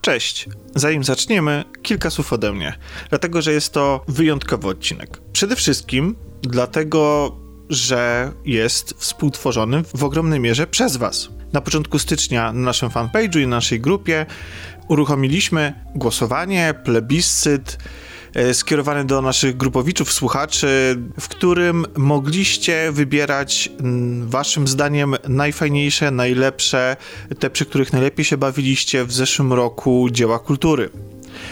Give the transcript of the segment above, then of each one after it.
Cześć. Zanim zaczniemy, kilka słów ode mnie, dlatego że jest to wyjątkowy odcinek. Przede wszystkim dlatego, że jest współtworzony w ogromnej mierze przez Was. Na początku stycznia na naszym fanpage'u i na naszej grupie uruchomiliśmy głosowanie, plebiscyt skierowany do naszych grupowiczów, słuchaczy, w którym mogliście wybierać mm, waszym zdaniem najfajniejsze, najlepsze, te przy których najlepiej się bawiliście w zeszłym roku dzieła kultury.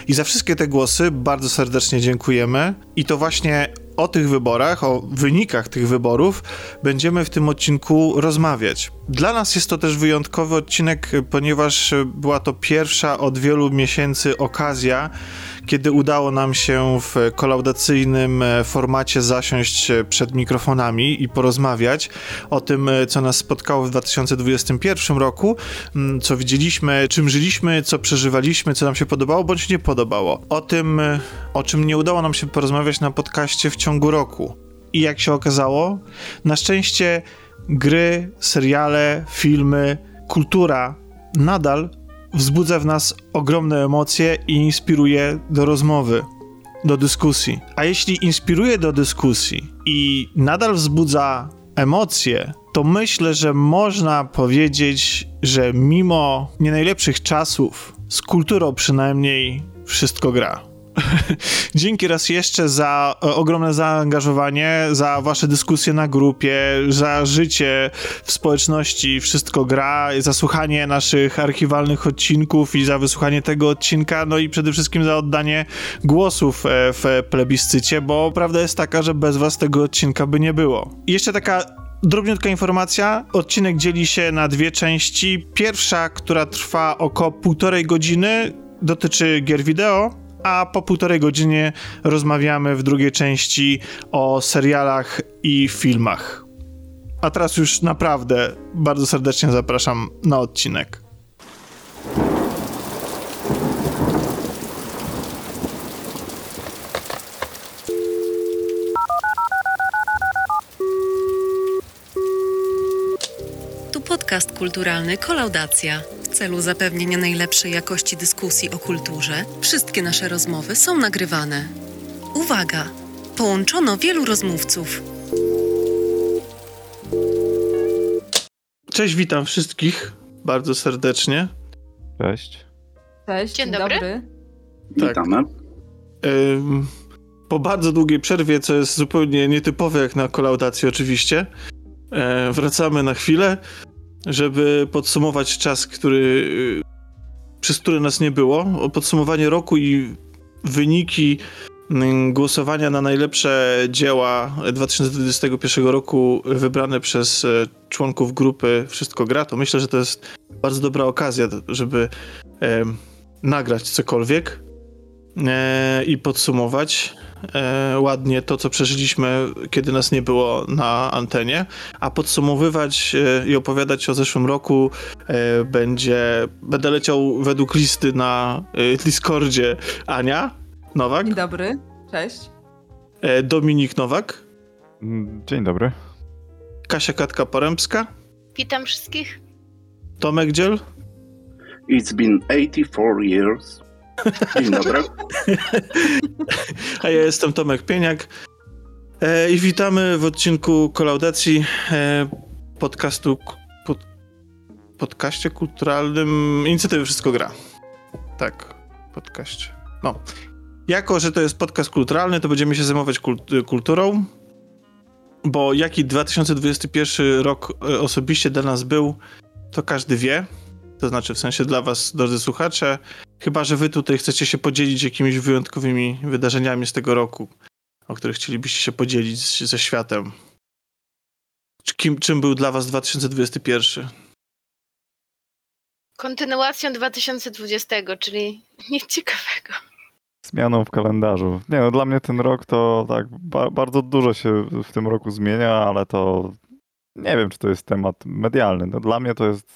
I za wszystkie te głosy bardzo serdecznie dziękujemy. I to właśnie o tych wyborach, o wynikach tych wyborów będziemy w tym odcinku rozmawiać. Dla nas jest to też wyjątkowy odcinek, ponieważ była to pierwsza od wielu miesięcy okazja, kiedy udało nam się w kolaudacyjnym formacie zasiąść przed mikrofonami i porozmawiać o tym, co nas spotkało w 2021 roku, co widzieliśmy, czym żyliśmy, co przeżywaliśmy, co nam się podobało bądź nie podobało. O tym, o czym nie udało nam się porozmawiać na podcaście w ciągu roku. I jak się okazało, na szczęście gry, seriale, filmy, kultura nadal wzbudza w nas ogromne emocje i inspiruje do rozmowy, do dyskusji. A jeśli inspiruje do dyskusji i nadal wzbudza emocje, to myślę, że można powiedzieć, że mimo nie najlepszych czasów, z kulturą przynajmniej wszystko gra. Dzięki raz jeszcze za e, ogromne zaangażowanie, za wasze dyskusje na grupie, za życie w społeczności Wszystko Gra, za słuchanie naszych archiwalnych odcinków i za wysłuchanie tego odcinka, no i przede wszystkim za oddanie głosów e, w plebiscycie, bo prawda jest taka, że bez was tego odcinka by nie było. I jeszcze taka Drobniutka informacja. Odcinek dzieli się na dwie części. Pierwsza, która trwa około półtorej godziny, dotyczy gier wideo, a po półtorej godzinie rozmawiamy w drugiej części o serialach i filmach. A teraz już naprawdę bardzo serdecznie zapraszam na odcinek. Tu podcast kulturalny Kolaudacja celu zapewnienia najlepszej jakości dyskusji o kulturze, wszystkie nasze rozmowy są nagrywane. Uwaga! Połączono wielu rozmówców. Cześć, witam wszystkich bardzo serdecznie. Cześć. Cześć, Dzień dzień dobry. dobry. Tak. Witamy. Ym, po bardzo długiej przerwie, co jest zupełnie nietypowe jak na kolaudacji oczywiście, e, wracamy na chwilę, żeby podsumować czas, który, y, przez który nas nie było. Podsumowanie roku i wyniki mm, głosowania na najlepsze dzieła 2021 roku wybrane przez e, członków grupy Wszystko Gra, to myślę, że to jest bardzo dobra okazja, żeby e, nagrać cokolwiek e, i podsumować e, ładnie to, co przeżyliśmy, kiedy nas nie było na antenie, a podsumowywać e, i opowiadać o zeszłym roku e, będzie, będę leciał według listy na e, Discordzie Ania Nowak, Dzień dobry. Cześć. e, Dominik Nowak, Mm, Dzień dobry. Kasia Katka-Porębska, Witam wszystkich. Tomek Dziel, It's been 84 years. Dzień dobry. a ja jestem Tomek Pieniak e, i witamy w odcinku kolaudacji e, podcastu pod, podcaście kulturalnym Inicjatywy Wszystko Gra. Tak, podcaście. No. Jako, że to jest podcast kulturalny, to będziemy się zajmować kult- kulturą, bo jaki 2021 rok e, osobiście dla nas był, to każdy wie. To znaczy, w sensie dla was, drodzy słuchacze, Chyba, że wy tutaj chcecie się podzielić jakimiś wyjątkowymi wydarzeniami z tego roku, o których chcielibyście się podzielić z- ze światem. Czy Kim, czym był dla was 2021? Kontynuacją 2020, czyli nic ciekawego. Zmianą w kalendarzu. Nie no, dla mnie ten rok to tak ba bardzo dużo się w tym roku zmienia, ale to nie wiem, czy to jest temat medialny. No, dla mnie to jest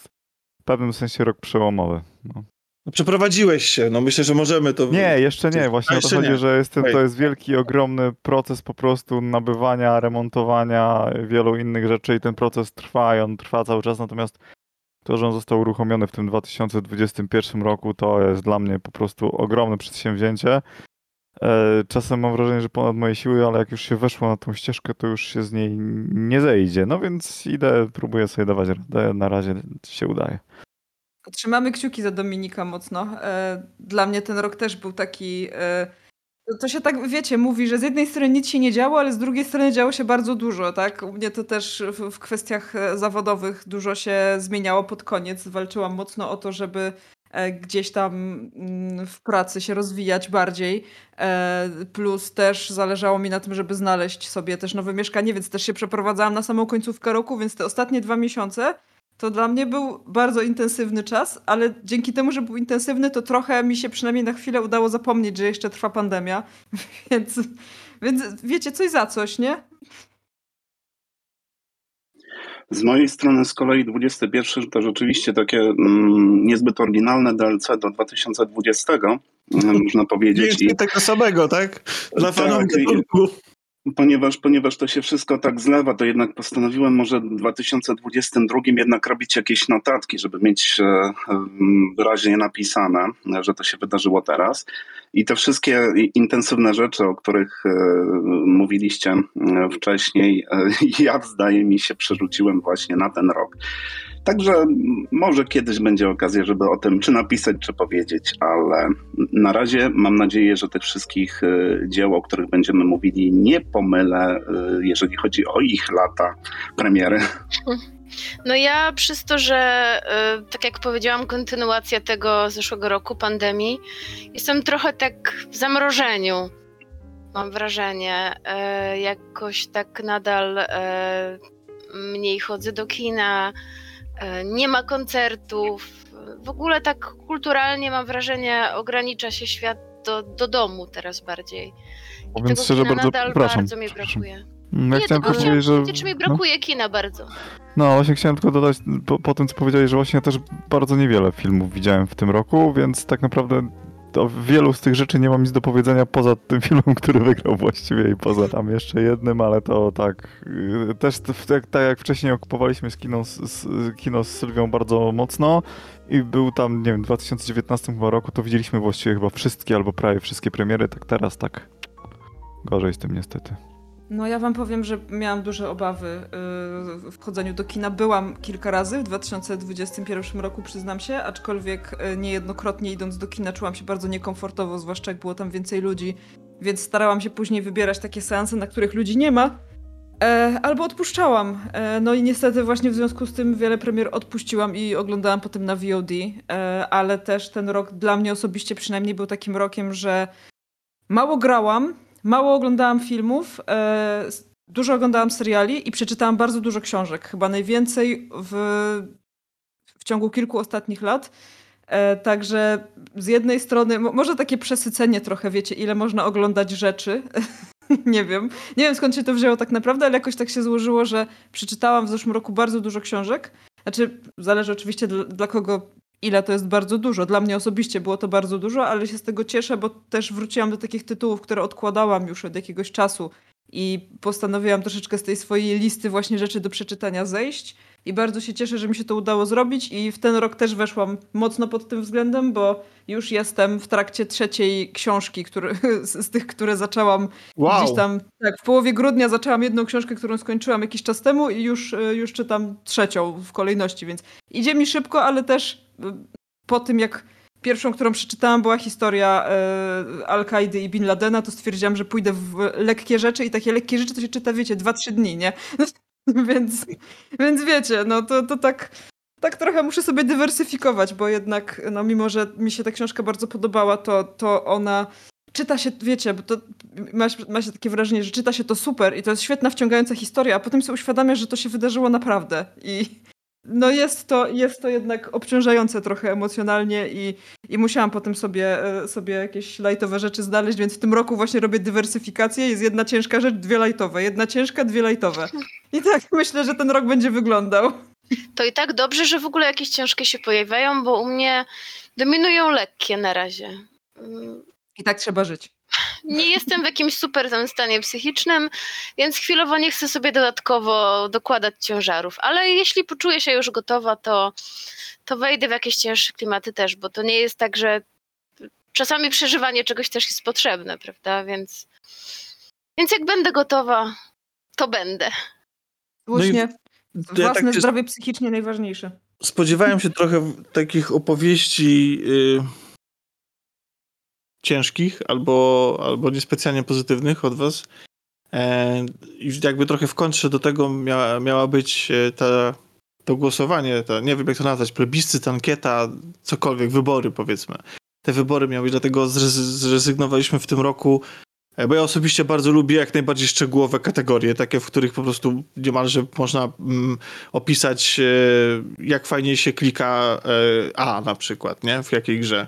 w pewnym sensie rok przełomowy. No. No, przeprowadziłeś się, no myślę, że możemy to... Nie, jeszcze nie. Właśnie A, o to chodzi, nie. że jest, to jest wielki, ogromny proces po prostu nabywania, remontowania wielu innych rzeczy i ten proces trwa i on trwa cały czas. Natomiast To, że on został uruchomiony w tym 2021 roku, to jest dla mnie po prostu ogromne przedsięwzięcie. E, Czasem mam wrażenie, że ponad moje siły, ale jak już się weszło na tą ścieżkę, to już się z niej nie zejdzie. No więc idę, próbuję sobie dawać radę. Na razie się udaje. Trzymamy kciuki za Dominika mocno. E, Dla mnie ten rok też był taki. e, to- się tak, wiecie, mówi, że z jednej strony nic się nie działo, ale z drugiej strony działo się bardzo dużo, tak? U mnie to też w, kwestiach e, zawodowych dużo się zmieniało pod koniec. Walczyłam mocno o to, żeby gdzieś tam mm, w pracy się rozwijać bardziej. Plus też zależało mi na tym, żeby znaleźć sobie też nowe mieszkanie, więc też się przeprowadzałam na samą końcówkę roku, więc te ostatnie dwa miesiące to dla mnie był bardzo intensywny czas, ale dzięki temu, że był intensywny, to trochę mi się przynajmniej na chwilę udało zapomnieć, że jeszcze trwa pandemia. Więc, więc wiecie, coś za coś, nie? Z mojej strony z kolei 21 to rzeczywiście takie mm, niezbyt oryginalne DLC do 2020, mm, można powiedzieć. I, Więcej tego samego, tak? Dla Tak, fanów i- gatunku. Ponieważ, ponieważ to się wszystko tak zlewa, to jednak postanowiłem może w 2022 jednak robić jakieś notatki, żeby mieć e, wyraźnie napisane, że to się wydarzyło teraz. I te wszystkie intensywne rzeczy, o których e, mówiliście e, wcześniej, ja zdaje mi się przerzuciłem właśnie na ten rok. Także może kiedyś będzie okazja, żeby o tym czy napisać, czy powiedzieć, ale na razie mam nadzieję, że tych wszystkich e, dzieł, o których będziemy mówili, nie pomylę, e, jeżeli chodzi o ich lata premiery. No ja przez to, że y, tak jak powiedziałam, kontynuacja tego zeszłego roku pandemii, jestem trochę tak w zamrożeniu. Mam wrażenie, y, jakoś tak nadal y, mniej chodzę do kina, y, nie ma koncertów. W ogóle tak kulturalnie mam wrażenie, ogranicza się świat do, do domu teraz bardziej. I Mówiąc tego szczerze, bardzo nadal bardzo mi brakuje. Mm, Ja nie, chciałem powiedzieć, że... czy mi no. brakuje kina bardzo. No, właśnie chciałem tylko dodać po, po tym, co powiedziałeś, że właśnie też bardzo niewiele filmów widziałem w tym roku, więc tak naprawdę o wielu z tych rzeczy nie mam nic do powiedzenia poza tym filmem, który wygrał właściwie i poza tam jeszcze jednym, ale to tak, yy, też tak, tak jak wcześniej okupowaliśmy z kino, z, kino z Sylwią bardzo mocno i był tam, nie wiem, w 2019 chyba roku, to widzieliśmy właściwie chyba wszystkie albo prawie wszystkie premiery, tak teraz tak gorzej z tym niestety. No ja wam powiem, że miałam duże obawy yy, w chodzeniu do kina. Byłam kilka razy w 2021 roku, przyznam się, aczkolwiek yy, niejednokrotnie idąc do kina czułam się bardzo niekomfortowo, zwłaszcza jak było tam więcej ludzi, więc starałam się później wybierać takie seanse, na których ludzi nie ma. E, albo odpuszczałam. E, no i niestety właśnie w związku z tym wiele premier odpuściłam i oglądałam potem na VOD, e, ale też ten rok dla mnie osobiście przynajmniej był takim rokiem, że mało grałam, mało oglądałam filmów, e, dużo oglądałam seriali i przeczytałam bardzo dużo książek. Chyba najwięcej w, w ciągu kilku ostatnich lat. E, także z jednej strony, mo- może takie przesycenie trochę, wiecie, ile można oglądać rzeczy. nie wiem. Nie wiem skąd się to wzięło tak naprawdę, ale jakoś tak się złożyło, że przeczytałam w zeszłym roku bardzo dużo książek. Znaczy, zależy oczywiście dla, dla kogo ile to jest bardzo dużo. Dla mnie osobiście było to bardzo dużo, ale się z tego cieszę, bo też wróciłam do takich tytułów, które odkładałam już od jakiegoś czasu i postanowiłam troszeczkę z tej swojej listy właśnie rzeczy do przeczytania zejść. I bardzo się cieszę, że mi się to udało zrobić i w ten rok też weszłam mocno pod tym względem, bo już jestem w trakcie trzeciej książki, który, z, z tych, które zaczęłam Wow. Gdzieś tam, tak, w połowie grudnia zaczęłam jedną książkę, którą skończyłam jakiś czas temu i już, y, już czytam trzecią w kolejności, więc idzie mi szybko, ale też po tym jak pierwszą, którą przeczytałam była historia y, Al-Kaidy i Bin Ladena, to stwierdziłam, że pójdę w lekkie rzeczy i takie lekkie rzeczy to się czyta, wiecie, 2-3 dni, nie? więc, więc wiecie, no to, to tak... Tak trochę muszę sobie dywersyfikować, bo jednak, no mimo, że mi się ta książka bardzo podobała, to, to ona czyta się, wiecie, bo to ma, ma się takie wrażenie, że czyta się to super i to jest świetna, wciągająca historia, a potem sobie uświadamia, że to się wydarzyło naprawdę. I no jest to, jest to jednak obciążające trochę emocjonalnie i, i musiałam potem sobie, e, sobie jakieś lajtowe rzeczy znaleźć, więc w tym roku właśnie robię dywersyfikację. Jest jedna ciężka rzecz, dwie lajtowe. Jedna ciężka, dwie lajtowe. I tak myślę, że ten rok będzie wyglądał. To i tak dobrze, że w ogóle jakieś ciężkie się pojawiają, bo u mnie dominują lekkie na razie. I tak trzeba żyć. Nie jestem w jakimś super tam stanie psychicznym, więc chwilowo nie chcę sobie dodatkowo dokładać ciężarów. Ale jeśli poczuję się już gotowa, to, to wejdę w jakieś cięższe klimaty też, bo to nie jest tak, że czasami przeżywanie czegoś też jest potrzebne, prawda? Więc, więc jak będę gotowa, to będę. No ja Własne tak się- zdrowie psychicznie najważniejsze. Spodziewałem się trochę takich opowieści y, ciężkich albo, albo niespecjalnie pozytywnych od was. E, I jakby trochę w kontrze do tego miała, miała być e, ta, to głosowanie, ta, nie wiem jak to nazwać, plebiscyt, ankieta, cokolwiek, wybory powiedzmy. Te wybory miały być, dlatego zrezy- zrezygnowaliśmy w tym roku Bo ja osobiście bardzo lubię jak najbardziej szczegółowe kategorie, takie, w których po prostu niemalże można mm, opisać, e, jak fajnie się klika e, A na przykład, nie? W jakiej grze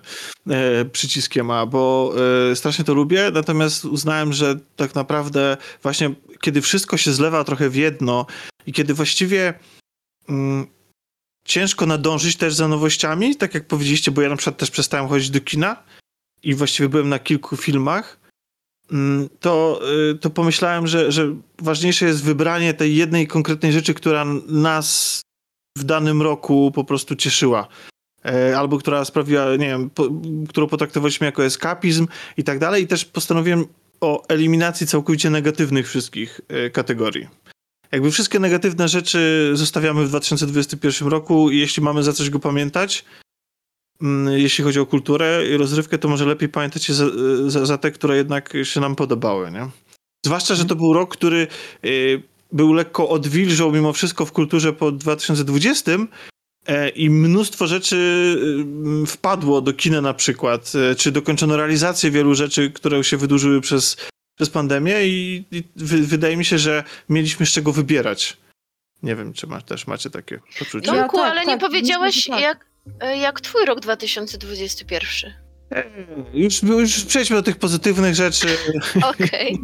e, przyciskiem A, bo e, strasznie to lubię, natomiast uznałem, że tak naprawdę właśnie kiedy wszystko się zlewa trochę w jedno i kiedy właściwie mm, ciężko nadążyć też za nowościami, tak jak powiedzieliście, bo ja na przykład też przestałem chodzić do kina i właściwie byłem na kilku filmach, to, y, to pomyślałem, że, że ważniejsze jest wybranie tej jednej konkretnej rzeczy, która nas w danym roku po prostu cieszyła. E, Albo która sprawiła, nie wiem, po, którą potraktowaliśmy jako eskapizm i tak dalej. I też postanowiłem o eliminacji całkowicie negatywnych wszystkich e, kategorii. Jakby wszystkie negatywne rzeczy zostawiamy w 2021 roku i jeśli mamy za coś go pamiętać, mm, jeśli chodzi o kulturę i rozrywkę, to może lepiej pamiętać się za, za, za te, które jednak się nam podobały, nie? Zwłaszcza, że to był rok, który y, był lekko odwilżał mimo wszystko w kulturze po 2020 e, i mnóstwo rzeczy y, wpadło do kina na przykład, e, czy dokończono realizację wielu rzeczy, które się wydłużyły przez, przez pandemię i, i wy, wydaje mi się, że mieliśmy z czego wybierać. Nie wiem, czy ma, też macie takie poczucie. Ja Tomku, tak, ale tak, nie myślę, powiedziałeś, tak. jak, jak twój rok 2021. Już, już przejdźmy do tych pozytywnych rzeczy. Okej.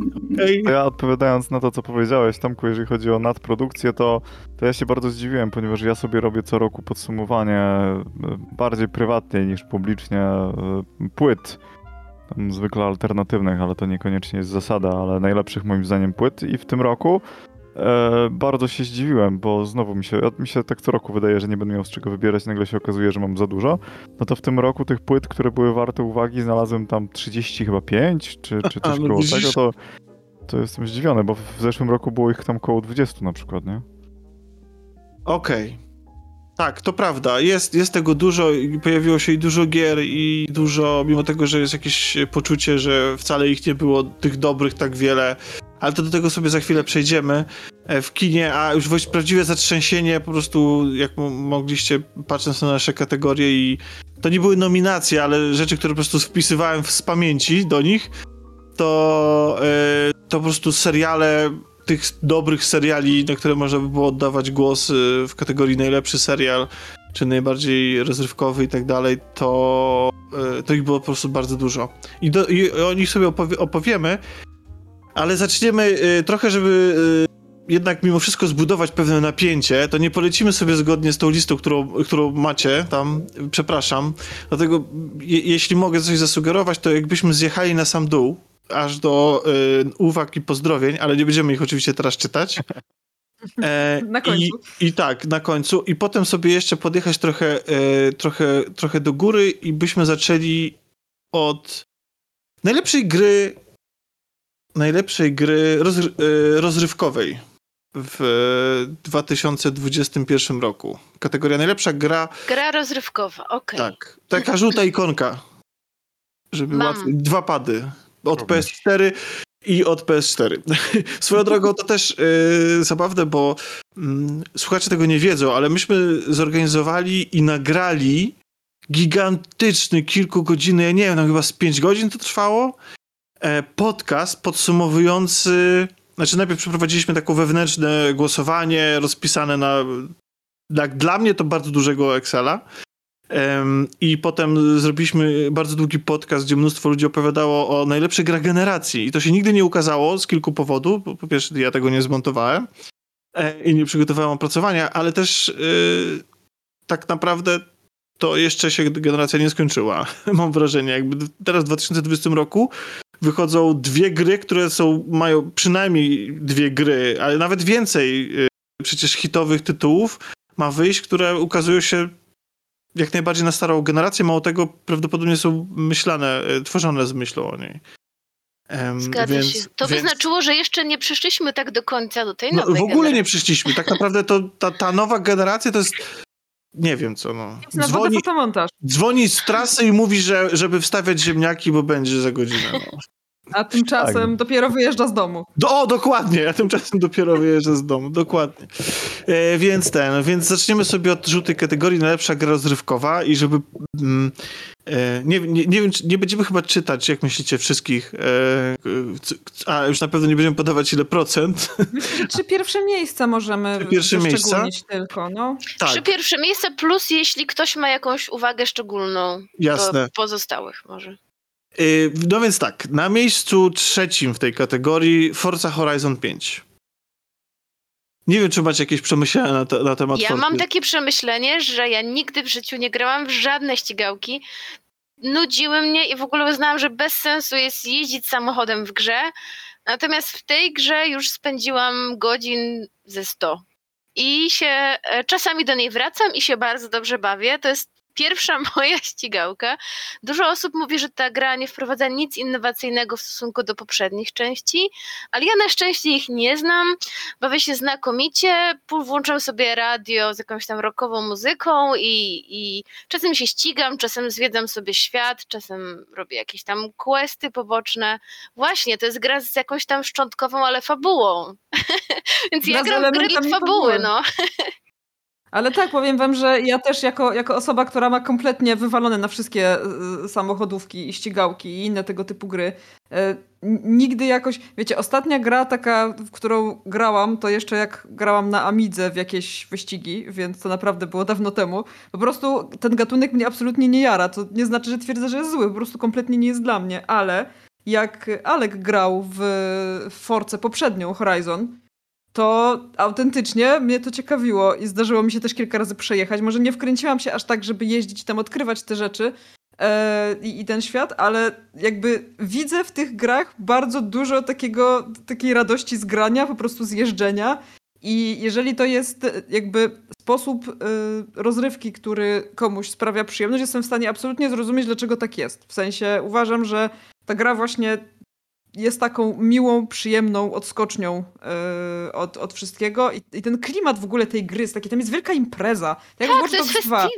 To ja odpowiadając na to, co powiedziałeś, Tomku, jeżeli chodzi o nadprodukcję, to, to ja się bardzo zdziwiłem, ponieważ ja sobie robię co roku podsumowanie e, bardziej prywatnie niż publicznie e, płyt. Tam zwykle alternatywnych, ale to niekoniecznie jest zasada, ale najlepszych moim zdaniem płyt. I w tym roku e, bardzo się zdziwiłem, bo znowu mi się, mi się tak co roku wydaje, że nie będę miał z czego wybierać, nagle się okazuje, że mam za dużo. No to w tym roku tych płyt, które były warte uwagi, znalazłem tam 30 chyba 5, czy, czy coś no koło tego, to to jestem zdziwiony, bo w zeszłym roku było ich tam koło 20 na przykład, nie? Okej. Tak, to prawda. Jest, jest tego dużo i pojawiło się i dużo gier i dużo, mimo tego, że jest jakieś poczucie, że wcale ich nie było tych dobrych tak wiele, ale to do tego sobie za chwilę przejdziemy. E, W kinie, a już prawdziwe zatrzęsienie po prostu, jak mo- mogliście patrząc na nasze kategorie i to nie były nominacje, ale rzeczy, które po prostu wpisywałem z pamięci do nich, to, e, to po prostu seriale tych dobrych seriali, na które można by było oddawać głos y, w kategorii najlepszy serial, czy najbardziej rozrywkowy i tak dalej, to, to ich było po prostu bardzo dużo. I, do, i o nich sobie opowie, opowiemy, ale zaczniemy y, trochę, żeby y, jednak mimo wszystko zbudować pewne napięcie, to nie polecimy sobie zgodnie z tą listą, którą, którą macie tam, przepraszam. Dlatego je, jeśli mogę coś zasugerować, to jakbyśmy zjechali na sam dół, aż do y, uwag i pozdrowień, ale nie będziemy ich oczywiście teraz czytać. E, Na końcu. I, I tak, na końcu. I potem sobie jeszcze podjechać trochę, e, trochę, trochę do góry i byśmy zaczęli od najlepszej gry najlepszej gry rozr e, rozrywkowej w e, 2021 roku. Kategoria najlepsza gra Gra rozrywkowa, okej. tak. Taka żółta ikonka. Żeby Mam. łatwiej. Dwa pady. Od Również. PS4 i od PS4. Swoją drogą to też yy, zabawne, bo mm, słuchacze tego nie wiedzą, ale myśmy zorganizowali i nagrali gigantyczny, kilkugodzinny, ja nie wiem, no chyba z 5 godzin to trwało, e, podcast podsumowujący znaczy najpierw przeprowadziliśmy takie wewnętrzne głosowanie rozpisane na, na dla mnie to bardzo dużego Excela. I potem zrobiliśmy bardzo długi podcast, gdzie mnóstwo ludzi opowiadało o najlepszych grach generacji. I to się nigdy nie ukazało z kilku powodów. Po, pierwsze, ja tego nie zmontowałem e, i nie przygotowałem opracowania, ale też y, tak naprawdę to jeszcze się generacja nie skończyła. Mam wrażenie, jakby teraz w 2020 roku wychodzą dwie gry, które są, mają przynajmniej dwie gry, ale nawet więcej y, przecież hitowych tytułów ma wyjść, które ukazują się jak najbardziej na starą generację. Mało tego, prawdopodobnie są myślane, y, tworzone z myślą o niej. Um, Zgadza więc, się. To więc... by znaczyło, że jeszcze nie przyszliśmy tak do końca do tej no, nowej W ogóle generacji. nie przyszliśmy. Tak naprawdę to ta, ta nowa generacja to jest nie wiem co, no. Dzwoni, dzwoni z trasy i mówi, że żeby wstawiać ziemniaki, bo będzie za godzinę. No. A tymczasem tak. dopiero wyjeżdża z domu. Do, o, dokładnie, a tymczasem dopiero wyjeżdża z domu, dokładnie. E, więc ten, więc zaczniemy sobie od żółtej kategorii najlepsza gra rozrywkowa i żeby mm, e, nie, nie, nie wiem, nie będziemy chyba czytać, jak myślicie, wszystkich, e, a już na pewno nie będziemy podawać ile procent. Myślę, trzy pierwsze miejsca możemy pierwsze miejsca? tylko, no. Tak. Trzy pierwsze miejsca plus jeśli ktoś ma jakąś uwagę szczególną Jasne. do pozostałych może. Y, no więc tak, na miejscu trzecim w tej kategorii Forza Horizon 5. Nie wiem, czy macie jakieś przemyślenia na, te, na temat Ja Forza. mam takie przemyślenie, że ja nigdy w życiu nie grałam w żadne ścigałki. Nudziły mnie i w ogóle uznałam, że bez sensu jest jeździć samochodem w grze. Natomiast w tej grze już spędziłam godzin ze 100. I się e, czasami do niej wracam i się bardzo dobrze bawię. To jest pierwsza moja ścigałka. Dużo osób mówi, że ta gra nie wprowadza nic innowacyjnego w stosunku do poprzednich części, ale ja na szczęście ich nie znam. Bawię się znakomicie, włączam sobie radio z jakąś tam rockową muzyką i, i czasem się ścigam, czasem zwiedzam sobie świat, czasem robię jakieś tam questy poboczne. Właśnie, to jest gra z jakąś tam szczątkową, ale fabułą. Więc ja gram w gry fabuły, no. Ale tak, powiem wam, że ja też jako, jako osoba, która ma kompletnie wywalone na wszystkie y, samochodówki i ścigałki i inne tego typu gry, y, nigdy jakoś, wiecie, ostatnia gra taka, w którą grałam, to jeszcze jak grałam na Amidze w jakieś wyścigi, więc to naprawdę było dawno temu. Po prostu ten gatunek mnie absolutnie nie jara. To nie znaczy, że twierdzę, że jest zły, po prostu kompletnie nie jest dla mnie, ale jak Alek grał w Force poprzednią Horizon, to autentycznie mnie to ciekawiło i zdarzyło mi się też kilka razy przejechać. Może nie wkręciłam się aż tak, żeby jeździć tam, odkrywać te rzeczy e, i, ten świat, ale jakby widzę w tych grach bardzo dużo takiego, takiej radości z grania, po prostu z jeżdżenia. I jeżeli to jest jakby sposób y, rozrywki, który komuś sprawia przyjemność, jestem w stanie absolutnie zrozumieć, dlaczego tak jest. W sensie uważam, że ta gra właśnie jest taką miłą, przyjemną odskocznią yy, od, od wszystkiego I, I, ten klimat w ogóle tej gry jest taki, tam jest wielka impreza. Tak, tak to jest festiwal.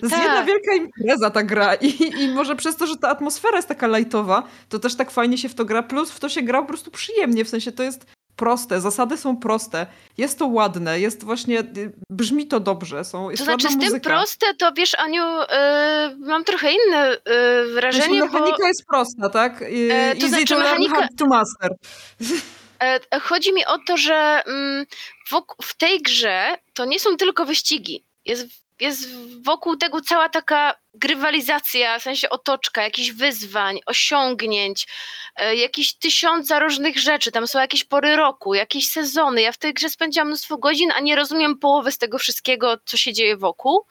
To jest tak. jedna wielka impreza ta gra I, i może przez to, że ta atmosfera jest taka lajtowa, to też tak fajnie się w to gra, plus w to się gra po prostu przyjemnie, w sensie to jest proste, zasady są proste, jest to ładne, jest właśnie, y, brzmi to dobrze, są, jest To znaczy z tym proste, to wiesz Aniu, yy, mam trochę inne yy, wrażenie, znaczy, mechanika bo... jest prosta, tak? Yy, to Easy znaczy to mechanika... to master. E, chodzi mi o to, że mm, w tej grze to nie są tylko wyścigi. Jest jest wokół tego cała taka grywalizacja, w sensie otoczka, jakichś wyzwań, osiągnięć, e, jakieś tysiąca różnych rzeczy. Tam są jakieś pory roku, jakieś sezony. Ja w tej grze spędziłam mnóstwo godzin, a nie rozumiem połowy z tego wszystkiego, co się dzieje wokół.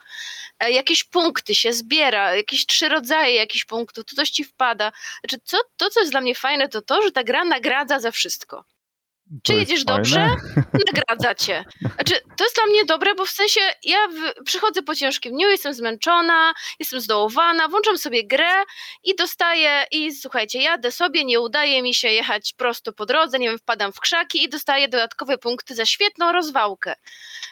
E, jakieś punkty się zbiera, jakieś trzy rodzaje jakichś punktów, to coś ci wpada. Znaczy, co, to, co jest dla mnie fajne, to to, że ta gra nagradza za wszystko. Czy jedziesz dobrze? Nagradza cię. Znaczy, to jest dla mnie dobre, bo w sensie ja w, przychodzę po ciężkim dniu, jestem zmęczona, jestem zdołowana, włączam sobie grę i dostaję, i słuchajcie, jadę sobie, nie udaje mi się jechać prosto po drodze, nie wiem, wpadam w krzaki i dostaję dodatkowe punkty za świetną rozwałkę.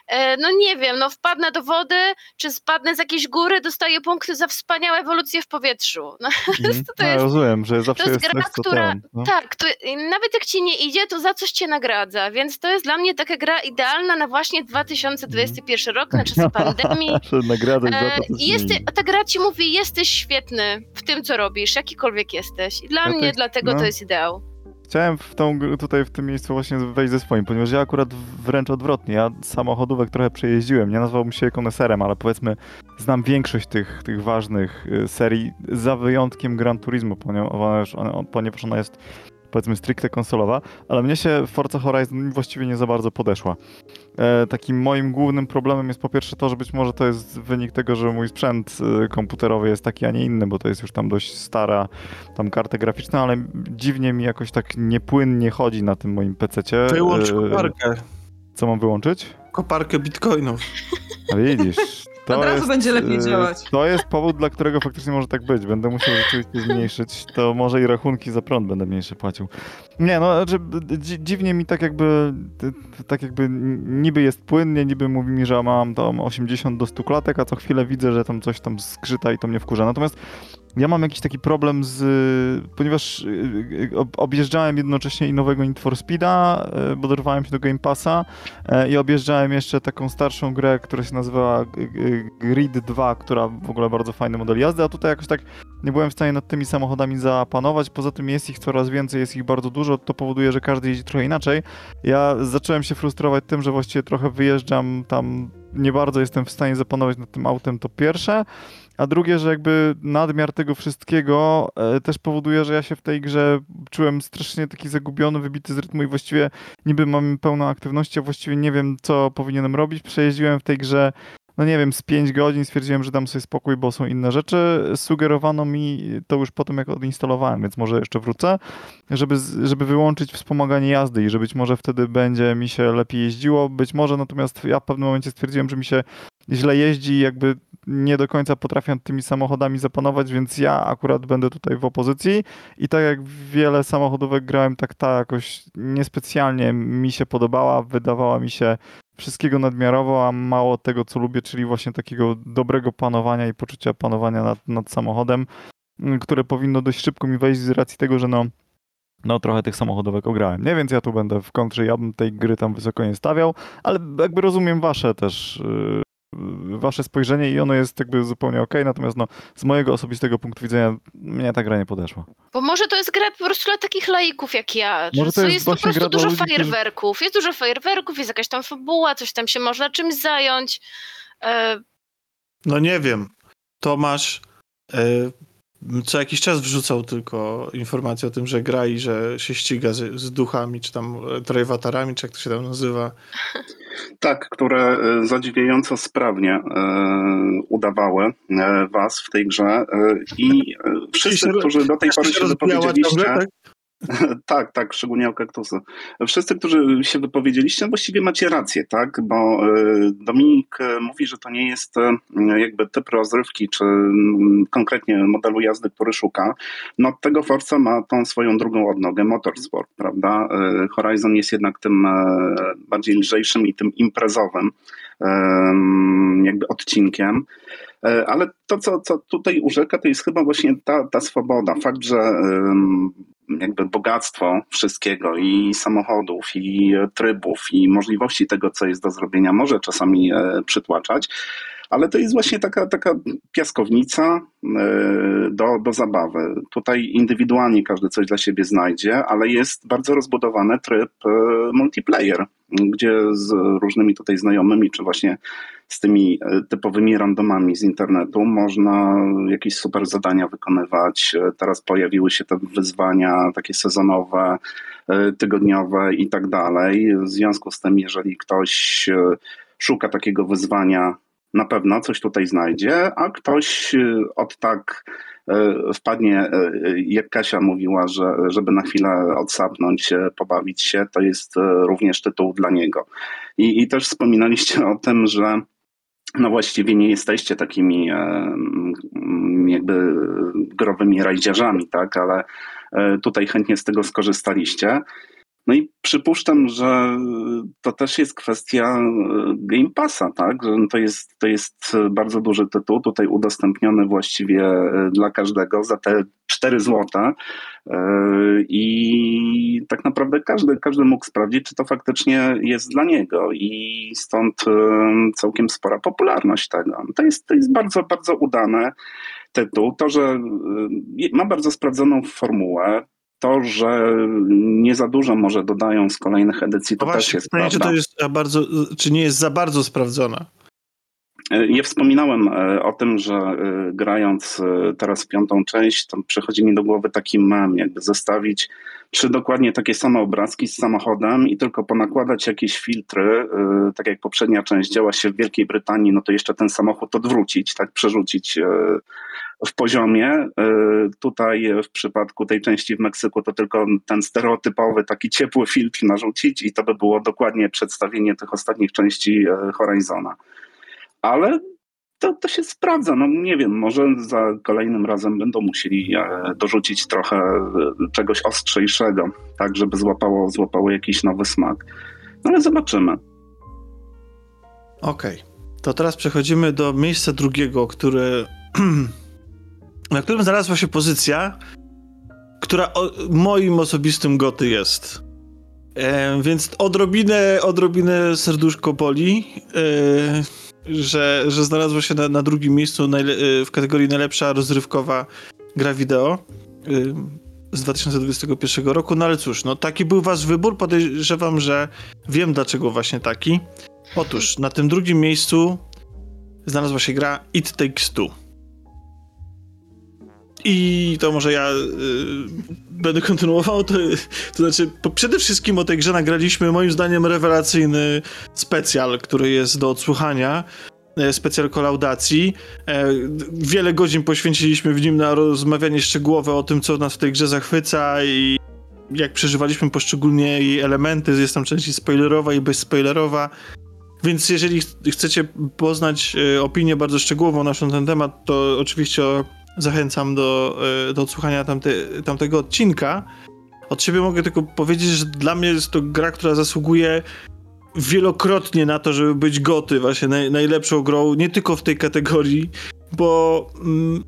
E, no nie wiem, no wpadnę do wody, czy spadnę z jakiejś góry, dostaję punkty za wspaniałe ewolucje w powietrzu. No, mm. to, to jest, rozumiem, że zawsze to jest, jest gra, która, ten, no. tak, to, nawet jak ci nie idzie, to za coś cię nagradza, więc to jest dla mnie taka gra idealna na właśnie 2021 rok, na czasy pandemii. Nagradzać za to, e, ta gra ci mówi, jesteś świetny w tym, co robisz, jakikolwiek jesteś. I dla ja mnie tak, dlatego no. to jest ideał. Chciałem w tą, tutaj w tym miejscu właśnie wejść ze swoim, ponieważ ja akurat wręcz odwrotnie, ja samochodówek trochę przejeździłem, nie nazwałbym się koneserem, ale powiedzmy znam większość tych, tych ważnych y, serii, za wyjątkiem Gran Turismo, ponieważ ponieważ ona jest powiedzmy stricte konsolowa, ale mnie się Forza Horizon właściwie nie za bardzo podeszła. E, takim moim głównym problemem jest po pierwsze to, że być może to jest wynik tego, że mój sprzęt e, komputerowy jest taki, a nie inny, bo to jest już tam dość stara tam karta graficzna, ale dziwnie mi jakoś tak niepłynnie chodzi na tym moim PC-cie. Wyłącz koparkę. Co mam wyłączyć? Koparkę bitcoinów. A widzisz, to Od razu jest, będzie lepiej y, działać. To jest powód, dla którego faktycznie może tak być. Będę musiał rzeczywiście zmniejszyć, to może i rachunki za prąd będę mniejsze płacił. Nie, no, znaczy, dziwnie mi tak jakby, tak jakby niby jest płynnie, niby mówi mi, że mam tam 80 do 100 klatek, a co chwilę widzę, że tam coś tam skrzyta i to mnie wkurza. Natomiast ja mam jakiś taki problem z, ponieważ y, y, objeżdżałem jednocześnie i nowego Need for Speeda, y, bo dorwałem się do Game Passa i objeżdżałem jeszcze taką starszą grę, która się nazywała Grid 2, która w ogóle bardzo fajny model jazdy, a tutaj jakoś tak nie byłem w stanie nad tymi samochodami zapanować, poza tym jest ich coraz więcej, jest ich bardzo dużo, to powoduje, że każdy jeździ trochę inaczej. Ja zacząłem się frustrować tym, że właściwie trochę wyjeżdżam tam, nie bardzo jestem w stanie zapanować nad tym autem, to pierwsze, a drugie, że jakby nadmiar tego wszystkiego e, też powoduje, że ja się w tej grze czułem strasznie taki zagubiony, wybity z rytmu i właściwie niby mam pełną aktywności, a właściwie nie wiem, co powinienem robić. Przejeździłem w tej grze no nie wiem, z 5 godzin stwierdziłem, że dam sobie spokój, bo są inne rzeczy. Sugerowano mi to już po tym, jak odinstalowałem, więc może jeszcze wrócę, żeby, żeby wyłączyć wspomaganie jazdy i że być może wtedy będzie mi się lepiej jeździło. Być może natomiast ja w pewnym momencie stwierdziłem, że mi się źle jeździ i jakby nie do końca potrafię tymi samochodami zapanować, więc ja akurat będę tutaj w opozycji i tak jak wiele samochodówek grałem, tak ta jakoś niespecjalnie mi się podobała, wydawała mi się wszystkiego nadmiarowo, a mało tego, co lubię, czyli właśnie takiego dobrego panowania i poczucia panowania nad, nad samochodem, mm, które powinno dość szybko mi wejść z racji tego, że no no trochę tych samochodówek ograłem. Nie, więc ja tu będę w kontrze, ja bym tej gry tam wysoko nie stawiał, ale jakby rozumiem wasze też yy, wasze spojrzenie i ono jest jakby zupełnie okej, okay, natomiast no, z mojego osobistego punktu widzenia mnie ta gra nie podeszła. Bo może to jest gra po prostu dla takich laików jak ja, może to jest, jest po prostu dużo ludzi, fajerwerków, którzy... jest dużo fajerwerków, jest jakaś tam fabuła, coś tam się można czymś zająć. E... No nie wiem. Tomasz e, co jakiś czas wrzucał tylko informację o tym, że gra i że się ściga z, z duchami, czy tam trajwatarami, czy jak to się tam nazywa. Tak, które e, zadziwiająco sprawnie e, udawały e, was w tej grze i wszyscy, którzy do tej pory się wypowiedzieliście... tak? tak, szczególnie o kaktusy. Wszyscy, którzy się wypowiedzieliście, właściwie macie rację, tak? Bo e, Dominik e, mówi, że to nie jest e, jakby typ rozrywki, czy mm, konkretnie modelu jazdy, który szuka. No tego Forza ma tą swoją drugą odnogę, motorsport, prawda? Horizon jest jednak tym bardziej lżejszym i tym imprezowym jakby odcinkiem. Ale to, co, co tutaj urzeka, to jest chyba właśnie ta, ta swoboda. Fakt, że jakby bogactwo wszystkiego i samochodów, i trybów, i możliwości tego, co jest do zrobienia, może czasami e, przytłaczać, ale to jest właśnie taka, taka piaskownica e, do, do zabawy. Tutaj indywidualnie każdy coś dla siebie znajdzie, ale jest bardzo rozbudowany tryb e, multiplayer, gdzie z różnymi tutaj znajomymi, czy właśnie z tymi e, typowymi randomami z internetu można jakieś super zadania wykonywać. Teraz pojawiły się te wyzwania takie sezonowe, tygodniowe i tak dalej. W związku z tym, jeżeli ktoś szuka takiego wyzwania na pewno coś tutaj znajdzie, a ktoś y, od tak y, wpadnie, y, jak Kasia mówiła, że żeby na chwilę odsapnąć, pobawić się, to jest również tytuł dla niego. I, i też wspominaliście o tym, że no właściwie nie jesteście takimi jakby growymi rajdziarzami, tak, ale tutaj chętnie z tego skorzystaliście. No i przypuszczam, że to też jest kwestia e, Game Passa, tak? Że to jest, to jest bardzo duży tytuł, tutaj udostępniony właściwie e, dla każdego za te 4 złote e, i tak naprawdę każdy, każdy mógł sprawdzić, czy to faktycznie jest dla niego i stąd całkiem spora popularność tego. To jest, to jest bardzo, bardzo udane tytuł. To, że ma bardzo sprawdzoną formułę, to, że nie za dużo może dodają z kolejnych edycji, to no też jest pytanie, czy to jest bardzo, czy nie jest za bardzo sprawdzone? Ja wspominałem o tym, że grając teraz piątą część, to przychodzi mi do głowy taki mem, jakby zestawić trzy dokładnie takie same obrazki z samochodem i tylko ponakładać jakieś filtry, tak jak poprzednia część działa się w Wielkiej Brytanii, no to jeszcze ten samochód odwrócić, tak przerzucić w poziomie. E, tutaj w przypadku tej części w Meksyku to tylko ten stereotypowy, taki ciepły filtr narzucić i to by było dokładnie przedstawienie tych ostatnich części e, Horizona. Ale to, to się sprawdza. No nie wiem, może za kolejnym razem będą musieli e, dorzucić trochę czegoś ostrzejszego, tak żeby złapało, złapało jakiś nowy smak. No ale zobaczymy. Okej. Okay. To teraz przechodzimy do miejsca drugiego, które na którym znalazła się pozycja, która o, moim osobistym goty jest. E, więc odrobinę, odrobinę serduszko boli, e, że, że znalazło się na, na drugim miejscu najle- w kategorii najlepsza rozrywkowa gra wideo e, z 2021 roku. No ale cóż, no taki był wasz wybór. Podejrzewam, że wiem dlaczego właśnie taki. Otóż na tym drugim miejscu znalazła się gra It Takes Two. I to może ja y, będę kontynuował. To, to znaczy, przede wszystkim o tej grze nagraliśmy moim zdaniem rewelacyjny specjal, który jest do odsłuchania. E, specjal kolaudacji. E, wiele godzin poświęciliśmy w nim na rozmawianie szczegółowe o tym, co nas w tej grze zachwyca i jak przeżywaliśmy poszczególnie jej elementy. Jest tam część spoilerowa i bezspoilerowa. Więc jeżeli chcecie poznać e, opinię bardzo szczegółową naszą na ten temat, to oczywiście zachęcam do, e, do odsłuchania tamte, tamtego odcinka. Od siebie mogę tylko powiedzieć, że dla mnie jest to gra, która zasługuje wielokrotnie na to, żeby być goty, właśnie naj, najlepszą grą, nie tylko w tej kategorii, bo mm,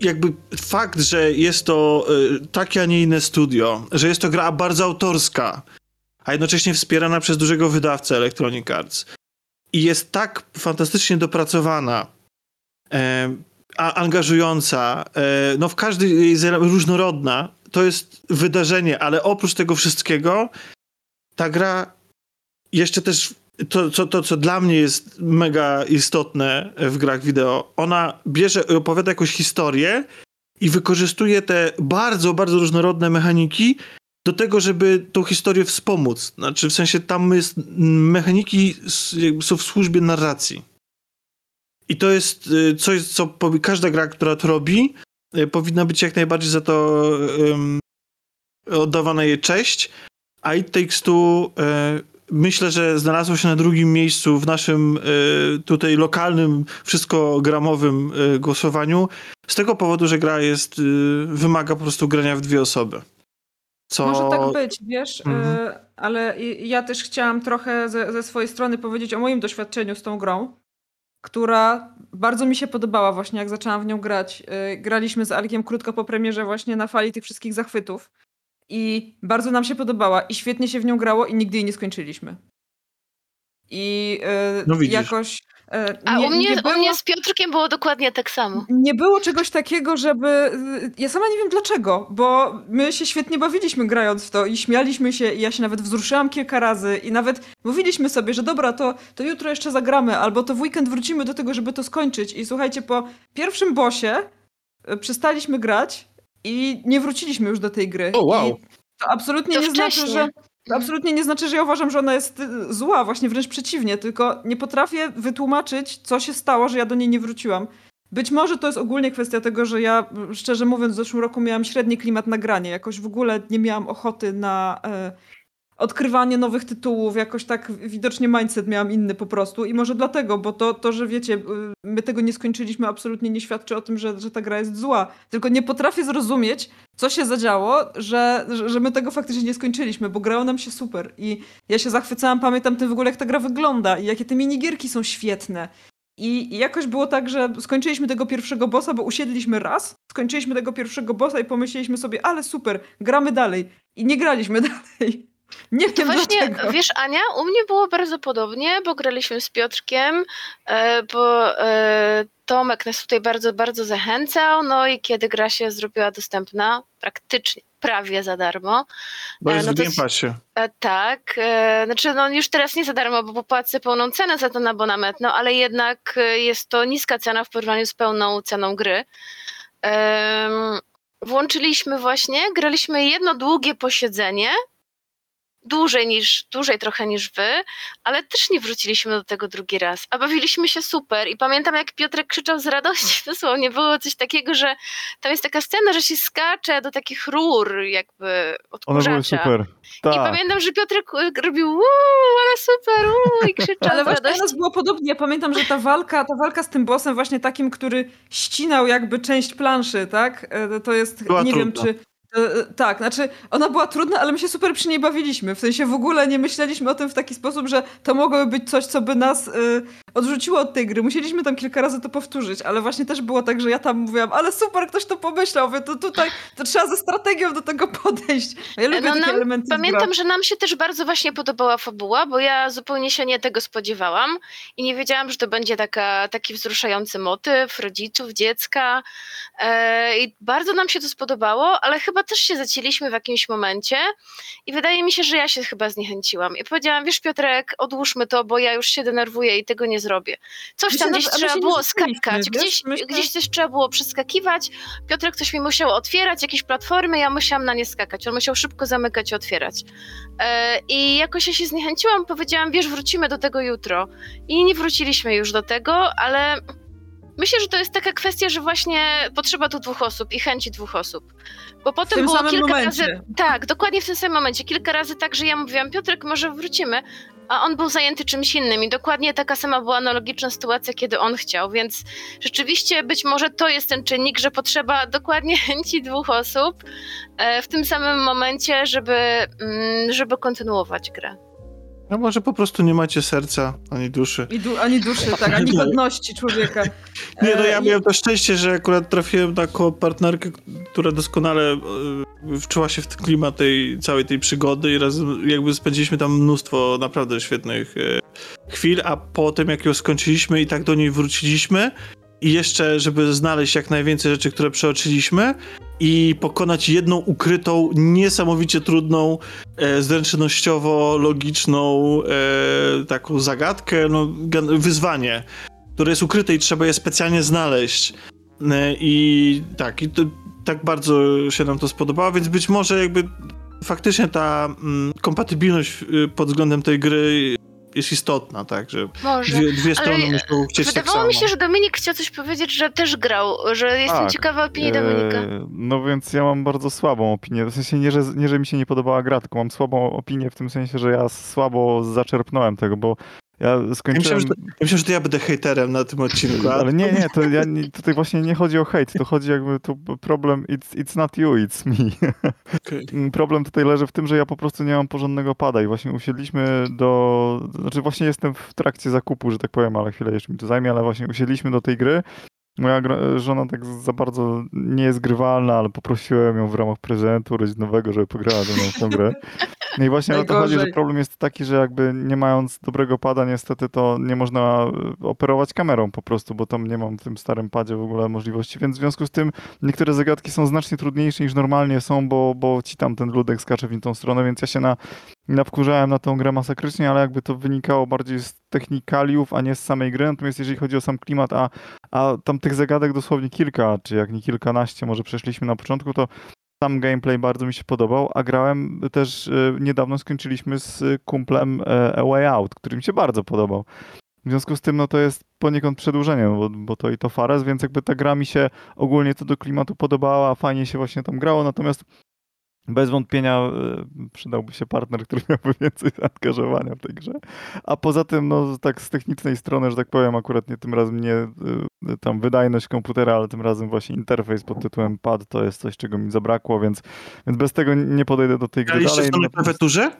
jakby fakt, że jest to y, takie, a nie inne studio, że jest to gra bardzo autorska, a jednocześnie wspierana przez dużego wydawcę Electronic Arts i jest tak fantastycznie dopracowana, e, angażująca, e, no w każdej różnorodna. To jest wydarzenie, ale oprócz tego wszystkiego ta gra jeszcze też to, to, to, co dla mnie jest mega istotne w grach wideo, ona bierze, opowiada jakąś historię i wykorzystuje te bardzo, bardzo różnorodne mechaniki do tego, żeby tą historię wspomóc. Znaczy, w sensie tam jest, mechaniki są w służbie narracji. I to jest y, coś, co każda gra, która to robi, y, powinna być jak najbardziej za to um, oddawana jej cześć. A It Takes Two y, myślę, że znalazło się na drugim miejscu w naszym tutaj lokalnym, wszystko gramowym głosowaniu z tego powodu, że gra jest, wymaga po prostu grania w dwie osoby. Co... Może tak być, wiesz, mhm. ale ja też chciałam trochę ze, ze swojej strony powiedzieć o moim doświadczeniu z tą grą która bardzo mi się podobała właśnie, jak zaczęłam w nią grać. Y, graliśmy z Alkiem krótko po premierze właśnie na fali tych wszystkich zachwytów i bardzo nam się podobała i świetnie się w nią grało i nigdy jej nie skończyliśmy. I yy, no jakoś E, A nie, u, mnie, było, u mnie z Piotrkiem było dokładnie tak samo. Nie było czegoś takiego, żeby. Ja sama nie wiem dlaczego, bo my się świetnie bawiliśmy grając w to i śmialiśmy się, i ja się nawet wzruszyłam kilka razy, i nawet mówiliśmy sobie, że dobra, to, to jutro jeszcze zagramy, albo to w weekend wrócimy do tego, żeby to skończyć. I słuchajcie, po pierwszym bosie e, przestaliśmy grać i nie wróciliśmy już do tej gry. O, wow. I to absolutnie to nie wcześniej. znaczy, że to absolutnie nie znaczy, że ja uważam, że ona jest y, zła, właśnie wręcz przeciwnie, tylko nie potrafię wytłumaczyć, co się stało, że ja do niej nie wróciłam. Być może to jest ogólnie kwestia tego, że ja, szczerze mówiąc, w zeszłym roku miałam średni klimat nagrania. Jakoś w ogóle nie miałam ochoty na e, odkrywanie nowych tytułów, jakoś tak widocznie mindset miałam inny po prostu i może dlatego, bo to, to że wiecie, y, my tego nie skończyliśmy, absolutnie nie świadczy o tym, że, że ta gra jest zła. Tylko nie potrafię zrozumieć, co się zadziało, że, że my tego faktycznie nie skończyliśmy, bo grało nam się super i ja się zachwycałam, pamiętam tym w ogóle, jak ta gra wygląda i jakie te minigierki są świetne. I, jakoś było tak, że skończyliśmy tego pierwszego bossa, bo usiedliśmy raz, skończyliśmy tego pierwszego bossa i pomyśleliśmy sobie, ale super, gramy dalej. I nie graliśmy dalej. Nie wiem właśnie, dlaczego. wiesz Ania, u mnie było bardzo podobnie, bo graliśmy z Piotrkiem, e, bo e, Tomek nas tutaj bardzo, bardzo zachęcał, no i kiedy gra się zrobiła dostępna, praktycznie prawie za darmo. Bo jest no w Game Passie. E, tak, e, znaczy no już teraz nie za darmo, bo popłacę pełną cenę za ten abonament, no ale jednak e, jest to niska cena w porównaniu z pełną ceną gry. Włączyliśmy właśnie, graliśmy jedno długie posiedzenie, dłużej niż, dłużej trochę niż wy, ale też nie wróciliśmy do tego drugi raz, a bawiliśmy się super i pamiętam jak Piotrek krzyczał z radości, dosłownie było coś takiego, że tam jest taka scena, że się skacze do takich rur jakby One były odkurzacza. super. I Tak. pamiętam, że Piotrek y, robił uuu, ale super, uuu, i krzyczał Ale z właśnie nas było podobnie. Ja pamiętam, że ta walka, ta walka z tym bossem właśnie takim, który ścinał jakby część planszy, tak? E, To jest, Była nie wiem trudna. czy... e, Tak, znaczy ona była trudna, ale my się super przy niej bawiliśmy. W sensie w ogóle nie myśleliśmy o tym w taki sposób, że to mogłoby być coś, co by nas y, odrzuciło od tej gry. Musieliśmy tam kilka razy to powtórzyć, ale właśnie też było tak, że ja tam mówiłam, ale super, ktoś to pomyślał, mówię, to tutaj to trzeba ze strategią do tego podejść. Ja lubię No, takie elementy Pamiętam, że nam się też bardzo właśnie podobała fabuła, bo ja zupełnie się nie tego spodziewałam i nie wiedziałam, że to będzie taka, taki wzruszający motyw rodziców, dziecka e, i bardzo nam się to spodobało, ale chyba też się zacięliśmy w jakimś momencie i wydaje mi się, że ja się chyba zniechęciłam i powiedziałam, wiesz Piotrek, odłóżmy to, bo ja już się denerwuję i tego nie zrobię. Coś tam się gdzieś trzeba było skakać, gdzieś, Myśmy- gdzieś coś trzeba było przeskakiwać, Piotrek coś mi musiał otwierać, jakieś platformy, ja musiałam na nie skakać. On musiał szybko zamykać i otwierać. E, I jakoś ja się zniechęciłam, powiedziałam, wiesz, wrócimy do tego jutro. I nie wróciliśmy już do tego, ale myślę, że to jest taka kwestia, że właśnie potrzeba tu dwóch osób i chęci dwóch osób. Bo potem tym było kilka momencie. razy. Tak, dokładnie w tym samym momencie. Kilka razy tak, że ja mówiłam, Piotrek, może wrócimy. A on był zajęty czymś innym i dokładnie taka sama była analogiczna sytuacja, kiedy on chciał, więc rzeczywiście być może to jest ten czynnik, że potrzeba dokładnie chęci dwóch osób e, w tym samym momencie, żeby, mm, żeby kontynuować grę. No może po prostu nie macie serca ani duszy. I du- ani duszy, tak, ani godności człowieka. Nie, no ja E, miałem to szczęście, że akurat trafiłem na taką partnerkę, która doskonale e, wczuła się w ten klimat tej całej tej przygody i razem jakby spędziliśmy tam mnóstwo naprawdę świetnych e, chwil, a potem jak ją skończyliśmy i tak do niej wróciliśmy i jeszcze, żeby znaleźć jak najwięcej rzeczy, które przeoczyliśmy i pokonać jedną ukrytą, niesamowicie trudną, e, zręcznościowo-logiczną e, taką zagadkę, no, wyzwanie które jest ukryte i trzeba je specjalnie znaleźć. E, I tak, i to, tak bardzo się nam to spodobało, więc być może jakby faktycznie ta mm, kompatybilność y, pod względem tej gry jest istotna, tak, że Może. dwie, dwie strony muszą chcieć tak Wydawało mi się, że Dominik chciał coś powiedzieć, że też grał, że jestem Tak, ciekawa opinii Dominika. E, No więc ja mam bardzo słabą opinię. W sensie nie że, nie, że mi się nie podobała gra, tylko mam słabą opinię w tym sensie, że ja słabo zaczerpnąłem tego, bo ja Ja myślałem, skończyłem... że ja myślałem, że to ja będę hejterem na tym odcinku. a- Ale nie, nie, to ja, nie, tutaj właśnie nie chodzi o hejt, to chodzi jakby tu problem it's, it's not you, it's me. Okej. Mm, Problem tutaj leży w tym, że ja po prostu nie mam porządnego pada i właśnie usiedliśmy do... Znaczy właśnie jestem w trakcie zakupu, że tak powiem, ale chwilę jeszcze mi to zajmie, ale właśnie usiedliśmy do tej gry. Moja żona tak za bardzo nie jest grywalna, ale poprosiłem ją w ramach prezentu rodzinowego, żeby pograła ze mną w tę grę. No i właśnie o to chodzi, że Najgorzej. problem jest taki, że jakby nie mając dobrego pada niestety to nie można e, operować kamerą po prostu, bo tam nie mam w tym starym padzie w ogóle możliwości, więc w związku z tym niektóre zagadki są znacznie trudniejsze niż normalnie są, bo, bo ci tam ten ludek skacze w tą stronę, więc ja się na, nawkurzałem na tą grę masakrycznie, ale jakby to wynikało bardziej z technikaliów, a nie z samej gry, natomiast jeżeli chodzi o sam klimat, a, a tam tych zagadek dosłownie kilka, czy jak nie kilkanaście może przeszliśmy na początku, to sam gameplay bardzo mi się podobał, a grałem też e, niedawno skończyliśmy z kumplem e, A Way Out, który mi się bardzo podobał. W związku z tym, no to jest poniekąd przedłużenie, bo, bo to i to Fares, więc jakby ta gra mi się ogólnie to do klimatu podobała, fajnie się właśnie tam grało, natomiast bez wątpienia e, przydałby się partner, który miałby więcej zaangażowania w tej grze. A poza tym, no tak z technicznej strony, że tak powiem, akurat nie tym razem nie e, tam wydajność komputera, ale tym razem właśnie interfejs pod tytułem pad to jest coś, czego mi zabrakło, więc, więc bez tego nie podejdę do tej gry Graliście dalej. w to na klawiaturze?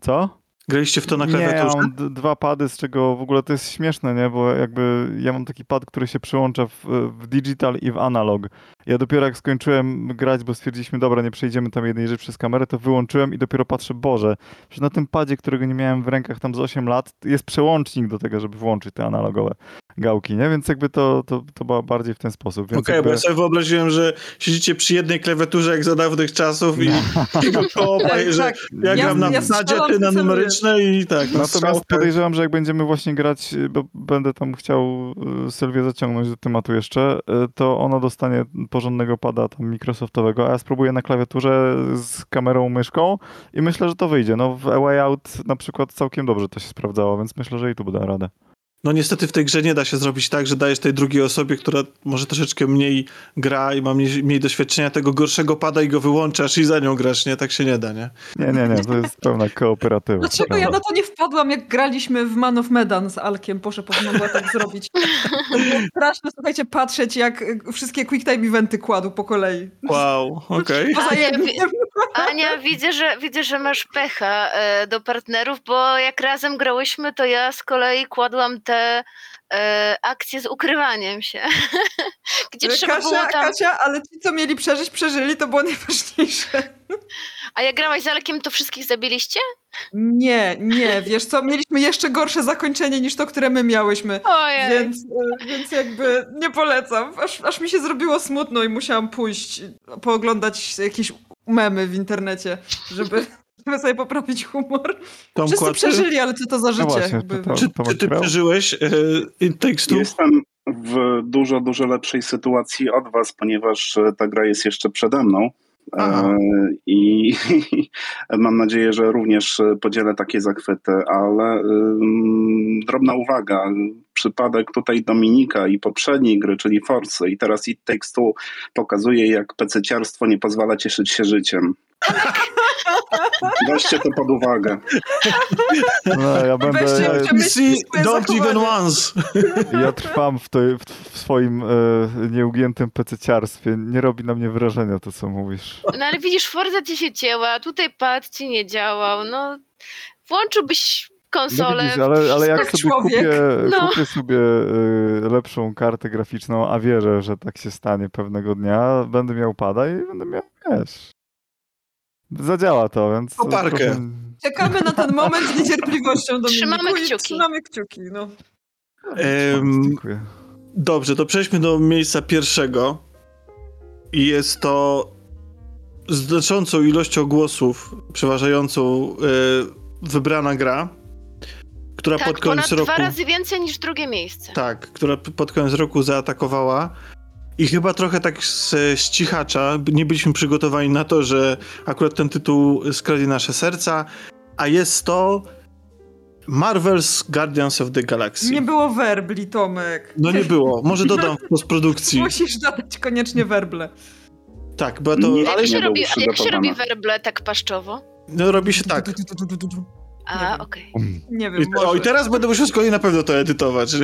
Co? Graliście w to na Nie, ja klawiaturze? mam dwa pady, z czego w ogóle to jest śmieszne, nie? Bo jakby ja mam taki pad, który się przyłącza w, w digital i w analog. Ja dopiero jak skończyłem grać, bo stwierdziliśmy, dobra, nie przejdziemy tam jednej rzeczy przez kamerę, to wyłączyłem i dopiero patrzę, Boże, że na tym padzie, którego nie miałem w rękach tam z 8 lat, jest przełącznik do tego, żeby włączyć te analogowe gałki, nie? Więc jakby to, to, to było bardziej w ten sposób. Okej, Okay, jakby... bo ja sobie wyobraziłem, że siedzicie przy jednej klawiaturze jak za dawnych czasów i koopa, tak, że tak. ja gram ja, na wsadzie, ja ty na numeryczne i tak. Natomiast podejrzewam, że jak będziemy właśnie grać, bo będę tam chciał y, Sylwię zaciągnąć do tematu jeszcze, y, to ona dostanie porządnego pada tam Microsoftowego, a ja spróbuję na klawiaturze z kamerą, myszką i myślę, że to wyjdzie. No w A Way Out na przykład całkiem dobrze to się sprawdzało, więc myślę, że i tu będę radę. No niestety w tej grze nie da się zrobić tak, że dajesz tej drugiej osobie, która może troszeczkę mniej gra i ma mniej, mniej doświadczenia, tego gorszego pada i go wyłączasz i za nią grasz, nie? Tak się nie da, nie? Nie, nie, nie, to jest pełna kooperatywa. Dlaczego ja na to nie wpadłam, jak graliśmy w Man of Medan z Alkiem? Proszę, powinna była tak zrobić. Straszne, słuchajcie, patrzeć, jak wszystkie quick time eventy kładł po kolei. Wow, okej. Okay. Ania, Ania, widzę, że, widzę, że masz pecha e, do partnerów, bo jak razem grałyśmy, to ja z kolei kładłam te e, akcje z ukrywaniem się. Gdzie Kasia, trzeba było tam... Kasia, ale ci, co mieli przeżyć, przeżyli, to było najważniejsze. A jak grałaś z Alekiem, to wszystkich zabiliście? Nie, nie, wiesz co, mieliśmy jeszcze gorsze zakończenie niż to, które my miałyśmy. Ojej. Więc, e, więc jakby nie polecam. Aż, aż mi się zrobiło smutno i musiałam pójść, pooglądać jakieś memy w internecie, żeby żeby sobie poprawić humor. Tomku, Wszyscy przeżyli, ale co to za no życie? No właśnie, to, to, czy, czy, ty przeżyłeś e, tekstu? Jestem w dużo, dużo lepszej sytuacji od was, ponieważ e, ta gra jest jeszcze przede mną. E, I mam nadzieję, że również podzielę takie zachwyty, ale drobna uwaga. Przypadek tutaj Dominika i poprzedniej gry, czyli Force, i teraz It Takes Two pokazuje, jak pececiarstwo nie pozwala cieszyć się życiem. Weźcie to pod uwagę. No, ja będę... Ja, don't even once. Ja trwam w, to, w swoim e, nieugiętym pececiarstwie. Nie robi na mnie wrażenia to, co mówisz. No ale widzisz, Forza ci się cięła, tutaj pad ci nie działał, no włączyłbyś konsolę. No widzisz, ale, ale jak sobie kupię, no. kupię sobie y, lepszą kartę graficzną, a wierzę, że tak się stanie pewnego dnia, będę miał pada i będę miał, wiesz, Zadziała to, więc... Poparkę. Czekamy na ten moment z niecierpliwością. Dominiku, trzymamy kciuki. Trzymamy kciuki, no. Dziękuję. Dobrze, to przejdźmy do miejsca pierwszego. I jest to znaczącą ilością głosów, przeważającą yy, wybrana gra, która tak, pod koniec ponad roku... dwa razy więcej niż drugie miejsce. Tak, która pod koniec roku zaatakowała i chyba trochę tak z, z cichacza, nie byliśmy przygotowani na to, że akurat ten tytuł skradnie nasze serca, a jest to Marvel's Guardians of the Galaxy. Nie było werbli, Tomek. No nie było. Może dodam w postprodukcji. Musisz dodać koniecznie werble. Tak, bo to... Jak, się, robi, jak się robi werble tak paszczowo? No robi się tak. A, okej. Okay. Nie wiem, I, O, i teraz będę musiał z kolei na pewno to edytować.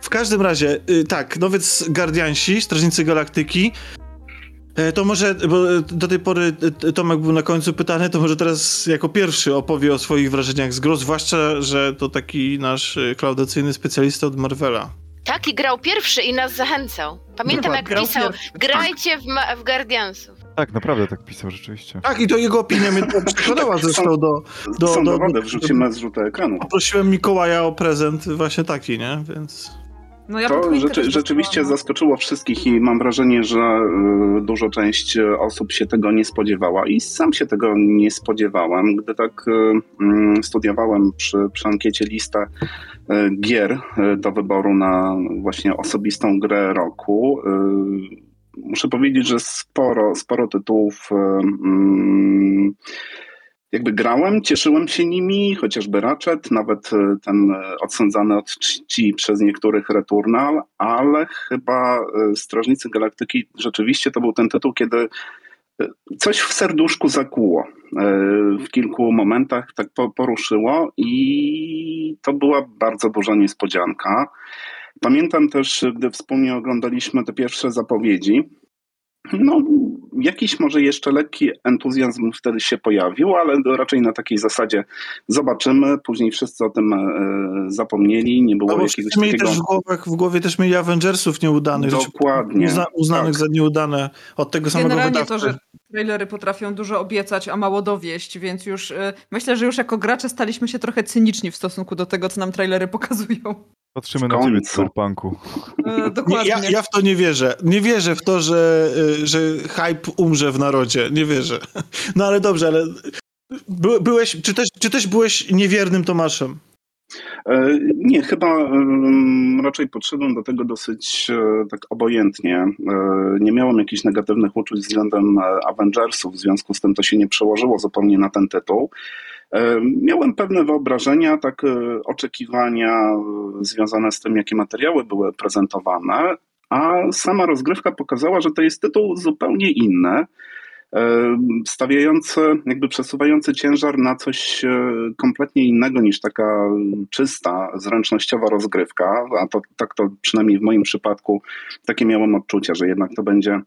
w każdym razie, y, tak, nowiec Guardiansi, Strażnicy Galaktyki, e, to może, bo do tej pory y, Tomek był na końcu pytany, to może teraz jako pierwszy opowie o swoich wrażeniach z gro, zwłaszcza, że to taki nasz klaudacyjny specjalista od Marvela. Tak, i grał pierwszy i nas zachęcał. Pamiętam, jak pisał, pierwszy. grajcie w, w Guardiansów. Tak, naprawdę tak pisał rzeczywiście. Tak, i to jego opinia mnie przekonała zresztą do... do, Są do, do, wrzucimy na zrzutę ekranu. Poprosiłem Mikołaja o prezent właśnie taki, nie? Więc... No ja to rzeczy, rzeczywiście zaskoczyło wszystkich i mam wrażenie, że y, dużo część osób się tego nie spodziewała i sam się tego nie spodziewałem. Gdy tak y, mm, studiowałem przy, przy ankiecie listę y, gier do wyboru na właśnie osobistą grę roku, muszę powiedzieć, że sporo, sporo tytułów mm, jakby grałem, cieszyłem się nimi, chociażby Ratchet, nawet e, ten e, odsądzany od czci przez niektórych Returnal, ale chyba e, Strażnicy Galaktyki rzeczywiście to był ten tytuł, kiedy coś w serduszku zakłuło. W kilku momentach tak poruszyło i to była bardzo duża niespodzianka. Pamiętam też, gdy wspólnie oglądaliśmy te pierwsze zapowiedzi, No, jakiś może jeszcze lekki entuzjazm wtedy się pojawił, ale raczej na takiej zasadzie zobaczymy. Później wszyscy o tym e, zapomnieli, nie było no, jakiegoś mieli takiego... też w, głowach, w głowie też mieli Avengersów nieudanych. Dokładnie. Uzna, uznanych tak. za nieudane od tego samego Generalnie wydawcy. to, że trailery potrafią dużo obiecać, a mało dowieść, więc już y, myślę, że już jako gracze staliśmy się trochę cyniczni w stosunku do tego, co nam trailery pokazują. Patrzymy na ciebie. Cyberpunku. E, Nie, dokładnie. ja, ja w to nie wierzę. Nie wierzę w to, że, y, że hype umrze w narodzie. Nie wierzę. No ale dobrze, ale by, byłeś, czy też, czy też byłeś niewiernym Tomaszem? E, Nie, chyba raczej podszedłem do tego dosyć e, tak obojętnie. E, Nie miałem jakichś negatywnych uczuć względem Avengersów, w związku z tym to się nie przełożyło zupełnie na ten tytuł. Miałem pewne wyobrażenia, tak oczekiwania związane z tym, jakie materiały były prezentowane, a sama rozgrywka pokazała, że to jest tytuł zupełnie inny stawiający, jakby przesuwający ciężar na coś e, kompletnie innego niż taka czysta, zręcznościowa rozgrywka, a to tak to przynajmniej w moim przypadku takie miałem odczucia, że jednak to będzie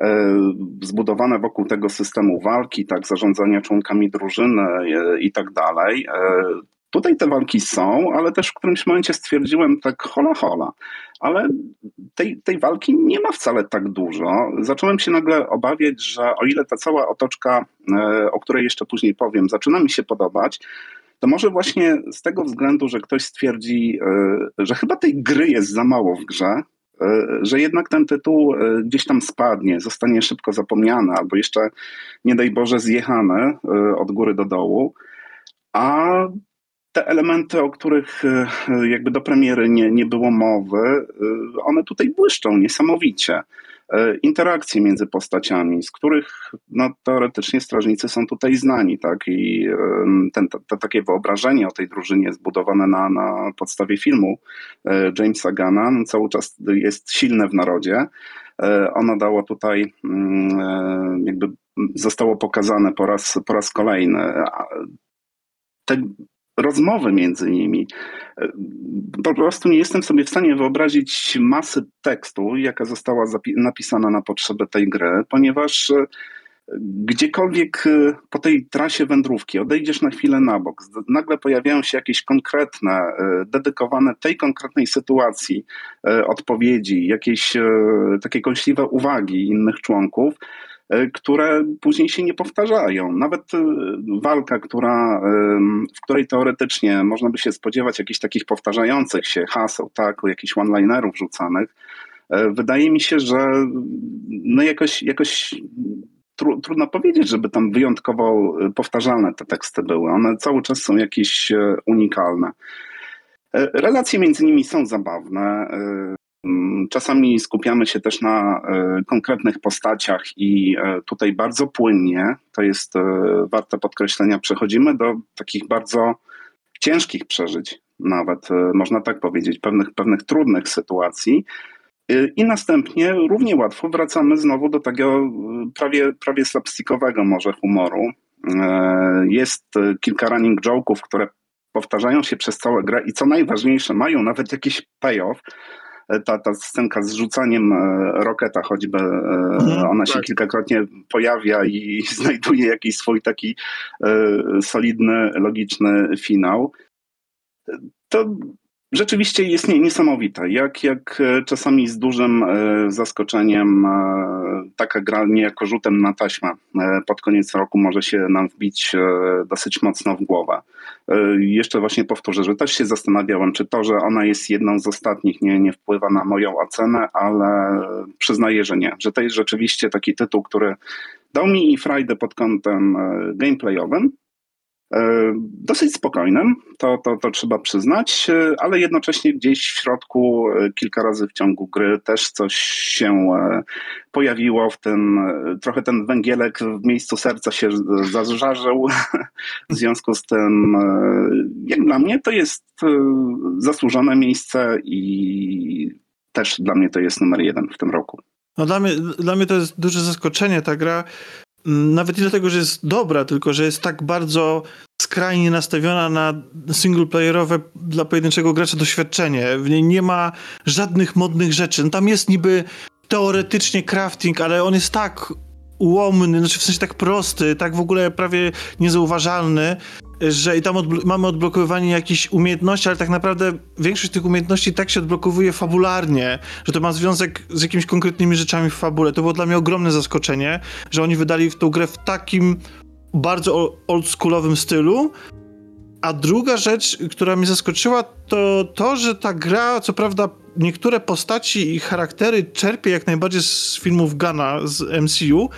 e, zbudowane wokół tego systemu walki, tak, zarządzania członkami drużyny e, i tak dalej. E, Tutaj te walki są, ale też w którymś momencie stwierdziłem tak hola hola, ale tej, tej walki nie ma wcale tak dużo. Zacząłem się nagle obawiać, że o ile ta cała otoczka, e, o której jeszcze później powiem, zaczyna mi się podobać, to może właśnie z tego względu, że ktoś stwierdzi, e, że chyba tej gry jest za mało w grze, e, że jednak ten tytuł gdzieś tam spadnie, zostanie szybko zapomniany, albo jeszcze, nie daj Boże, zjechany od góry do dołu. A te elementy, o których e, jakby do premiery nie, nie było mowy, e, one tutaj błyszczą niesamowicie. E, Interakcje między postaciami, z których no, teoretycznie strażnicy są tutaj znani, tak? I ten, to, to takie wyobrażenie o tej drużynie zbudowane na, na podstawie filmu Jamesa Gana no, cały czas jest silne w narodzie. Ono dało tutaj mm, jakby zostało pokazane po raz, po raz kolejny. Te rozmowy między nimi. E, Po prostu nie jestem sobie w stanie wyobrazić masy tekstu, jaka została napisana na potrzeby tej gry, ponieważ e, gdziekolwiek e, po tej trasie wędrówki odejdziesz na chwilę na bok, nagle pojawiają się jakieś konkretne, dedykowane tej konkretnej sytuacji odpowiedzi, jakieś takie kąśliwe uwagi innych członków, które później się nie powtarzają. Nawet e, walka, która, em, w której teoretycznie można by się spodziewać jakichś takich powtarzających się haseł, tak, jakichś one-linerów rzucanych, e, wydaje mi się, że no jakoś, jakoś tru, trudno powiedzieć, żeby tam wyjątkowo e, powtarzalne te teksty były. One cały czas są jakieś e, unikalne. E, Relacje między nimi są zabawne. Mm, Czasami skupiamy się też na e, konkretnych postaciach i e, tutaj bardzo płynnie, to jest e, warte podkreślenia, przechodzimy do takich bardzo ciężkich przeżyć, nawet można tak powiedzieć, pewnych, pewnych trudnych sytuacji. I następnie równie łatwo wracamy znowu do e, prawie, prawie slapstickowego może humoru. Jest kilka running joke'ów, które powtarzają się przez całą grę i co najważniejsze, mają nawet jakiś payoff ta, ta scenka z rzucaniem e, roketa choćby, e, Mhm, ona się tak. kilkakrotnie pojawia i znajduje jakiś swój taki e, solidny, logiczny finał. To rzeczywiście jest nie- niesamowite, jak, jak czasami z dużym zaskoczeniem taka gra niejako rzutem na taśmę pod koniec roku może się nam wbić dosyć mocno w głowę. E, Jeszcze właśnie powtórzę, że też się zastanawiałem, czy to, że ona jest jedną z ostatnich, nie, nie wpływa na moją ocenę, ale przyznaję, że nie. Że to jest rzeczywiście taki tytuł, który dał mi i frajdę pod kątem e, gameplayowym, dosyć spokojnym, to, to, to trzeba przyznać, e, ale jednocześnie gdzieś w środku e, kilka razy w ciągu gry też coś się e, pojawiło w tym, e, trochę ten węgielek w miejscu serca się zażarzył, w związku z tym e, jak dla mnie to jest e, zasłużone miejsce i też dla mnie to jest numer jeden w tym roku. No dla mnie, dla mnie to jest duże zaskoczenie ta gra. Nawet nie dlatego, że jest dobra, tylko że jest tak bardzo skrajnie nastawiona na singleplayerowe dla pojedynczego gracza doświadczenie. W niej nie ma żadnych modnych rzeczy. No tam jest niby teoretycznie crafting, ale on jest tak ułomny, znaczy w sensie tak prosty, tak w ogóle prawie niezauważalny, że i tam odblo mamy odblokowywanie jakichś umiejętności, ale tak naprawdę większość tych umiejętności tak się odblokowuje fabularnie, że to ma związek z jakimiś konkretnymi rzeczami w fabule. To było dla mnie ogromne zaskoczenie, że oni wydali w tą grę w takim bardzo oldschoolowym stylu. A druga rzecz, która mnie zaskoczyła, to to, że ta gra, co prawda, niektóre postaci i charaktery czerpie jak najbardziej z filmów Gana z MCU,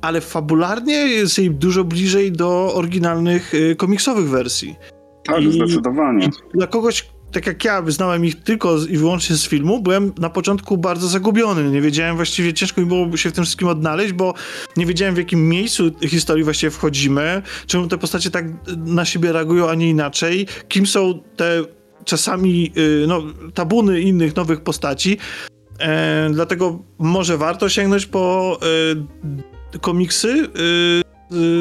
ale fabularnie jest jej dużo bliżej do oryginalnych y, komiksowych wersji. Tak, I, zdecydowanie. Dla kogoś, tak jak ja, wyznałem ich tylko i wyłącznie z filmu, byłem na początku bardzo zagubiony. Nie wiedziałem właściwie, ciężko mi było się w tym wszystkim odnaleźć, bo nie wiedziałem w jakim miejscu historii właściwie wchodzimy, czemu te postacie tak na siebie reagują, a nie inaczej, kim są te czasami y, no, tabuny innych nowych postaci. E, dlatego może warto sięgnąć po e, komiksy e,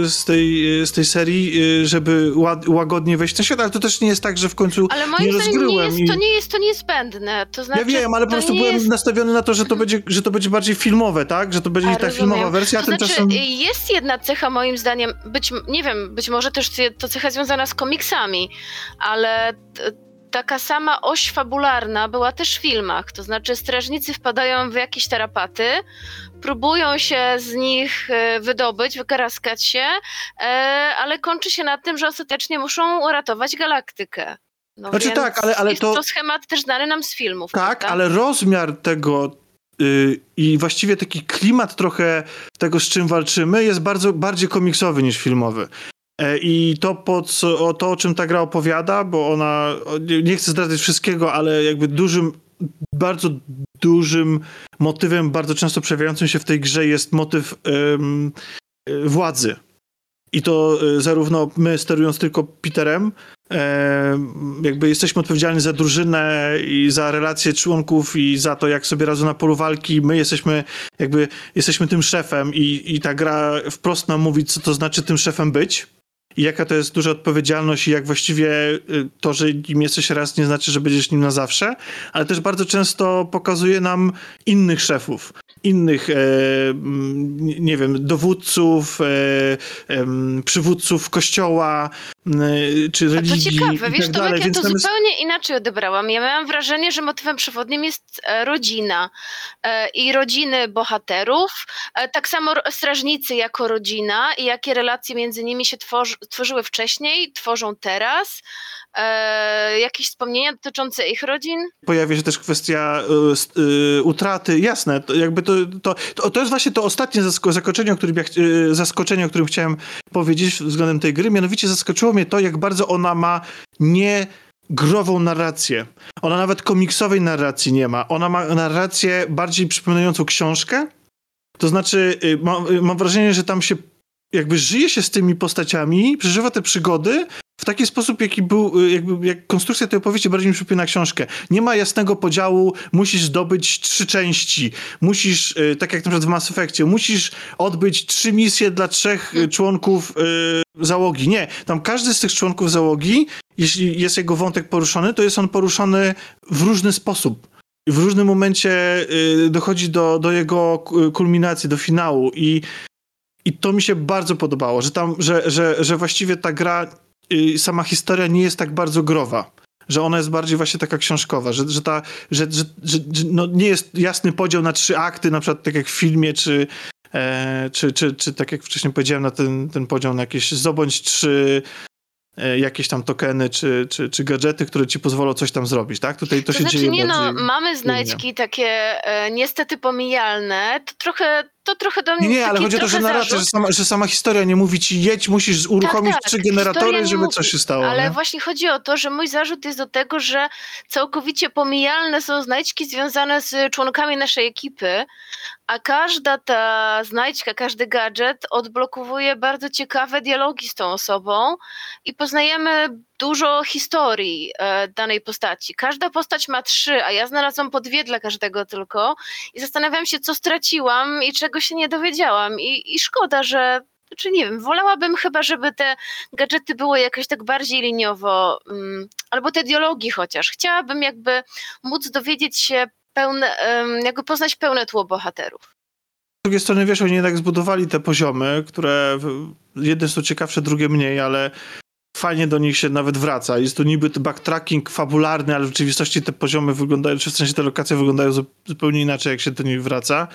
z tej, z tej serii, żeby ład, łagodnie wejść ten świat, ale to też nie jest tak, że w końcu ale moim nie zdaniem nie jest, to nie jest to niezbędne. To znaczy, ja wiem, ale po prostu byłem jest... nastawiony na to, że to, będzie, że to będzie bardziej filmowe, tak? Że to będzie a, ta rozumiem. filmowa wersja, to. Znaczy, jest jedna cecha moim zdaniem, być, nie wiem, być może też to cecha związana z komiksami, ale taka sama oś fabularna była też w filmach. To znaczy, strażnicy wpadają w jakieś tarapaty, próbują się z nich e, wydobyć, wykaraskać się, e, ale kończy się na tym, że ostatecznie muszą uratować galaktykę. No znaczy tak, ale, ale jest to... to schemat też znany nam z filmów. Tak, prawda? ale rozmiar tego yy, i właściwie taki klimat trochę tego, z czym walczymy, jest bardzo bardziej komiksowy niż filmowy. E, I to, po co, to, o czym ta gra opowiada, bo ona, nie chcę zdradzać wszystkiego, ale jakby dużym, bardzo dużym motywem, bardzo często przejawiającym się w tej grze jest motyw um, władzy. I to e, zarówno my sterując tylko Peterem, e, jakby jesteśmy odpowiedzialni za drużynę i za relacje członków i za to, jak sobie radzą na polu walki. My jesteśmy jakby, jesteśmy tym szefem i, i ta gra wprost nam mówi, co to znaczy tym szefem być i jaka to jest duża odpowiedzialność i jak właściwie y, to, że nim jesteś raz nie znaczy, że będziesz nim na zawsze, ale też bardzo często pokazuje nam innych szefów, innych, e, nie wiem, dowódców, e, e, przywódców kościoła, czy religii. A to ciekawe, wiesz, tak Tomek, ja to zupełnie inaczej odebrałam. Ja miałam wrażenie, że motywem przewodnim jest rodzina i rodziny bohaterów, tak samo strażnicy jako rodzina i jakie relacje między nimi się tworzy, tworzyły wcześniej, tworzą teraz. E, jakieś wspomnienia dotyczące ich rodzin? Pojawia się też kwestia y, y, utraty, jasne, to jakby to, to, to, to jest właśnie to ostatnie zaskoczenie, o którym, ja, y, zaskoczenie, o którym chciałem powiedzieć względem tej gry, mianowicie zaskoczyło mnie to, jak bardzo ona ma nie grową narrację. Ona nawet komiksowej narracji nie ma. Ona ma narrację bardziej przypominającą książkę. To znaczy, mam, mam wrażenie, że tam się jakby żyje się z tymi postaciami, przeżywa te przygody taki sposób, jaki był, y, jakby jak konstrukcja tej opowieści bardziej mi przypomina książkę. Nie ma jasnego podziału, musisz zdobyć trzy części, musisz, y, tak jak na przykład w Mass Effectie, musisz odbyć trzy misje dla trzech y, członków załogi. Nie, tam każdy z tych członków załogi, jeśli jest jego wątek poruszony, to jest on poruszony w różny sposób. W różnym momencie dochodzi do, do jego kulminacji, do finału i i to mi się bardzo podobało, że tam, że, że, że właściwie ta gra, sama historia nie jest tak bardzo growa. Że ona jest bardziej właśnie taka książkowa, że, że, ta, że, że, że no nie jest jasny podział na trzy akty, na przykład tak jak w filmie, czy, e, czy, czy, czy tak jak wcześniej powiedziałem, na ten, ten podział na jakieś zdobądź trzy E, jakieś tam tokeny czy, czy, czy gadżety, które ci pozwolą coś tam zrobić, tak? Tutaj to, to się znaczy, dzieje nie no, mamy znajdźki takie e, niestety pomijalne, to trochę to trochę do mnie. Nie, nie ale chodzi o to, że narracja, że sama, że sama, historia nie mówi ci jedź, musisz uruchomić tak, tak, trzy generatory, żeby mówi, coś się stało. Ale nie? właśnie chodzi o to, że mój zarzut jest do tego, że całkowicie pomijalne są znajdźki związane z członkami naszej ekipy, a każda ta znajdźka, każdy gadżet odblokowuje bardzo ciekawe dialogi z tą osobą i poznajemy dużo historii e, danej postaci. Każda postać ma trzy, a ja znalazłam po dwie dla każdego tylko i zastanawiam się, co straciłam i czego się nie dowiedziałam. I, i szkoda, że czy znaczy nie wiem, wolałabym chyba, żeby te gadżety były jakoś tak bardziej liniowo, um, albo te dialogi chociaż. Chciałabym jakby móc dowiedzieć się pełne, jakby poznać pełne tło bohaterów. Z drugiej strony, wiesz, oni jednak zbudowali te poziomy, które jedne są ciekawsze, drugie mniej, ale fajnie do nich się nawet wraca. Jest to niby backtracking fabularny, ale w rzeczywistości te poziomy wyglądają, czy w sensie te lokacje wyglądają zupełnie inaczej, jak się do nich wraca.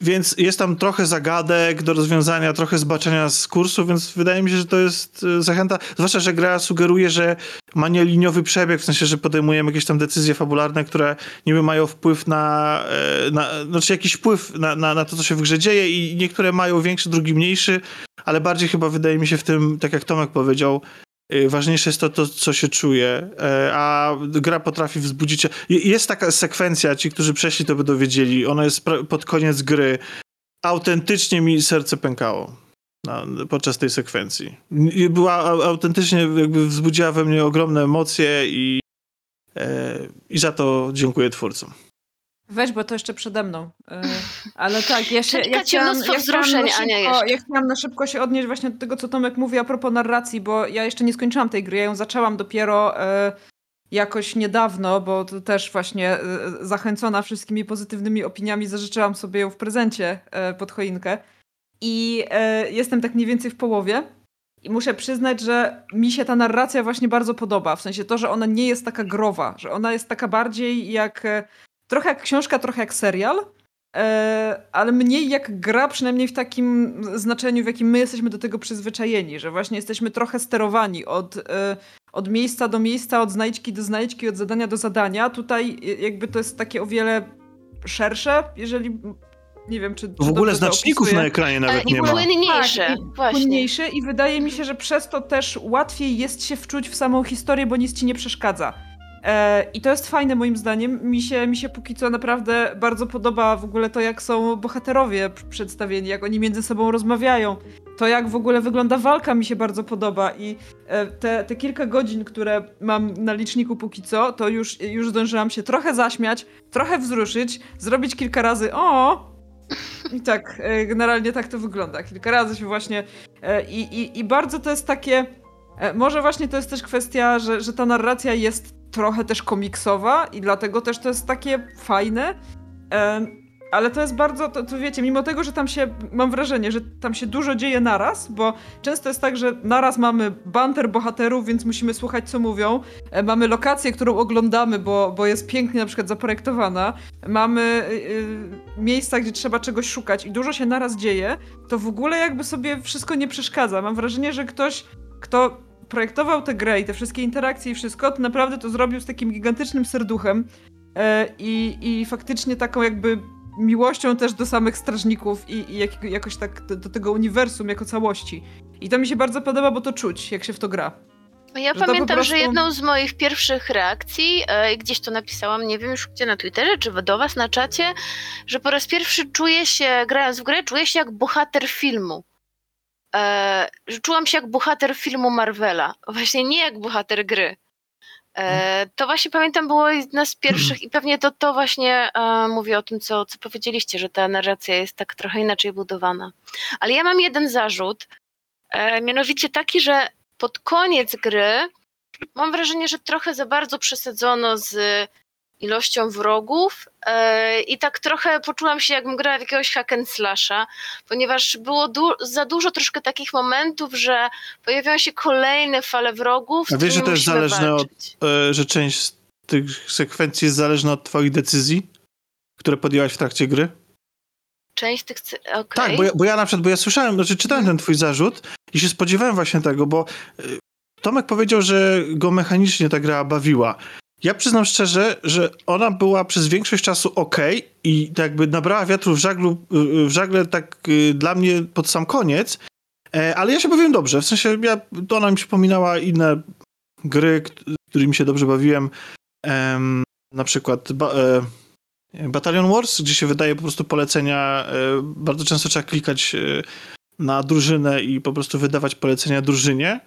Więc jest tam trochę zagadek do rozwiązania, trochę zbaczenia z kursu, więc wydaje mi się, że to jest e, zachęta. Zwłaszcza, że gra sugeruje, że ma nieliniowy przebieg, w sensie, że podejmujemy jakieś tam decyzje fabularne, które niby mają wpływ na, e, na znaczy jakiś wpływ na, na, na to, co się w grze dzieje i niektóre mają większy, drugi mniejszy, ale bardziej chyba wydaje mi się w tym, tak jak Tomek powiedział, Y, ważniejsze jest to, to, co się czuje, e, a gra potrafi wzbudzić. Jest taka sekwencja, ci, którzy przeszli, to by dowiedzieli. Ona jest pod koniec gry. Autentycznie mi serce pękało podczas tej sekwencji. Była autentycznie, jakby wzbudziła we mnie ogromne emocje i, e, i za to dziękuję twórcom. Weź, bo to jeszcze przede mną. E, ale tak, ja się. Ja chciałam, mnóstwo ja wzruszeń, szybko, Ania jeszcze. Ja chciałam na szybko się odnieść właśnie do tego, co Tomek mówi a propos narracji, bo ja jeszcze nie skończyłam tej gry. Ja ją zaczęłam dopiero e, jakoś niedawno, bo to też właśnie e, zachęcona wszystkimi pozytywnymi opiniami zażyczyłam sobie ją w prezencie pod choinkę. I jestem tak mniej więcej w połowie. I muszę przyznać, że mi się ta narracja właśnie bardzo podoba. W sensie to, że ona nie jest taka growa, że ona jest taka bardziej jak trochę jak książka, trochę jak serial, e, ale mniej jak gra, przynajmniej w takim znaczeniu, w jakim my jesteśmy do tego przyzwyczajeni, że właśnie jesteśmy trochę sterowani od, e, od miejsca do miejsca, od znajdźki do znajdźki, od zadania do zadania. Tutaj jakby to jest takie o wiele szersze, jeżeli nie wiem, czy. czy w ogóle znaczników na ekranie nawet nie ma. Płynniejsze, tak, właśnie. Płynniejsze i wydaje mi się, że przez to też łatwiej jest się wczuć w samą historię, bo nic ci nie przeszkadza. E, I to jest fajne moim zdaniem. Mi się, mi się póki co naprawdę bardzo podoba w ogóle to, jak są bohaterowie przedstawieni, jak oni między sobą rozmawiają. To, jak w ogóle wygląda walka, mi się bardzo podoba. I e, te, te kilka godzin, które mam na liczniku póki co, to już, już zdążyłam się trochę zaśmiać, trochę wzruszyć, zrobić kilka razy o, i tak, e, generalnie tak to wygląda. Kilka razy się właśnie. I, i, i bardzo to jest takie. Może właśnie to jest też kwestia, że, że ta narracja jest trochę też komiksowa i dlatego też to jest takie fajne. ale to jest bardzo, to, to, wiecie, mimo tego, że tam się, mam wrażenie, że tam się dużo dzieje naraz, bo często jest tak, że naraz mamy banter bohaterów, więc musimy słuchać, co mówią. E, mamy lokację, którą oglądamy, bo, bo jest pięknie na przykład zaprojektowana. Mamy yy, miejsca, gdzie trzeba czegoś szukać i dużo się naraz dzieje, to w ogóle jakby sobie wszystko nie przeszkadza. Mam wrażenie, że ktoś, kto projektował tę grę i te wszystkie interakcje i wszystko, to naprawdę to zrobił z takim gigantycznym serduchem e, i, i faktycznie taką jakby miłością też do samych strażników i, i jak, jakoś tak do, do, tego uniwersum jako całości. I to mi się bardzo podoba, bo to czuć, jak się w to gra. Ja że pamiętam, prostu... że jedną z moich pierwszych reakcji, e, gdzieś to napisałam, nie wiem już gdzie na Twitterze, czy do was na czacie, że po raz pierwszy czuję się, grając w grę, czuję się jak bohater filmu e, czułam się jak bohater filmu Marvela. Właśnie nie jak bohater gry. E, to właśnie pamiętam było jedna z pierwszych i pewnie to, to właśnie e, mówię o tym, co, co powiedzieliście, że ta narracja jest tak trochę inaczej budowana. Ale ja mam jeden zarzut, e, mianowicie taki, że pod koniec gry mam wrażenie, że trochę za bardzo przesadzono z ilością wrogów yy, i tak trochę poczułam się jakbym grała w jakiegoś hack and slasha, ponieważ było du za dużo troszkę takich momentów, że pojawiają się kolejne fale wrogów. A wiesz, że to jest zależne walczyć. od, yy, że część z tych sekwencji jest zależna od twoich decyzji, które podjęłaś w trakcie gry? Część tych... Okay. Tak, bo ja, bo ja na przykład, bo ja słyszałem, znaczy czytałem ten twój zarzut i się spodziewałem właśnie tego, bo yy, Tomek powiedział, że go mechanicznie ta gra bawiła. Ja przyznam szczerze, że ona była przez większość czasu ok i tak jakby nabrała wiatru w, żaglu, w żagle tak y, dla mnie pod sam koniec, e, ale ja się bawiłem dobrze, w sensie ja, ona mi przypominała inne gry, którymi się dobrze bawiłem, na przykład ba, e, Battalion Wars, gdzie się wydaje po prostu polecenia, e, bardzo często trzeba klikać na drużynę i po prostu wydawać polecenia drużynie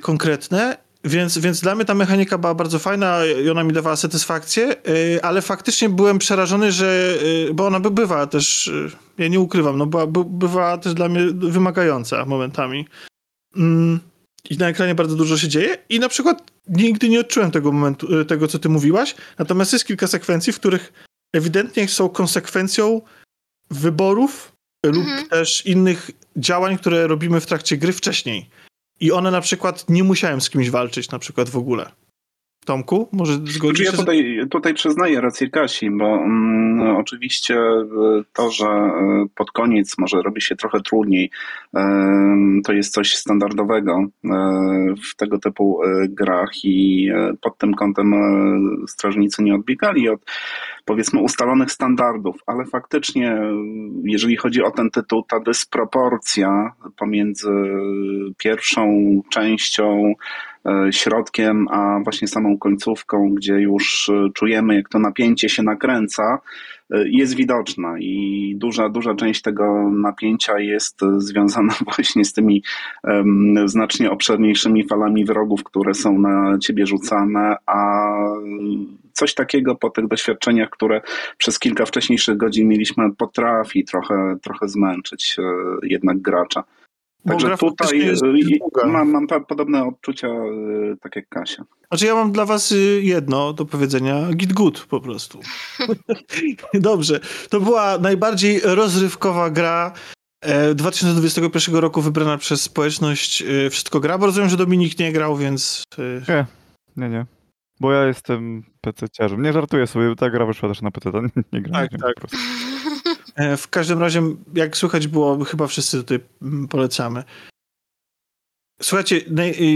konkretne więc, więc dla mnie ta mechanika była bardzo fajna i ona mi dawała satysfakcję, y, ale faktycznie byłem przerażony, że, y, bo ona by bywa też, y, ja nie ukrywam, no była, by, bywa też dla mnie wymagająca momentami. Mm, i na ekranie bardzo dużo się dzieje i na przykład nigdy nie odczułem tego momentu, tego co ty mówiłaś, natomiast jest kilka sekwencji, w których ewidentnie są konsekwencją wyborów mhm. lub też innych działań, które robimy w trakcie gry wcześniej. I one na przykład nie musiałem z kimś walczyć na przykład w ogóle. Tomku, może zgodzisz się? Ja tutaj, tutaj przyznaję rację Kasi, bo mm, oczywiście to, że e, pod koniec może robi się trochę trudniej, e, to jest coś standardowego e, w tego typu grach i pod tym kątem strażnicy nie odbiegali od powiedzmy ustalonych standardów, ale faktycznie jeżeli chodzi o ten tytuł, ta dysproporcja pomiędzy pierwszą częścią środkiem, a właśnie samą końcówką, gdzie już e, czujemy, jak to napięcie się nakręca, e, jest widoczna i duża, duża część tego napięcia jest związana właśnie z tymi um, znacznie obszerniejszymi falami wrogów, które są na ciebie rzucane, a coś takiego po tych doświadczeniach, które przez kilka wcześniejszych godzin mieliśmy, potrafi trochę, trochę zmęczyć jednak gracza. Także tutaj y, mam, mam podobne odczucia, y, tak jak Kasia. Znaczy ja mam dla was y, jedno do powiedzenia, git good po prostu. Dobrze, to była najbardziej rozrywkowa gra 2021 e, roku wybrana przez społeczność Wszystko Gra, bo rozumiem, że Dominik nie grał, więc... Nie, nie, nie. Bo ja jestem PC-ciarzem. Nie żartuję sobie, ta gra wyszła też na PC, nie, nie gram. Tak, tak. E, w każdym razie, jak słychać było, chyba wszyscy tutaj polecamy. Słuchajcie,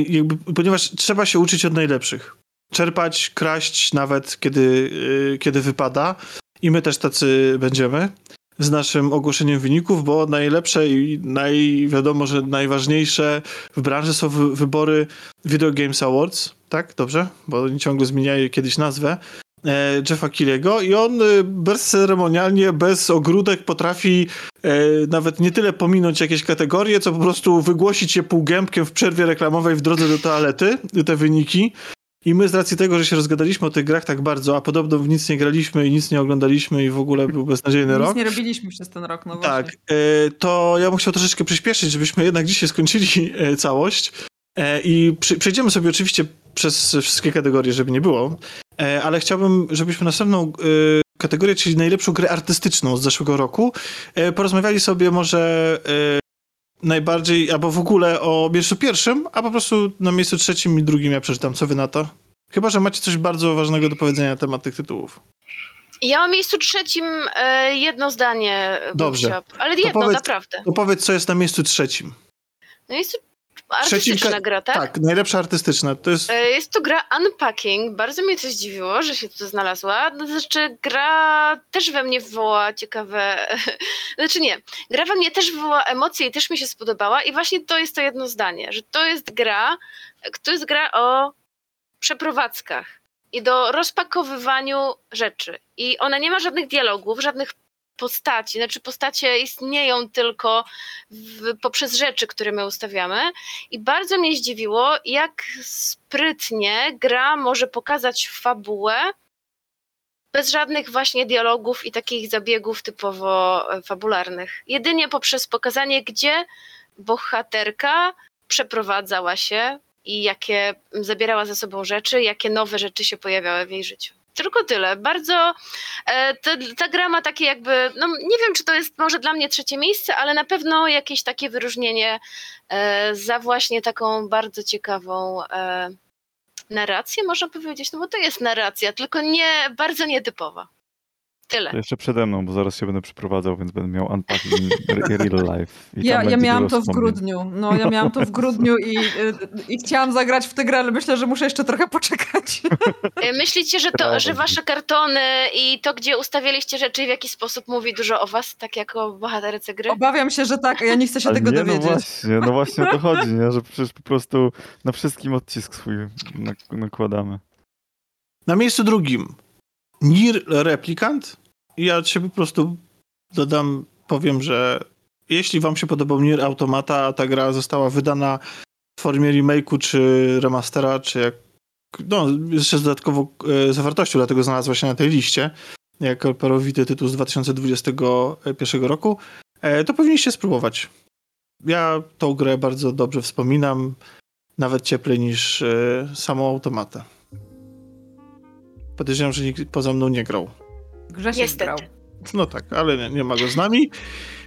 jakby, ponieważ trzeba się uczyć od najlepszych. Czerpać, kraść nawet, kiedy, y, kiedy wypada. I my też tacy będziemy z naszym ogłoszeniem wyników, bo najlepsze i naj, wiadomo, że najważniejsze w branży są wybory Video Games Awards, tak? Dobrze? Bo oni ciągle zmieniają kiedyś nazwę. E, Jeffa Kiliego i on e, bezceremonialnie, bez ogródek potrafi e, nawet nie tyle pominąć jakieś kategorie, co po prostu wygłosić je półgębkiem w przerwie reklamowej w drodze do toalety, te wyniki. I my z racji tego, że się rozgadaliśmy o tych grach tak bardzo, a podobno w nic nie graliśmy i nic nie oglądaliśmy i w ogóle był beznadziejny nic rok. Nic nie robiliśmy przez ten rok, no Tak, to ja bym chciał troszeczkę przyspieszyć, żebyśmy jednak dzisiaj skończyli całość. I przejdziemy sobie oczywiście przez wszystkie kategorie, żeby nie było. E, ale chciałbym, żebyśmy następną e, kategorię, czyli najlepszą grę artystyczną z zeszłego roku, e, porozmawiali sobie może najbardziej, albo w ogóle o miejscu pierwszym, a po prostu na miejscu trzecim i drugim ja przeczytam. Co wy na to? Chyba, że macie coś bardzo ważnego do powiedzenia na temat tych tytułów. Ja mam miejscu trzecim jedno zdanie. Dobrze. ale jedno, powiedz, naprawdę. To powiedz, co jest na miejscu trzecim. Na miejscu Artystyczna gra, tak? Tak, najlepsza artystyczna. To jest... E, jest to gra Unpacking. Bardzo mnie to zdziwiło, że się tu znalazła. No, znaczy, gra też we mnie wywołała ciekawe... Znaczy nie, gra we mnie też wywołała emocje i też mi się spodobała i właśnie to jest to jedno zdanie, że to jest gra, to jest gra o przeprowadzkach i do rozpakowywaniu rzeczy. I ona nie ma żadnych dialogów, żadnych postaci. Znaczy, postacie istnieją tylko w, poprzez rzeczy, które my ustawiamy. I bardzo mnie zdziwiło, jak sprytnie gra może pokazać fabułę bez żadnych właśnie dialogów i takich zabiegów typowo e, fabularnych. Jedynie poprzez pokazanie, gdzie bohaterka przeprowadzała się i jakie zabierała ze sobą rzeczy, jakie nowe rzeczy się pojawiały w jej życiu. Tylko tyle. Bardzo e, ta, ta gra ma takie jakby, no nie wiem, czy to jest może dla mnie trzecie miejsce, ale na pewno jakieś takie wyróżnienie e, za właśnie taką bardzo ciekawą e, narrację, można powiedzieć, no bo to jest narracja, tylko nie, bardzo nietypowa. Tyle. To jeszcze przede mną, bo zaraz się będę przeprowadzał, więc będę miał unpacking real life. ja, ja miałam to w grudniu. No, ja miałam to w grudniu i, i chciałam zagrać w tę grę, ale myślę, że muszę jeszcze trochę poczekać. E, myślicie, że, to, że wasze kartony i to, gdzie ustawialiście rzeczy w jaki sposób mówi dużo o was, tak jako bohaterce gry? Obawiam się, że tak, ja nie chcę się tego nie, no dowiedzieć. No właśnie, no właśnie o to chodzi, nie? że przecież po prostu na wszystkim odcisk swój nakładamy. Na miejscu drugim Nir Replikant. Ja siebie po prostu dodam, powiem, że jeśli wam się podobał Nier Automata, a ta gra została wydana w formie remake'u, czy remastera, czy jak no, jeszcze z dodatkową e, zawartością, dlatego znalazła się na tej liście, jako parowity tytuł z 2021 roku, e, to powinniście spróbować. Ja tą grę bardzo dobrze wspominam nawet cieplej niż y, samą automatę. Podejrzewam, że nikt poza mną nie grał. Grzesiek Niestety. grał. No tak, ale nie, nie ma go z nami.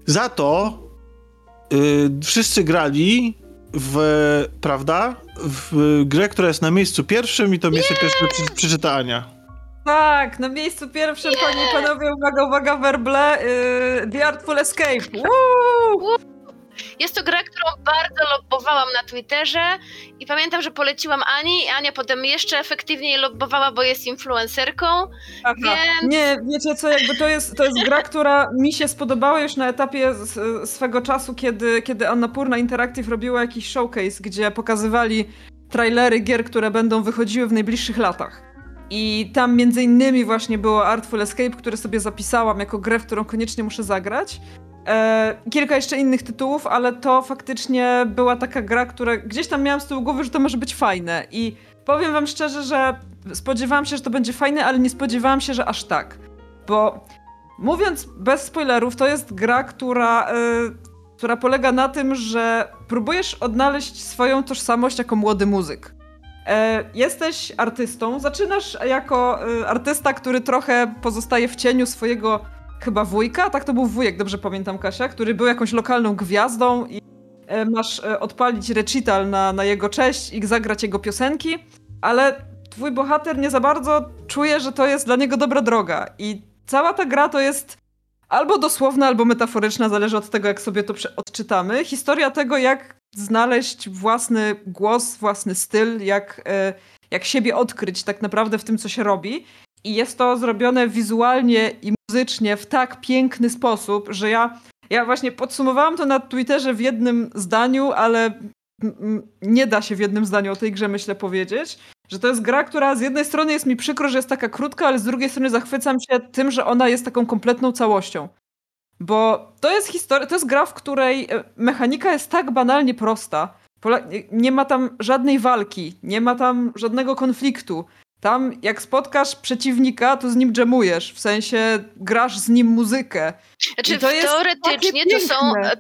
Za to y, wszyscy grali w, prawda, w grę, która jest na miejscu pierwszym i to miejsce pierwsze przy, przeczyta Ania. Tak, na miejscu pierwszym, panie i panowie, uwaga, uwaga, werble, yy, The Artful Escape. Woo! Jest to gra, którą bardzo lobbowałam na Twitterze i pamiętam, że poleciłam Ani i Ania potem jeszcze efektywniej lobbowała, bo jest influencerką. Aha. Więc- Nie, wiecie co, jakby to jest, to jest gra, która mi się spodobała już na etapie swego czasu, kiedy, kiedy Annapurna Interactive robiła jakiś showcase, gdzie pokazywali trailery gier, które będą wychodziły w najbliższych latach. I tam między innymi właśnie było Artful Escape, które sobie zapisałam jako grę, w którą koniecznie muszę zagrać. E, kilka jeszcze innych tytułów, ale to faktycznie była taka gra, która gdzieś tam miałam z tyłu głowy, że to może być fajne. I powiem wam szczerze, że spodziewałam się, że to będzie fajne, ale nie spodziewałam się, że aż tak. Bo mówiąc bez spoilerów, to jest gra, która, y, która polega na tym, że próbujesz odnaleźć swoją tożsamość jako młody muzyk. E, jesteś artystą, zaczynasz jako artysta, który trochę pozostaje w cieniu swojego chyba wujka, tak to był wujek, dobrze pamiętam Kasia, który był jakąś lokalną gwiazdą i e, masz e, odpalić recital na, na jego cześć i zagrać jego piosenki, ale twój bohater nie za bardzo czuje, że to jest dla niego dobra droga i cała ta gra to jest albo dosłowna, albo metaforyczna, zależy od tego, jak sobie to odczytamy. Historia tego, jak znaleźć własny głos, własny styl, jak, e, jak siebie odkryć tak naprawdę w tym, co się robi. I jest to zrobione wizualnie i muzycznie w tak piękny sposób, że ja, ja właśnie podsumowałam to na Twitterze w jednym zdaniu, ale nie da się w jednym zdaniu o tej grze, myślę, powiedzieć. Że to jest gra, która z jednej strony jest mi przykro, że jest taka krótka, ale z drugiej strony zachwycam się tym, że ona jest taką kompletną całością. Bo to jest historia, to jest gra, w której e, mechanika jest tak banalnie prosta. Nie ma tam żadnej walki, nie ma tam żadnego konfliktu. Tam jak spotkasz przeciwnika, to z nim dżemujesz, w sensie grasz z nim muzykę. Znaczy, to jest teoretycznie to są,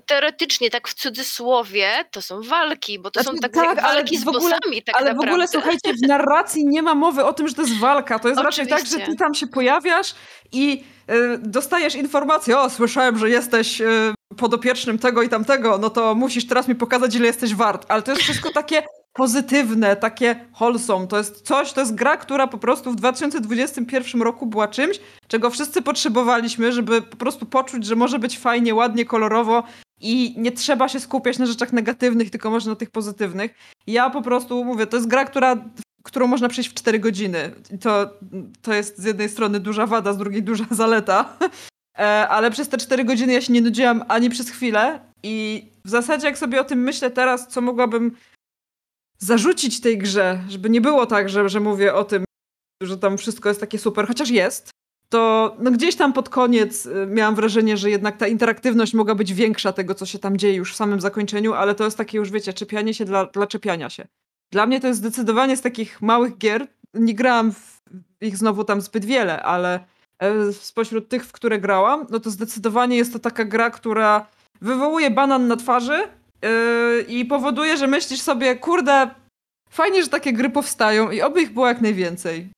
teoretycznie, tak w cudzysłowie, to są walki, bo to Znaczy, są tak, tak, walki z ogóle- bossami tak Ale naprawdę. w ogóle słuchajcie, w narracji nie ma mowy o tym, że to jest walka. To jest raczej tak, że Oczywiście. ty tam się pojawiasz i y, dostajesz informację, o słyszałem, że jesteś y, podopiecznym tego i tamtego, no to musisz teraz mi pokazać, ile jesteś wart. Ale to jest wszystko takie pozytywne, takie wholesome. To jest coś, to jest gra, która po prostu w 2021 roku była czymś, czego wszyscy potrzebowaliśmy, żeby po prostu poczuć, że może być fajnie, ładnie, kolorowo i nie trzeba się skupiać na rzeczach negatywnych, tylko można na tych pozytywnych. Ja po prostu mówię, to jest gra, która, którą można przejść w 4 godziny. To, to jest z jednej strony duża wada, z drugiej duża zaleta. E, Ale przez te 4 godziny ja się nie nudziłam ani przez chwilę. I w zasadzie, jak sobie o tym myślę teraz, co mogłabym zarzucić tej grze, żeby nie było tak, że, że mówię o tym, że tam wszystko jest takie super, chociaż jest, to no gdzieś tam pod koniec y, miałam wrażenie, że jednak ta interaktywność mogła być większa tego, co się tam dzieje już w samym zakończeniu, ale to jest takie już, wiecie, czepianie się dla, dla czepiania się. Dla mnie to jest zdecydowanie z takich małych gier, nie grałam ich znowu tam zbyt wiele, ale e, spośród tych, w które grałam, no to zdecydowanie jest to taka gra, która wywołuje banan na twarzy yy, i powoduje, że myślisz sobie, kurde, fajnie, że takie gry powstają i oby ich było jak najwięcej.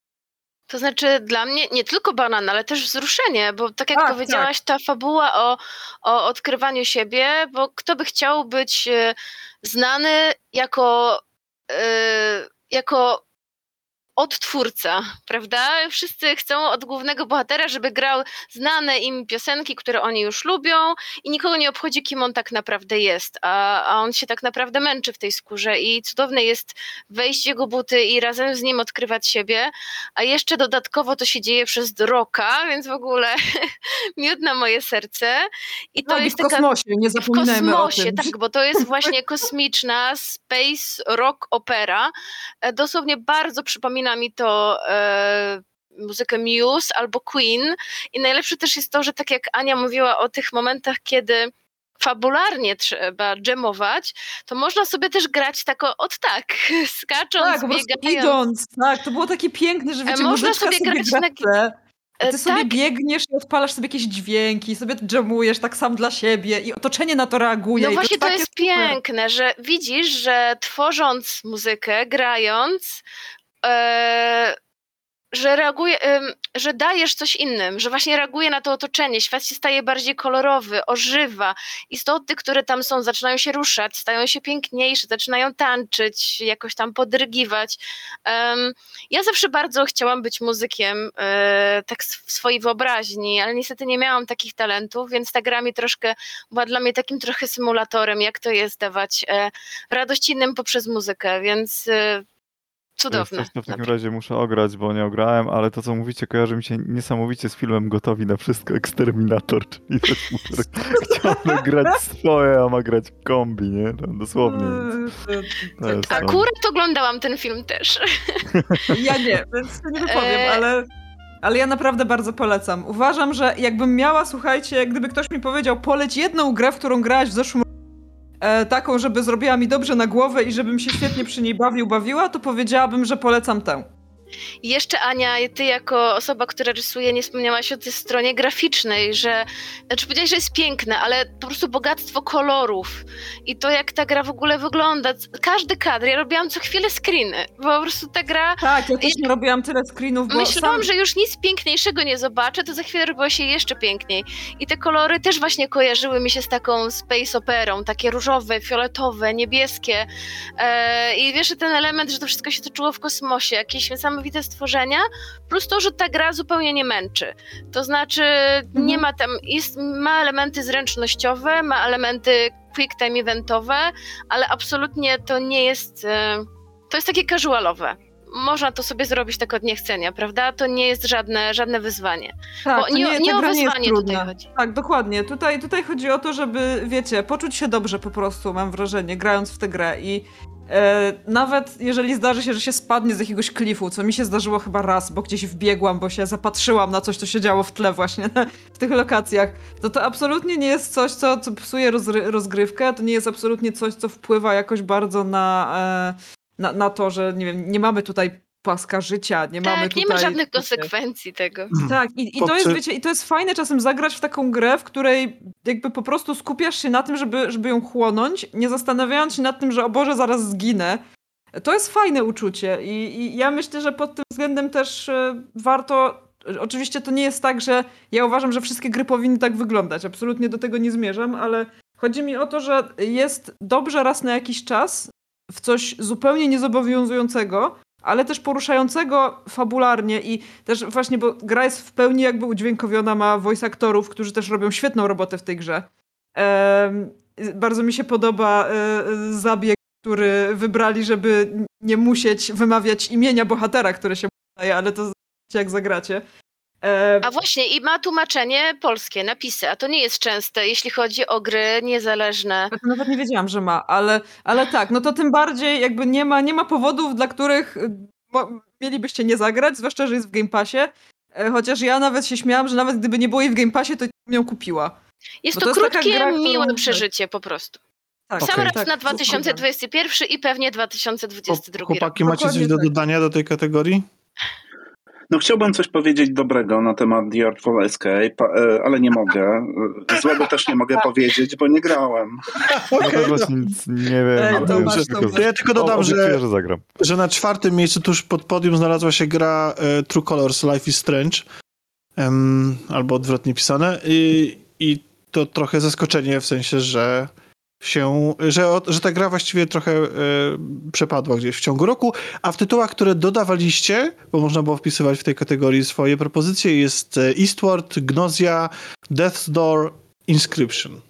To znaczy dla mnie nie tylko banan, ale też wzruszenie, bo tak jak Tak, powiedziałaś, ta fabuła o, o odkrywaniu siebie, bo kto by chciał być e, znany jako, e, jako odtwórca, prawda? Wszyscy chcą od głównego bohatera, żeby grał znane im piosenki, które oni już lubią i nikogo nie obchodzi, kim on tak naprawdę jest, a, a on się tak naprawdę męczy w tej skórze i cudowne jest wejść w jego buty i razem z nim odkrywać siebie, a jeszcze dodatkowo to się dzieje przez roka, więc w ogóle miód na moje serce. I to i jest w taka kosmosie, nie w zapominajmy kosmosie, o tym. tak, bo to jest właśnie kosmiczna space rock opera. E, Dosłownie bardzo przypomina mi to e, muzykę Muse albo Queen. I najlepsze też jest to, że tak jak Ania mówiła o tych momentach, kiedy fabularnie trzeba dżemować, to można sobie też grać tako od tak, skacząc, Tak, biegając. idąc. Tak, to było takie piękne, że wiecie, można sobie sobie grać gra na ty sobie tak. biegniesz i odpalasz sobie jakieś dźwięki, sobie dżemujesz tak sam dla siebie i otoczenie na to reaguje. No właśnie to, to jest piękne, że widzisz, że tworząc muzykę, grając, e, że reaguje, że dajesz coś innym, że właśnie reaguje na to otoczenie, świat się staje bardziej kolorowy, ożywa, istoty, które tam są, zaczynają się ruszać, stają się piękniejsze, zaczynają tańczyć, jakoś tam podrygiwać. ja zawsze bardzo chciałam być muzykiem, e, tak w swojej wyobraźni, ale niestety nie miałam takich talentów, więc ta gra mi troszkę, była dla mnie takim trochę symulatorem, jak to jest dawać e, radość innym poprzez muzykę, więc Cudowne. W takim razie muszę ograć, bo nie ograłem, ale to co mówicie kojarzy mi się niesamowicie z filmem Gotowi na wszystko Exterminator, czyli też chciałbym grać swoje, a ma grać kombi, nie? No, dosłownie. Jest, Akurat no. oglądałam ten film też. Ja nie, więc nie wypowiem, e, ale... Ale ja naprawdę bardzo polecam. Uważam, że jakbym miała, słuchajcie, gdyby ktoś mi powiedział, poleć jedną grę, w którą grałaś w zeszłym e, taką, żeby zrobiła mi dobrze na głowę i żebym się świetnie przy niej bawił, bawiła, to powiedziałabym, że polecam tę. I jeszcze Ania, ty jako osoba, która rysuje, nie wspomniałaś o tej stronie graficznej, że, znaczy powiedziałaś, że jest piękne, ale po prostu bogactwo kolorów i to jak ta gra w ogóle wygląda. Każdy kadr, ja robiłam co chwilę screeny, bo po prostu ta gra... Tak, ja też nie robiłam tyle screenów, bo Myślałam, sam... że już nic piękniejszego nie zobaczę, to za chwilę robiło się jeszcze piękniej. I te kolory też właśnie kojarzyły mi się z taką space operą, takie różowe, fioletowe, niebieskie eee, i wiesz, ten element, że to wszystko się toczyło w kosmosie, jakieś same niesamowite stworzenia, plus to, że ta gra zupełnie nie męczy. To znaczy, mhm. nie ma tam, jest, ma elementy zręcznościowe, ma elementy quick time eventowe, ale absolutnie to nie jest, e, to jest takie casualowe można to sobie zrobić tak od niechcenia, prawda? To nie jest żadne, żadne wyzwanie. Tak, nie, nie, nie o wyzwanie tutaj chodzi. Tak, dokładnie. Tutaj, tutaj chodzi o to, żeby, wiecie, poczuć się dobrze po prostu, mam wrażenie, grając w tę grę i E, nawet jeżeli zdarzy się, że się spadnie z jakiegoś klifu, co mi się zdarzyło chyba raz, bo gdzieś wbiegłam, bo się zapatrzyłam na coś, co się działo w tle właśnie na, w tych lokacjach, to to absolutnie nie jest coś, co, co psuje rozgrywkę, to nie jest absolutnie coś, co wpływa jakoś bardzo na, e, na, na to, że nie wiem, nie mamy tutaj paska życia, nie tak, mamy tutaj... nie ma żadnych konsekwencji tego. Mhm. Tak, i, i to jest, wiecie, i to jest fajne czasem zagrać w taką grę, w której jakby po prostu skupiasz się na tym, żeby, żeby ją chłonąć, nie zastanawiając się nad tym, że o Boże, zaraz zginę. To jest fajne uczucie i, i ja myślę, że pod tym względem też y, warto Oczywiście to nie jest tak, że ja uważam, że wszystkie gry powinny tak wyglądać. Absolutnie do tego nie zmierzam, ale chodzi mi o to, że jest dobrze raz na jakiś czas w coś zupełnie niezobowiązującego, ale też poruszającego fabularnie i też właśnie, bo gra jest w pełni jakby udźwiękowiona, ma voice aktorów, którzy też robią świetną robotę w tej grze. bardzo mi się podoba e, zabieg, który wybrali, żeby nie musieć wymawiać imienia bohatera, które się daje, ale to jak zagracie. A właśnie, i ma tłumaczenie polskie, napisy, a to nie jest częste, jeśli chodzi o gry niezależne. Ja nawet nie wiedziałam, że ma, ale, ale tak, no to tym bardziej jakby nie ma, nie ma powodów, dla których y, mielibyście nie zagrać, zwłaszcza, że jest w Game Passie. E, chociaż ja nawet się śmiałam, że nawet gdyby nie było jej w Game Passie, to bym ją kupiła. Jest to, to jest krótkie, gra, miłe którą... przeżycie po prostu. Tak, Sam okay. raz tak, na 2021 i pewnie 2022 Chłopaki, macie coś do tak. dodania do tej kategorii? No chciałbym coś powiedzieć dobrego na temat The Artful Escape, e, ale nie mogę. E, złego też nie mogę powiedzieć, bo nie grałem. Okay. No nic nie wiem. Ej, to, masz, to ja tylko dodam, że, że, że, na czwartym miejscu tuż pod podium znalazła się gra e, True Colors Life is Strange. Um, albo odwrotnie pisane. I, I to trochę zaskoczenie w sensie, że się, że, że ta gra właściwie trochę e, przepadła gdzieś w ciągu roku, a w tytułach, które dodawaliście, bo można było wpisywać w tej kategorii swoje propozycje, jest e, Eastward, Gnozia, Death's Door, Inscription.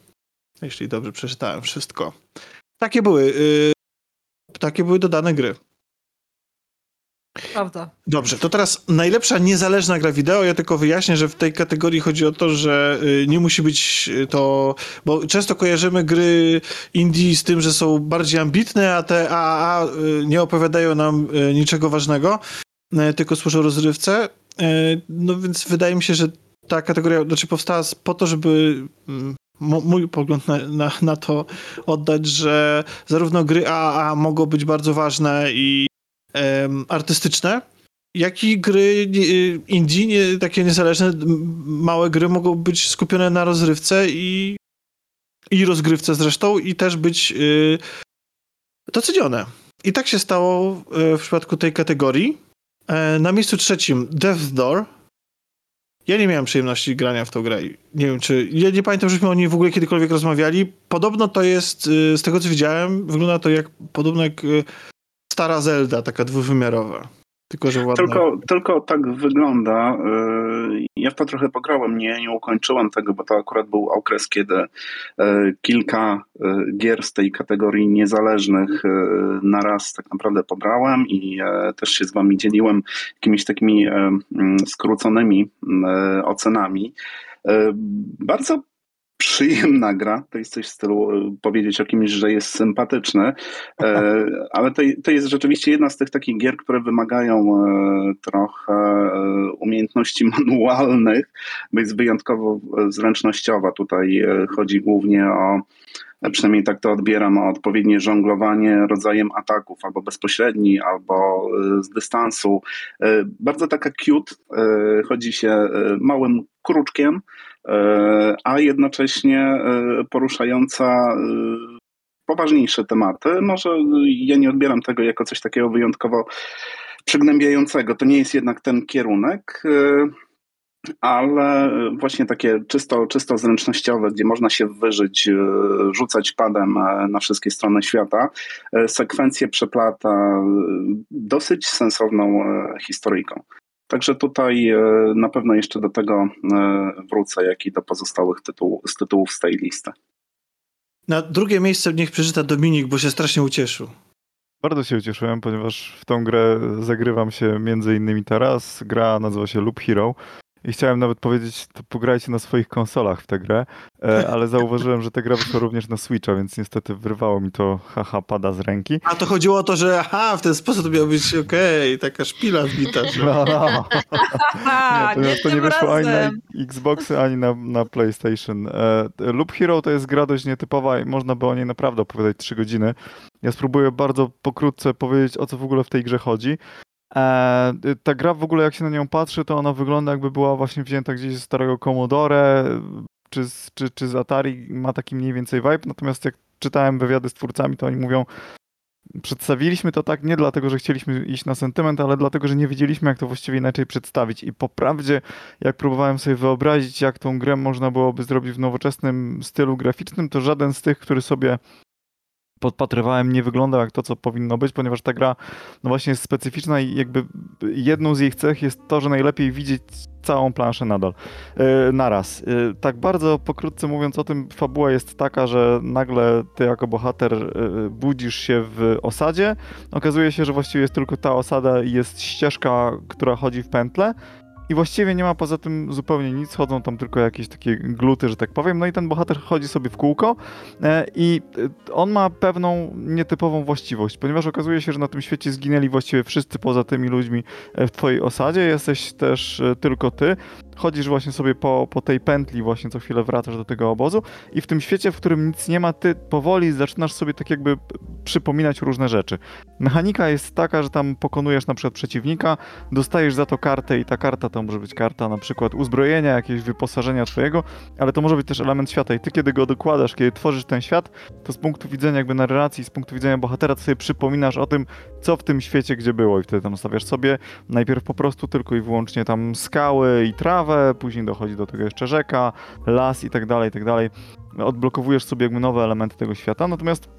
Jeśli dobrze przeczytałem wszystko. Takie były, e, takie były dodane gry. Prawda. Dobrze, to teraz najlepsza niezależna gra wideo. Ja tylko wyjaśnię, że w tej kategorii chodzi o to, że y, nie musi być to, bo często kojarzymy gry indie z tym, że są bardziej ambitne, a te AAA y, nie opowiadają nam y, niczego ważnego, tylko służą rozrywce. No więc wydaje mi się, że ta kategoria znaczy powstała po to, żeby mm, mój pogląd na, na, na to oddać, że zarówno gry AAA mogą być bardzo ważne i artystyczne, jak i gry indie, nie, takie niezależne, małe gry mogą być skupione na rozrywce i, i rozgrywce zresztą i też być yy, docenione. I tak się stało yy, w przypadku tej kategorii. Yy, na miejscu trzecim Death's Door. Ja nie miałem przyjemności grania w tą grę. Nie wiem, czy. Ja nie pamiętam, żeśmy o niej w ogóle kiedykolwiek rozmawiali. Podobno to jest, y, z tego co widziałem, wygląda to jak podobno jak y, stara Zelda, taka dwuwymiarowa. Tylko, że ładna. Tylko, tylko tak wygląda. Y, ja w to trochę pograłem, nie, nie ukończyłem tego, bo to akurat był okres, kiedy y, kilka y, gier z tej kategorii niezależnych na raz tak naprawdę pobrałem i też się z wami dzieliłem jakimiś takimi mm, skróconymi ocenami. Bardzo przyjemna gra, to jest coś w stylu e, powiedzieć o kimś, że jest sympatyczny, e, ale to, to jest rzeczywiście jedna z tych takich gier, które wymagają e, trochę umiejętności manualnych, bo jest wyjątkowo zręcznościowa. Tutaj chodzi głównie o przynajmniej tak to odbieram, o odpowiednie żonglowanie rodzajem ataków, albo bezpośredni, albo z dystansu. Bardzo taka cute, chodzi się małym kruczkiem, a jednocześnie e, poruszająca e, poważniejsze tematy. Może ja nie odbieram tego jako coś takiego wyjątkowo przygnębiającego. To nie jest jednak ten kierunek, ale właśnie takie czysto, czysto zręcznościowe, gdzie można się wyżyć, rzucać padem na wszystkie strony świata. Sekwencje przeplata dosyć sensowną historyjką. Także tutaj e, na pewno jeszcze do tego e, wrócę, jak i do pozostałych tytułów, z tytułów z tej listy. Na drugie miejsce niech przeczyta Dominik, bo się strasznie ucieszył. Bardzo się ucieszyłem, ponieważ w tą grę zagrywam się między innymi teraz. Gra nazywa się Loop Hero. I chciałem nawet powiedzieć, to pograjcie na swoich konsolach w tę grę, e, ale zauważyłem, że ta gra wyszła również na Switcha, więc niestety wyrwało mi to haha pada z ręki. A to chodziło o to, że aha, w ten sposób miał być okej, okay, taka szpila wbita. Że... No, no. nie, to, nie wyszło ani na Xboxy, ani na, na PlayStation. E, Loop Hero to jest gra dość nietypowa i można by o niej naprawdę opowiadać 3 godziny. Ja spróbuję bardzo pokrótce powiedzieć, o co w ogóle w tej grze chodzi. E, ta gra w ogóle jak się na nią patrzy, to ona wygląda jakby była właśnie wzięta gdzieś z starego Commodore, czy z, czy, czy z Atari, ma taki mniej więcej vibe, natomiast jak czytałem wywiady z twórcami, to oni mówią, przedstawiliśmy to tak nie dlatego, że chcieliśmy iść na sentyment, ale dlatego, że nie wiedzieliśmy, jak to właściwie inaczej przedstawić. I po prawdzie, jak próbowałem sobie wyobrazić, jak tą grę można byłoby zrobić w nowoczesnym stylu graficznym, to żaden z tych, który sobie podpatrywałem, nie wygląda jak to, co powinno być, ponieważ ta gra no właśnie jest specyficzna i jakby jedną z jej cech jest to, że najlepiej widzieć całą planszę nadal, yy, naraz. Yy, tak bardzo pokrótce mówiąc o tym, fabuła jest taka, że nagle ty jako bohater yy, budzisz się w osadzie, okazuje się, że właściwie jest tylko ta osada i jest ścieżka, która chodzi w pętle, i właściwie nie ma poza tym zupełnie nic, chodzą tam tylko jakieś takie gluty, że tak powiem. No i ten bohater chodzi sobie w kółko e, i e, on ma pewną nietypową właściwość, ponieważ okazuje się, że na tym świecie zginęli właściwie wszyscy poza tymi ludźmi e, w twojej osadzie, jesteś też tylko ty chodzisz właśnie sobie po, po tej pętli, właśnie co chwilę wracasz do tego obozu i w tym świecie, w którym nic nie ma, ty powoli zaczynasz sobie tak jakby przypominać różne rzeczy. Mechanika jest taka, że tam pokonujesz na przykład przeciwnika, dostajesz za to kartę i ta karta to może być karta na przykład uzbrojenia, jakiegoś wyposażenia twojego, ale to może być też element świata i ty kiedy go dokładasz, kiedy tworzysz ten świat, to z punktu widzenia jakby narracji, z punktu widzenia bohatera, to sobie przypominasz o tym, co w tym świecie gdzie było i wtedy tam stawiasz sobie najpierw po prostu tylko i wyłącznie tam skały i trawę, później dochodzi do tego jeszcze rzeka, las i tak dalej, i tak dalej. Odblokowujesz sobie jakby nowe elementy tego świata, natomiast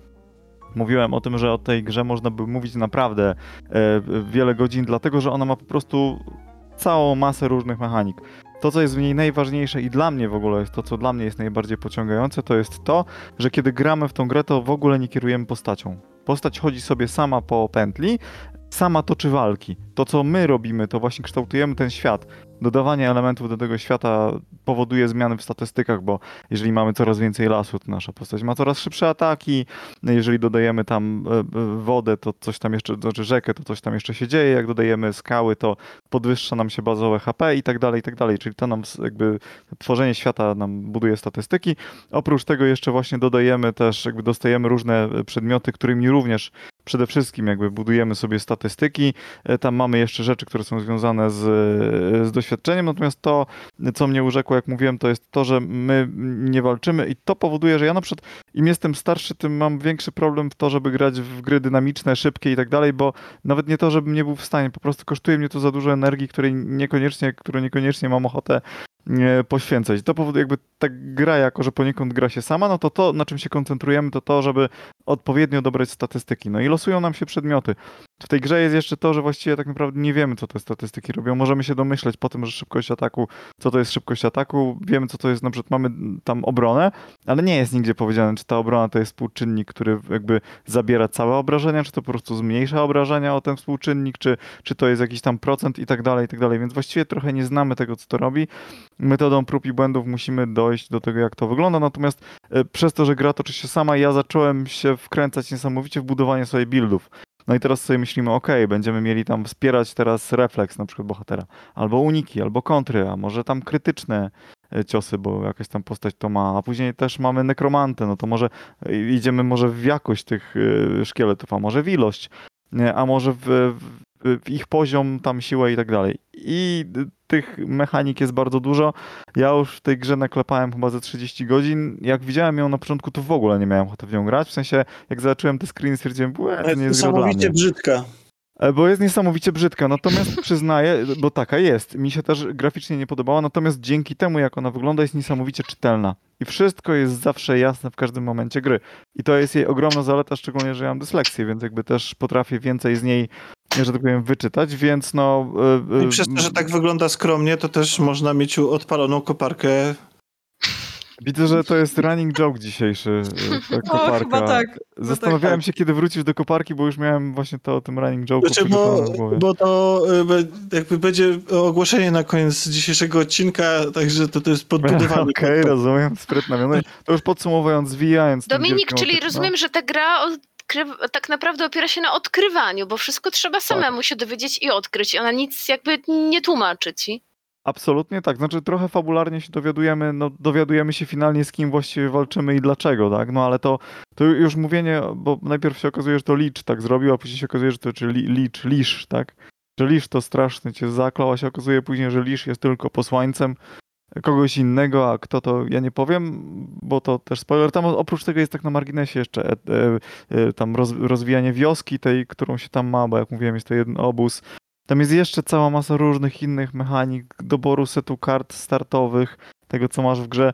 Mówiłem o tym, że o tej grze można by mówić naprawdę e, wiele godzin, dlatego że ona ma po prostu całą masę różnych mechanik. To, co jest w niej najważniejsze i dla mnie w ogóle jest to, co dla mnie jest najbardziej pociągające, to jest to, że kiedy gramy w tą grę, to w ogóle nie kierujemy postacią. Postać chodzi sobie sama po pętli, sama toczy walki. To, co my robimy, to właśnie kształtujemy ten świat dodawanie elementów do tego świata powoduje zmiany w statystykach, bo jeżeli mamy coraz więcej lasu, to nasza postać ma coraz szybsze ataki. Jeżeli dodajemy tam e, e, wodę, to coś tam jeszcze, znaczy rzekę, to coś tam jeszcze się dzieje. Jak dodajemy skały, to podwyższa nam się bazowe HP i tak dalej, i tak dalej. Czyli to nam jakby tworzenie świata nam buduje statystyki. Oprócz tego jeszcze właśnie dodajemy też, jakby dostajemy różne przedmioty, którymi również przede wszystkim jakby budujemy sobie statystyki, e, tam mamy jeszcze rzeczy, które są związane z, z doświadczeniem, natomiast to, co mnie urzekło, jak mówiłem, to jest to, że my nie walczymy i to powoduje, że ja na przykład im jestem starszy, tym mam większy problem w to, żeby grać w gry dynamiczne, szybkie i tak dalej, bo nawet nie to, żebym nie był w stanie, po prostu kosztuje mnie to za dużo energii, której niekoniecznie, którą niekoniecznie mam ochotę poświęcać. To powoduje jakby ta gra, jako że poniekąd gra się sama, no to to, na czym się koncentrujemy, to to, żeby odpowiednio dobrać statystyki. No i losują nam się przedmioty. W tej grze jest jeszcze to, że właściwie tak naprawdę nie wiemy, co te statystyki robią. Możemy się domyśleć po tym, że szybkość ataku, co to jest szybkość ataku, wiemy, co to jest, na przykład mamy tam obronę, ale nie jest nigdzie powiedziane, czy ta obrona to jest współczynnik, który jakby zabiera całe obrażenia, czy to po prostu zmniejsza obrażenia o ten współczynnik, czy, czy to jest jakiś tam procent i tak dalej, i tak dalej. Więc właściwie trochę nie znamy tego, co to robi. Metodą prób i błędów musimy dojść do tego, jak to wygląda, natomiast e, przez to, że gra toczy się sama, ja zacząłem się wkręcać niesamowicie w budowanie sobie buildów. No i teraz sobie myślimy, ok, będziemy mieli tam wspierać teraz refleks na przykład bohatera, albo uniki, albo kontry, a może tam krytyczne ciosy, bo jakaś tam postać to ma, a później też mamy nekromantę, no to może e, idziemy może w jakość tych szkieletów, a może w ilość, a może w, w ich poziom, tam siłę i tak dalej. I tych mechanik jest bardzo dużo. Ja już w tej grze naklepałem chyba ze 30 godzin. Jak widziałem ją na początku, to w ogóle nie miałem ochoty w nią grać. W sensie, jak zobaczyłem te screeny, stwierdziłem, że to nie jest Niesamowicie brzydka. E, bo jest niesamowicie brzydka, natomiast przyznaję, bo taka jest, mi się też graficznie nie podobała, natomiast dzięki temu, jak ona wygląda, jest niesamowicie czytelna. I wszystko jest zawsze jasne w każdym momencie gry. I to jest jej ogromna zaleta, szczególnie, że ja mam dysleksję, więc jakby też potrafię więcej z niej że tak powiem, wyczytać, więc no... E, I przez to, że tak wygląda skromnie, to też można mieć odpaloną koparkę Widzę, że to jest running joke dzisiejszy, e, ta koparka. O, chyba tak. Zastanawiałem tak. się, kiedy wrócisz do koparki, bo już miałem właśnie to o tym running joke znaczy, bo, bo to e, jakby będzie ogłoszenie na koniec dzisiejszego odcinka, także to, to jest podbudowanie. Okej, okay, rozumiem, sprytna. To już podsumowując, zwijając. Dominik, czyli rozumiem, że ta gra tak naprawdę opiera się na odkrywaniu, bo wszystko trzeba tak. samemu tak. się dowiedzieć i odkryć. Ona nic jakby nie tłumaczy ci. Absolutnie tak. Znaczy trochę fabularnie się dowiadujemy, no dowiadujemy się finalnie z kim właściwie walczymy i dlaczego, tak? No ale to, to już mówienie, bo najpierw się okazuje, że to Licz tak zrobił, a później się okazuje, że to czy Licz, Lisz, tak? Że Lisz to straszny cię zaklał, a się okazuje później, że Lisz jest tylko posłańcem kogoś innego, a kto to ja nie powiem, bo to też spoiler. Tam oprócz tego jest tak na marginesie jeszcze e, e, e, tam roz, rozwijanie wioski tej, którą się tam ma, bo jak mówiłem jest to jeden obóz. Tam jest jeszcze cała masa różnych innych mechanik, doboru setu kart startowych, tego co masz w grze.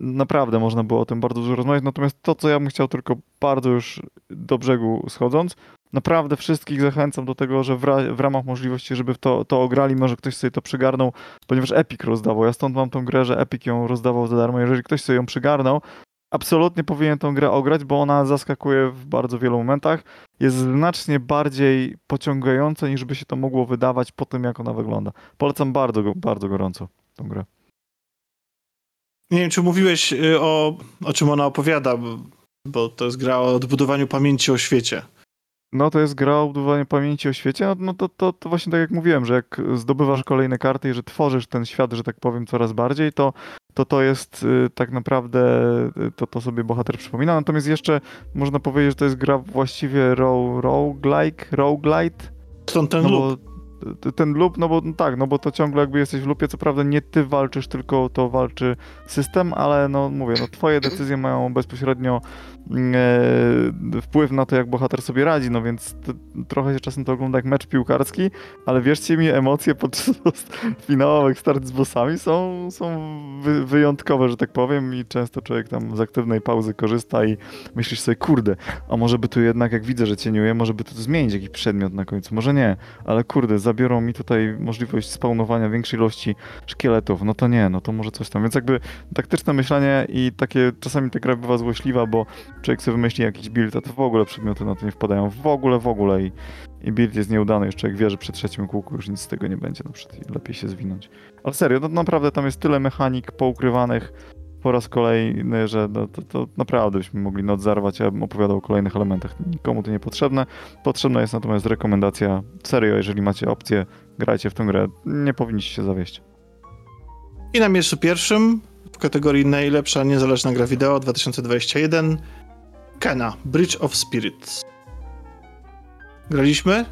Naprawdę można było o tym bardzo dużo rozmawiać, natomiast to, co ja bym chciał tylko bardzo już do brzegu schodząc, Naprawdę wszystkich zachęcam do tego, że w, ra w ramach możliwości, żeby to, to ograli, może ktoś sobie to przygarnął, ponieważ Epic rozdawał. Ja stąd mam tą grę, że Epic ją rozdawał za darmo. Jeżeli ktoś sobie ją przygarnął, absolutnie powinien tą grę ograć, bo ona zaskakuje w bardzo wielu momentach. Jest znacznie bardziej pociągająca, niż by się to mogło wydawać po tym, jak ona wygląda. Polecam bardzo, bardzo gorąco tą grę. Nie wiem, czy mówiłeś y, o, o czym ona opowiada, bo to jest gra o odbudowaniu pamięci o świecie. No to jest gra o budowaniu pamięci o świecie, no, no to, to, to właśnie tak jak mówiłem, że jak zdobywasz kolejne karty i że tworzysz ten świat, że tak powiem, coraz bardziej, to to, to jest y, tak naprawdę, y, to, to sobie bohater przypomina. Natomiast jeszcze można powiedzieć, że to jest gra właściwie row, roguelike, roguelite. Stąd ten no loop. Ten loop, no bo no tak, no bo to ciągle jakby jesteś w loopie, co prawda nie ty walczysz, tylko to walczy system, ale no mówię, no twoje decyzje mają bezpośrednio e, wpływ na to, jak bohater sobie radzi, no więc trochę się czasem to ogląda jak mecz piłkarski, ale wierzcie mi, emocje podczas finałowych start z bossami są, są wy, wyjątkowe, że tak powiem i często człowiek tam z aktywnej pauzy korzysta i myślisz sobie, kurde, a może by tu jednak, jak widzę, że cieniuje, może by tu zmienić jakiś przedmiot na końcu, może nie, ale kurde, zabiorą mi tutaj możliwość spawnowania większej ilości szkieletów, no to nie, no to może coś tam, więc jakby taktyczne myślenie i takie, czasami ta gra bywa złośliwa, bo człowiek sobie wymyśli jakiś build, a to w ogóle przedmioty na to nie wpadają. W ogóle, w ogóle i, i build jest nieudany. Już człowiek wie, że przy trzecim kółku już nic z tego nie będzie. Na przykład lepiej się zwinąć. Ale serio, no, naprawdę tam jest tyle mechanik poukrywanych po raz kolejny, że no, to, to, naprawdę byśmy mogli noc zarwać, ja bym opowiadał o kolejnych elementach. Nikomu to niepotrzebne. Potrzebna jest natomiast rekomendacja. Serio, jeżeli macie opcję, grajcie w tę grę. Nie powinniście się zawieść. I na miejscu pierwszym w kategorii najlepsza niezależna gra wideo 2021 Kena, Bridge of Spirits. Graliśmy?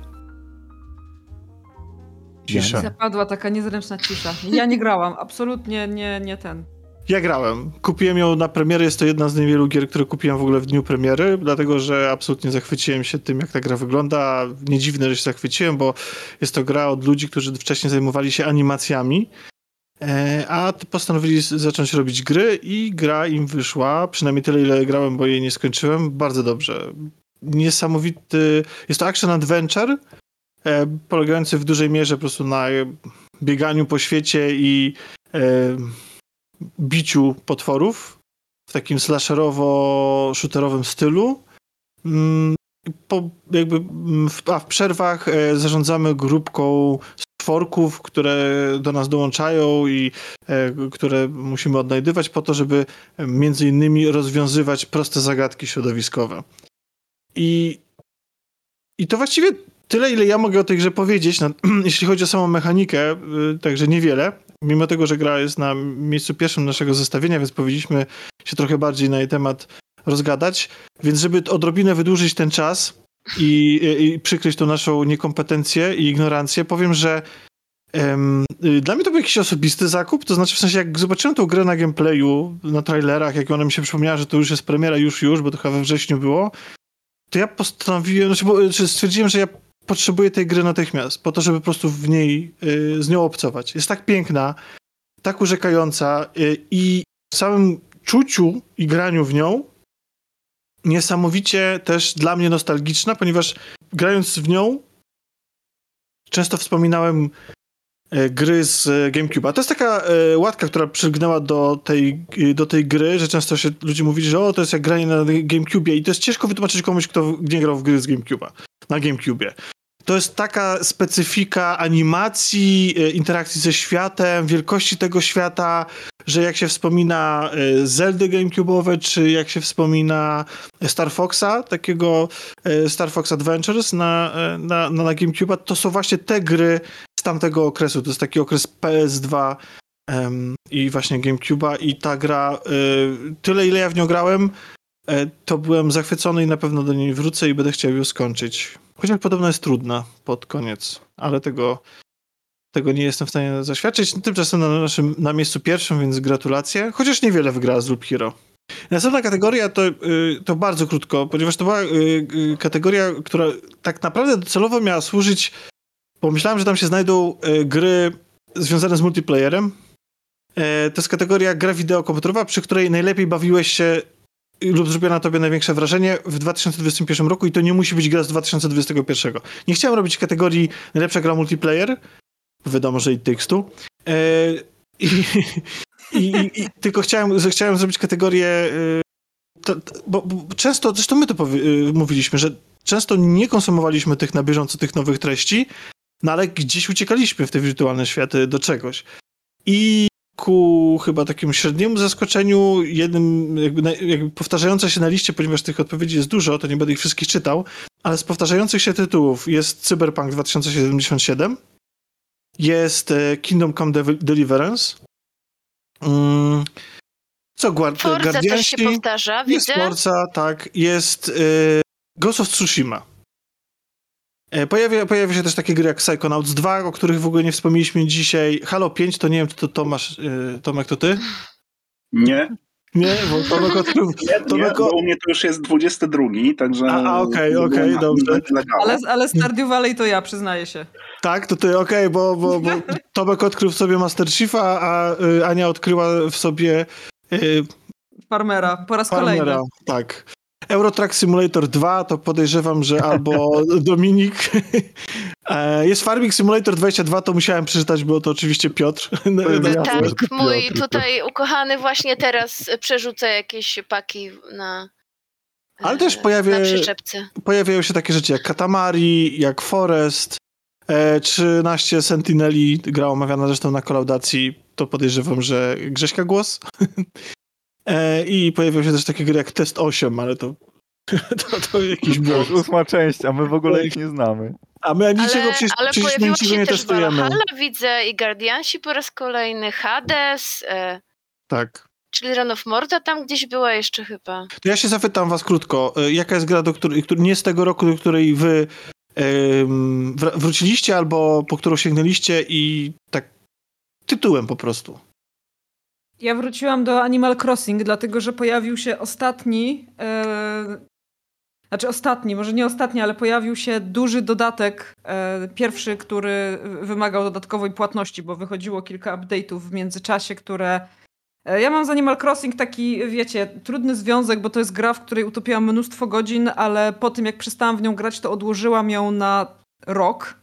Cisza. Zapadła taka niezręczna cisza. Ja nie grałam, absolutnie nie, nie ten. Ja grałem. Kupiłem ją na premierę. Jest to jedna z niewielu gier, które kupiłem w ogóle w dniu premiery, dlatego że absolutnie zachwyciłem się tym, jak ta gra wygląda. Nie dziwne, że się zachwyciłem, bo jest to gra od ludzi, którzy wcześniej zajmowali się animacjami, e, a postanowili zacząć robić gry i gra im wyszła, przynajmniej tyle, ile grałem, bo jej nie skończyłem, bardzo dobrze. Niesamowity... Jest to action adventure, e, polegający w dużej mierze po prostu na bieganiu po świecie i e, biciu potworów w takim slasherowo-shooterowym stylu. Mm, po, jakby, mm, a w przerwach e, zarządzamy grupką stworków, które do nas dołączają i e, które musimy odnajdywać po to, żeby między innymi rozwiązywać proste zagadki środowiskowe. I, i to właściwie tyle, ile ja mogę o tej grze powiedzieć, jeśli chodzi o samą mechanikę, y, także niewiele. Mimo tego, że gra jest na miejscu pierwszym naszego zestawienia, więc powinniśmy się trochę bardziej na jej temat rozgadać. Więc żeby odrobinę wydłużyć ten czas i, i przykryć tą naszą niekompetencję i ignorancję, powiem, że um, dla mnie to był jakiś osobisty zakup, to znaczy w sensie jak zobaczyłem tą grę na gameplayu, na trailerach, jak ona mi się przypomniała, że to już jest premiera już, już, bo to chyba we wrześniu było, to ja postanowiłem, znaczy, bo, stwierdziłem, że ja potrzebuję tej gry natychmiast, po to, żeby po prostu w niej, y, z nią obcować. Jest tak piękna, tak urzekająca y, i w samym czuciu i graniu w nią niesamowicie też dla mnie nostalgiczna, ponieważ grając w nią często wspominałem y, gry z GameCube'a. To jest taka łatka, która przygnęła do tej, do tej gry, że często się ludzie mówili, że o, to jest jak granie na GameCube'ie i to jest ciężko wytłumaczyć komuś, kto nie grał w gry z GameCube'a, na GameCube'ie to jest taka specyfika animacji, e, interakcji ze światem, wielkości tego świata, że jak się wspomina e, Zeldy GameCube'owe, czy jak się wspomina Star Foxa, takiego e, Star Fox Adventures na, na, na GameCube'a, to są właśnie te gry z tamtego okresu. To jest taki okres PS2 um, i właśnie GameCube'a i ta gra, y, tyle ile ja w nią grałem, to byłem zachwycony i na pewno do niej wrócę i będę chciał ją skończyć. Chociaż podobno jest trudna pod koniec, ale tego, tego nie jestem w stanie zaświadczyć. Tymczasem na naszym na miejscu pierwszym, więc gratulacje. Chociaż niewiele wygrała z Loop Hero. Następna kategoria to, y, to bardzo krótko, ponieważ to była y, y, kategoria, która tak naprawdę docelowo miała służyć. Pomyślałem, że tam się znajdą gry związane z multiplayerem. To jest kategoria gra wideo komputerowa, przy której najlepiej bawiłeś się lub zrobiła na tobie największe wrażenie w 2021 roku i to nie musi być gra z 2021. Nie chciałem robić kategorii najlepsza gra multiplayer, wiadomo, że i tekstu. E, i, i, i, tylko chciałem, chciałem zrobić kategorię, e, to, bo, bo, często, zresztą my to powie, mówiliśmy, że często nie konsumowaliśmy tych na bieżąco, tych nowych treści, no ale gdzieś uciekaliśmy w te wirtualne światy do czegoś. I ku chyba takiemu średniemu zaskoczeniu, jednym jakby, jakby powtarzające się na liście, ponieważ tych odpowiedzi jest dużo, to nie będę ich wszystkich czytał, ale z powtarzających się tytułów jest Cyberpunk 2077, jest e, Kingdom Come Deliverance, mm, co Guard Forza też się powtarza, jest widzę. Forza, tak, jest y, Ghost of Tsushima. E, pojawia, pojawia się też takie gry jak Psychonauts 2, o których w ogóle nie wspomnieliśmy dzisiaj. Halo 5, to nie wiem, czy to Tomasz, yy, Tomek, to ty? Nie. Nie, bo Tomek odkrył... Nie, Tomek... nie, u mnie to już jest 22, także... A, okej, okej, okay, dobrze. Ale, ale Stardew Valley to ja, przyznaję się. Tak, to ty, okej, okay, bo, bo, bo Tomek odkrył w sobie Master Chiefa, a y, Ania odkryła w sobie... Y, Farmera, po raz Farmera, kolejny. Tak. Eurotrack Simulator 2 to podejrzewam, że albo Dominik. E, jest Farming Simulator 22, to musiałem przeczytać, bo to oczywiście Piotr. No, tak, mój tutaj ukochany właśnie teraz przerzuca jakieś paki na. Ale też pojawia, pojawiają się takie rzeczy jak Katamari, jak Forest, 13 e, Sentineli, gra omawiana zresztą na kolaudacji, to podejrzewam, że Grześka głos. E, I pojawią się też takie gry jak Test 8, ale to, to, to jakiś błąd. Ósma część, a my w ogóle ich nie znamy. A my niczego ale, przecież, ale przecież niczego nie testujemy. Ale widzę i Guardiansi po raz kolejny, Hades. E, tak. Czyli Run of Morta tam gdzieś była jeszcze chyba. To ja się zapytam was krótko, e, jaka jest gra, do której, nie z tego roku, do której wy wróciliście albo po którą sięgnęliście i tak tytułem po prostu. Ja wróciłam do Animal Crossing, dlatego że pojawił się ostatni, e, znaczy ostatni, może nie ostatni, ale pojawił się duży dodatek, e, pierwszy, który wymagał dodatkowej płatności, bo wychodziło kilka update'ów w międzyczasie, które e, ja mam z Animal Crossing taki, wiecie, trudny związek, bo to jest gra, w której utopiłam mnóstwo godzin, ale po tym jak przestałam w nią grać, to odłożyłam ją na rok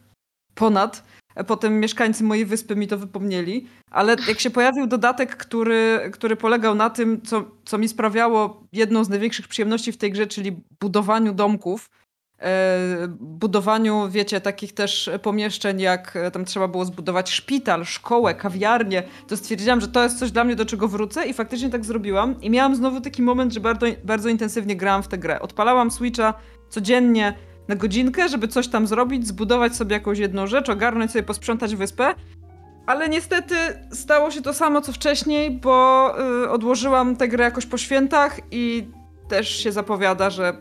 ponad. Potem mieszkańcy mojej wyspy mi to wypomnieli, ale jak się pojawił dodatek, który, który polegał na tym, co, co mi sprawiało jedną z największych przyjemności w tej grze, czyli budowaniu domków, e, budowaniu, wiecie, takich też pomieszczeń, jak e, tam trzeba było zbudować szpital, szkołę, kawiarnię, to stwierdziłam, że to jest coś dla mnie, do czego wrócę i faktycznie tak zrobiłam. I miałam znowu taki moment, że bardzo, bardzo intensywnie grałam w tę grę. Odpalałam Switcha codziennie, na godzinkę, żeby coś tam zrobić, zbudować sobie jakąś jedną rzecz, ogarnąć sobie, posprzątać wyspę. Ale niestety stało się to samo co wcześniej, bo y, odłożyłam tę grę jakoś po świętach i też się zapowiada, że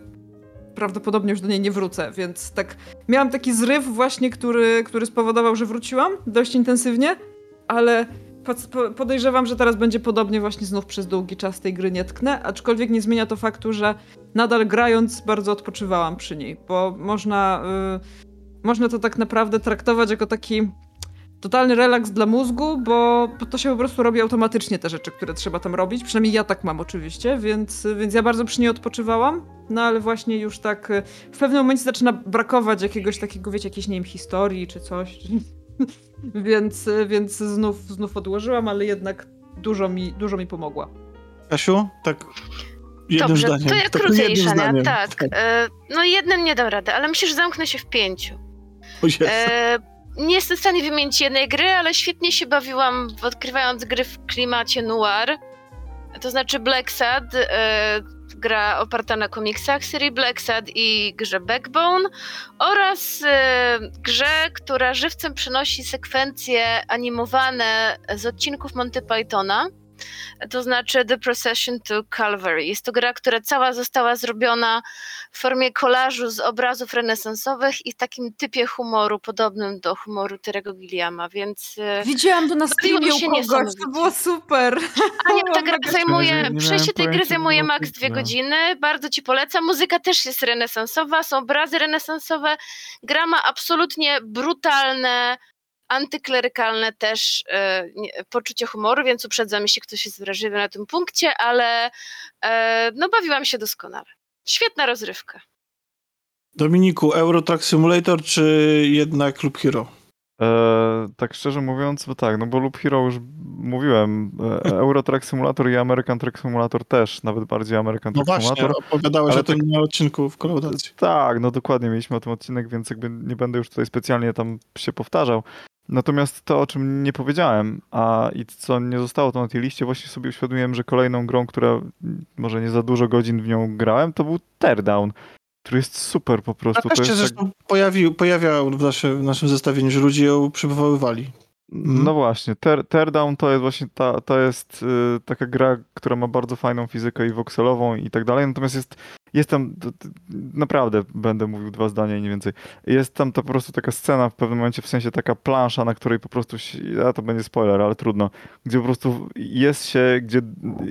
prawdopodobnie już do niej nie wrócę, więc tak miałam taki zryw właśnie, który, który spowodował, że wróciłam dość intensywnie, ale podejrzewam, że teraz będzie podobnie właśnie znów przez długi czas tej gry nie tknę, aczkolwiek nie zmienia to faktu, że nadal grając bardzo odpoczywałam przy niej, bo można, yy, można to tak naprawdę traktować jako taki totalny relaks dla mózgu, bo, bo, to się po prostu robi automatycznie te rzeczy, które trzeba tam robić. Przynajmniej ja tak mam oczywiście, więc, więc ja bardzo przy niej odpoczywałam. No ale właśnie już tak y, w pewnym momencie zaczyna brakować jakiegoś takiego, wiecie, jakiejś, nie wiem, historii czy coś. więc, więc znów, znów odłożyłam, ale jednak dużo mi, dużo mi pomogła. Kasiu, tak jednym Dobrze, zdaniem. to ja tak krócej, Szania, tak. tak. E, no jednym nie dam rady, ale myślę, że zamknę się w pięciu. E, nie jestem w stanie wymienić jednej gry, ale świetnie się bawiłam odkrywając gry w klimacie noir. To znaczy Black Sad, e, gra oparta na komiksach serii Black Sad i grze Backbone oraz e, grze, która żywcem przynosi sekwencje animowane z odcinków Monty Pythona to znaczy The Procession to Calvary. Jest to gra, która cała została zrobiona w formie kolażu z obrazów renesansowych i w takim typie humoru podobnym do humoru Terego Gilliama, więc... E, Widziałam to na streamie u kogoś, to było super. A nie, ta gra zajmuje, przejście tej gry zajmuje maks dwie godziny, bardzo ci polecam. Muzyka też jest renesansowa, są obrazy renesansowe. Gra ma absolutnie brutalne, antyklerykalne też e, poczucie humoru, więc uprzedzam, jeśli ktoś jest wrażliwy na tym punkcie, ale e, no bawiłam się doskonale. Świetna rozrywka. Dominiku, Euro Truck Simulator czy jednak Loop Hero? E, tak szczerze mówiąc, bo tak, no bo Loop Hero już mówiłem, e, Euro Truck Simulator i American Truck Simulator też, nawet bardziej American no Truck właśnie, Simulator. No opowiadałeś o tym tak, na odcinku w kolaudacji. Tak, no dokładnie, mieliśmy o tym odcinek, więc jakby nie będę już tutaj specjalnie tam się powtarzał. Natomiast to, o czym nie powiedziałem, a i co nie zostało to na tej liście, właśnie sobie uświadomiłem, że kolejną grą, która może nie za dużo godzin w nią grałem, to był Teardown, który jest super po prostu. A też się zresztą tak... pojawił, pojawiał w, nasze, w naszym zestawieniu, że ludzie ją przywoływali. Mhm. No właśnie, Tear, Teardown to jest właśnie ta, to jest y, taka gra, która ma bardzo fajną fizykę i wokselową i tak dalej, natomiast jest jest tam, naprawdę będę mówił dwa zdania i nie więcej. Jest tam to po prostu taka scena w pewnym momencie, w sensie taka plansza, na której po prostu, a to będzie spoiler, ale trudno, gdzie po prostu jest się, gdzie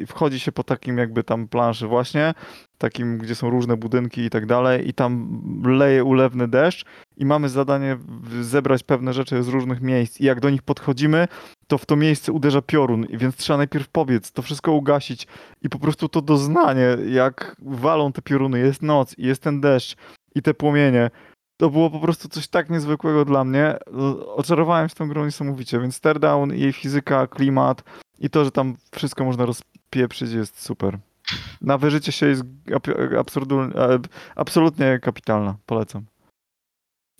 wchodzi się po takim jakby tam planszy właśnie, takim, gdzie są różne budynki i tak dalej i tam leje ulewny deszcz i mamy zadanie zebrać pewne rzeczy z różnych miejsc i jak do nich podchodzimy, to w to miejsce uderza piorun, więc trzeba najpierw pobiec, to wszystko ugasić i po prostu to doznanie, jak walą te pioruny, jest noc i jest ten deszcz i te płomienie, to było po prostu coś tak niezwykłego dla mnie. Oczarowałem się tą grą niesamowicie, więc Teardown, jej fizyka, klimat i to, że tam wszystko można rozpieprzyć jest super. Na wyżycie się jest absolutnie kapitalna. Polecam.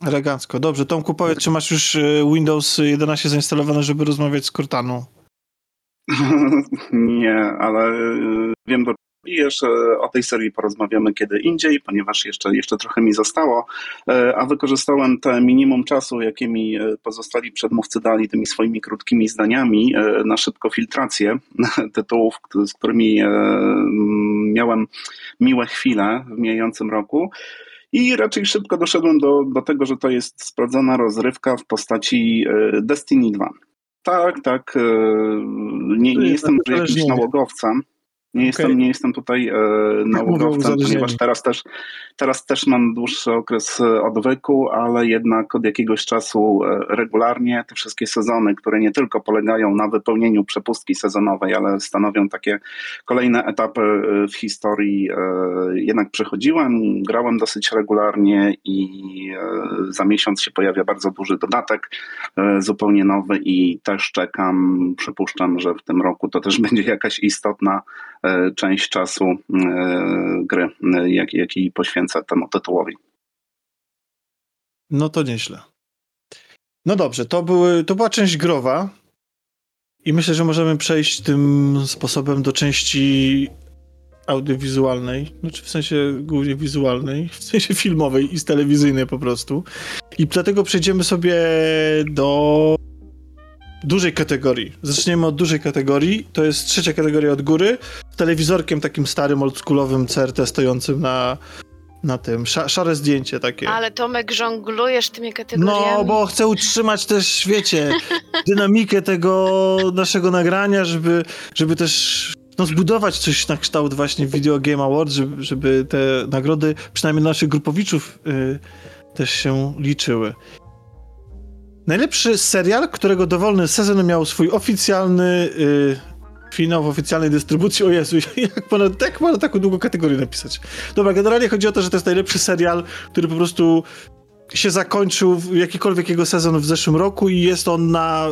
Elegancko. Dobrze, Tomku, powiedz, czy masz już y, Windows 11 zainstalowane, żeby rozmawiać z Cortaną? Nie, ale y, wiem do i jeszcze o tej serii porozmawiamy kiedy indziej, ponieważ jeszcze, jeszcze trochę mi zostało, e, a wykorzystałem te minimum czasu, jakie mi e, pozostali przedmówcy dali tymi swoimi krótkimi zdaniami e, na szybko filtrację tytułów, z którymi miałem miłe chwile w mijającym roku. I raczej szybko doszedłem do, do tego, że to jest sprawdzona rozrywka w postaci Destiny 2. Tak, tak. Nie, nie jestem jakimś nałogowcem, nie, okay. jestem, nie jestem tutaj e, naukowcem, ponieważ teraz też, teraz też mam dłuższy okres e, odwyku, ale jednak od jakiegoś czasu e, regularnie te wszystkie sezony, które nie tylko polegają na wypełnieniu przepustki sezonowej, ale stanowią takie kolejne etapy e, w historii, e, jednak przechodziłem, grałem dosyć regularnie i za miesiąc się pojawia bardzo duży dodatek, zupełnie nowy i też czekam, przypuszczam, że w tym roku to też będzie jakaś istotna E, część czasu e, gry, e, jaki, poświęcę temu tytułowi. No to nieźle. No dobrze, to, były, to była część growa i myślę, że możemy przejść tym sposobem do części audiowizualnej, znaczy w sensie głównie wizualnej, w sensie filmowej i telewizyjnej po prostu. I dlatego przejdziemy sobie do dużej kategorii. Zaczniemy od dużej kategorii. To jest trzecia kategoria od góry. Z telewizorkiem takim starym, oldschoolowym CRT stojącym na, na tym. Sza, szare zdjęcie takie. Ale Tomek, żonglujesz tymi kategoriami. No, bo chcę utrzymać też, wiecie, dynamikę tego naszego nagrania, żeby, żeby też no, zbudować coś na kształt właśnie Video Game Awards, żeby, żeby te nagrody, przynajmniej naszych grupowiczów, yy, też się liczyły. Najlepszy serial, którego dowolny sezon miał swój oficjalny yy, finał w oficjalnej dystrybucji. O Jezu, jak można, jak można taką długą kategorię napisać? Dobra, generalnie chodzi o to, że to jest najlepszy serial, który po prostu się zakończył w jakikolwiek jego sezon w zeszłym roku i jest on na,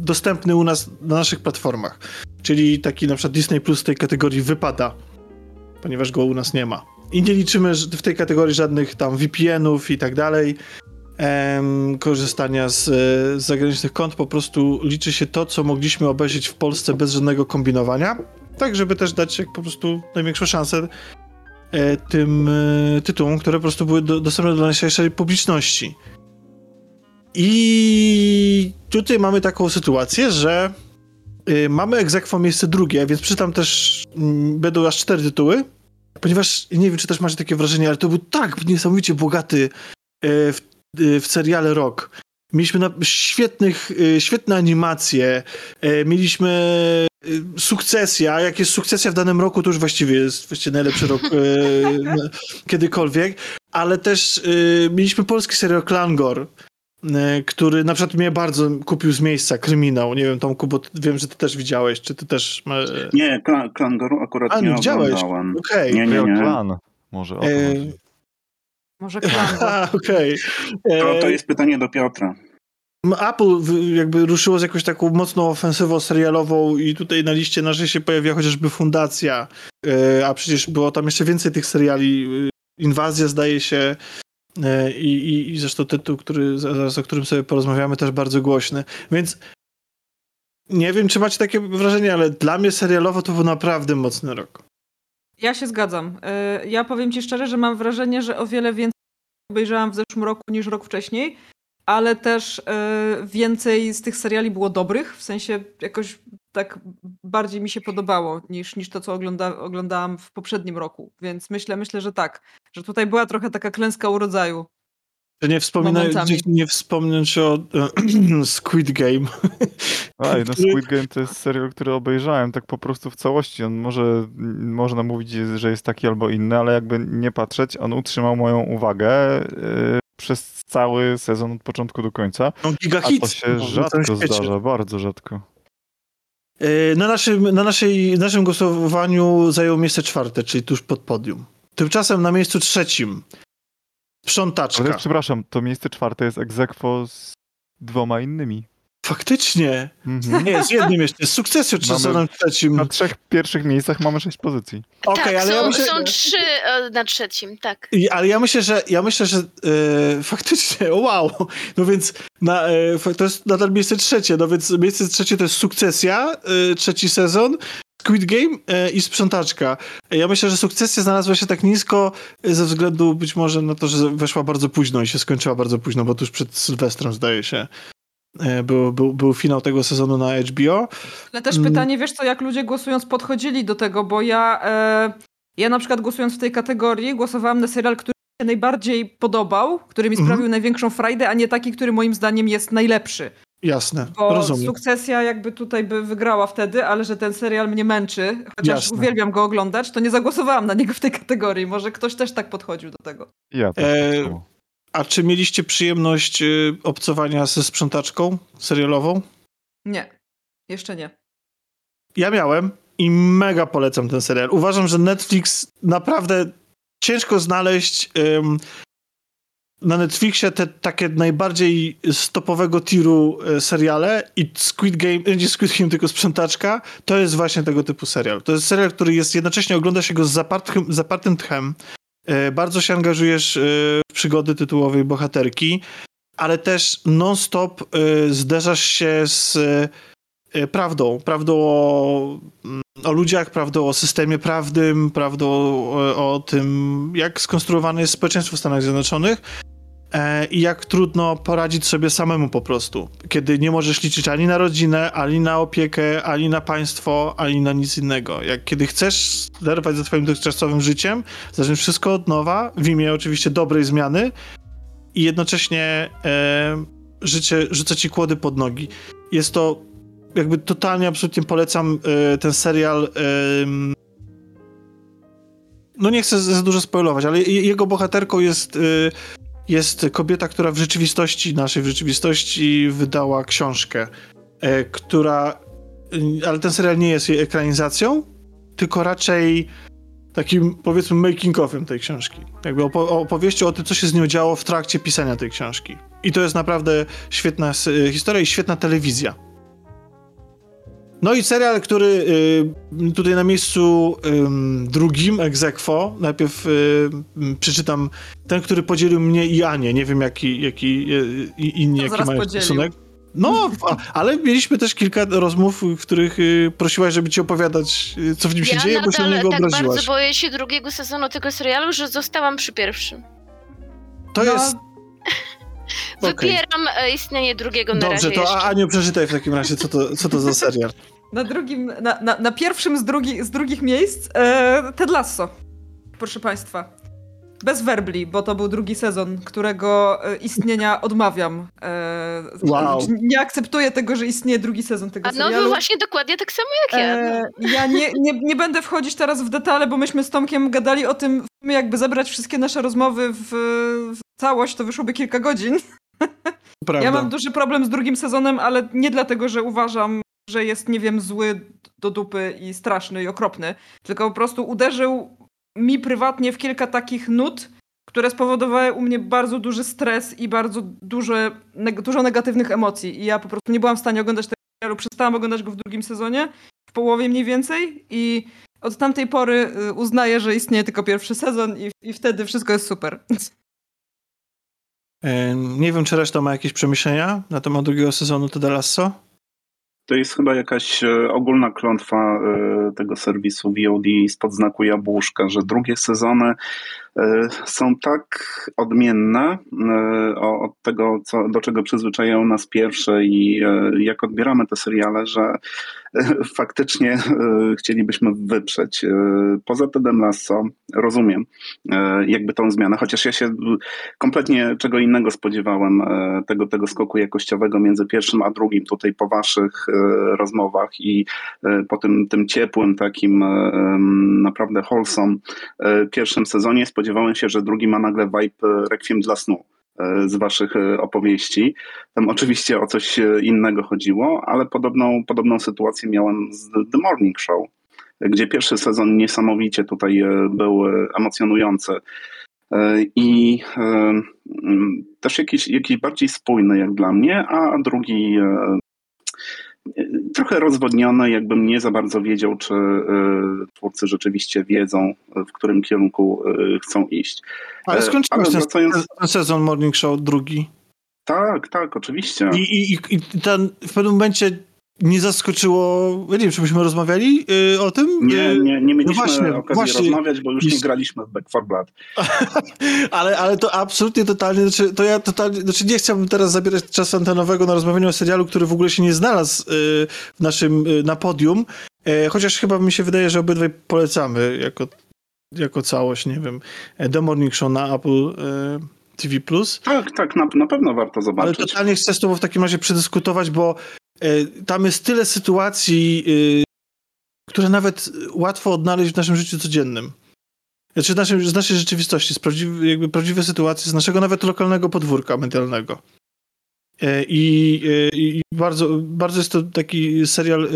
dostępny u nas na naszych platformach. Czyli taki na przykład Disney Plus tej kategorii wypada, ponieważ go u nas nie ma. I nie liczymy w tej kategorii żadnych tam VPN-ów i tak dalej em, korzystania z, z zagranicznych kont. Po prostu liczy się to, co mogliśmy obejrzeć w Polsce bez żadnego kombinowania. Tak, żeby też dać jak po prostu największą szansę e, tym e, tytułom, które po prostu były do, dostępne dla najszerszej publiczności. I tutaj mamy taką sytuację, że y, mamy egzekwo miejsce drugie, więc przytam też y, będą aż cztery tytuły, ponieważ nie wiem, czy też macie takie wrażenie, ale to był tak niesamowicie bogaty y, w w seriale Rock. Mieliśmy na, świetnych, y, świetne animacje, y, mieliśmy sukcesja. Jak jest sukcesja w danym roku, to już właściwie jest właściwie najlepszy rok kiedykolwiek. Ale też mieliśmy polski serial Klangor, który na przykład mnie bardzo kupił z miejsca, kryminał. Nie wiem, Tomku, bo wiem, że ty też widziałeś, czy ty też... Nie, Klangoru akurat A, nie widziałeś? oglądałem. Okej. Okay. Nie, nie, nie. Klan. Może o. Może. Okej. Okay. To, to jest pytanie do Piotra. Apple jakby ruszyło z jakąś taką mocną ofensywą serialową i tutaj na liście naszej się pojawia chociażby Fundacja, e, a przecież było tam jeszcze więcej tych seriali. E, Inwazja zdaje się e, i, i, i zresztą tytuł, który, zaraz o którym sobie porozmawiamy, też bardzo głośny. Więc nie wiem, czy macie takie wrażenie, ale dla mnie serialowo to był naprawdę mocny rok. Ja się zgadzam. Y, ja powiem ci szczerze, że mam wrażenie, że o wiele więcej obejrzałam w zeszłym roku niż rok wcześniej, ale też y, więcej z tych seriali było dobrych, w sensie jakoś tak bardziej mi się podobało niż, niż to, co ogląda, oglądałam w poprzednim roku. Więc myślę, myślę, że tak, że tutaj była trochę taka klęska urodzaju. Nie, wspomina, nie wspomnieć o Squid Game. Aj, no Squid Game to jest serial, który obejrzałem tak po prostu w całości. On może, można mówić, że jest taki albo inny, ale jakby nie patrzeć, on utrzymał moją uwagę yy, przez cały sezon od początku do końca. No giga hit. A to się no, rzadko zdarza, bardzo rzadko. Yy, na naszym, na naszej, naszym głosowaniu zajął miejsce czwarte, czyli tuż pod podium. Tymczasem na miejscu trzecim Sprzątaczka. Ale przepraszam, to miejsce czwarte jest egzekwo z dwoma innymi. Faktycznie. Mhm. Nie, z jednym jeszcze. Z sukcesją czy sezonem trzecim. Na trzech pierwszych miejscach mamy sześć pozycji. Okay, tak, ale są, ja myślę, są trzy e, na trzecim, tak. Ale ja myślę, że ja myślę, że e, faktycznie, wow. No więc na, e, to jest nadal miejsce trzecie. No więc miejsce trzecie to jest sukcesja, e, trzeci sezon. Squid Game e, i Sprzątaczka. Ja myślę, że sukcesja znalazła się tak nisko ze względu być może na to, że weszła bardzo późno i się skończyła bardzo późno, bo tuż przed Sylwestrem zdaje się. E, był, był, był finał tego sezonu na HBO. Ale też mm. pytanie, wiesz co, jak ludzie głosując podchodzili do tego, bo ja, e, ja na przykład głosując w tej kategorii głosowałam na serial, który się najbardziej podobał, który mi Mhm. sprawił największą frajdę, a nie taki, który moim zdaniem jest najlepszy. Jasne, Bo rozumiem. sukcesja jakby tutaj by wygrała wtedy, ale że ten serial mnie męczy, chociaż Jasne. uwielbiam go oglądać, to nie zagłosowałam na niego w tej kategorii. Może ktoś też tak podchodził do tego. Ja też E, tak samo. A czy mieliście przyjemność y, obcowania ze sprzątaczką serialową? Nie, jeszcze nie. Ja miałem i mega polecam ten serial. Uważam, że Netflix naprawdę ciężko znaleźć ym, na Netflixie te takie najbardziej stopowego tiru y, seriale i Squid Game, y, nie Squid Game, tylko Sprzątaczka, to jest właśnie tego typu serial. To jest serial, który jest jednocześnie, ogląda się go z zapartym, zapartym tchem, y, bardzo się angażujesz w przygody tytułowej bohaterki, ale też non-stop zderzasz się z prawdą. Prawdą o, mm, o ludziach, prawdą o systemie prawnym, prawdą o, tym, jak skonstruowane jest społeczeństwo w Stanach Zjednoczonych e, i jak trudno poradzić sobie samemu po prostu, kiedy nie możesz liczyć ani na rodzinę, ani na opiekę, ani na państwo, ani na nic innego. Jak kiedy chcesz zerwać ze swoim dotychczasowym życiem, zacząć wszystko od nowa, w imię oczywiście dobrej zmiany i jednocześnie e, życie rzuca ci kłody pod nogi. Jest to jakby totalnie, absolutnie polecam e, ten serial. em, no nie chcę za dużo spoilować, ale je- jego bohaterką jest, e, jest kobieta, która w rzeczywistości, naszej w rzeczywistości wydała książkę, która, ale ten serial nie jest jej ekranizacją, tylko raczej takim powiedzmy making ofem tej książki. Jakby opo- opowieścią o tym, co się z nią działo w trakcie pisania tej książki. I to jest naprawdę świetna historia i świetna telewizja. No i serial, który y, tutaj na miejscu drugim, ex aequo, najpierw y, przeczytam ten, który podzielił mnie i Anię. Nie wiem, jaki, jaki y, inni, jaki mają podzielił. stosunek. No, a, ale mieliśmy też kilka rozmów, w których y, prosiłaś, żeby ci opowiadać, y, co w nim się ja dzieje, bo się na niego tak obraziłaś. bardzo boję się drugiego sezonu tego serialu, że zostałam przy pierwszym. To No, jest... Wypieram e, istnienie drugiego na Dobrze, razie to jeszcze. A- Aniu, przeczytaj w takim razie, co to, co to za serial. Na drugim, na, na, na pierwszym z, drugi, z drugich miejsc e, Ted Lasso. Proszę Państwa. Bez werbli, bo to był drugi sezon, którego e, istnienia odmawiam. E, Wow. Nie akceptuję tego, że istnieje drugi sezon tego A no serialu. wy właśnie dokładnie tak samo jak ja. E, ja nie, nie, nie będę wchodzić teraz w detale, bo myśmy z Tomkiem gadali o tym, jakby zebrać wszystkie nasze rozmowy w, w całość, to wyszłoby kilka godzin. Prawda. Ja mam duży problem z drugim sezonem, ale nie dlatego, że uważam, że jest, nie wiem, zły do dupy i straszny i okropny, tylko po prostu uderzył mi prywatnie w kilka takich nut, które spowodowały u mnie bardzo duży stres i bardzo duże, neg- dużo negatywnych emocji. I ja po prostu nie byłam w stanie oglądać tego serialu. Przestałam oglądać go w drugim sezonie, w połowie mniej więcej i od tamtej pory y, uznaję, że istnieje tylko pierwszy sezon i, i wtedy wszystko jest super. Nie wiem, czy reszta ma jakieś przemyślenia na temat drugiego sezonu Ted Lasso? To jest chyba jakaś e, ogólna klątwa e, tego serwisu VOD spod znaku jabłuszka, że drugie sezony są tak odmienne e, od tego, co, do czego przyzwyczajają nas pierwsze i e, jak odbieramy te seriale, że e, faktycznie e, chcielibyśmy wyprzeć. E, Poza Tedem Lasso rozumiem e, jakby tą zmianę, chociaż ja się kompletnie czego innego spodziewałem, e, tego, tego skoku jakościowego między pierwszym a drugim tutaj po waszych e, rozmowach i e, po tym, tym ciepłym, takim e, naprawdę wholesome e, pierwszym sezonie spodziewałem się, że drugi ma nagle vibe e, Requiem dla snu e, z waszych e, opowieści. Tam oczywiście o coś innego chodziło, ale podobną, podobną sytuację miałem z The Morning Show, gdzie pierwszy sezon niesamowicie tutaj był emocjonujący. I też jakiś, jakiś bardziej spójny jak dla mnie, a drugi trochę rozwodniony, jakbym nie za bardzo wiedział, czy e, twórcy rzeczywiście wiedzą, e, w którym kierunku e, chcą iść. Ale skończyłeś ten, wracając- ten sezon Morning Show drugi. Tak, tak, oczywiście. I, i, i- i ten w pewnym momencie nie zaskoczyło, nie wiem, czy byśmy rozmawiali y, o tym? Nie, Y, nie, nie mieliśmy właśnie, okazji właśnie. rozmawiać, bo już nie graliśmy w Back 4 Blood. ale, ale to absolutnie totalnie, znaczy, to ja totalnie, znaczy nie chciałbym teraz zabierać czasu antenowego na rozmawianie o serialu, który w ogóle się nie znalazł y, w naszym, y, na podium, y, chociaż chyba mi się wydaje, że obydwaj polecamy jako jako całość, nie wiem, The Morning Show na Apple e, TV+. Tak, tak, na, na pewno warto zobaczyć. Ale totalnie chcę z tobą w takim razie przedyskutować, bo e, tam jest tyle sytuacji, e, które nawet łatwo odnaleźć w naszym życiu codziennym. Znaczy z, naszej, z naszej rzeczywistości, z prawdziwe, jakby prawdziwe sytuacje, z naszego nawet lokalnego podwórka medialnego. E, I, I, bardzo, bardzo jest to taki serial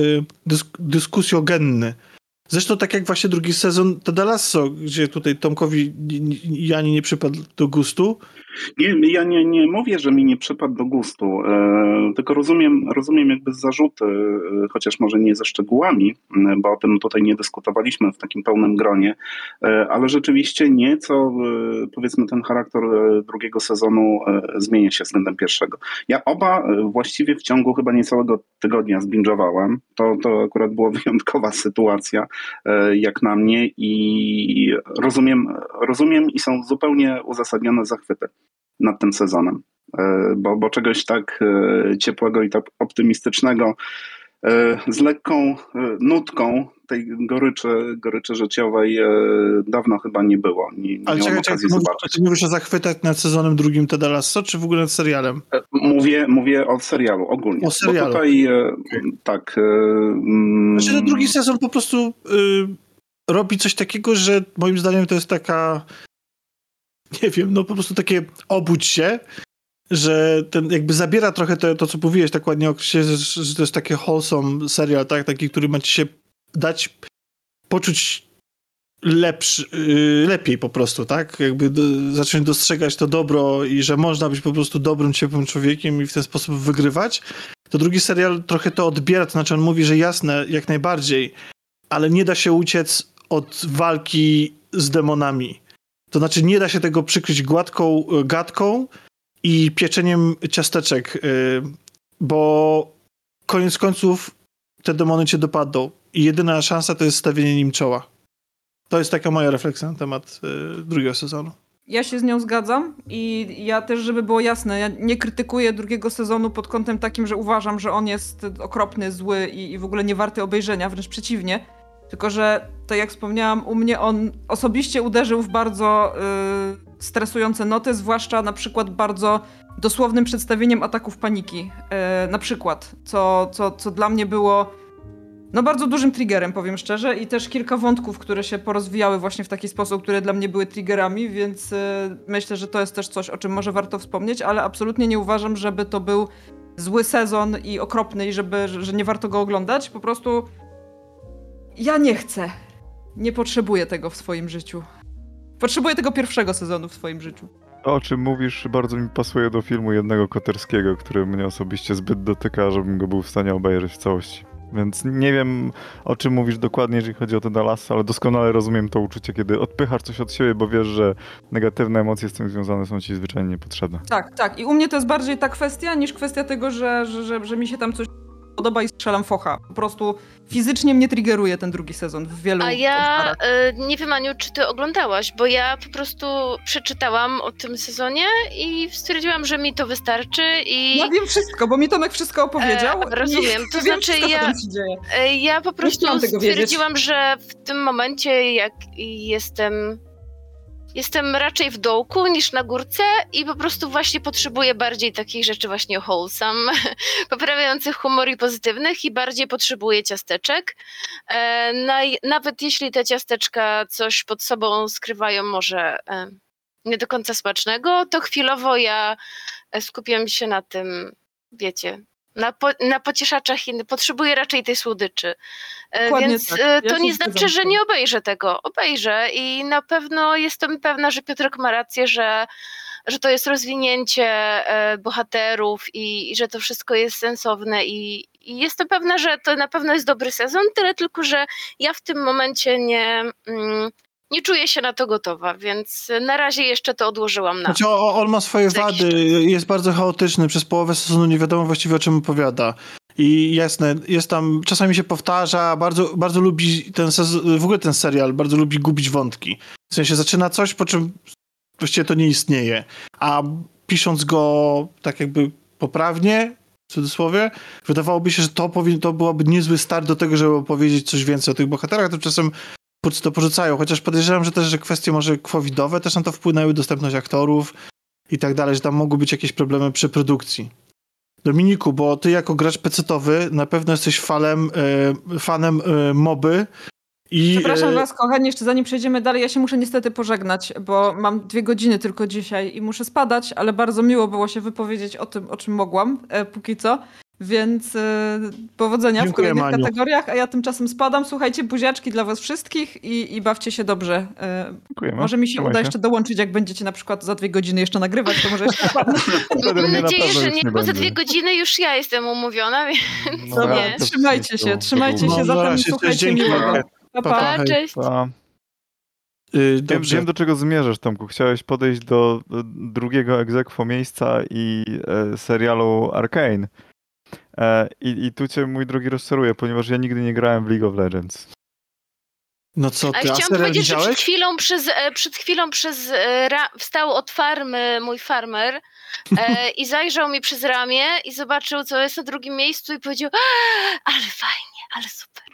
dysk, dyskusjogenny. Zresztą tak jak właśnie drugi sezon Ted Lasso, gdzie tutaj Tomkowi Jani nie przypadł do gustu, nie, ja nie, nie mówię, że mi nie przypadł do gustu, e, tylko rozumiem, rozumiem jakby zarzuty, e, chociaż może nie ze szczegółami, e, bo o tym tutaj nie dyskutowaliśmy w takim pełnym gronie, e, ale rzeczywiście nieco, e, powiedzmy, ten charakter e, drugiego sezonu zmienia się względem pierwszego. Ja oba właściwie w ciągu chyba niecałego tygodnia zbingowałem. To, to akurat była wyjątkowa sytuacja, jak na mnie i rozumiem, rozumiem i są zupełnie uzasadnione zachwyty nad tym sezonem. E, bo, bo czegoś tak e, ciepłego i tak optymistycznego e, z lekką nutką tej goryczy, goryczy życiowej dawno chyba nie było. Nie, nie Ale czekaj, okazji czekaj, zobaczyć. Czy mówisz o zachwytach nad sezonem drugim Ted Lasso, czy w ogóle nad serialem? Mówię, mówię o serialu ogólnie. O serialu. Bo tutaj tak... Mm, znaczy ten drugi sezon po prostu y, robi coś takiego, że moim zdaniem to jest taka nie wiem, no po prostu takie obudź się, że ten jakby zabiera trochę to, to co mówiłeś tak ładnie że, że to jest taki wholesome serial, tak? Taki, który ma ci się dać poczuć lepszy, yy, lepiej po prostu, tak? Jakby do, zacząć dostrzegać to dobro i że można być po prostu dobrym, ciepłym człowiekiem i w ten sposób wygrywać. To drugi serial trochę to odbiera, to znaczy on mówi, że jasne, jak najbardziej, ale nie da się uciec od walki z demonami. To znaczy nie da się tego przykryć gładką e, gadką i pieczeniem ciasteczek, e, bo koniec końców te demony cię dopadną i jedyna szansa to jest stawienie nim czoła. To jest taka moja refleksja na temat e, drugiego sezonu. Ja się z nią zgadzam i ja też, żeby było jasne, ja nie krytykuję drugiego sezonu pod kątem takim, że uważam, że on jest okropny, zły i, i w ogóle nie warty obejrzenia, wręcz przeciwnie. Tylko, że to jak wspomniałam, u mnie on osobiście uderzył w bardzo y, stresujące noty, zwłaszcza na przykład bardzo dosłownym przedstawieniem ataków paniki. Y, na przykład, co, co, co dla mnie było no bardzo dużym triggerem, powiem szczerze, i też kilka wątków, które się porozwijały właśnie w taki sposób, które dla mnie były triggerami, więc y, myślę, że to jest też coś, o czym może warto wspomnieć, ale absolutnie nie uważam, żeby to był zły sezon i okropny i żeby, że nie warto go oglądać. Po prostu ja nie chcę. Nie potrzebuję tego w swoim życiu. Potrzebuję tego pierwszego sezonu w swoim życiu. To, o czym mówisz, bardzo mi pasuje do filmu jednego Koterskiego, który mnie osobiście zbyt dotyka, żebym go był w stanie obejrzeć w całości. Więc nie wiem, o czym mówisz dokładnie, jeżeli chodzi o te Dallas, ale doskonale rozumiem to uczucie, kiedy odpychasz coś od siebie, bo wiesz, że negatywne emocje z tym związane są ci zwyczajnie niepotrzebne. Tak, tak. I u mnie to jest bardziej ta kwestia, niż kwestia tego, że, że, że, że mi się tam coś podoba i strzelam focha. Po prostu fizycznie mnie triggeruje ten drugi sezon w wielu A ja y, nie wiem, Aniu, czy ty oglądałaś, bo ja po prostu przeczytałam o tym sezonie i stwierdziłam, że mi to wystarczy i... Ja wiem wszystko, bo mi Tomek wszystko opowiedział. E, rozumiem, to znaczy wszystko, ja, e, ja po prostu stwierdziłam, że w tym momencie jak jestem jestem raczej w dołku niż na górce i po prostu właśnie potrzebuję bardziej takich rzeczy właśnie wholesome, poprawiających humor i pozytywnych i bardziej potrzebuję ciasteczek. E, nawet jeśli te ciasteczka coś pod sobą skrywają może e, nie do końca smacznego, to chwilowo ja skupiam się na tym, wiecie, na, po, na pocieszaczach i potrzebuję raczej tej słodyczy. E, Dokładnie Więc tak. E, ja to nie znaczy, że nie obejrzę tego. Obejrzę i na pewno jestem pewna, że Piotrek ma rację, że, że to jest rozwinięcie e, bohaterów i, i że to wszystko jest sensowne i, i, jestem pewna, że to na pewno jest dobry sezon, tyle tylko, że ja w tym momencie nie, mm, nie czuję się na to gotowa, więc na razie jeszcze to odłożyłam na. Znaczy, on ma swoje wady, jest bardzo chaotyczny, przez połowę sezonu nie wiadomo właściwie o czym opowiada. I jasne, jest tam, czasami się powtarza, bardzo, bardzo lubi ten sezon, w ogóle ten serial, bardzo lubi gubić wątki. W sensie zaczyna coś, po czym właściwie to nie istnieje. A pisząc go tak jakby poprawnie, w cudzysłowie, wydawałoby się, że to, powin, to byłoby niezły start do tego, żeby opowiedzieć coś więcej o tych bohaterach, tymczasem twórcy to porzucają, chociaż podejrzewam, że też, że kwestie może covidowe też na to wpłynęły, dostępność aktorów i tak dalej, że tam mogły być jakieś problemy przy produkcji. Dominiku, bo ty jako gracz pecetowy na pewno jesteś falem, e, fanem e, moby i... Przepraszam e, was, kochani, jeszcze zanim przejdziemy dalej, ja się muszę niestety pożegnać, bo mam dwie godziny tylko dzisiaj i muszę spadać, ale bardzo miło było się wypowiedzieć o tym, o czym mogłam, e, póki co. Więc e, powodzenia w Dziękuję, kolejnych Maniu. kategoriach, a ja tymczasem spadam. Słuchajcie, buziaczki dla was wszystkich i, i bawcie się dobrze. Dziękujemy. może mi się Trzymaj uda jeszcze dołączyć, jak będziecie na przykład za dwie godziny jeszcze nagrywać, to może jeszcze spadnę. Mam nadzieję, że nie, nie bo za dwie godziny już ja jestem umówiona, więc No, też trzymajcie nie się, trzymajcie to się, No, zatem cześć, słuchajcie miłego. Pa, Pa, pa. pa. Cześć. A, y, wiem, dobrze. wiem, do czego zmierzasz, Tomku. Chciałeś podejść do drugiego egzekwo miejsca i e, serialu Arcane. E, i, I tu cię, mój drogi, rozczaruję, ponieważ ja nigdy nie grałem w League of Legends. No co ty, a chciałam powiedzieć, że przed widziałeś? chwilą przez, e, przed chwilą przez e, ra, wstał od farmy mój farmer e, i zajrzał mi przez ramię i zobaczył, co jest na drugim miejscu i powiedział, "A, ale fajnie, ale super.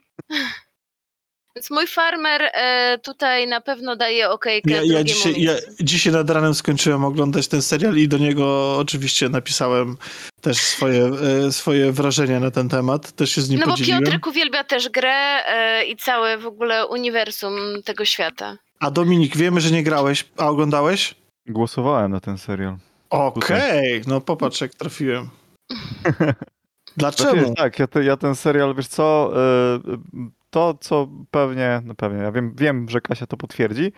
Więc mój farmer e, tutaj na pewno daje okejkę Ja, ja, dzisiaj, ja dzisiaj nad ranem skończyłem oglądać ten serial i do niego oczywiście napisałem też swoje, e, swoje wrażenia na ten temat. Też się z nim No bo podzieliłem. Piotrek uwielbia też grę e, i całe w ogóle uniwersum tego świata. A Dominik, wiemy, że nie grałeś, a oglądałeś? Głosowałem na ten serial. Okej, no popatrz jak trafiłem. Znaczy, Dlaczego? tak, ja, te, ja ten serial, wiesz co, to co pewnie, no pewnie, ja wiem, wiem, że Kasia to potwierdzi,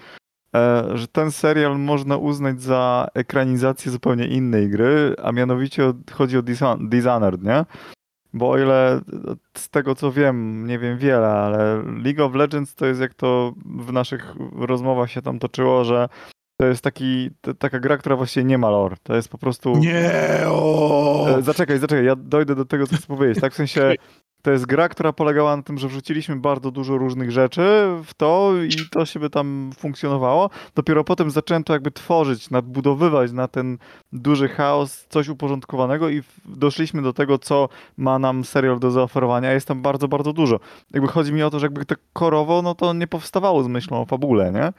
e, że ten serial można uznać za ekranizację zupełnie innej gry, a mianowicie od- chodzi o Dishon- Dishonored, nie? Bo o ile z tego co wiem, nie wiem wiele, ale League of Legends to jest jak to w naszych rozmowach się tam toczyło, że to jest taki, t- taka gra, która właściwie nie ma lore. To jest po prostu... Nie, o. E, Zaczekaj, zaczekaj, ja dojdę do tego, co chcę powiedzieć. Tak, w sensie to jest gra, która polegała na tym, że wrzuciliśmy bardzo dużo różnych rzeczy w to i to się by tam funkcjonowało. Dopiero potem zaczęto jakby tworzyć, nadbudowywać na ten duży chaos coś uporządkowanego i doszliśmy do tego, co ma nam serial do zaoferowania. Jest tam bardzo, bardzo dużo. Jakby chodzi mi o to, że jakby tak korowo, no to nie powstawało z myślą o fabule, nie?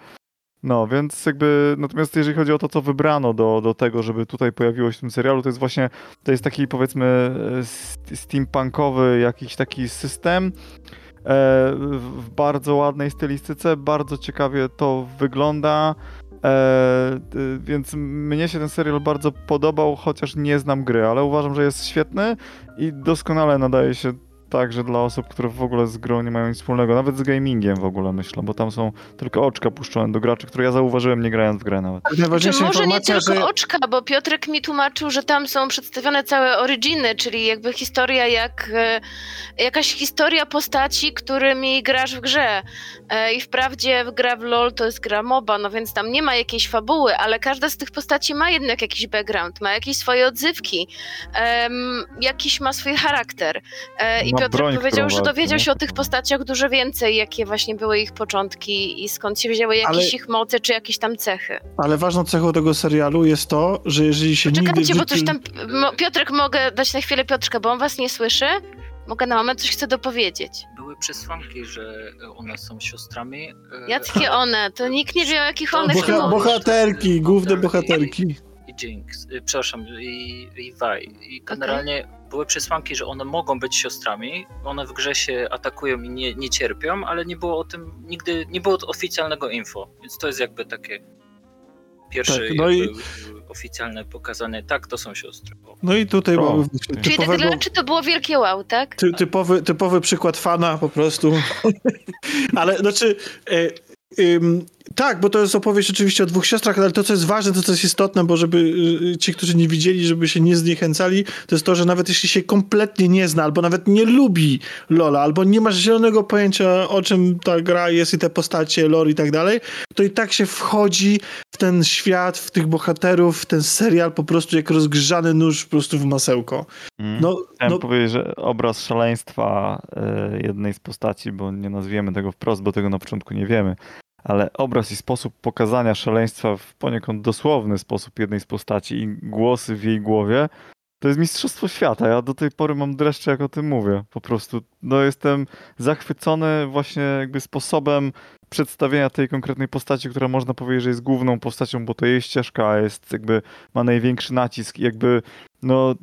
No, więc jakby, natomiast jeżeli chodzi o to, co wybrano do, do tego, żeby tutaj pojawiło się w tym serialu, to jest właśnie, to jest taki powiedzmy e, st- steampunkowy jakiś taki system e, w bardzo ładnej stylistyce, bardzo ciekawie to wygląda, e, więc mnie się ten serial bardzo podobał, chociaż nie znam gry, ale uważam, że jest świetny i doskonale nadaje się także dla osób, które w ogóle z grą nie mają nic wspólnego, nawet z gamingiem w ogóle myślę, bo tam są tylko oczka puszczone do graczy, które ja zauważyłem nie grając w grę nawet. Czy najważniejsza może nie tylko że... oczka, bo Piotrek mi tłumaczył, że tam są przedstawione całe originy, czyli jakby historia jak e, jakaś historia postaci, którymi grasz w grze. E, I wprawdzie gra w LoL to jest gra MOBA, no więc tam nie ma jakiejś fabuły, ale każda z tych postaci ma jednak jakiś background, ma jakieś swoje odzywki, jakiś ma swój charakter. E, I Broń, powiedział, że dowiedział nie? się o tych postaciach dużo więcej, jakie właśnie były ich początki i skąd się wzięły jakieś Ale- ich moce czy jakieś tam cechy. Ale ważną cechą tego serialu jest to, że jeżeli się nigdy w Czekajcie, bo coś tam. Mo- Piotrek, mogę dać na chwilę Piotrka, bo on was nie słyszy. Mogę na moment coś chcę dopowiedzieć. Były przesłanki, że one są siostrami. e, Jakie one? To nikt nie wie o jakich one Boha bohaterki, główne bohaterki. I Jinx, y, przepraszam, i, i Vi. I generalnie były przesłanki, że one mogą być siostrami. One w grze się atakują i nie, nie cierpią, ale nie było o tym nigdy, nie było oficjalnego info. Więc to jest jakby takie pierwsze Tak, no i- y, oficjalne pokazanie. Tak, to są siostry. No i tutaj O, mamy Czyli typowego, tak, czy to było wielkie wow, tak? ty, typowy, typowy przykład fana po prostu. ale znaczy... E, ym, tak, bo to jest opowieść oczywiście o dwóch siostrach, ale to, co jest ważne, to, co jest istotne, bo żeby y, ci, którzy nie widzieli, żeby się nie zniechęcali, to jest to, że nawet jeśli się kompletnie nie zna, albo nawet nie lubi Lola, albo nie masz zielonego pojęcia, o czym ta gra jest i te postacie, lore i tak dalej, to i tak się wchodzi w ten świat, w tych bohaterów, w ten serial po prostu jak rozgrzany nóż po prostu w masełko. Mm. No, Chciałem no powiedzieć, że obraz szaleństwa e, jednej z postaci, bo nie nazwiemy tego wprost, bo tego na początku nie wiemy, ale obraz i sposób pokazania szaleństwa w poniekąd dosłowny sposób jednej z postaci i głosy w jej głowie to jest mistrzostwo świata. Ja do tej pory mam dreszcze, jak o tym mówię. Po prostu no, jestem zachwycony właśnie jakby sposobem przedstawienia tej konkretnej postaci, która można powiedzieć, że jest główną postacią, bo to jej ścieżka jest jakby, ma największy nacisk i jakby no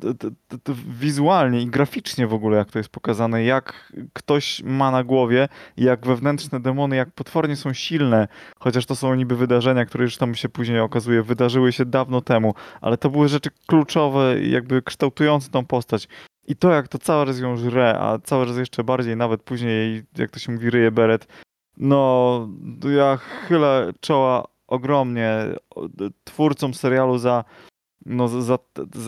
wizualnie i graficznie w ogóle jak to jest pokazane, jak ktoś ma na głowie, jak wewnętrzne demony, jak potwornie są silne, chociaż to są niby wydarzenia, które już tam się później okazuje, wydarzyły się dawno temu, ale to były rzeczy kluczowe jakby kształtujące tą postać. I to, jak to cały czas ją żre, a cały czas jeszcze bardziej, nawet później, jak to się mówi, ryje beret, no, ja chylę czoła ogromnie twórcom serialu za, no, za,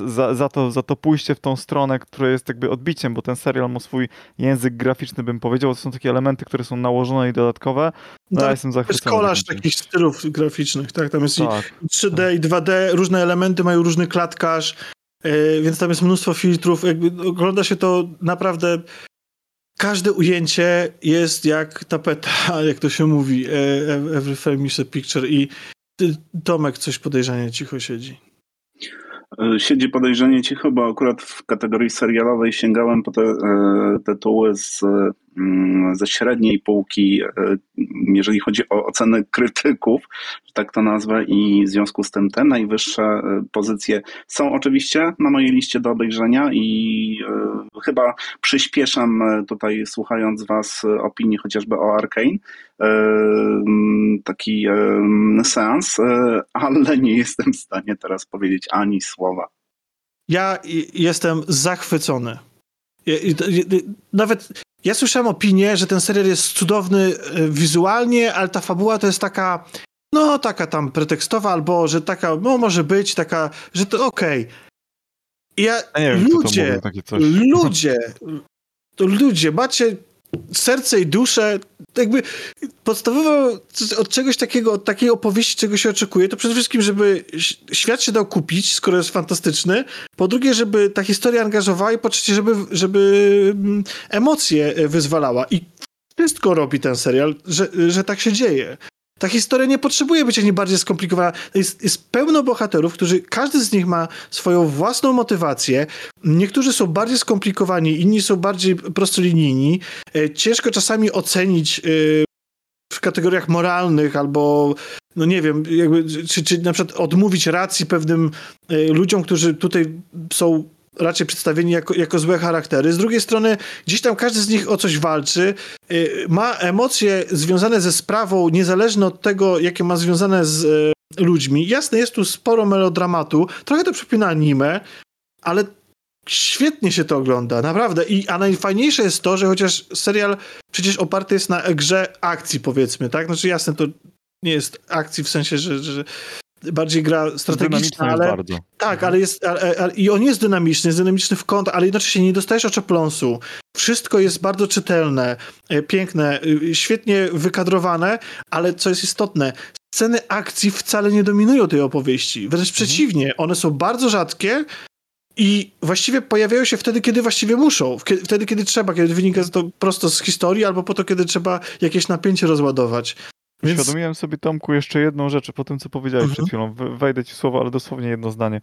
za, za, to, za to pójście w tą stronę, które jest jakby odbiciem, bo ten serial ma swój język graficzny, bym powiedział. To są takie elementy, które są nałożone i dodatkowe. No, tak, ja jestem zachwycony. To jest kolaż takich stylów graficznych, tak? Tam jest tak. i 3D i 2D, różne elementy mają różny klatkarz, yy, więc tam jest mnóstwo filtrów. Jakby ogląda się to naprawdę każde ujęcie jest jak tapeta, jak to się mówi. E, e, every frame is a picture. I Tomek coś podejrzanie cicho siedzi. E, siedzi podejrzenie cicho, bo akurat w kategorii serialowej sięgałem po te e, tytuły z, mm, ze średniej półki, e, jeżeli chodzi o oceny krytyków, tak to nazwę, i w związku z tym te najwyższe pozycje są oczywiście na mojej liście do obejrzenia i chyba przyspieszam tutaj słuchając Was opinii chociażby o Arkane, taki seans, ale nie jestem w stanie teraz powiedzieć ani słowa. Ja jestem zachwycony. Nawet ja słyszałem opinię, że ten serial jest cudowny e, wizualnie, ale ta fabuła to jest taka, no taka tam pretekstowa, albo że taka, no może być taka, że to okej. Okay. Ja, ja wiem, ludzie, ludzie, to ludzie, macie serce i duszę, jakby podstawowo od czegoś takiego, od takiej opowieści, czego się oczekuje, to przede wszystkim, żeby świat się dał kupić, skoro jest fantastyczny, po drugie, żeby ta historia angażowała i po trzecie, żeby, żeby mm, emocje wyzwalała. I wszystko robi ten serial, że, że tak się dzieje. Ta historia nie potrzebuje być ani bardziej skomplikowana. Jest, jest pełno bohaterów, którzy, każdy z nich ma swoją własną motywację. Niektórzy są bardziej skomplikowani, inni są bardziej prostolinijni. E, ciężko czasami ocenić e, w kategoriach moralnych albo no nie wiem, jakby, czy, czy na przykład odmówić racji pewnym e, ludziom, którzy tutaj są raczej przedstawieni jako, jako złe charaktery. Z drugiej strony, gdzieś tam każdy z nich o coś walczy, y, ma emocje związane ze sprawą, niezależne od tego, jakie ma związane z y, ludźmi. Jasne, jest tu sporo melodramatu, trochę to przypina anime, ale świetnie się to ogląda, naprawdę. I, a najfajniejsze jest to, że chociaż serial przecież oparty jest na grze akcji, powiedzmy, tak? Znaczy jasne, to nie jest akcji w sensie, że, że bardziej gra strategiczna, ale bardzo. tak, mhm. ale jest ale, ale, i on jest dynamiczny, jest dynamiczny w kąt, ale jednocześnie nie dostajesz oczopląsu. Wszystko jest bardzo czytelne, e, piękne, e, świetnie wykadrowane, ale co jest istotne, sceny akcji wcale nie dominują tej opowieści. Wręcz mhm. przeciwnie, one są bardzo rzadkie, i właściwie pojawiają się wtedy, kiedy właściwie muszą. Wtedy, kiedy trzeba, kiedy wynika to prosto z historii, albo po to, kiedy trzeba jakieś napięcie rozładować. Więc... Uświadomiłem sobie, Tomku, jeszcze jedną rzecz po tym, co powiedziałeś mhm. przed chwilą. Wejdę ci słowo, ale dosłownie jedno zdanie.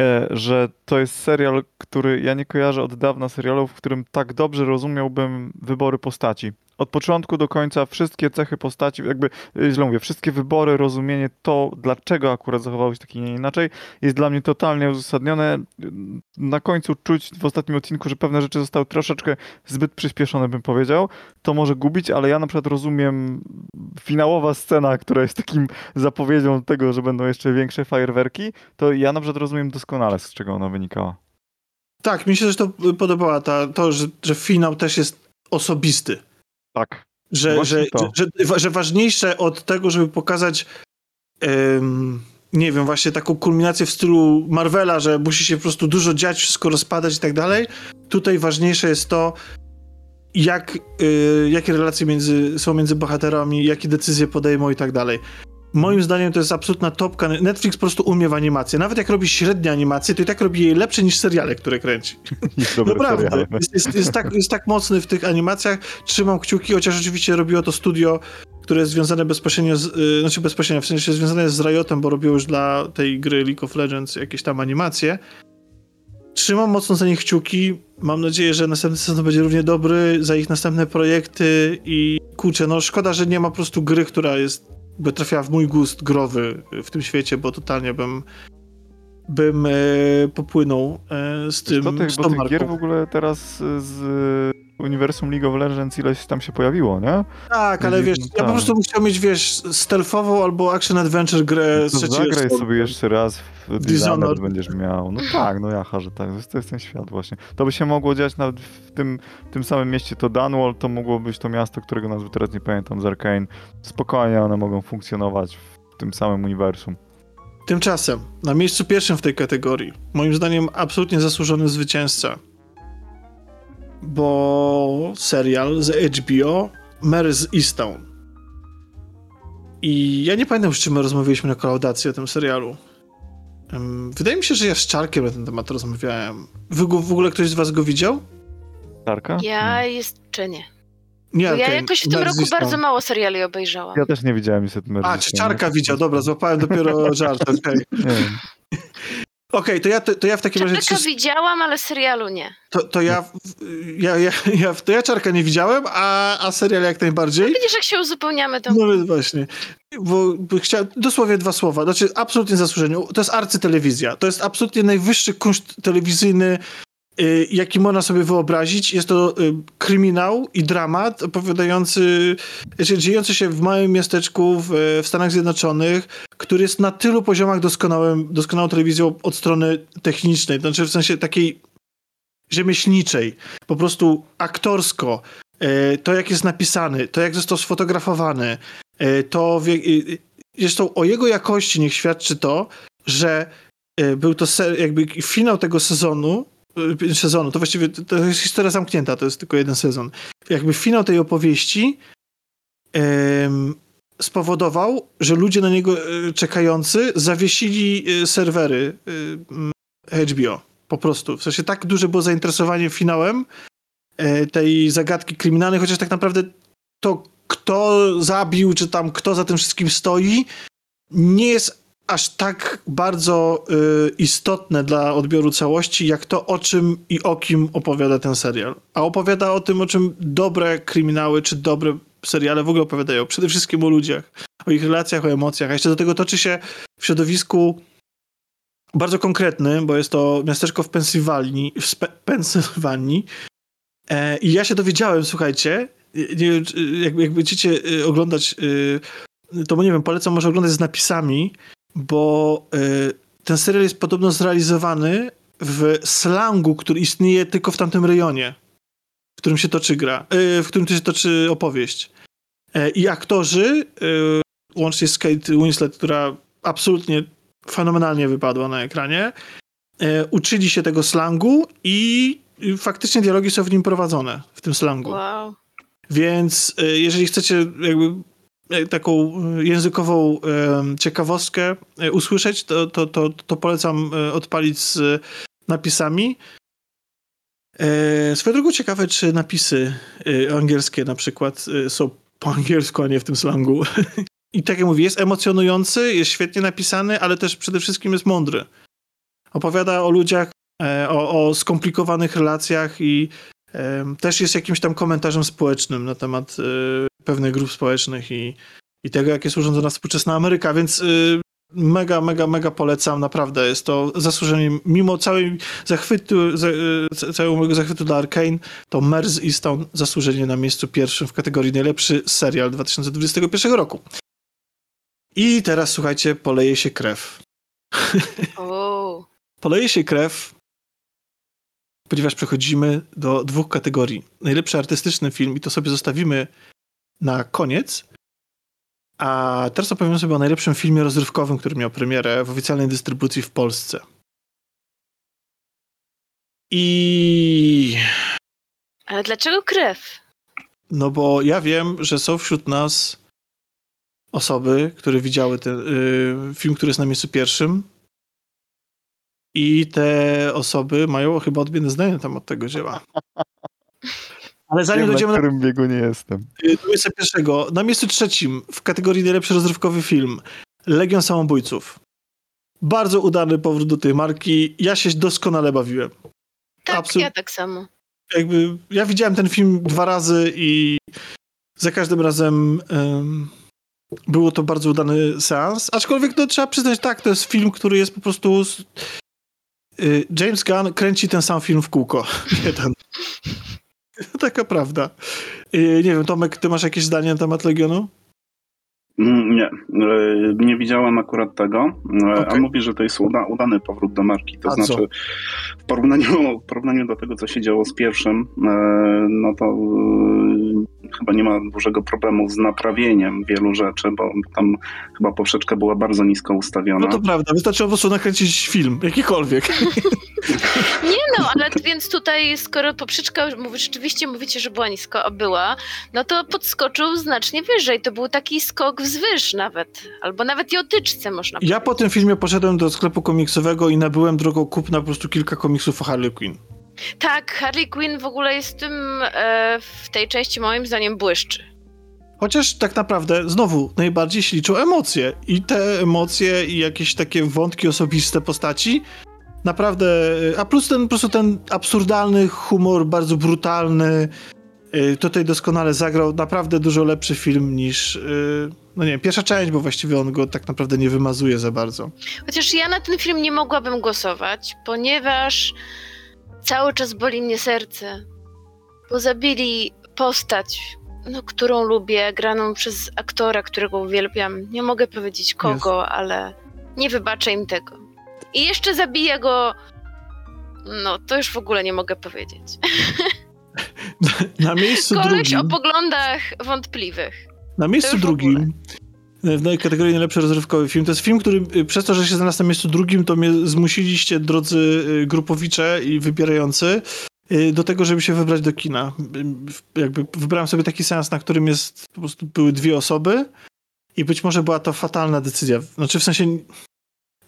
E, że to jest serial, który ja nie kojarzę od dawna serialów, w którym tak dobrze rozumiałbym wybory postaci od początku do końca wszystkie cechy postaci, jakby y, źle mówię, wszystkie wybory, rozumienie to, dlaczego akurat zachowały się tak, nie inaczej, jest dla mnie totalnie uzasadnione. Na końcu czuć w ostatnim odcinku, że pewne rzeczy zostały troszeczkę zbyt przyspieszone, bym powiedział. To może gubić, ale ja na przykład rozumiem finałowa scena, która jest takim zapowiedzią tego, że będą jeszcze większe fajerwerki, to ja na przykład rozumiem doskonale, z czego ona wynikała. Tak, mi się też to podobała, ta, to, że, że finał też jest osobisty. Tak. Że, że, że, że, ważniejsze od tego, żeby pokazać um, nie wiem, właśnie taką kulminację w stylu Marvela, że musi się po prostu dużo dziać, wszystko rozpadać i tak dalej. Tutaj ważniejsze jest to, jak, y, jakie relacje między, są między bohaterami, jakie decyzje podejmą i tak dalej. Moim zdaniem to jest absolutna topka. Netflix po prostu umie w animację. Nawet jak robi średnie animacje, to i tak robi je lepsze niż seriale, które kręci. Naprawdę. Jest, jest, jest, tak, jest tak mocny w tych animacjach. Trzymam kciuki, chociaż oczywiście robiło to studio, które jest związane bezpośrednio, z, yy, znaczy bezpośrednio, w sensie związane jest z Riotem, bo robiło już dla tej gry League of Legends jakieś tam animacje. trzymam mocno za nich kciuki. Mam nadzieję, że następny sezon będzie równie dobry za ich następne projekty i kurczę, no szkoda, że nie ma po prostu gry, która jest, by trafiała w mój gust growy w tym świecie, bo totalnie bym bym e, popłynął e, z tym, Bo tych, z bo tą tych marką. gier w ogóle teraz z uniwersum League of Legends ileś tam się pojawiło, nie? Tak, ale wiesz, No ja po prostu chciał mieć, wiesz, stealthową albo action adventure grę z To trzeciej zagraj osoby. sobie jeszcze raz w Dishonored. Dishonored będziesz miał. No tak, no jaha, że tak. To jest- ten świat właśnie. To by się mogło dziać nawet w tym, tym samym mieście, to Dunwall, to mogło być to miasto, którego nazwy teraz nie pamiętam, z Arkane. Spokojnie one mogą funkcjonować w tym samym uniwersum. Tymczasem, na miejscu pierwszym w tej kategorii, moim zdaniem absolutnie zasłużony zwycięzca, bo serial z HBO Mary z Easttown. I ja nie pamiętam, już czy my rozmawialiśmy na kolaudacji o tym serialu. Wydaje mi się, że ja z Czarkiem na ten temat rozmawiałem. Wy w ogóle ktoś z was go widział? Tarka? Ja jeszcze nie. Nie, Bo ja jakoś w tym roku bardzo mało seriali obejrzałam. Ja też nie widziałem niestety Mary A, czy. Czarka widział, dobra, złapałem dopiero żart, okej. Nie Okej, to, ja, to, to ja w takim razie... Czarka widziałam, ale serialu nie. To, to ja, ja, ja, ja, to ja Czarka nie widziałem, a, a serial jak najbardziej. Widzisz, jak się uzupełniamy, to No właśnie. Bo, bo chciałem, dosłownie dwa słowa. Znaczy, absolutnie zasłużenie. To jest arcytelewizja. To jest absolutnie najwyższy kunszt telewizyjny, jaki można sobie wyobrazić. Jest to y, kryminał i dramat opowiadający, znaczy, dziejący się w małym miasteczku w, w Stanach Zjednoczonych, który jest na tylu poziomach doskonałym, doskonałą telewizją od strony technicznej. To znaczy w sensie takiej rzemieślniczej. Po prostu aktorsko. y, To, jak jest napisany, to, jak został sfotografowany, to y, y, zresztą o jego jakości niech świadczy to, że był to se, jakby finał tego sezonu, y, sezonu, to właściwie to jest historia zamknięta, to jest tylko jeden sezon. Jakby finał tej opowieści spowodował, że ludzie na niego e, czekający zawiesili e, serwery mm, HBO. Po prostu. W sensie tak duże było zainteresowanie finałem e, tej zagadki kryminalnej, chociaż tak naprawdę to, kto zabił, czy tam kto za tym wszystkim stoi, nie jest aż tak bardzo y, istotne dla odbioru całości, jak to, o czym i o kim opowiada ten serial. A opowiada o tym, o czym dobre kryminały, czy dobre seriale w ogóle opowiadają. Przede wszystkim o ludziach, o ich relacjach, o emocjach. A jeszcze do tego toczy się w środowisku bardzo konkretnym, bo jest to miasteczko w Pensylwanii, w Pensylwanii. E, I ja się dowiedziałem, słuchajcie, nie jak, jak będziecie y, oglądać, y, to nie wiem, polecam może oglądać z napisami, bo y, ten serial jest podobno zrealizowany w slangu, który istnieje tylko w tamtym rejonie, w którym się toczy gra, y, w którym się toczy opowieść. E, I aktorzy, y, łącznie z Kate Winslet, która absolutnie fenomenalnie wypadła na ekranie, e, uczyli się tego slangu i y, faktycznie dialogi są w nim prowadzone, w tym slangu. wow. Więc y, jeżeli chcecie jakby y, taką y, językową ciekawostkę y, usłyszeć, to, to, to, to polecam odpalić z napisami. E, Swoją drogą ciekawe, czy napisy angielskie na przykład są po angielsku, a nie w tym slangu. I tak jak mówię, jest emocjonujący, jest świetnie napisany, ale też przede wszystkim jest mądry. Opowiada o ludziach, e, o, o skomplikowanych relacjach i Też jest jakimś tam komentarzem społecznym na temat pewnych grup społecznych i, i tego, jak jest urządzona współczesna Ameryka, więc y, mega, mega, mega polecam, naprawdę jest to zasłużenie, mimo całej zachwytu, za, y, ca- całego mojego zachwytu dla Arkane, to Mers Easton zasłużenie na miejscu pierwszym w kategorii najlepszy serial 2021 roku. I teraz słuchajcie, poleje się krew. Poleje się krew, ponieważ przechodzimy do dwóch kategorii. Najlepszy artystyczny film i to sobie zostawimy na koniec. A teraz opowiem sobie o najlepszym filmie rozrywkowym, który miał premierę w oficjalnej dystrybucji w Polsce. I ale dlaczego krew? no bo ja wiem, że są wśród nas osoby, które widziały ten y, film, który jest na miejscu pierwszym. I te osoby mają chyba odmienne zdanie na temat tego dzieła. Ale zanim Wiem, na dojdziemy do którym biegu nie jestem. y, do miejsca pierwszego, na miejscu trzecim w kategorii najlepszy rozrywkowy film Legion Samobójców. bardzo udany powrót do tej marki. Ja się doskonale bawiłem. Tak, Absolut... ja tak samo. Jakby, ja widziałem ten film dwa razy i za każdym razem um, było to bardzo udany seans. Aczkolwiek no, trzeba przyznać, tak, to jest film, który jest po prostu. Y, James Gunn kręci ten sam film w kółko. Jeden. Taka prawda. Y, nie wiem, Tomek, ty masz jakieś zdanie na temat Legionu? Mm, nie, e, nie widziałem akurat tego, e, okay. a mówi, że to jest uda, udany powrót do marki. To a znaczy, co? w porównaniu, w porównaniu do tego, co się działo z pierwszym, e, no to chyba nie ma dużego problemu z naprawieniem wielu rzeczy, bo tam chyba poprzeczka była bardzo nisko ustawiona. No to prawda, wystarczyło po prostu nakręcić film, jakikolwiek. Nie no, ale więc tutaj, skoro poprzeczka, rzeczywiście mówicie, że była nisko, a była, no to podskoczył znacznie wyżej. To był taki skok wzwyż nawet, albo nawet i o tyczce można powiedzieć. Ja po tym filmie poszedłem do sklepu komiksowego i nabyłem drogą kupna po prostu kilka komiksów o Harley Quinn. Tak, Harley Quinn w ogóle jest tym, e, w tej części moim zdaniem błyszczy. Chociaż tak naprawdę, znowu, najbardziej się liczą emocje. I te emocje i jakieś takie wątki osobiste postaci. Naprawdę, e, a plus ten po prostu ten absurdalny humor, bardzo brutalny. E, tutaj doskonale zagrał naprawdę dużo lepszy film niż, e, no nie wiem, pierwsza część, bo właściwie on go tak naprawdę nie wymazuje za bardzo. Chociaż ja na ten film nie mogłabym głosować, ponieważ Cały czas boli mnie serce, bo zabili postać, no, którą lubię, graną przez aktora, którego uwielbiam. Nie mogę powiedzieć kogo, yes. ale nie wybaczę im tego. I jeszcze zabiję go. No, to już w ogóle nie mogę powiedzieć. Na, miejscu Koleś drugim. o poglądach wątpliwych. Na miejscu drugim w kategorii najlepszy rozrywkowy film. To jest film, który y, przez to, że się znalazł na miejscu drugim, to mnie zmusiliście, drodzy y, grupowicze i wybierający, do tego, żeby się wybrać do kina. Jakby wybrałem sobie taki seans, na którym jest, po prostu były dwie osoby i być może była to fatalna decyzja. Znaczy w sensie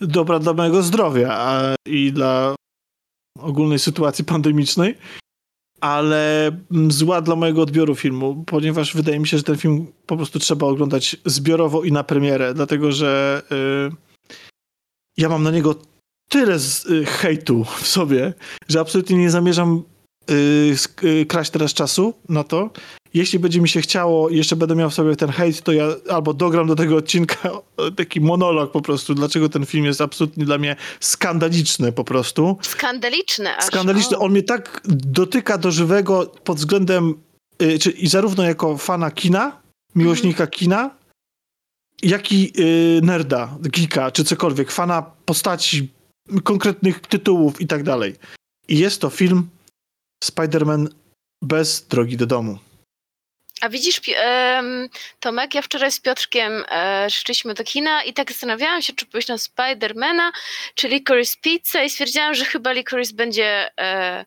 dobra dla mojego zdrowia a, i dla ogólnej sytuacji pandemicznej, ale mm, zła dla mojego odbioru filmu, ponieważ wydaje mi się, że ten film po prostu trzeba oglądać zbiorowo i na premierę, dlatego że y, ja mam na niego tyle y, hejtu w sobie, że absolutnie nie zamierzam y kraść teraz czasu na to jeśli będzie mi się chciało jeszcze będę miał w sobie ten hejt, to ja albo dogram do tego odcinka taki monolog po prostu, dlaczego ten film jest absolutnie dla mnie skandaliczny po prostu. Skandaliczny aż. Skandaliczny. On mnie tak dotyka do żywego pod względem yy, czy, i zarówno jako fana kina, miłośnika mm. kina, jak i yy, nerda, geeka, czy cokolwiek, fana postaci, konkretnych tytułów i tak dalej. I jest to film Spider-Man bez drogi do domu. A widzisz, Tomek, ja wczoraj z Piotrkiem e, szliśmy do kina i tak zastanawiałam się, czy pójść na Spidermana, czy Licorice Pizza i stwierdziłam, że chyba Licorice będzie, e,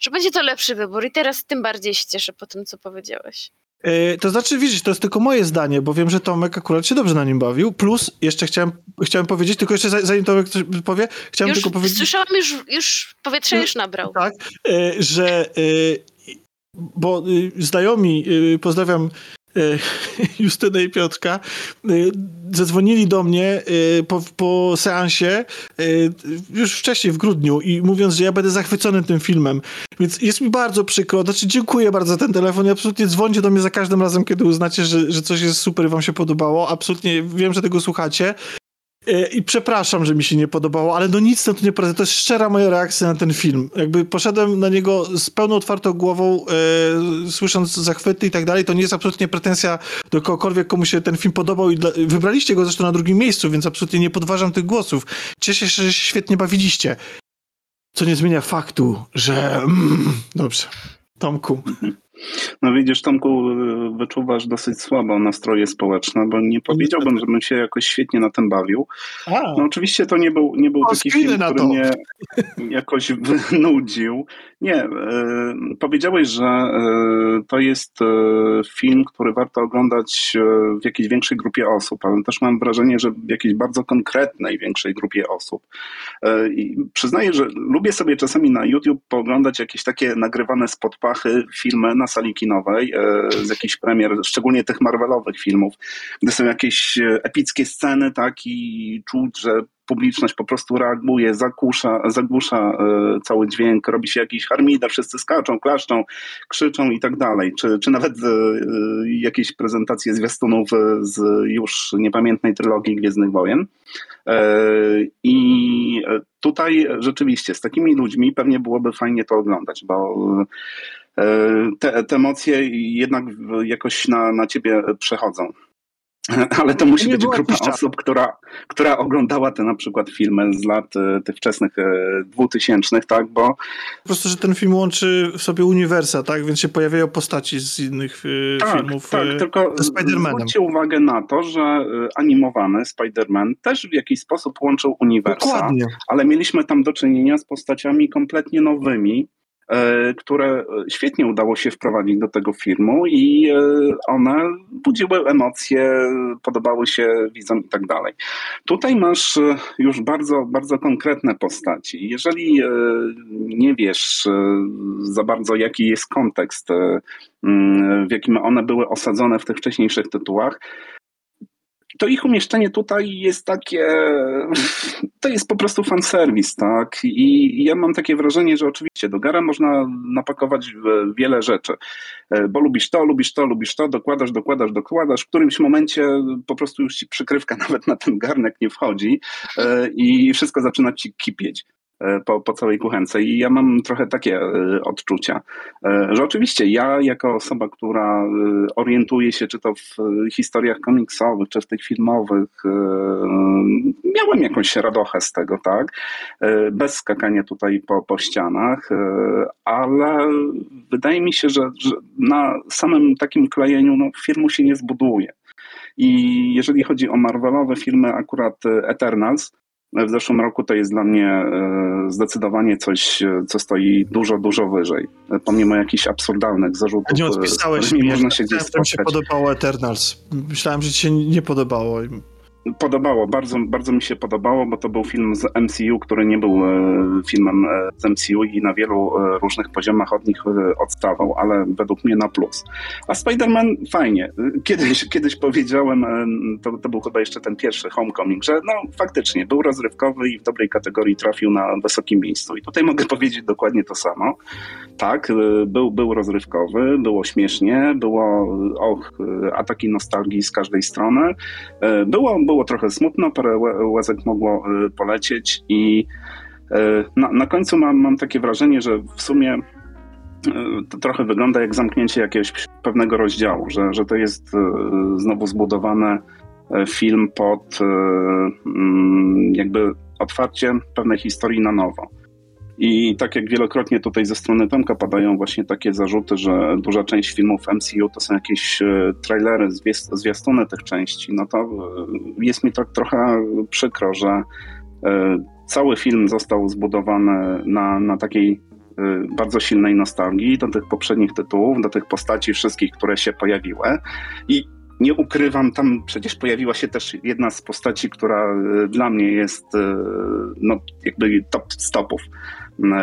że będzie to lepszy wybór i teraz tym bardziej się cieszę po tym, co powiedziałeś. E, to znaczy, widzisz, to jest tylko moje zdanie, bo wiem, że Tomek akurat się dobrze na nim bawił. Plus, jeszcze chciałem, chciałem powiedzieć, tylko jeszcze zanim Tomek coś powie, chciałem już tylko powiedzieć. Słyszałam, już, już powietrze już nabrał. Tak, że bo y, znajomi, y, pozdrawiam y, Justynę i Piotrka, zadzwonili do mnie po, po seansie już wcześniej w grudniu i mówiąc, że ja będę zachwycony tym filmem. Więc jest mi bardzo przykro. Znaczy, dziękuję bardzo za ten telefon i absolutnie dzwońcie do mnie za każdym razem, kiedy uznacie, że, że coś jest super i wam się podobało. Absolutnie wiem, że tego słuchacie. E, I przepraszam, że mi się nie podobało, ale no nic na to nie poradzę. To jest szczera moja reakcja na ten film. Jakby poszedłem na niego z pełną otwartą głową, e, słysząc zachwyty i tak dalej. To nie jest absolutnie pretensja do kogokolwiek, komu się ten film podobał i dla... wybraliście go zresztą na drugim miejscu, więc absolutnie nie podważam tych głosów. Cieszę się, że się świetnie bawiliście. Co nie zmienia faktu, że... Mm, dobrze. Tomku. No widzisz, Tomku, wyczuwasz dosyć słabo nastroje społeczne, bo nie powiedziałbym, żebym się jakoś świetnie na tym bawił. No oczywiście to nie był, nie był taki film, który mnie jakoś wynudził. Nie, e, powiedziałeś, że e, to jest e, film, który warto oglądać w jakiejś większej grupie osób, ale też mam wrażenie, że w jakiejś bardzo konkretnej większej grupie osób. I przyznaję, że lubię sobie czasami na YouTube pooglądać jakieś takie nagrywane spod pachy filmy na sali kinowej z jakichś premier, szczególnie tych Marvelowych filmów, gdy są jakieś epickie sceny, tak, i czuć, że publiczność po prostu reaguje, zagłusza, zagłusza cały dźwięk, robi się jakiś harmida, wszyscy skaczą, klaszczą, krzyczą i tak dalej. Czy, czy nawet jakieś prezentacje zwiastunów z już niepamiętnej trylogii Gwiezdnych Wojen. I tutaj rzeczywiście z takimi ludźmi pewnie byłoby fajnie to oglądać, bo te, te emocje jednak jakoś na, na ciebie przechodzą. Ale to musi być grupa osób, która, która oglądała te na przykład filmy z lat e, tych wczesnych e, dwutysięcznych, tak, bo... Po prostu, że ten film łączy w sobie uniwersa, tak, więc się pojawiają postaci z innych e, tak, filmów tak, tylko ze Spider-Manem. Zwróćcie uwagę na to, że animowany Spider-Man też w jakiś sposób łączył uniwersa, Dokładnie. ale mieliśmy tam do czynienia z postaciami kompletnie nowymi, które świetnie udało się wprowadzić do tego filmu i e, one budziły emocje, podobały się widzom i tak dalej. Tutaj masz e, już bardzo, bardzo konkretne postaci. Jeżeli nie wiesz za bardzo, jaki jest kontekst, w jakim one były osadzone w tych wcześniejszych tytułach, to ich umieszczenie tutaj jest takie, to jest po prostu fanserwis, tak? I ja mam takie wrażenie, że oczywiście do gara można napakować wiele rzeczy, e, bo lubisz to, lubisz to, lubisz to, dokładasz, dokładasz, dokładasz, w którymś momencie po prostu już ci przykrywka nawet na ten garnek nie wchodzi e, i wszystko zaczyna ci kipieć. E, po, po całej kuchence. I ja mam trochę takie e, odczucia, e, że oczywiście ja, jako osoba, która orientuje się, czy to w historiach komiksowych, czy w tych filmowych, miałem jakąś radochę z tego, tak? Bez skakania tutaj po, po ścianach, ale wydaje mi się, że, że na samym takim klejeniu no, filmu się nie zbuduje. I jeżeli chodzi o Marvelowe filmy, akurat Eternals, w zeszłym roku to jest dla mnie e, zdecydowanie coś, co stoi dużo, dużo wyżej. Pomimo jakichś absurdalnych zarzutów. Nie odpisałeś mi, można się gdzieś spotkać. się podobało Eternals. Myślałem, że ci się nie podobało. Podobało, bardzo, bardzo mi się podobało, bo to był film z MCU, który nie był e, filmem e, z MCU i na wielu e, różnych poziomach od nich odstawał, ale według mnie na plus. A Spider-Man fajnie. Kiedyś, kiedyś powiedziałem, to, to był chyba jeszcze ten pierwszy Homecoming, że no faktycznie był rozrywkowy i w dobrej kategorii trafił na wysokim miejscu. I tutaj mogę powiedzieć dokładnie to samo. Tak, był, był rozrywkowy, było śmiesznie, było och, ataki nostalgii z każdej strony. Było, było trochę smutno, parę łezek mogło y, polecieć i y, na, na końcu mam, mam takie wrażenie, że w sumie y, to trochę wygląda jak zamknięcie jakiegoś pewnego rozdziału, że, że to jest znowu zbudowany film pod mm, jakby otwarcie pewnej historii na nowo. I tak jak wielokrotnie tutaj ze strony Tomka padają właśnie takie zarzuty, że duża część filmów MCU to są jakieś e, trailery, zwiastuny tych części, no to e, jest mi tak trochę przykro, że e, cały film został zbudowany na, na takiej bardzo silnej nostalgii do tych poprzednich tytułów, do tych postaci wszystkich, które się pojawiły. I nie ukrywam, tam przecież pojawiła się też jedna z postaci, która dla mnie jest no, jakby top stopów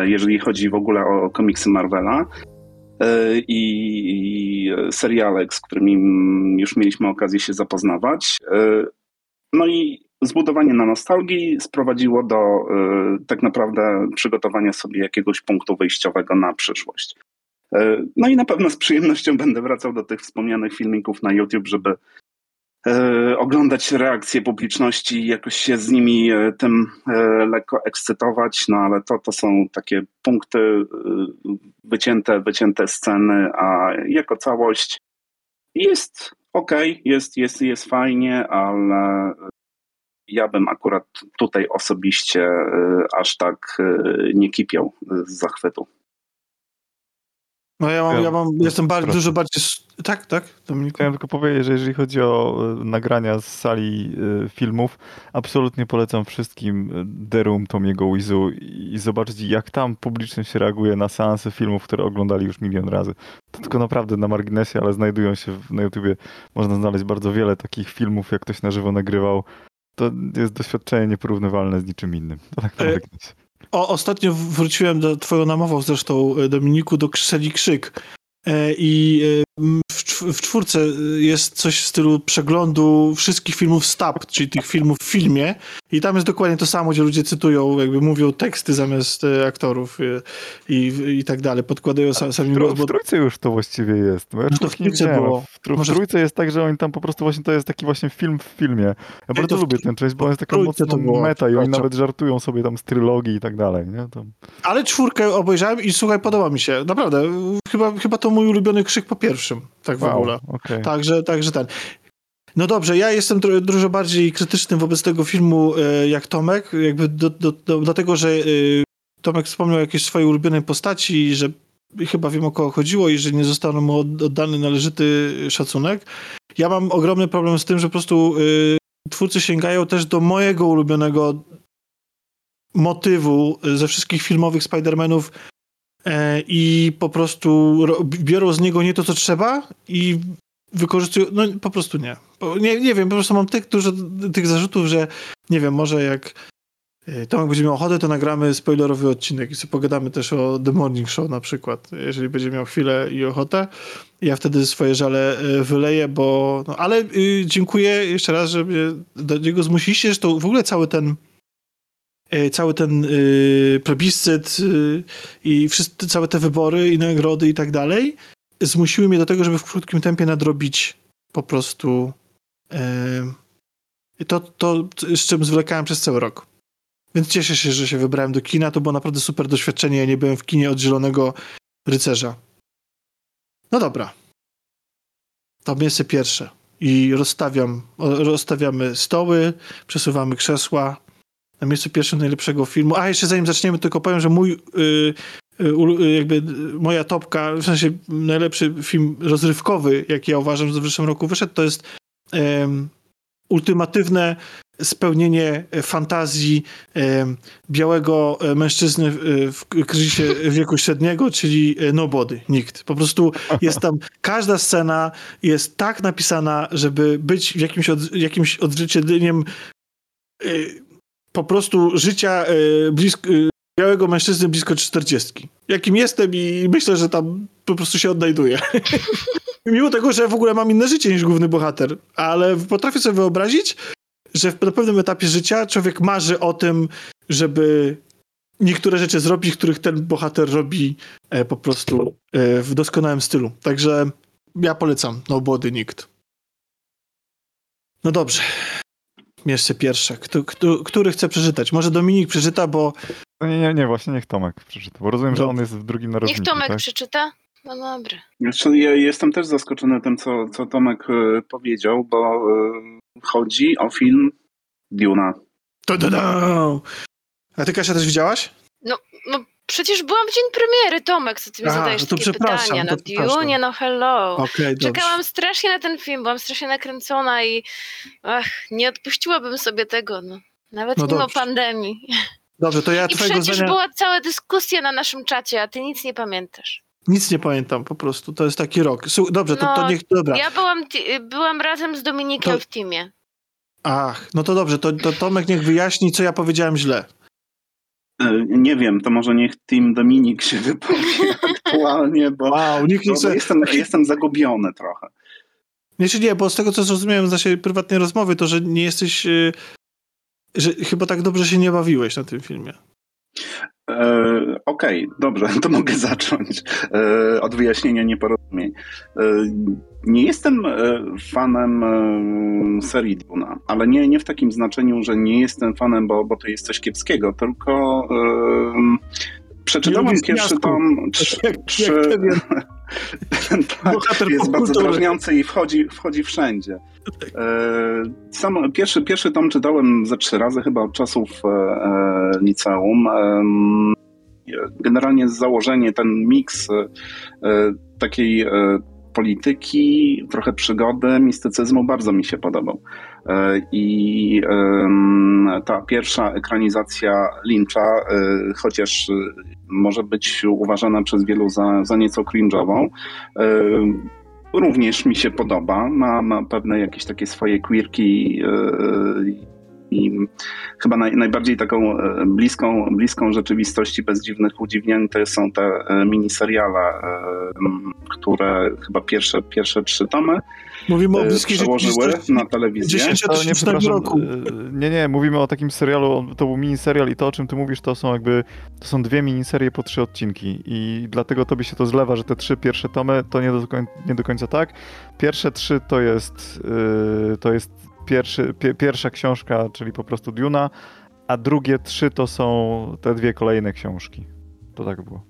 jeżeli chodzi w ogóle o komiksy Marvela. E, I, seriale, z którymi już mieliśmy okazję się zapoznawać. E, no i zbudowanie na nostalgii sprowadziło do e, tak naprawdę przygotowania sobie jakiegoś punktu wyjściowego na przyszłość. No i na pewno z przyjemnością będę wracał do tych wspomnianych filmików na YouTube, żeby oglądać reakcje publiczności i jakoś się z nimi e, tym e, lekko ekscytować, no ale to, to są takie punkty, wycięte, wycięte sceny, a jako całość jest ok, jest, jest, jest fajnie, ale ja bym akurat tutaj osobiście aż tak nie kipiał z zachwytu. No ja mam, ja mam jestem bardzo, dużo bardziej... Tak, tak, Dominiku? Chciałem tylko powiedzieć, że jeżeli chodzi o e, nagrania z sali e, filmów, absolutnie polecam wszystkim e, The Room Tomiego Wizu i zobaczyć jak tam publiczność reaguje na seansy filmów, które oglądali już milion razy. To tylko naprawdę na marginesie, ale znajdują się na YouTubie, można znaleźć bardzo wiele takich filmów, jak ktoś na żywo nagrywał. To jest doświadczenie nieporównywalne z niczym innym. To tak marginesie. O, ostatnio wróciłem do twoją namową zresztą, e, Dominiku, do Krzeli Krzyk. E, I w, w czwórce jest coś w stylu przeglądu wszystkich filmów STAP, czyli tych filmów w filmie i tam jest dokładnie to samo, gdzie ludzie cytują, jakby mówią teksty zamiast e, aktorów i, i, i tak dalej, podkładają sam, sami głos. Bo... W trójce już to właściwie jest. Ja no to w trójce było. W, tr w Może... trójce jest tak, że oni tam po prostu właśnie to jest taki właśnie film w filmie. Ja bardzo lubię ten część, bo on jest taka mocno meta i oni nawet żartują sobie tam z trylogii i tak dalej. Nie? Tam... Ale czwórkę obejrzałem i słuchaj, podoba mi się. Naprawdę. Chyba, chyba to mój ulubiony krzyk po Tak w wow, ogóle. Okay. Także, także ten. No dobrze, ja jestem dużo bardziej krytyczny wobec tego filmu e, jak Tomek, jakby do, do, do, do tego, że e, Tomek wspomniał jakieś swoje ulubione postaci, że chyba wiem o kogo chodziło i że nie został mu oddany należyty szacunek. Ja mam ogromny problem z tym, że po prostu e, twórcy sięgają też do mojego ulubionego motywu ze wszystkich filmowych Spider-Manów i po prostu biorą z niego nie to, co trzeba i wykorzystują, no po prostu nie. Nie, nie wiem, po prostu mam tak dużo tych zarzutów, że nie wiem, może jak e, Tomek będzie miał ochotę, to nagramy spoilerowy odcinek i sobie pogadamy też o The Morning Show na przykład, jeżeli będzie miał chwilę i ochotę. Ja wtedy swoje żale e, wyleję, bo... No, ale y, dziękuję jeszcze raz, że mnie do niego zmusiliście, że to w ogóle cały ten e, cały ten y, plebiscyt y, i wszyscy, całe te wybory i nagrody i tak dalej zmusiły mnie do tego, żeby w krótkim tempie nadrobić po prostu to, to, z czym zwlekałem przez cały rok. Więc cieszę się, że się wybrałem do kina. To było naprawdę super doświadczenie. Ja nie byłem w kinie od Zielonego Rycerza. No dobra. To miejsce pierwsze. I rozstawiam, rozstawiamy stoły, przesuwamy krzesła. Na miejscu pierwszym najlepszego filmu. A jeszcze zanim zaczniemy, tylko powiem, że mój yy, Y, jakby moja topka, w sensie najlepszy film rozrywkowy, jaki ja uważam, że w zeszłym roku wyszedł, to jest ultimatywne spełnienie fantazji um, białego mężczyzny w, w kryzysie wieku średniego, czyli nobody, nikt. Po prostu jest tam, każda scena jest tak napisana, żeby być jakimś, od, jakimś odzwierciedleniem y, po prostu życia y, blisko, białego mężczyzny blisko czterdziestki. Jakim jestem i myślę, że tam po prostu się odnajduję. Mimo tego, że w ogóle mam inne życie niż główny bohater, ale potrafię sobie wyobrazić, że na pewnym etapie życia człowiek marzy o tym, żeby niektóre rzeczy zrobić, których ten bohater robi e, po prostu e, w doskonałym stylu. Także ja polecam Nobody Nikt. No dobrze. Miejsce pierwsze. Kto, kto, który chce przeczytać? Może Dominik przeczyta, bo no nie, nie, nie, właśnie niech Tomek przeczyta, bo rozumiem, że on jest w drugim narożniku. Niech Tomek tak? przeczyta? No dobra. Znaczy, ja jestem też zaskoczony tym, co, co Tomek e, powiedział, bo e, chodzi o film Duna. To, to, to. A ty, Kasia, też widziałaś? No, no przecież byłam w dzień premiery, Tomek, co ty mi Aha, zadajesz no takie pytania. No Dune, no hello. Okay, Czekałam strasznie na ten film, byłam strasznie nakręcona i ach, nie odpuściłabym sobie tego, no. Nawet no mimo dobrze. pandemii. Dobrze, to ja I przecież zdania... była cała dyskusja na naszym czacie, a ty nic nie pamiętasz. Nic nie pamiętam po prostu, to jest taki rok. Dobrze, to, no, to niech, dobra. Ja byłam, byłam razem z Dominikiem to... w teamie. Ach, no to dobrze, to, to Tomek niech wyjaśni, co ja powiedziałem źle. E, nie wiem, to może niech Team Dominik się wypowie aktualnie, bo, wow, nikt nie bo, bo jestem, jestem zagubiony trochę. Nie, czy nie, bo z tego co zrozumiałem z naszej prywatnej rozmowy, to że nie jesteś y, że chyba tak dobrze się nie bawiłeś na tym filmie. E, Okej, okay, dobrze, to mogę zacząć e, od wyjaśnienia nieporozumień. E, nie jestem fanem serii Duna, ale nie, nie w takim znaczeniu, że nie jestem fanem, bo, bo to jest coś kiepskiego, tylko przeczytałem pierwszy tom. Trzy, jak, trzy, jak tak, jest bardzo drażniący i wchodzi, wchodzi wszędzie. E, sam pierwszy, pierwszy tom czytałem ze trzy razy, chyba od czasów e, e, liceum. Generalnie założenie, ten miks takiej polityki, trochę przygody, mistycyzmu bardzo mi się podobał. I ta pierwsza ekranizacja Lyncha, chociaż może być uważana przez wielu za, za nieco cringe'ową, również mi się podoba. Ma, ma pewne jakieś takie swoje quirki, i chyba naj, najbardziej taką bliską, bliską rzeczywistości bez dziwnych udziwnień to są te miniseriale, które chyba pierwsze, pierwsze trzy tomy Mówimy o bliskiej przełożyły na telewizję. 10 nie, roku. Nie, nie, mówimy o takim serialu, to był miniserial i to, o czym ty mówisz, to są jakby, to są dwie miniserie po trzy odcinki i dlatego tobie się to zlewa, że te trzy pierwsze tomy to nie do, nie do końca tak. Pierwsze trzy to jest, yy, to jest pierwszy, pi pierwsza książka, czyli po prostu Duna, a drugie trzy to są te dwie kolejne książki. To tak było.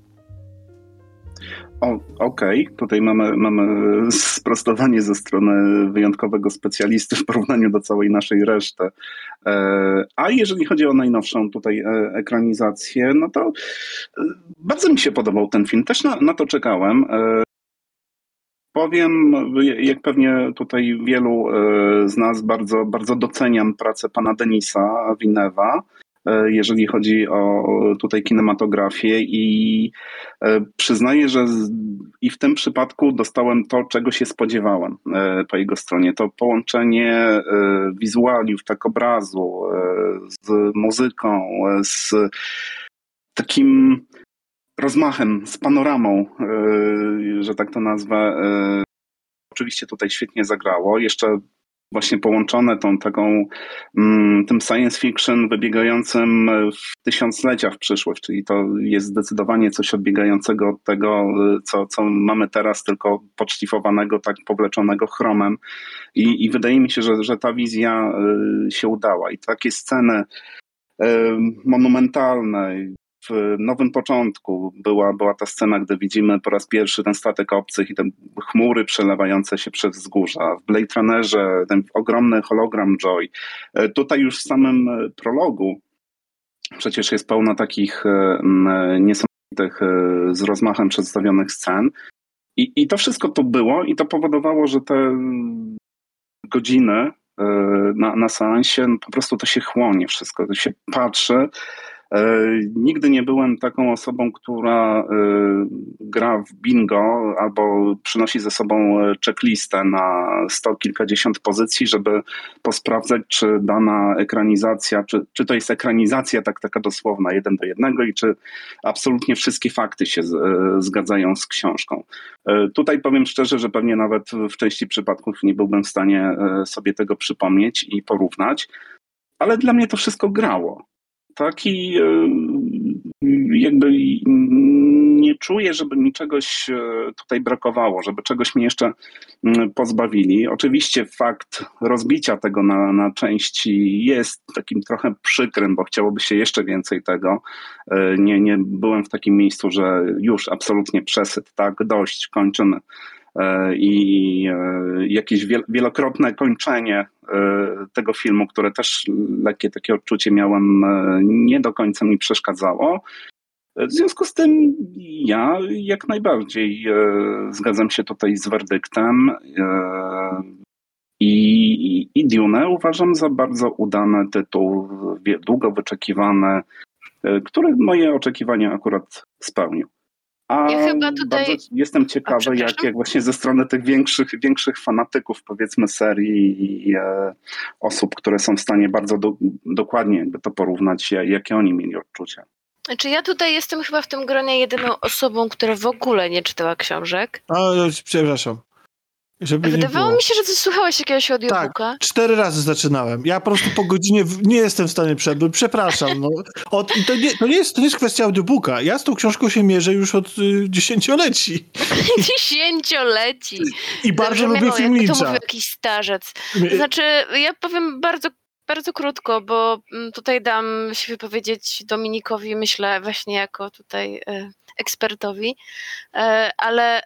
Okej, okay. tutaj mamy, mamy sprostowanie ze strony wyjątkowego specjalisty w porównaniu do całej naszej reszty. E, a jeżeli chodzi o najnowszą tutaj e, ekranizację, no to e, bardzo mi się podobał ten film. Też na, na to czekałem. Powiem, jak pewnie tutaj wielu z nas bardzo, bardzo doceniam pracę pana Denisa Winewa. E, jeżeli chodzi o tutaj kinematografię i e, przyznaję, że i w tym przypadku dostałem to, czego się spodziewałem e, po jego stronie. To połączenie wizualiów, tak obrazu z muzyką, z takim rozmachem, z panoramą, że tak to nazwę. Oczywiście tutaj świetnie zagrało. Jeszcze właśnie połączone tą taką, mm, tym science fiction wybiegającym w tysiąclecia w przyszłość, czyli to jest zdecydowanie coś odbiegającego od tego, co, co mamy teraz, tylko podszlifowanego, tak powleczonego chromem. I, i wydaje mi się, że, że ta wizja y, się udała. I takie sceny y, monumentalne, w Nowym Początku była, była ta scena, gdy widzimy po raz pierwszy ten statek obcych i te chmury przelewające się przez wzgórza. W Blade Runnerze ten ogromny hologram Joy. E, tutaj już w samym e, prologu przecież jest pełno takich e, niesamowitych z rozmachem przedstawionych scen. I, I to wszystko tu było i to powodowało, że te godziny na, na seansie no po prostu to się chłonie wszystko, to się patrzy nigdy nie byłem taką osobą, która e, gra w bingo albo przynosi ze sobą e, checklistę na sto kilkadziesiąt pozycji, żeby posprawdzać, czy dana ekranizacja, czy, czy to jest ekranizacja tak, taka dosłowna, jeden do jednego i czy absolutnie wszystkie fakty się zgadzają z książką. Tutaj powiem szczerze, że pewnie nawet w części przypadków nie byłbym w stanie sobie tego przypomnieć i porównać, ale dla mnie to wszystko grało taki jakby nie czuję, żeby mi czegoś e, tutaj brakowało, żeby czegoś mi jeszcze mm, pozbawili. Oczywiście fakt rozbicia tego na, na części jest takim trochę przykrym, bo chciałoby się jeszcze więcej tego. E, nie, nie byłem w takim miejscu, że już absolutnie przesyt, tak, dość, kończymy. E, i jakieś wielokrotne kończenie tego filmu, które też lekkie takie odczucie miałem, nie do końca mi przeszkadzało. W związku z tym ja jak najbardziej zgadzam się tutaj z werdyktem i, i Dune uważam za bardzo udany tytuł, długo wyczekiwany, który moje oczekiwania akurat spełnił. A ja chyba tutaj... jestem ciekawy, jak, jak właśnie ze strony tych większych, większych fanatyków, powiedzmy, serii i e, osób, które są w stanie bardzo do, dokładnie jakby to porównać, jakie oni mieli odczucia. Znaczy ja tutaj jestem chyba w tym gronie jedyną osobą, która w ogóle nie czytała książek. A, przepraszam. Żeby Wydawało mi się, że ty słuchałeś jakiegoś audiobooka. Tak, cztery razy zaczynałem. Ja po prostu po godzinie nie jestem w stanie przedłużyć. Przepraszam. No. Od, to, nie, to, nie jest, to nie jest kwestia audiobooka. Ja z tą książką się mierzę już od y, dziesięcioleci. dziesięcioleci. I bardzo Dobrze, lubię film To mówił jakiś starzec. znaczy, ja powiem bardzo bardzo krótko, bo mm, tutaj dam się wypowiedzieć Dominikowi, myślę właśnie jako tutaj e, ekspertowi, e, ale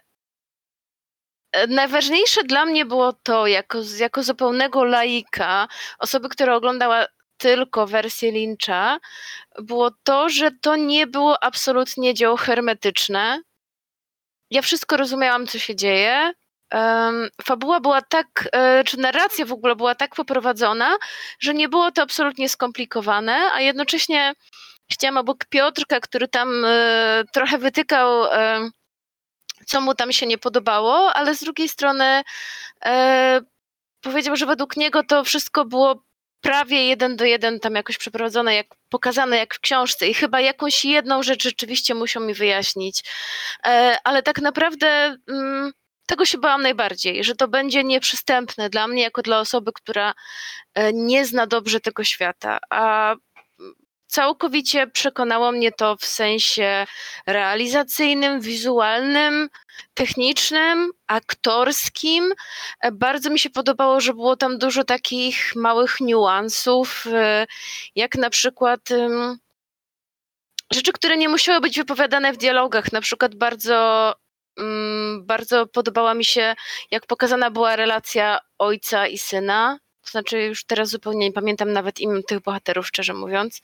najważniejsze dla mnie było to, jako, jako zupełnego laika, osoby, która oglądała tylko wersję Lyncha, było to, że to nie było absolutnie dzieło hermetyczne. Ja wszystko rozumiałam, co się dzieje. Um, fabuła była tak, e, czy narracja w ogóle była tak poprowadzona, że nie było to absolutnie skomplikowane, a jednocześnie chciałam obok Piotrka, który tam e, trochę wytykał e, co mu tam się nie podobało, ale z drugiej strony e, powiedział, że według niego to wszystko było prawie jeden do jeden tam jakoś przeprowadzone, jak pokazane jak w książce i chyba jakąś jedną rzecz rzeczywiście muszą mi wyjaśnić. E, ale tak naprawdę mm, tego się bałam najbardziej, że to będzie nieprzystępne dla mnie jako dla osoby, która e, nie zna dobrze tego świata. A całkowicie przekonało mnie to w sensie realizacyjnym, wizualnym, technicznym, aktorskim. E, bardzo mi się podobało, że było tam dużo takich małych niuansów, e, jak na przykład rzeczy, które nie musiały być wypowiadane w dialogach. Na przykład bardzo, mm, bardzo podobała mi się, jak pokazana była relacja ojca i syna to znaczy już teraz zupełnie nie pamiętam nawet imion tych bohaterów, szczerze mówiąc.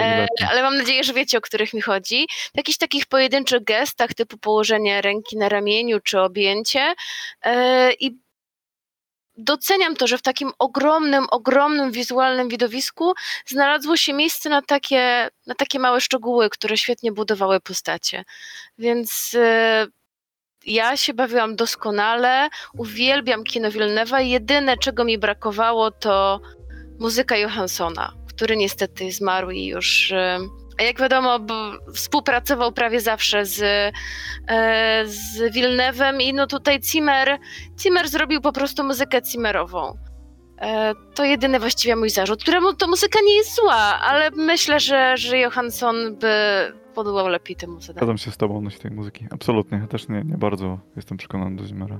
E, ale mam nadzieję, że wiecie, o których mi chodzi. W jakichś takich pojedynczych gestach, typu położenie ręki na ramieniu czy objęcie. E, I doceniam to, że w takim ogromnym, ogromnym wizualnym widowisku znalazło się miejsce na takie, na takie małe szczegóły, które świetnie budowały postacie. Więc e, ja się bawiłam doskonale, uwielbiam kino Villeneuve'a. Jedyne, czego mi brakowało, to muzyka Johanssona, który niestety zmarł i już... A jak wiadomo, współpracował prawie zawsze z, e, z Villeneuve'em i no tutaj Zimmer, Zimmer zrobił po prostu muzykę Zimmerową. E, to jedyny właściwie mój zarzut, któremu to muzyka nie jest zła, ale myślę, że, że Johansson by podobał lepiej temu zadaniu. Zgadzam się z tobą odnośnie tej muzyki. Absolutnie. Ja też nie, nie bardzo jestem przekonany do Zimmera.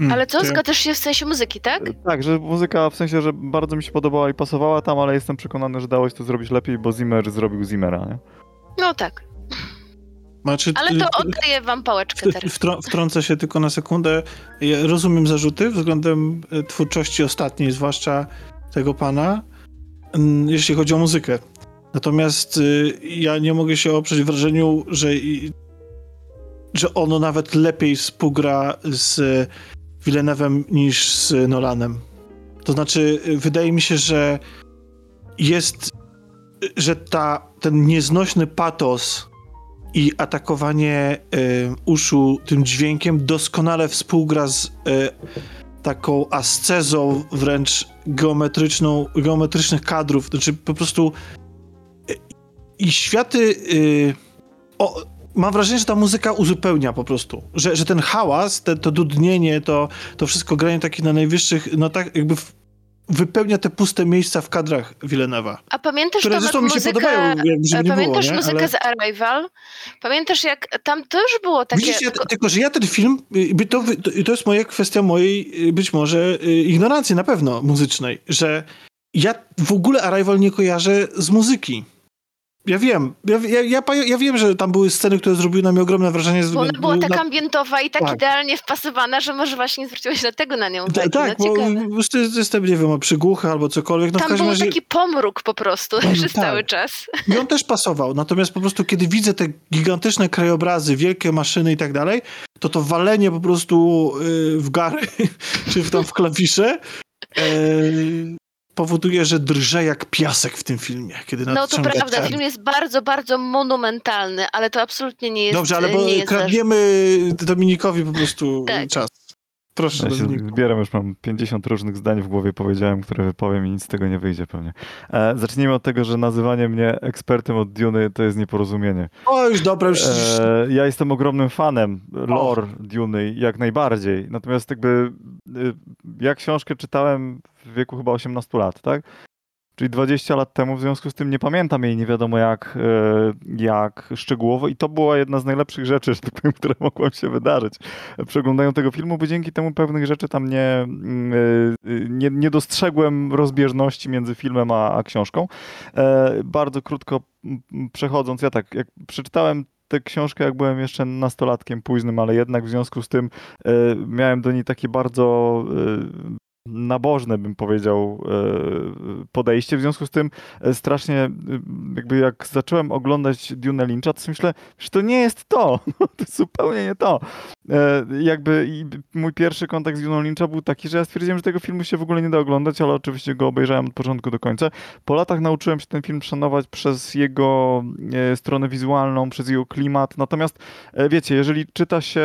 Mm, ale co? Zgadzasz się w sensie muzyki, tak? E, tak, że muzyka w sensie, że bardzo mi się podobała i pasowała tam, ale jestem przekonany, że dało się to zrobić lepiej, bo Zimmer zrobił Zimmera, nie? No tak. Znaczy, Ale to oddaję wam pałeczkę teraz. Wtrącę się tylko na sekundę. Ja rozumiem zarzuty względem e, twórczości ostatniej, zwłaszcza tego pana, jeśli chodzi o muzykę. Natomiast y, ja nie mogę się oprzeć wrażeniu, że, że ono nawet lepiej współgra z Villeneuve'em niż z Nolanem. To znaczy, wydaje mi się, że jest, że ta, ten nieznośny patos i atakowanie y, uszu tym dźwiękiem doskonale współgra z y, taką ascezą wręcz geometryczną, geometrycznych kadrów. Znaczy po prostu y, i światy o, mam wrażenie, że ta muzyka uzupełnia po prostu, że, że ten hałas, te, to dudnienie, to, to wszystko granie takich na najwyższych, no tak jakby w, wypełnia te puste miejsca w kadrach Villeneuve'a. A pamiętasz które zresztą mi się muzykę, podobają, żeby nie Pamiętasz było, muzykę Ale... z Arrival? Pamiętasz jak tam też było takie... Widzisz, ja, tylko, że ja ten film, to, to jest moja kwestia mojej być może ignorancji na pewno muzycznej, że ja w ogóle Arrival nie kojarzę z muzyki. Ja wiem, ja, ja, ja, ja, wiem, że tam były sceny, które zrobiły na mnie ogromne wrażenie. Bo ona była tak ambientowa i tak, tak, idealnie wpasowana, że może właśnie zwróciłeś dlatego na nią uwagę. Tak, no, bo już jestem, nie wiem, przygłuchy albo cokolwiek. No, tam był razie... taki pomruk po prostu mm, przez tak. cały czas. I on też pasował, natomiast po prostu kiedy widzę te gigantyczne krajobrazy, wielkie maszyny i tak dalej, to to walenie po prostu y, w gary, czy tam w klawisze, y, powoduje, że drże jak piasek w tym filmie. Kiedy no to prawda, ten. film jest bardzo, bardzo monumentalny, ale to absolutnie nie jest Dobrze, ale bo kradniemy Dominikowi po prostu tak. czas. Proszę, ja się zbieram, już mam 50 różnych zdań w głowie powiedziałem, które wypowiem i nic z tego nie wyjdzie pewnie. E, zacznijmy od tego, że nazywanie mnie ekspertem od Duny to jest nieporozumienie. O, już dobra, już... E, ja jestem ogromnym fanem lore Duny, jak najbardziej. Natomiast jakby y, ja książkę czytałem w wieku chyba 18 lat, tak? Czyli 20 lat temu, w związku z tym nie pamiętam jej nie wiadomo jak, e, jak szczegółowo i to była jedna z najlepszych rzeczy, tak które mogły się wydarzyć przeglądają tego filmu, bo dzięki temu pewnych rzeczy tam nie, mm, e, nie, nie dostrzegłem rozbieżności między filmem a, a książką. E, bardzo krótko przechodząc, ja tak, jak przeczytałem tę książkę, jak byłem jeszcze nastolatkiem późnym, ale jednak w związku z tym miałem do niej takie bardzo nabożne, bym powiedział, e, podejście. W związku z tym e, strasznie, e, jakby jak zacząłem oglądać Dune Lyncha, to sobie myślę, że to nie jest to. to jest zupełnie nie to. Jakby mój pierwszy kontakt z Dune Lyncha był taki, że ja stwierdziłem, że tego filmu się w ogóle nie da oglądać, ale oczywiście go obejrzałem od początku do końca. Po latach nauczyłem się ten film szanować przez jego stronę wizualną, przez jego klimat. Natomiast wiecie, jeżeli czyta się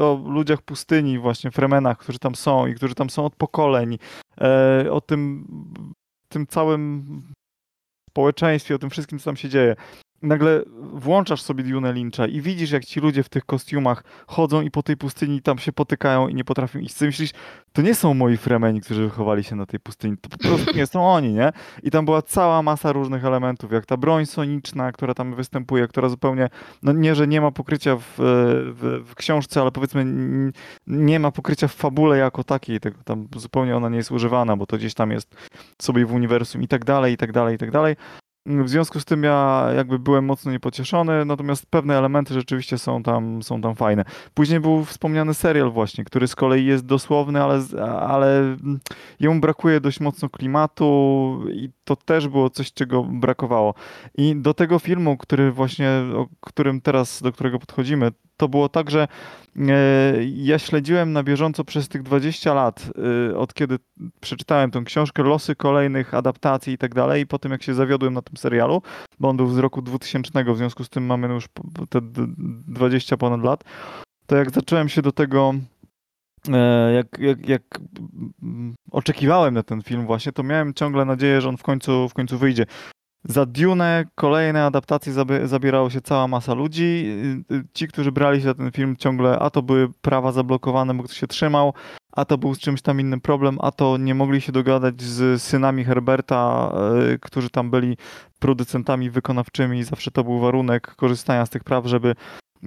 o ludziach pustyni, właśnie Fremenach, którzy tam są i którzy tam są od pokoleń, pokoleń, e, o tym, tym całym społeczeństwie, o tym wszystkim, co tam się dzieje nagle włączasz sobie Dune Lyncha i widzisz, jak ci ludzie w tych kostiumach chodzą i po tej pustyni tam się potykają i nie potrafią iść. Ty myślisz, to nie są moi fremeni, którzy wychowali się na tej pustyni, to po prostu nie są oni, nie? I tam była cała masa różnych elementów, jak ta broń soniczna, która tam występuje, która zupełnie, no nie, że nie ma pokrycia w, w, w książce, ale powiedzmy nie ma pokrycia w fabule jako takiej, tego tam zupełnie ona nie jest używana, bo to gdzieś tam jest sobie w uniwersum i tak dalej, i tak dalej, i tak dalej. W związku z tym ja jakby byłem mocno niepocieszony, natomiast pewne elementy rzeczywiście są tam, są tam fajne. Później był wspomniany serial właśnie, który z kolei jest dosłowny, ale, ale jemu brakuje dość mocno klimatu i to też było coś, czego brakowało. I do tego filmu, który właśnie, o którym teraz, do którego podchodzimy, to było tak, że e, ja śledziłem na bieżąco przez tych 20 lat, e, od kiedy przeczytałem tę książkę, losy kolejnych adaptacji i tak dalej, i po tym jak się zawiodłem na tym serialu, bo on był z roku 2000, w związku z tym mamy już te 20 ponad lat, to jak zacząłem się do tego e, jak, jak, jak oczekiwałem na ten film właśnie, to miałem ciągle nadzieję, że on w końcu, w końcu wyjdzie. Za Dune kolejne adaptacje zabierało się cała masa ludzi. Ci, którzy brali się za ten film ciągle, a to były prawa zablokowane, bo ktoś się trzymał, a to był z czymś tam innym problem, a to nie mogli się dogadać z synami Herberta, y, którzy tam byli producentami wykonawczymi. Zawsze to był warunek korzystania z tych praw, żeby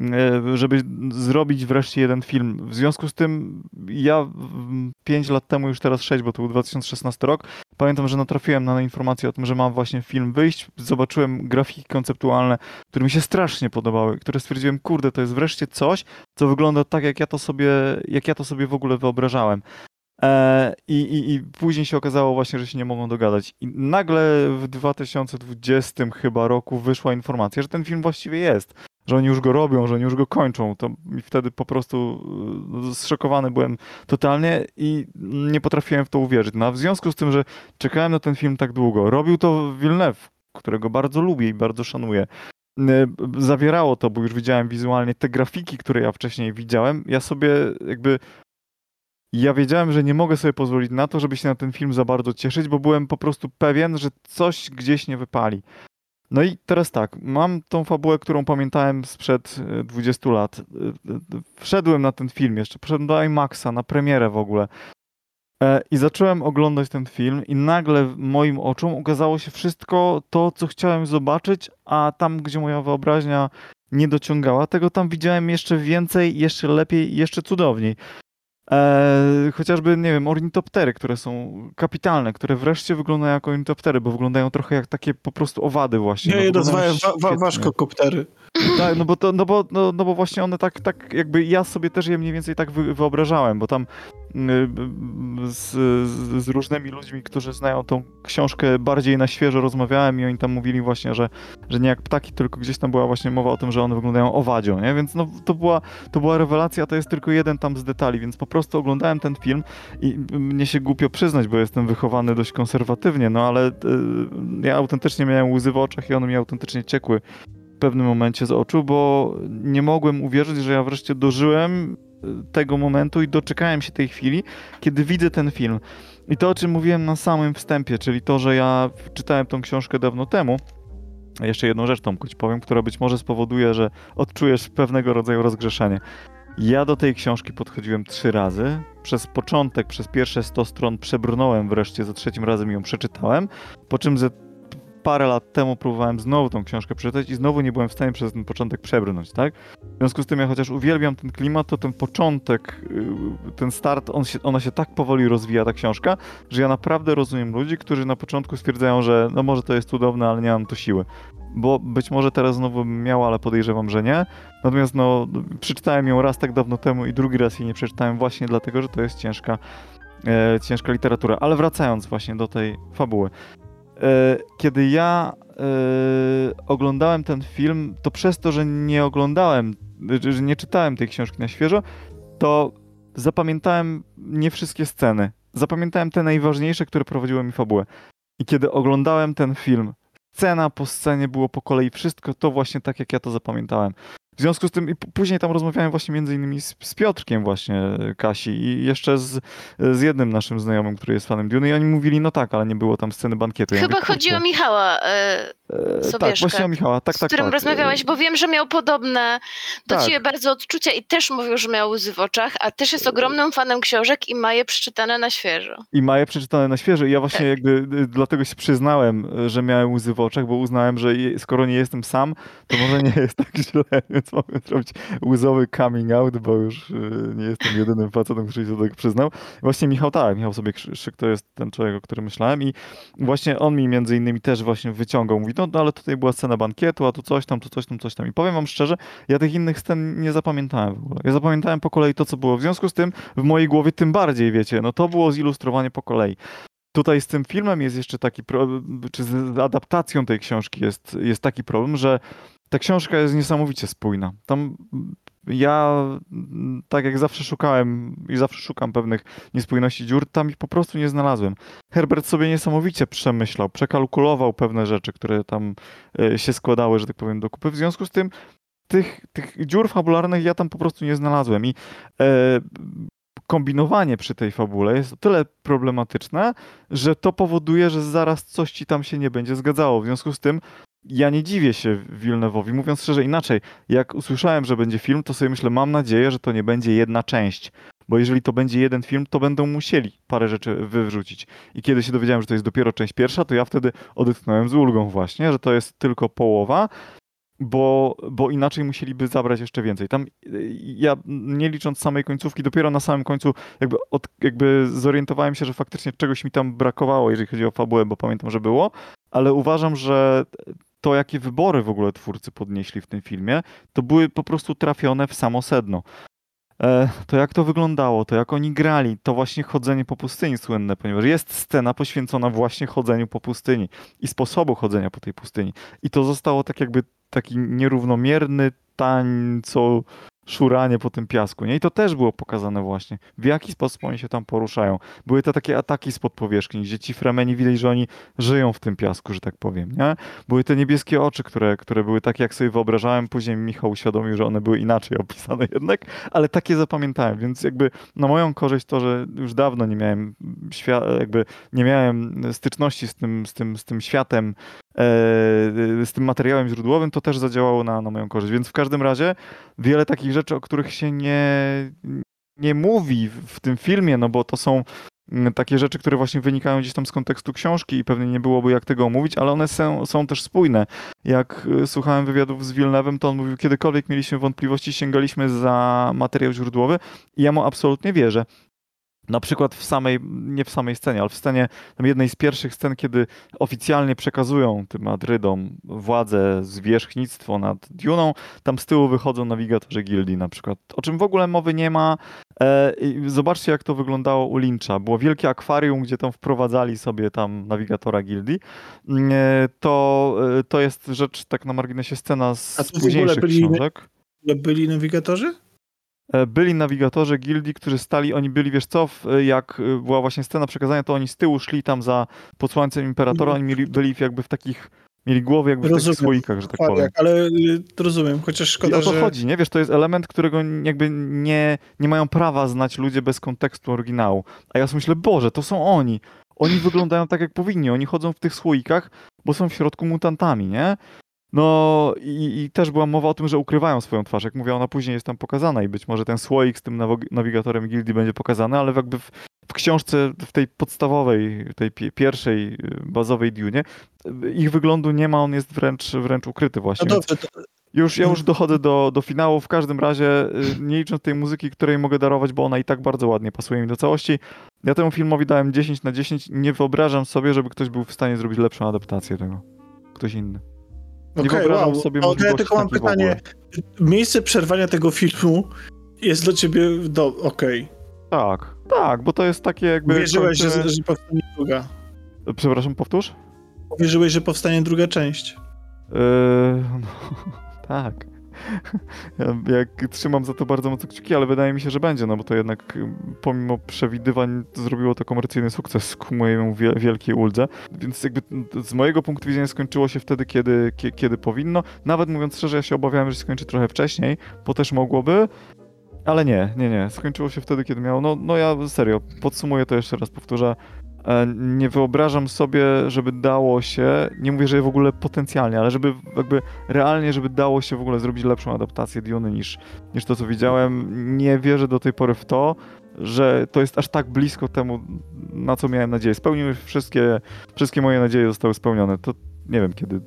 E, żeby zrobić wreszcie jeden film. W związku z tym ja 5 lat temu, już teraz 6, bo to był 2016 rok, pamiętam, że natrafiłem na informację o tym, że mam właśnie film wyjść, zobaczyłem grafiki konceptualne, które mi się strasznie podobały, które stwierdziłem, kurde, to jest wreszcie coś, co wygląda tak, jak ja to sobie, jak ja to sobie w ogóle wyobrażałem. E, I, i, I później się okazało właśnie, że się nie mogą dogadać. I nagle w 2020 chyba roku wyszła informacja, że ten film właściwie jest że oni już go robią, że oni już go kończą. To mi wtedy po prostu e, zszokowany byłem totalnie i nie potrafiłem w to uwierzyć. No a w związku z tym, że czekałem na ten film tak długo, robił to Villeneuve, którego bardzo lubię i bardzo szanuję. E, zawierało to, bo już widziałem wizualnie te grafiki, które ja wcześniej widziałem. Ja sobie jakby ja wiedziałem, że nie mogę sobie pozwolić na to, żeby się na ten film za bardzo cieszyć, bo byłem po prostu pewien, że coś gdzieś nie wypali. No i teraz tak, mam tą fabułę, którą pamiętałem sprzed 20 e, lat. E, e, wszedłem na ten film jeszcze, poszedłem do IMAXa, na premierę w ogóle. I zacząłem oglądać ten film i nagle moim oczom ukazało się wszystko to, co chciałem zobaczyć, a tam, gdzie moja wyobraźnia nie dociągała, tego tam widziałem jeszcze więcej, jeszcze lepiej, jeszcze cudowniej. E, chociażby, nie wiem, ornitoptery, które są kapitalne, które wreszcie wyglądają jako ornitoptery, bo wyglądają trochę jak takie po prostu owady właśnie. Nie, no, je nazwałem wa wa ważkokoptery. Tak, no bo, to, no, bo, no, no bo właśnie one tak, tak jakby ja sobie też je mniej więcej tak wyobrażałem, bo tam y, z, z, różnymi ludźmi, którzy znają tą książkę bardziej na świeżo rozmawiałem i oni tam mówili właśnie, że, że nie jak ptaki, tylko gdzieś tam była właśnie mowa o tym, że one wyglądają owadzią, nie? Więc no to była, to była rewelacja, to jest tylko jeden tam z detali, więc po prostu oglądałem ten film i mnie się głupio przyznać, bo jestem wychowany dość konserwatywnie, no ale y, ja autentycznie miałem łzy w oczach i one mi autentycznie ciekły pewnym momencie z oczu, bo nie mogłem uwierzyć, że ja wreszcie dożyłem e, tego momentu i doczekałem się tej chwili, kiedy widzę ten film. I to, o czym mówiłem na samym wstępie, czyli to, że ja czytałem tą książkę dawno temu, jeszcze jedną rzecz, Tomku, ci powiem, która być może spowoduje, że odczujesz pewnego rodzaju rozgrzeszenie. Ja do tej książki podchodziłem trzy razy. Przez początek, przez pierwsze 100 stron przebrnąłem wreszcie, za trzecim razem ją przeczytałem, po czym ze parę lat temu próbowałem znowu tą książkę przeczytać i znowu nie byłem w stanie przez ten początek przebrnąć, tak? W związku z tym ja chociaż uwielbiam ten klimat, to ten początek, y, ten start, on się, ona się tak powoli rozwija, ta książka, że ja naprawdę rozumiem ludzi, którzy na początku stwierdzają, że no może to jest cudowne, ale nie mam to siły. Bo być może teraz znowu bym miał, ale podejrzewam, że nie. Natomiast no, przeczytałem ją raz tak dawno temu i drugi raz jej nie przeczytałem właśnie dlatego, że to jest ciężka, e, ciężka literatura. Ale wracając właśnie do tej fabuły. E, kiedy ja e, oglądałem ten film, to przez to, że nie oglądałem, że nie czytałem tej książki na świeżo, to zapamiętałem nie wszystkie sceny. Zapamiętałem te najważniejsze, które prowadziły mi fabułę. I kiedy oglądałem ten film, scena po scenie było po kolei wszystko to właśnie tak, jak ja to zapamiętałem. W związku z tym, i później tam rozmawiałem właśnie między innymi z, z Piotrkiem właśnie Kasi i jeszcze z, z jednym naszym znajomym, który jest fanem Dune i oni mówili, no tak, ale nie było tam sceny bankietu. Ja Chyba mówię, chodzi o Michała e, e, Tak, właśnie o Michała, tak, z tak, którym tak. rozmawiałeś, bo wiem, że miał podobne do Tak. ciebie bardzo odczucia i też mówił, że miał łzy w oczach, a też jest ogromnym fanem książek i ma je przeczytane na świeżo. I ma je przeczytane na świeżo. I ja właśnie Tak. jakby dlatego się przyznałem, że miałem łzy w oczach, bo uznałem, że skoro nie jestem sam, to może nie jest tak źle, więc mogę zrobić łzowy coming out, bo już y, nie jestem jedynym facetem, który się do tego przyznał. Właśnie Michał tak, Michał sobie Krzyk to jest ten człowiek, o którym myślałem i właśnie on mi między innymi też właśnie wyciągał, mówi, no, no ale tutaj była scena bankietu, a tu coś tam, tu coś tam, coś tam. I powiem wam szczerze, ja tych innych scen nie zapamiętałem w ogóle. Ja zapamiętałem po kolei to, co było. W związku z tym w mojej głowie tym bardziej, wiecie, no to było zilustrowanie po kolei. Tutaj z tym filmem jest jeszcze taki problem, czy z adaptacją tej książki jest, jest taki problem, że ta książka jest niesamowicie spójna. Tam ja, mm, tak jak zawsze szukałem i zawsze szukam pewnych niespójności dziur, tam ich po prostu nie znalazłem. Herbert sobie niesamowicie przemyślał, przekalkulował pewne rzeczy, które tam e, się składały, że tak powiem, do kupy. W związku z tym tych, tych dziur fabularnych ja tam po prostu nie znalazłem i e, kombinowanie przy tej fabule jest o tyle problematyczne, że to powoduje, że zaraz coś ci tam się nie będzie zgadzało. W związku z tym ja nie dziwię się Wilnewowi. Mówiąc szczerze, inaczej, jak usłyszałem, że będzie film, to sobie myślę, mam nadzieję, że to nie będzie jedna część. Bo jeżeli to będzie jeden film, to będą musieli parę rzeczy wywrzucić. I kiedy się dowiedziałem, że to jest dopiero część pierwsza, to ja wtedy odetchnąłem z ulgą właśnie, że to jest tylko połowa, bo, bo inaczej musieliby zabrać jeszcze więcej. Tam y, ja, nie licząc samej końcówki, dopiero na samym końcu jakby, od, jakby zorientowałem się, że faktycznie czegoś mi tam brakowało, jeżeli chodzi o fabułę, bo pamiętam, że było, ale uważam, że to, jakie wybory w ogóle twórcy podnieśli w tym filmie, to były po prostu trafione w samo sedno. E, to jak to wyglądało, to jak oni grali, to właśnie chodzenie po pustyni słynne, ponieważ jest scena poświęcona właśnie chodzeniu po pustyni i sposobu chodzenia po tej pustyni. I to zostało tak jakby taki nierównomierny tańco szuranie po tym piasku, nie? I to też było pokazane właśnie, w jaki sposób oni się tam poruszają. Były to takie ataki spod powierzchni, gdzie ci fremeni widać, że oni żyją w tym piasku, że tak powiem, nie? Były te niebieskie oczy, które, które były takie, jak sobie wyobrażałem, później Michał uświadomił, że one były inaczej opisane jednak, ale takie zapamiętałem, więc jakby na moją korzyść to, że już dawno nie miałem jakby nie miałem styczności z tym, z tym, z tym światem, e, z tym materiałem źródłowym, to też zadziałało na, na moją korzyść. Więc w każdym razie wiele takich rzeczy, o których się nie, nie mówi w- tym filmie, no bo to są mm, takie rzeczy, które właśnie wynikają gdzieś tam z kontekstu książki i pewnie nie byłoby jak tego omówić, ale one są, są też spójne. Jak y, słuchałem wywiadów z Wilnewem, to on mówił, kiedykolwiek mieliśmy wątpliwości, sięgaliśmy za materiał źródłowy i ja mu absolutnie wierzę. Na przykład w samej, nie w samej scenie, ale w scenie, tam jednej z pierwszych scen, kiedy oficjalnie przekazują tym Madrydom władzę, zwierzchnictwo nad Duną, tam z tyłu wychodzą nawigatorzy gildii na przykład, o czym w ogóle mowy nie ma. E, zobaczcie, jak to wyglądało u Lyncha. Było wielkie akwarium, gdzie tam wprowadzali sobie tam nawigatora gildii. Mm, e, to, e, to jest rzecz, tak na marginesie, scena z A późniejszych byli- książek. Byli nawigatorzy? E, byli nawigatorzy gildii, którzy stali, oni byli, wiesz co, w- jak y, była właśnie scena przekazania, to oni z tyłu szli tam za posłańcem Imperatora, oni mieli, byli jakby w takich, mieli głowy jakby w Rozumiem. takich słoikach, że tak powiem. Fariak, ale y, rozumiem, chociaż I szkoda, o to że... chodzi, nie? Wiesz, to jest element, którego jakby nie, nie mają prawa znać ludzie bez kontekstu oryginału. A ja sobie myślę, Boże, to są oni. Oni wyglądają tak, jak powinni. Oni chodzą w tych słoikach, bo są w środku mutantami, nie? No i, i też była mowa o tym, że ukrywają swoją twarz. Jak mówię, ona później jest tam pokazana i być może ten słoik z tym nawigatorem gildii będzie pokazany, ale jakby w, w książce, w tej podstawowej, tej pie- pierwszej, y, bazowej Dune, y, ich wyglądu nie ma, on jest wręcz, wręcz ukryty No właśnie. więc- dobrze, to, już, ja już dochodzę do, do finału. W każdym razie, y, nie licząc tej muzyki, której mogę darować, bo ona i tak bardzo ładnie pasuje mi do całości, ja temu filmowi dałem 10 na 10. Nie wyobrażam sobie, żeby ktoś był w stanie zrobić lepszą adaptację tego. Ktoś inny. Nie wyobrażam wow. sobie No, ja tylko mam pytanie. Miejsce przerwania tego filmu jest dla ciebie do... okej. Tak, tak, bo to jest takie jakby... Wierzyłeś, że, kończymy- że powstanie druga. Przepraszam, powtórz? Wierzyłeś, że powstanie druga część. Yy, no, tak. Ja, jak trzymam za to bardzo mocno kciuki, ale wydaje mi się, że będzie, no bo to jednak pomimo przewidywań zrobiło to komercyjny sukces ku mojej wielkiej uldze. Więc jakby z mojego punktu widzenia skończyło się wtedy, kiedy, kiedy powinno. Nawet mówiąc szczerze, ja się obawiałem, że skończy trochę wcześniej, bo też mogłoby. Ale nie, nie, nie. Skończyło się wtedy, kiedy miało. No, no ja serio, podsumuję to jeszcze raz, powtórzę. E, nie wyobrażam sobie, żeby dało się, nie mówię, że w ogóle potencjalnie, ale żeby jakby realnie, żeby dało się w ogóle zrobić lepszą adaptację Diony niż, niż to, co widziałem. Nie wierzę do tej pory w to, że to jest aż tak blisko temu, na co miałem nadzieję. Spełniły wszystkie, wszystkie moje nadzieje zostały spełnione. To nie wiem, kiedy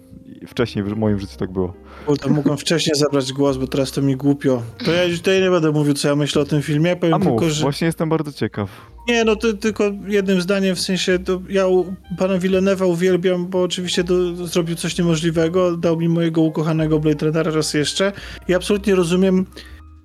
wcześniej w moim życiu tak było. To mogłem wcześniej zabrać głos, bo teraz to mi głupio. To ja tutaj nie będę mówił, co ja myślę o tym filmie. Powiem A tylko, mów, że... właśnie jestem bardzo ciekaw. Nie, no to tylko jednym zdaniem, w sensie to ja pana Villeneuve'a uwielbiam, bo oczywiście to, zrobił coś niemożliwego, dał mi mojego ukochanego Blade Runnera raz jeszcze i absolutnie rozumiem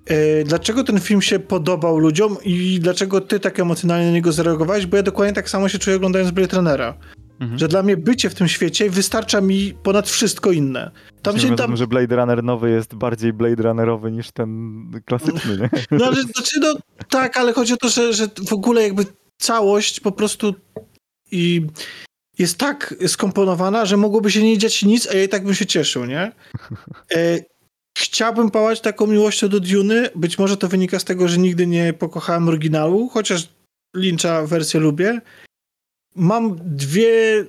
e, dlaczego ten film się podobał ludziom i dlaczego ty tak emocjonalnie na niego zareagowałeś, bo ja dokładnie tak samo się czuję oglądając Blade Runnera. Mhm. Że dla mnie bycie w tym świecie wystarcza mi ponad wszystko inne. Tam się tam... że Blade Runner nowy jest bardziej Blade Runnerowy niż ten klasyczny, nie? No ale znaczy, no tak, ale chodzi o to, że, że w ogóle jakby całość po prostu i jest tak skomponowana, że mogłoby się nie dziać nic, a ja i tak bym się cieszył, nie? E, chciałbym pałać taką miłością do Duny. Być może to wynika z tego, że nigdy nie pokochałem oryginału, chociaż Lyncha wersję lubię mam dwie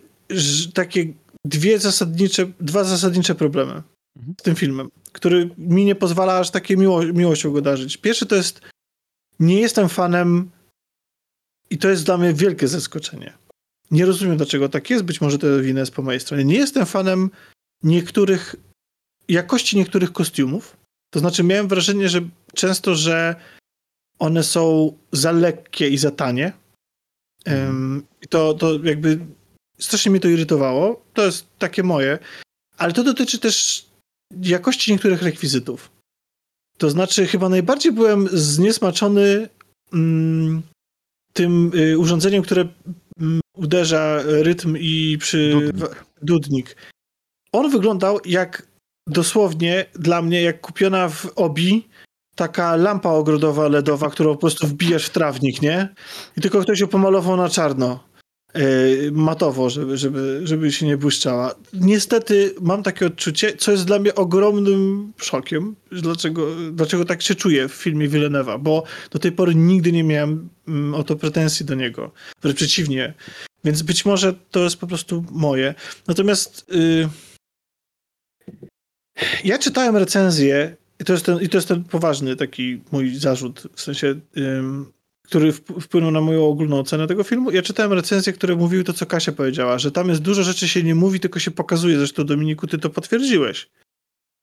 takie, dwie zasadnicze, dwa zasadnicze problemy mhm. z tym filmem, który mi nie pozwala aż takie miło, miłością go darzyć. Pierwszy to jest, nie jestem fanem i to jest dla mnie wielkie zaskoczenie. Nie rozumiem, dlaczego tak jest, być może to winę jest po mojej stronie. Nie jestem fanem niektórych, jakości niektórych kostiumów. To znaczy miałem wrażenie, że często, że one są za lekkie i za tanie Um, to, to jakby strasznie mnie to irytowało. To jest takie moje. Ale to dotyczy też jakości niektórych rekwizytów. To znaczy, chyba najbardziej byłem zniesmaczony mm, tym y, urządzeniem, które mm, uderza rytm i przy. Dudnik. Dudnik. On wyglądał jak dosłownie dla mnie, jak kupiona w Obi taka lampa ogrodowa LEDowa, którą po prostu wbijasz w trawnik, nie? I tylko ktoś ją pomalował na czarno. Yy, matowo, żeby, żeby, żeby się nie błyszczała. Niestety mam takie odczucie, co jest dla mnie ogromnym szokiem, dlaczego, dlaczego tak się czuję w filmie Villeneuve'a, bo do tej pory nigdy nie miałem mm, o to pretensji do niego. Wręcz przeciwnie. Więc być może to jest po prostu moje. Natomiast yy, ja czytałem recenzję i to jest ten, i to jest ten poważny taki mój zarzut, w sensie, ym, który wpłynął na moją ogólną ocenę tego filmu. Ja czytałem recenzje, które mówiły to, co Kasia powiedziała, że tam jest dużo rzeczy się nie mówi, tylko się pokazuje. Zresztą Dominiku, ty to potwierdziłeś.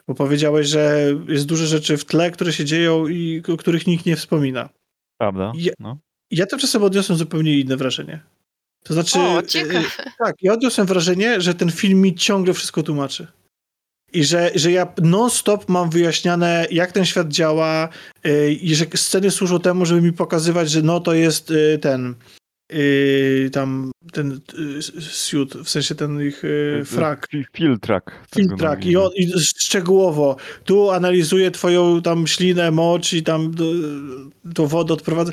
Bo powiedziałeś, że jest dużo rzeczy w tle, które się dzieją i o których nikt nie wspomina. Prawda? Ja, no. ja tymczasem odniosłem zupełnie inne wrażenie. To znaczy, o, ciekawe. tak, ja odniosłem wrażenie, że ten film mi ciągle wszystko tłumaczy. I że, że ja non-stop mam wyjaśniane, jak ten świat działa, yy, i że sceny służą temu, żeby mi pokazywać, że no to jest yy, ten yy, tam ten suit, w sensie ten ich frak. Filtrak. Filtrak. I, on, I szczegółowo. Tu analizuje twoją tam ślinę, mocz i tam to wodę odprowadza.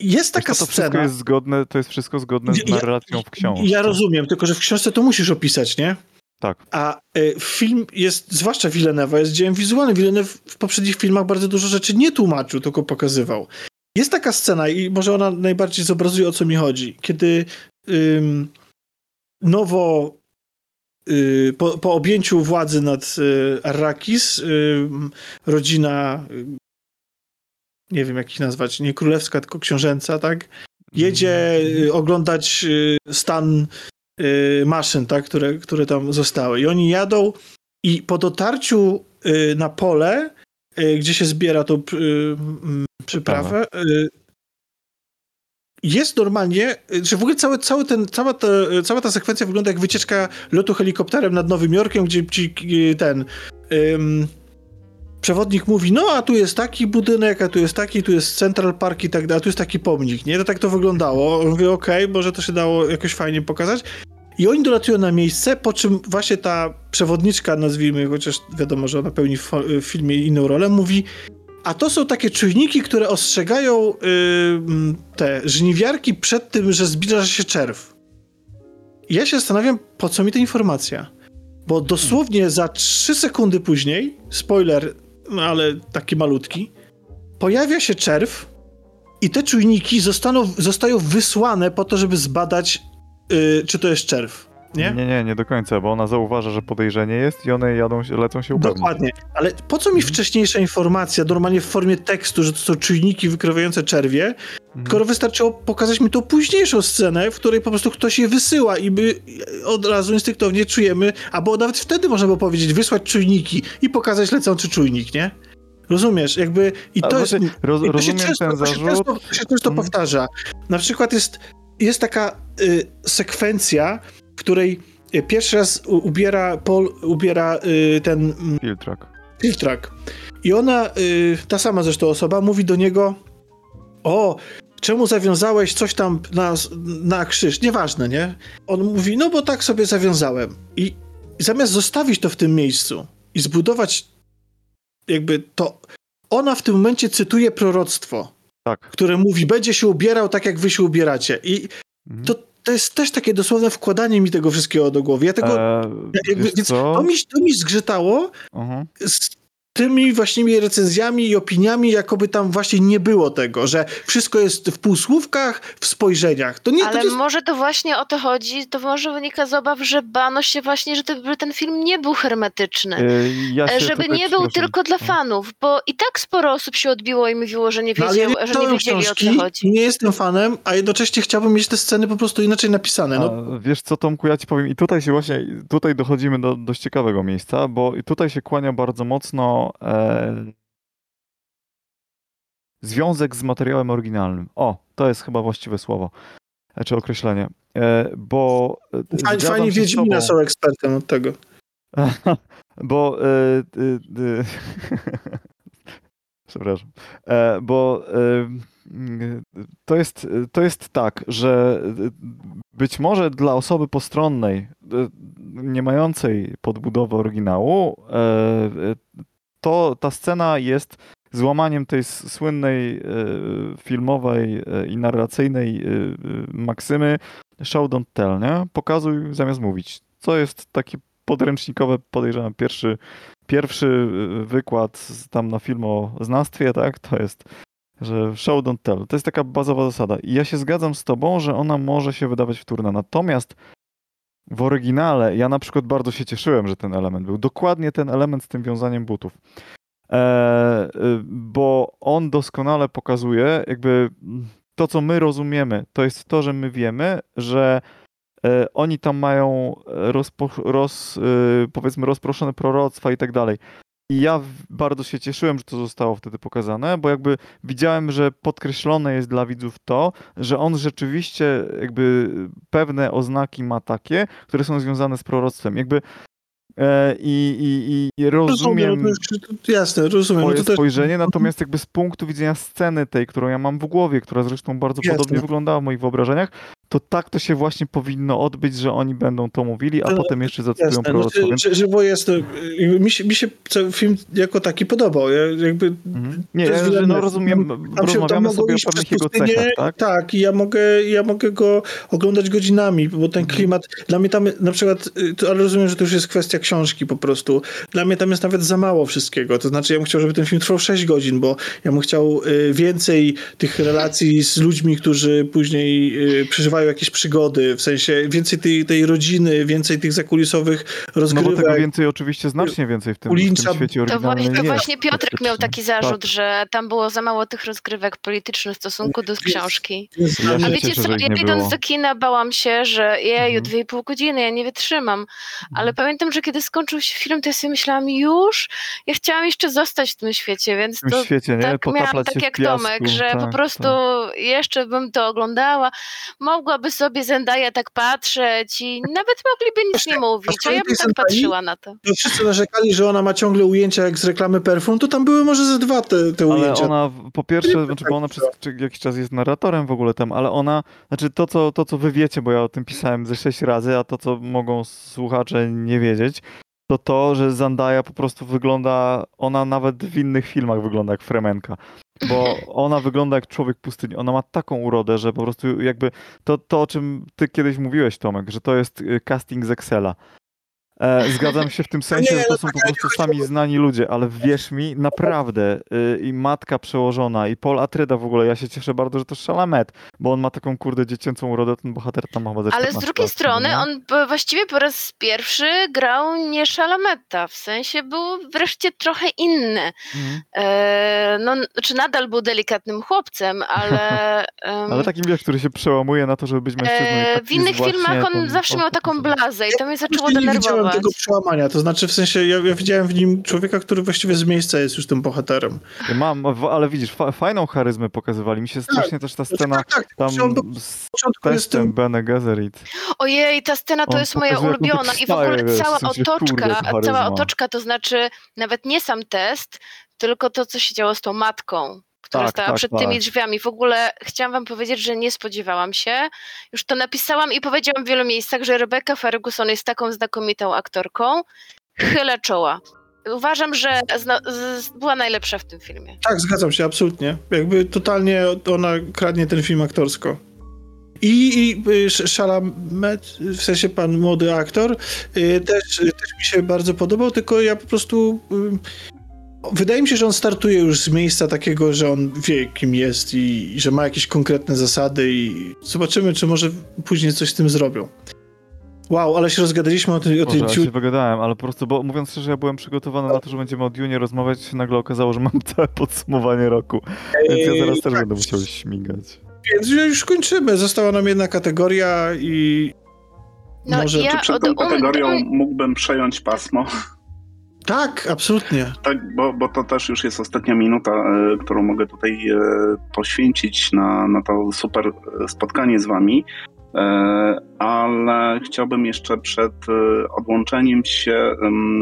Jest taka to, to scena. Wszystko jest zgodne, to jest wszystko zgodne z narracją ja, w książce. Ja rozumiem, tylko że w książce to musisz opisać, nie? Tak. A y, film jest, zwłaszcza Villeneuve, jest dziełem wizualnym. Villeneuve w poprzednich filmach bardzo dużo rzeczy nie tłumaczył, tylko pokazywał. Jest taka scena i może ona najbardziej zobrazuje, o co mi chodzi. Kiedy ym, nowo y, po, po, objęciu władzy nad y, Arrakis y, rodzina nie wiem jak ich nazwać, nie królewska, tylko książęca, tak? Jedzie mhm. y, oglądać y, stan maszyn, tak, które, które tam zostały. I oni jadą i po dotarciu y, na pole, y, gdzie się zbiera tą przyprawę, jest normalnie, że w ogóle cały, cały ten, cała, ta, cała ta sekwencja wygląda jak wycieczka lotu helikopterem nad Nowym Jorkiem, gdzie ci ten przewodnik mówi, no a tu jest taki budynek, a tu jest taki, tu jest Central Park i tak dalej, a tu jest taki pomnik, nie? To tak to wyglądało. Mówię, okej, okay, może to się dało jakoś fajnie pokazać. I oni dolatują na miejsce, po czym właśnie ta przewodniczka, nazwijmy, chociaż wiadomo, że ona pełni w, filmie inną rolę, mówi a to są takie czujniki, które ostrzegają yy, te żniwiarki przed tym, że zbliża się czerw. Ja się zastanawiam, po co mi ta informacja. Bo dosłownie za 3 sekundy później, spoiler, no ale taki malutki, pojawia się czerw i te czujniki zostaną, zostają wysłane po to, żeby zbadać, yy, czy to jest czerw nie? Nie, nie, nie do końca, bo ona zauważa, że podejrzenie jest i one jadą, lecą się upewnić. Dokładnie, ale po co mi mhm. wcześniejsza informacja, normalnie w formie tekstu, że to są czujniki wykrywające czerwie, mhm. skoro wystarczyło pokazać mi tą późniejszą scenę, w której po prostu ktoś je wysyła i my od razu instynktownie czujemy, albo nawet wtedy można było powiedzieć, wysłać czujniki i pokazać lecący czujnik, nie? Rozumiesz, jakby i to jest... Roz, i to rozumiem często, ten zarzut. To się często, to się często hmm. powtarza. Na przykład jest, jest taka y, sekwencja, w której e, pierwszy raz ubiera Paul, ubiera y, ten... Mm, Filtrak. Filtrak. I ona, y, ta sama zresztą osoba, mówi do niego o, czemu zawiązałeś coś tam na, na krzyż? Nieważne, nie? On mówi, no bo tak sobie zawiązałem. I, I zamiast zostawić to w tym miejscu i zbudować jakby to... Ona w tym momencie cytuje proroctwo, tak. które mówi, będzie się ubierał tak, jak wy się ubieracie. I mhm. to to jest też takie dosłowne wkładanie mi tego wszystkiego do głowy. Ja tego. Eee, jakby, więc to mi, to mi zgrzytało uh-huh. z tymi właśnie recenzjami i opiniami, jakoby tam właśnie nie było tego, że wszystko jest w półsłówkach, w spojrzeniach. To nie, Ale to jest... może to właśnie o to chodzi, to może wynika z obaw, że bano się właśnie, że ten, ten film nie był hermetyczny. Yy, ja żeby nie był tylko dla fanów, bo i tak sporo osób się odbiło i mówiło, że nie, wiedział, no, ja że nie wiedzieli książki, o co chodzi. Nie jestem fanem, a jednocześnie chciałbym mieć te sceny po prostu inaczej napisane. No. A, wiesz co Tomku, ja ci powiem i tutaj się właśnie, tutaj dochodzimy do dość ciekawego miejsca, bo tutaj się kłania bardzo mocno e, związek z materiałem oryginalnym. O, to jest chyba właściwe słowo, e, czy określenie. E, bo e, Fajnie, fajnie Wiedźmina są ekspertem od tego. bo e, przepraszam, e, bo to jest, to jest tak, że być może dla osoby postronnej, nie mającej podbudowy oryginału, to ta scena jest złamaniem tej słynnej e, filmowej e, i narracyjnej e, maksymy show don't tell, nie? Pokazuj zamiast mówić. Co jest takie podręcznikowe, podejrzewam, pierwszy, pierwszy wykład tam na filmoznawstwie, tak? To jest, że show don't tell. To jest taka bazowa zasada. I ja się zgadzam z tobą, że ona może się wydawać wtórna. Natomiast w oryginale ja na przykład bardzo się cieszyłem, że ten element był. Dokładnie ten element z tym wiązaniem butów. E, bo on doskonale pokazuje, jakby to, co my rozumiemy, to jest to, że my wiemy, że e, oni tam mają rozpo, roz, e, powiedzmy rozproszone proroctwa i tak dalej. I ja bardzo się cieszyłem, że to zostało wtedy pokazane, bo jakby widziałem, że podkreślone jest dla widzów to, że on rzeczywiście jakby pewne oznaki ma takie, które są związane z proroctwem. Jakby E, I, i, i rozumiem, rozumiem jasne, rozumiem. no spojrzenie, natomiast jakby z punktu widzenia sceny tej, którą ja mam w głowie, która zresztą bardzo jasne. podobnie wyglądała w moich wyobrażeniach, to tak to się właśnie powinno odbyć, że oni będą to mówili, a to, potem jeszcze zacytują jasne, proroctwo. No, więc... że, bo jest, mi się, mi się film jako taki podobał. Ja jakby mhm. Nie, ja, no rozumiem, tam się, rozmawiamy tam sobie o pewnych jego cechach, tak? Tak, i ja mogę, ja mogę go oglądać godzinami, bo ten mhm. klimat, mhm. dla mnie tam na przykład, y, ale rozumiem, że to już jest kwestia książki po prostu. Dla mnie tam jest nawet za mało wszystkiego. To znaczy, ja bym chciał, żeby ten film trwał 6 godzin, bo ja bym chciał y, więcej tych relacji z ludźmi, którzy później y, przeżywają jakieś przygody, w sensie więcej tej, tej rodziny, więcej tych zakulisowych rozgrywek. No bo tego więcej oczywiście, znacznie więcej w tym, w tym świecie To właśnie, to właśnie Piotrek miał taki zarzut, tak. że tam było za mało tych rozgrywek politycznych w stosunku do książki. Ja A wiecie cieszę, co, ja idąc do kina bałam się, że jeju, mhm. dwie i pół godziny, ja nie wytrzymam. Ale mhm. pamiętam, że kiedy skończył się film, to ja sobie myślałam, już? Ja chciałam jeszcze zostać w tym świecie, więc w tym świecie, nie? tak miałam tak jak piasku, Tomek, że tak, po prostu tak. jeszcze bym to oglądała. Mogła mogłaby sobie Zendaya tak patrzeć i nawet mogliby nic nie mówić, a ja bym tak patrzyła na to. No wszyscy narzekali, że ona ma ciągle ujęcia jak z reklamy perfum, to tam były może ze dwa te, te ujęcia. Ale ona po pierwsze, znaczy, bo ona przez jakiś czas jest narratorem w ogóle tam, ale ona, znaczy to co, to, co wy wiecie, bo ja o tym pisałem ze sześć razy, a to, co mogą słuchacze nie wiedzieć, to to, że Zendaya po prostu wygląda, ona nawet w innych filmach wygląda jak Fremenka. Bo ona wygląda jak człowiek pustyni. Ona ma taką urodę, że po prostu jakby to, to o czym ty kiedyś mówiłeś, Tomek, że to jest y, casting z Excela. E, zgadzam się w tym sensie, że to są po prostu sami znani ludzie, ale wierz mi, naprawdę y, i matka przełożona i Paul Atryda w ogóle, ja się cieszę bardzo, że to Szalamet, bo on ma taką kurde dziecięcą urodę, ten bohater tam ma chyba Ale z drugiej strony nie? on właściwie po raz pierwszy grał nie Szalameta, w sensie był wreszcie trochę inny. Mhm. E, no, czy nadal był delikatnym chłopcem, ale... Um, ale takim, wiesz, który się przełamuje na to, żeby być mężczyzną. E, w innych filmach on zawsze miał taką blazę i to mnie zaczęło denerwować tego przełamania. To znaczy, w sensie, ja, ja, widziałem w nim człowieka, który właściwie z miejsca jest już tym bohaterem. Mam, ale widzisz, fa fajną charyzmę pokazowali. Mi się tak, strasznie też ta scena tak, tak, tam z testem Bene Gesserit. Ojej, ta scena to On jest moja ulubiona i w ogóle cała otoczka, cała otoczka to znaczy nawet nie sam test, tylko to, co się działo z tą matką która tak, stała tak, przed tak. tymi drzwiami. W ogóle chciałam wam powiedzieć, że nie spodziewałam się. Już to napisałam i powiedziałam w wielu miejscach, że Rebecca Ferguson jest taką znakomitą aktorką. Chylę czoła. Uważam, że była najlepsza w tym filmie. Tak, zgadzam się, absolutnie. Jakby totalnie ona kradnie ten film aktorsko. I, i y, Szalamet, w sensie pan młody aktor, y, też, też mi się bardzo podobał, tylko ja po prostu y, Wydaje mi się, że on startuje już z miejsca takiego, że on wie, kim jest i, i że ma jakieś konkretne zasady i zobaczymy, czy może później coś z tym zrobią. Wow, ale się rozgadaliśmy o tej... O tej Boże, ja się wygadałem, ale po prostu, bo mówiąc szczerze, ja byłem przygotowany na to, że będziemy o Dune rozmawiać, nagle okazało, że mam całe podsumowanie roku, więc ja zaraz też tak. będę musiał śmigać. Więc już kończymy, została nam jedna kategoria i no, może... Ja czy przed tą kategorią mógłbym przejąć pasmo? Tak, absolutnie. Tak, bo, bo to też już jest ostatnia minuta, e, którą mogę tutaj e, poświęcić na, na to super e, spotkanie z wami. Ale chciałbym jeszcze przed odłączeniem się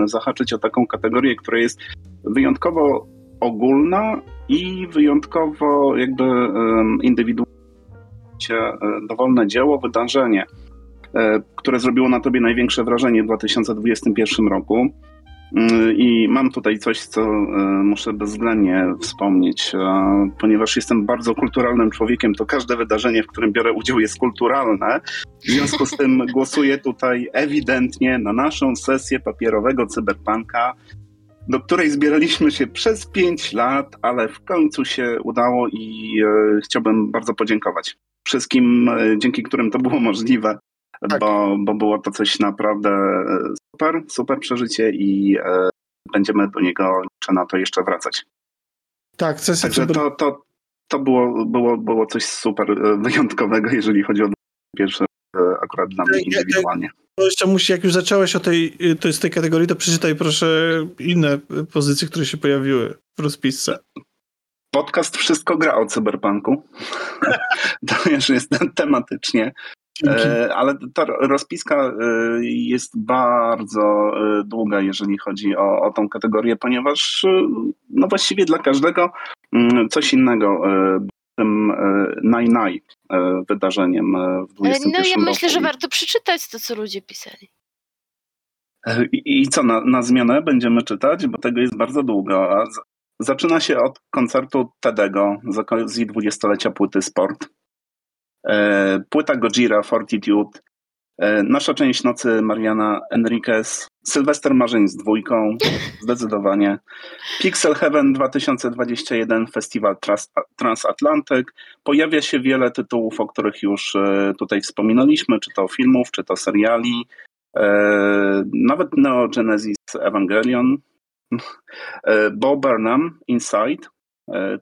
zahaczyć o taką kategorię, która jest wyjątkowo ogólna i wyjątkowo jakby indywidualnie dowolne dzieło, wydarzenie, które zrobiło na tobie największe wrażenie w 2021 roku. I mam tutaj coś, co e, muszę bezwzględnie wspomnieć, e, ponieważ jestem bardzo kulturalnym człowiekiem, to każde wydarzenie, w którym biorę udział, jest kulturalne. W związku z tym głosuję tutaj ewidentnie na naszą sesję papierowego cyberpunka, do której zbieraliśmy się przez pięć lat, ale w końcu się udało i e, chciałbym bardzo podziękować wszystkim, dzięki którym to było możliwe tak. bo, bo było to coś naprawdę e, super, super przeżycie i e, będziemy do niego, czy na to jeszcze wracać. Tak, sesja Także to, to, to było, było, było coś super e, wyjątkowego, jeżeli chodzi o pierwsze akurat dla mnie indywidualnie. To jeszcze musi, jak już zacząłeś o tej, to jest tej kategorii, to przeczytaj proszę inne pozycje, które się pojawiły w rozpisce. Podcast Wszystko gra o cyberpunku. to już jest tematycznie. E, ale ta rozpiska e, jest bardzo e, długa, jeżeli chodzi o, o tą kategorię, ponieważ no właściwie dla każdego mm, coś innego tym naj-naj wydarzeniem w 21 No ja myślę, że warto przeczytać to, co ludzie pisali. I, i co, na, na zmianę będziemy czytać? Bo tego jest bardzo długo. Zaczyna się od koncertu Tedego z okazji dwudziestolecia płyty Sport. E, płyta Gojira, Fortitude, e, Nasza część nocy Mariana Enriquez, Sylwester Marzeń z dwójką, zdecydowanie. Pixel Heaven 2021, Festiwal Transatlantyk. Pojawia się wiele tytułów, o których już e, tutaj wspominaliśmy, czy to filmów, czy to seriali. Nawet Neo Genesis Evangelion. Bo Burnham, Inside.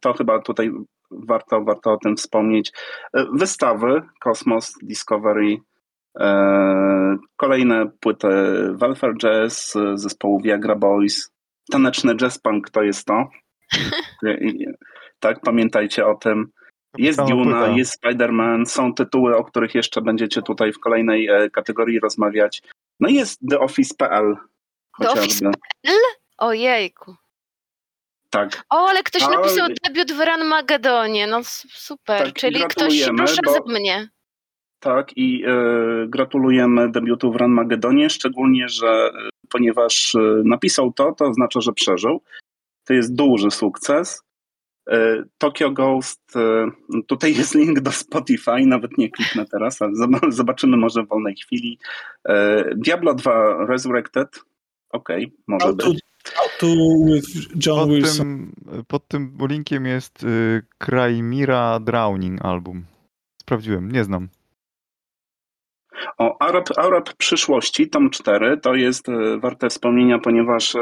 To chyba tutaj warto, warto o tym wspomnieć. E, wystawy Cosmos, Discovery, e, kolejne płyty Welfare Jazz, zespołu Viagra Boys, taneczny jazz punk to jest to. tak, pamiętajcie o tym. Jest Duna, jest Spider-Man, są tytuły, o których jeszcze będziecie tutaj w kolejnej e, kategorii rozmawiać. No i jest The Office.pl. The Office.pl? Ojejku. Tak. O, ale ktoś ale... napisał debiut w Run Magedonie. No super, tak, czyli ktoś proszę bo... ze mnie. Tak, i e, gratulujemy debiutu w Run Magedonie, szczególnie, że e, ponieważ e, napisał to, to oznacza, że przeżył. To jest duży sukces. E, Tokyo Ghost, e, tutaj jest link do Spotify, nawet nie kliknę teraz, ale zobaczymy może w wolnej chwili. E, Diablo 2 Resurrected, okej, okay, może How być. To, with John pod Wilson. Tym, pod tym linkiem jest y, Krajmira Drowning album. Sprawdziłem, nie znam. O, Arab, Arab przyszłości, tom 4, to jest e, warte wspomnienia, ponieważ e,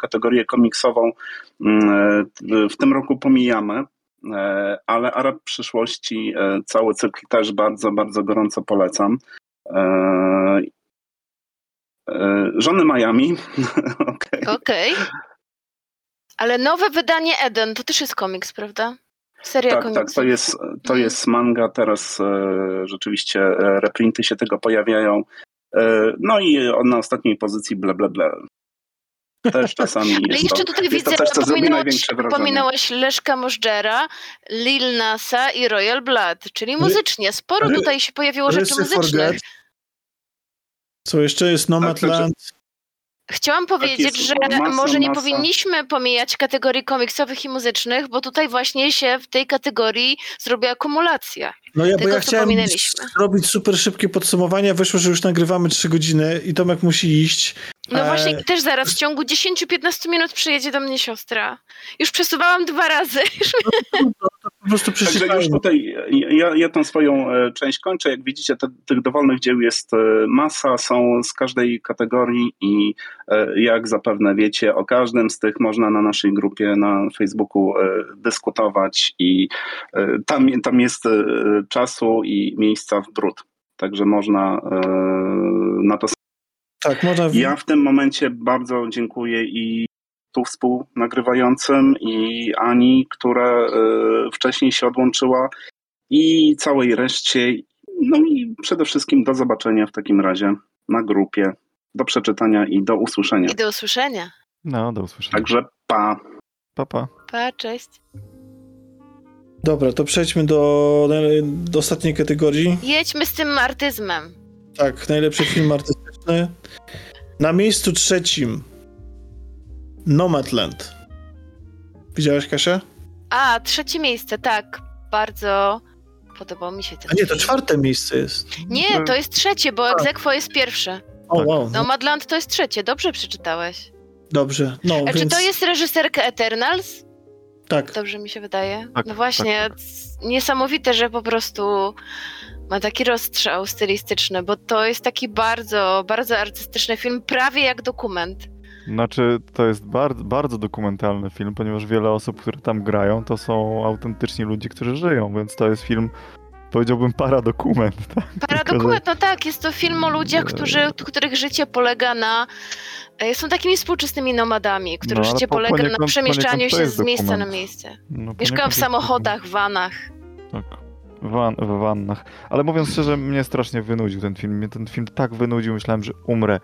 kategorię komiksową e, w tym roku pomijamy, ale Arab przyszłości, cały cykl też bardzo, bardzo gorąco polecam. Żony Miami. Okej. Okay. okay. Ale nowe wydanie Eden to też jest komiks, prawda? Seria tak, komiksów. tak, to jest, to mhm. jest manga, teraz e, rzeczywiście e, reprinty się tego pojawiają. E, no i na ostatniej pozycji ble, ble, ble. Też czasami Ale jeszcze to, tutaj widzę, to coś, co pominąłeś Leszka Możdżera, Lil Nasa i Royal Blood, czyli muzycznie. Sporo tutaj się pojawiło rzeczy muzycznych. Co jeszcze jest Nomadland? Chciałam tak powiedzieć, że masa, może nie masa. powinniśmy pomijać kategorii komiksowych i muzycznych, bo tutaj właśnie się w tej kategorii zrobi akumulacja. No ja, tego, bo ja chciałem zrobić super szybkie podsumowanie, wyszło, że już nagrywamy 3 godziny i Tomek musi iść. No e... właśnie, też zaraz, w ciągu 10-15 minut przyjedzie do mnie siostra. Już przesuwałam dwa razy. No, to, to po prostu Także już tutaj ja, ja tą swoją e, część kończę. Jak widzicie, te, tych dowolnych dzieł jest e, masa, są z każdej kategorii i e, jak zapewne wiecie, o każdym z tych można na naszej grupie na Facebooku dyskutować i tam, tam jest czasu i miejsca w brud. Także można na to. Tak, można. Ja w tym momencie bardzo dziękuję i tu współnagrywającym i Ani, która e, wcześniej się odłączyła i całej reszcie. No i przede wszystkim do zobaczenia w takim razie na grupie, do przeczytania i do usłyszenia. I do usłyszenia. No, do usłyszenia. Także pa. Pa, pa. Pa, cześć. Dobra, to przejdźmy do, do ostatniej kategorii. Jedźmy z tym artyzmem. Tak, najlepszy film artystyczny. Na miejscu trzecim Nomadland. Widziałaś, Kasia? A, trzecie miejsce, tak. Bardzo podobał mi się ten A nie, to czwarte miejsce jest. Nie, to jest trzecie, bo tak. Egzekwo jest pierwsze. O, tak. wow. Nomadland to jest trzecie, dobrze przeczytałeś. Dobrze, no A więc... Czy to jest reżyserka Eternals? Tak. Dobrze mi się wydaje. Tak, no właśnie, tak. niesamowite, że po prostu ma taki rozstrzał stylistyczny, bo to jest taki bardzo, bardzo artystyczny film, prawie jak dokument. Znaczy, to jest bardzo, bardzo dokumentalny film, ponieważ wiele osób, które tam grają, to są autentyczni ludzie, którzy żyją, więc to jest film, powiedziałbym, paradokument. Tak? Paradokument, no tak, jest to film o ludziach, którzy, których życie polega na... E, są takimi współczesnymi nomadami, których no, życie polega na przemieszczaniu się z miejsca na miejsce. No, Mieszkają w samochodach, vanach. Tak. Van, w wannach. Ale mówiąc szczerze, mnie strasznie wynudził ten film. Mnie ten film tak wynudził, myślałem, że umrę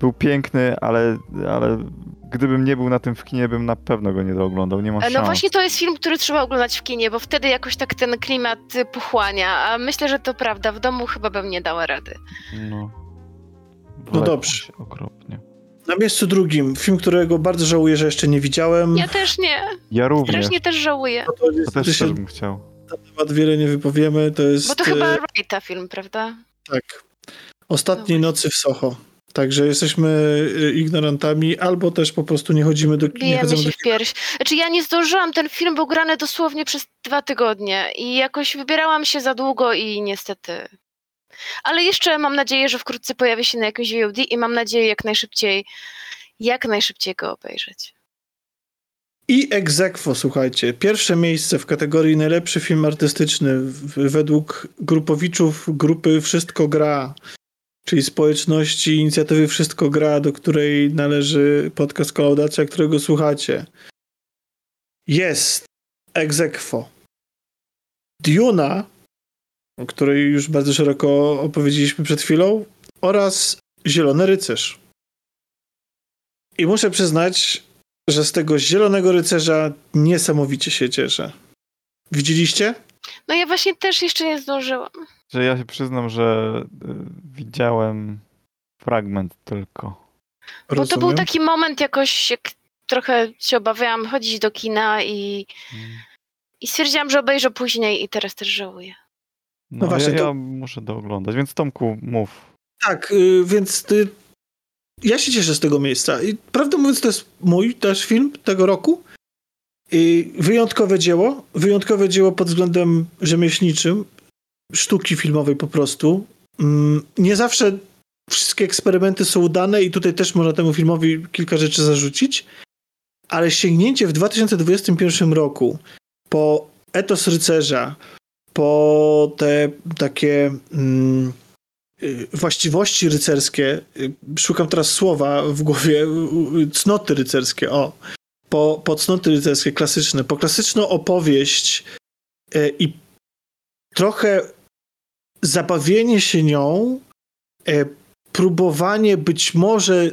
był piękny, ale, ale gdybym nie był na tym w kinie, bym na pewno go nie dooglądał, nie ma No szans. właśnie to jest film, który trzeba oglądać w kinie, bo wtedy jakoś tak ten klimat pochłania, a myślę, że to prawda, w domu chyba bym nie dała rady. No, no dobrze. Okropnie. Na miejscu drugim, film, którego bardzo żałuję, że jeszcze nie widziałem. Ja też nie. Ja również. Strasznie też żałuję. No to, jest, to też, też bym chciał. Na temat wiele nie wypowiemy, to jest... Bo to chyba e, Wrighta film, prawda? Tak. Ostatniej no nocy w Soho. Także jesteśmy y, ignorantami, albo też po prostu nie chodzimy do kina. Bijemy się do... w pierś. Znaczy ja nie zdążyłam, ten film był grany dosłownie przez dwa tygodnie i jakoś wybierałam się za długo i niestety... Ale jeszcze mam nadzieję, że wkrótce pojawi się na jakimś VOD i mam nadzieję jak najszybciej, jak najszybciej go obejrzeć. I Exequo, słuchajcie, pierwsze miejsce w kategorii najlepszy film artystyczny według grupowiczów grupy Wszystko Gra czyli społeczności inicjatywy Wszystko Gra, do której należy podcast Kolaudacja, którego słuchacie. Jest Egzekwo. Duna, o której już bardzo szeroko opowiedzieliśmy przed chwilą, oraz Zielony Rycerz. I muszę przyznać, że z tego Zielonego Rycerza niesamowicie się cieszę. Widzieliście? No ja właśnie też jeszcze nie zdążyłam. Że ja się przyznam, że y, widziałem fragment tylko. Bo to był taki moment jakoś, jak trochę się obawiałam chodzić do kina i, Mm. i stwierdziłam, że obejrzę później i teraz też żałuję. No, No właśnie, ja, to- ja muszę dooglądać, więc Tomku, mów. Tak, y, więc ty, ja się cieszę z tego miejsca. I prawdę mówiąc, to jest mój też film tego roku. I wyjątkowe dzieło. Wyjątkowe dzieło pod względem rzemieślniczym, sztuki filmowej po prostu. Mm, Nie zawsze wszystkie eksperymenty są udane i tutaj też można temu filmowi kilka rzeczy zarzucić, ale sięgnięcie w 2021 roku po etos rycerza, po te takie mm, właściwości rycerskie, y, szukam teraz słowa w głowie, y, y, cnoty rycerskie, o, po, po cnoty rycerskie klasyczne, po klasyczną opowieść y, i trochę zabawienie się nią, y, próbowanie być może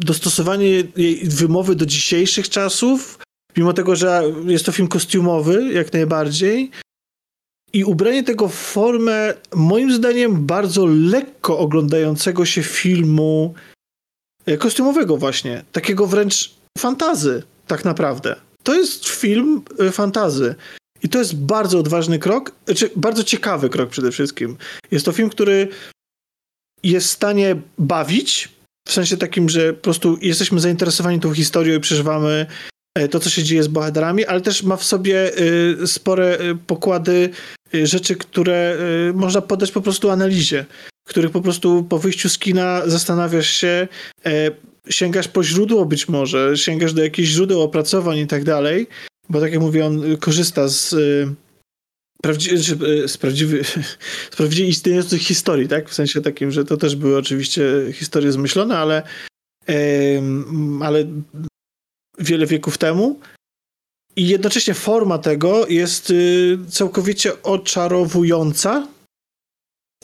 dostosowanie jej wymowy do dzisiejszych czasów, mimo tego, że jest to film kostiumowy jak najbardziej, i ubranie tego w formę, moim zdaniem, bardzo lekko oglądającego się filmu e, kostiumowego właśnie. Takiego wręcz fantazy, tak naprawdę. To jest film e, fantazy. I to jest bardzo odważny krok, znaczy bardzo ciekawy krok przede wszystkim. Jest to film, który jest w stanie bawić, w sensie takim, że po prostu jesteśmy zainteresowani tą historią i przeżywamy e, to, co się dzieje z bohaterami, ale też ma w sobie spore pokłady rzeczy, które y, można poddać po prostu analizie, których po prostu po wyjściu z kina zastanawiasz się, e, sięgasz po źródło być może, sięgasz do jakichś źródeł opracowań i tak dalej, bo tak jak mówię, on korzysta z, y, prawdzi- czy, y, z, prawdziwie istniejących historii, tak? W sensie takim, że to też były oczywiście historie zmyślone, ale, em, ale wiele wieków temu. I jednocześnie forma tego jest y, całkowicie oczarowująca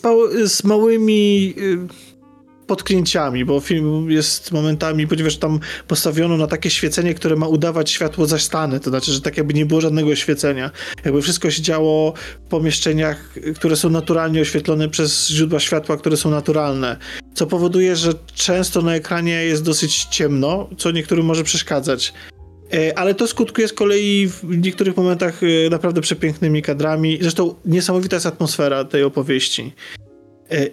z mał- z małymi y, potknięciami, bo film jest momentami, ponieważ tam postawiono na takie świecenie, które ma udawać światło zastane, to znaczy, że tak jakby nie było żadnego świecenia. Jakby wszystko się działo w pomieszczeniach, y, które są naturalnie oświetlone przez źródła światła, które są naturalne, co powoduje, że często na ekranie jest dosyć ciemno, co niektórym może przeszkadzać. E, Ale to skutkuje z kolei w niektórych momentach e, naprawdę przepięknymi kadrami. Zresztą niesamowita jest atmosfera tej opowieści. E,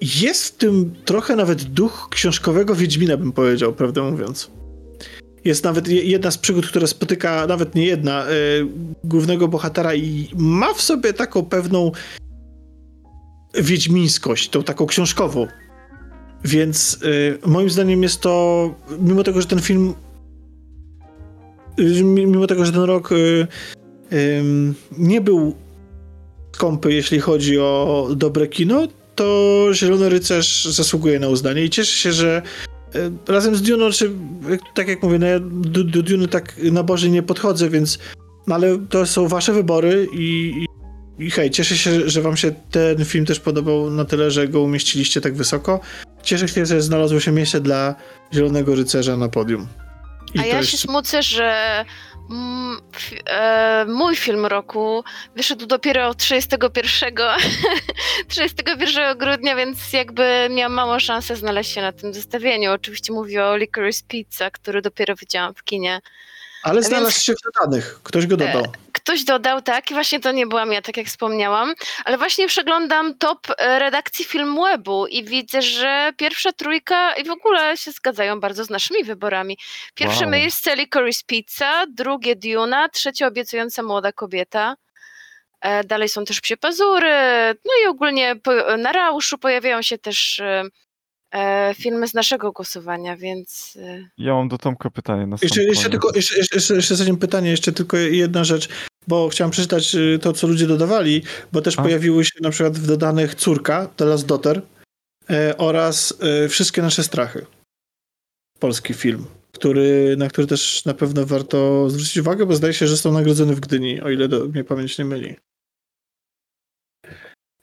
Jest w tym trochę nawet duch książkowego Wiedźmina, bym powiedział, prawdę mówiąc. Jest nawet je- jedna z przygód, która spotyka, nawet nie jedna, głównego bohatera i ma w sobie taką pewną wiedźmińskość, tą taką książkową. Więc moim zdaniem jest to, mimo tego, że ten film mimo tego, że ten rok y, nie był skąpy, jeśli chodzi o dobre kino, to Zielony Rycerz zasługuje na uznanie i cieszę się, że y, razem z Duną, czy tak jak mówię, no ja do, do Duny tak nabożnie nie podchodzę, więc no ale to są wasze wybory i, i, i hej, cieszę się, że wam się ten film też podobał na tyle, że go umieściliście tak wysoko. Cieszę się, że znalazło się miejsce dla Zielonego Rycerza na podium. I A ja jest- się smucę, że mm, e, mój film roku wyszedł dopiero 31, 31 grudnia, więc jakby miałam małą szansę znaleźć się na tym zestawieniu. Oczywiście mówię o Licorice Pizza, który dopiero widziałam w kinie. Ale Więc- znalazł się w dodanych. Ktoś go dodał. Ktoś dodał, tak, i właśnie to nie byłam ja, tak jak wspomniałam, ale właśnie przeglądam top e, redakcji Filmwebu i widzę, że pierwsza trójka i w ogóle się zgadzają bardzo z naszymi wyborami. Pierwsze Wow. miejsce Licorice Pizza, drugie Duna, trzecie Obiecująca Młoda Kobieta. E, Dalej są też Psie Pazury, no i ogólnie po, na Rauszu pojawiają się też e, e, filmy z naszego głosowania, więc e, Ja mam do Tomka pytanie na Jeszcze, jeszcze tylko, jeszcze, jeszcze, jeszcze, jeszcze zanim pytanie, jeszcze tylko jedna rzecz, bo chciałem przeczytać y, to, co ludzie dodawali, bo też A. pojawiły się na przykład w dodanych Córka, The Last Daughter e, oraz e, Wszystkie nasze strachy. Polski film, który, na który też na pewno warto zwrócić uwagę, bo zdaje się, że został nagrodzony w Gdyni, o ile do, mnie pamięć nie myli.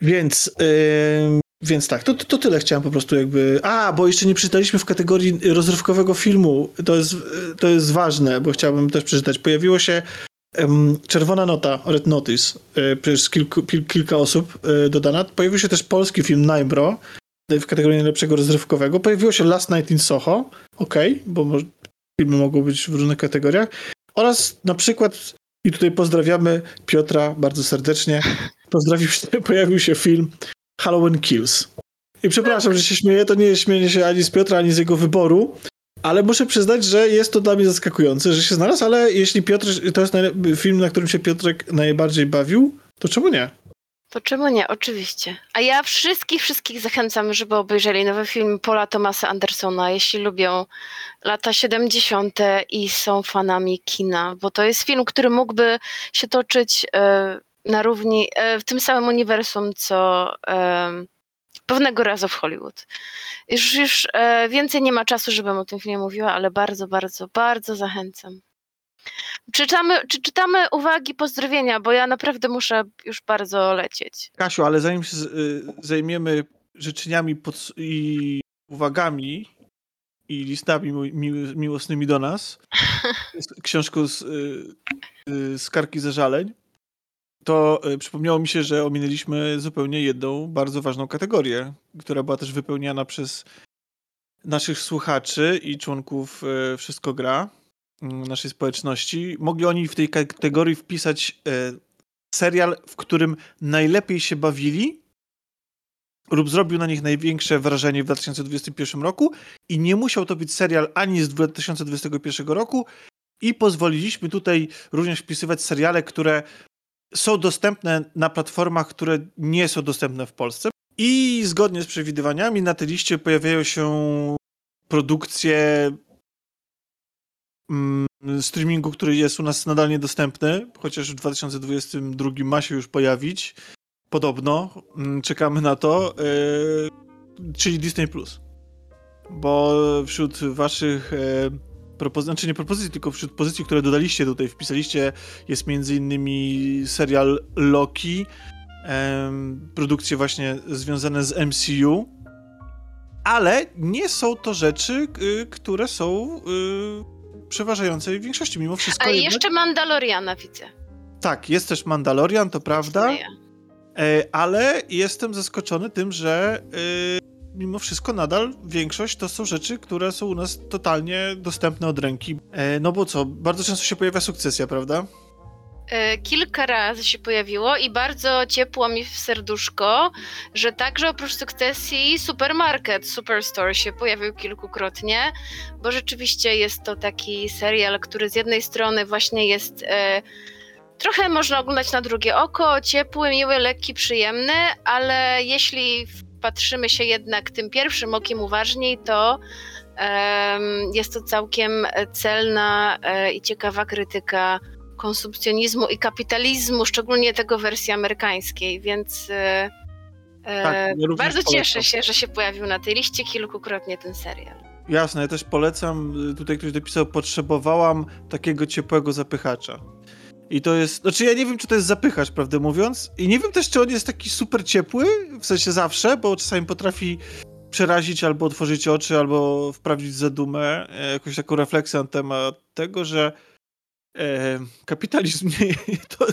Więc, yy, więc tak, to, to tyle chciałem po prostu jakby... A, bo jeszcze nie przeczytaliśmy w kategorii rozrywkowego filmu. To jest, to jest ważne, bo chciałbym też przeczytać. Pojawiło się um, czerwona nota, Red Notice, yy, przez kilku, kil, kilka osób yy, dodana. Pojawił się też polski film Najbro w kategorii najlepszego rozrywkowego. Pojawiło się Last Night in Soho, ok, bo może, filmy mogą być w różnych kategoriach. Oraz na przykład, i tutaj pozdrawiamy Piotra bardzo serdecznie, pozdrawił się, pojawił się film Halloween Kills. I przepraszam, że się śmieję, to nie śmienie się ani z Piotra, ani z jego wyboru, ale muszę przyznać, że jest to dla mnie zaskakujące, że się znalazł, ale jeśli Piotr, to jest film, na którym się Piotrek najbardziej bawił, to czemu nie? To czemu nie? Oczywiście. A ja wszystkich, wszystkich zachęcam, żeby obejrzeli nowy film Paula Thomasa Andersona, jeśli lubią lata 70. i są fanami kina, bo to jest film, który mógłby się toczyć e, na równi, e, w tym samym uniwersum, co e, pewnego razu w Hollywood. Już, już więcej nie ma czasu, żebym o tym filmie mówiła, ale bardzo, bardzo, bardzo zachęcam. Czytamy, czy czytamy uwagi, pozdrowienia, bo ja naprawdę muszę już bardzo lecieć. Kasiu, ale zanim się zajmiemy życzeniami i uwagami i listami mi miłosnymi do nas, książką z, z Karki Zażaleń, to przypomniało mi się, że ominęliśmy zupełnie jedną bardzo ważną kategorię, która była też wypełniana przez naszych słuchaczy i członków Wszystko Gra Mm, naszej społeczności, mogli oni w tej kategorii wpisać e, serial, w którym najlepiej się bawili lub zrobił na nich największe wrażenie w 2021 roku i nie musiał to być serial ani z 2021 roku. I pozwoliliśmy tutaj również wpisywać seriale, które są dostępne na platformach, które nie są dostępne w Polsce. I zgodnie z przewidywaniami na tej liście pojawiają się produkcje Mm, streamingu, który jest u nas nadal niedostępny, chociaż w 2022 ma się już pojawić. Podobno. Mm, czekamy na to. Yy, czyli Disney Plus. Bo wśród waszych yy, propozycji, znaczy nie propozycji, tylko wśród pozycji, które dodaliście tutaj, wpisaliście, jest między innymi serial Loki, yy, produkcje właśnie związane z MCU, ale nie są to rzeczy, które są przeważającej większości mimo wszystko. Ale jednak... jeszcze Mandaloriana widzę. Tak, jest też Mandalorian, to prawda. E, ale jestem zaskoczony tym, że e, mimo wszystko nadal większość to są rzeczy, które są u nas totalnie dostępne od ręki. E, no bo co, bardzo często się pojawia sukcesja, prawda? E, kilka razy się pojawiło i bardzo ciepło mi w serduszko, że także oprócz sukcesji Supermarket, Superstore się pojawił kilkukrotnie, bo rzeczywiście jest to taki serial, który z jednej strony właśnie jest e, trochę można oglądać na drugie oko, ciepły, miły, lekki, przyjemny, ale jeśli patrzymy się jednak tym pierwszym okiem uważniej, to jest to całkiem celna e, i ciekawa krytyka konsumpcjonizmu i kapitalizmu, szczególnie tego wersji amerykańskiej, więc e, e tak, ja bardzo polecam. cieszę się, że się pojawił na tej liście kilkukrotnie ten serial. Jasne, ja też polecam. Tutaj ktoś dopisał, potrzebowałam takiego ciepłego zapychacza. I to jest, znaczy ja nie wiem, czy to jest zapychacz, prawdę mówiąc. I nie wiem też, czy on jest taki super ciepły, w sensie zawsze, bo czasami potrafi przerazić albo otworzyć oczy, albo wprawić zadumę, e, jakąś taką refleksję na temat tego, że e, kapitalizm nie, to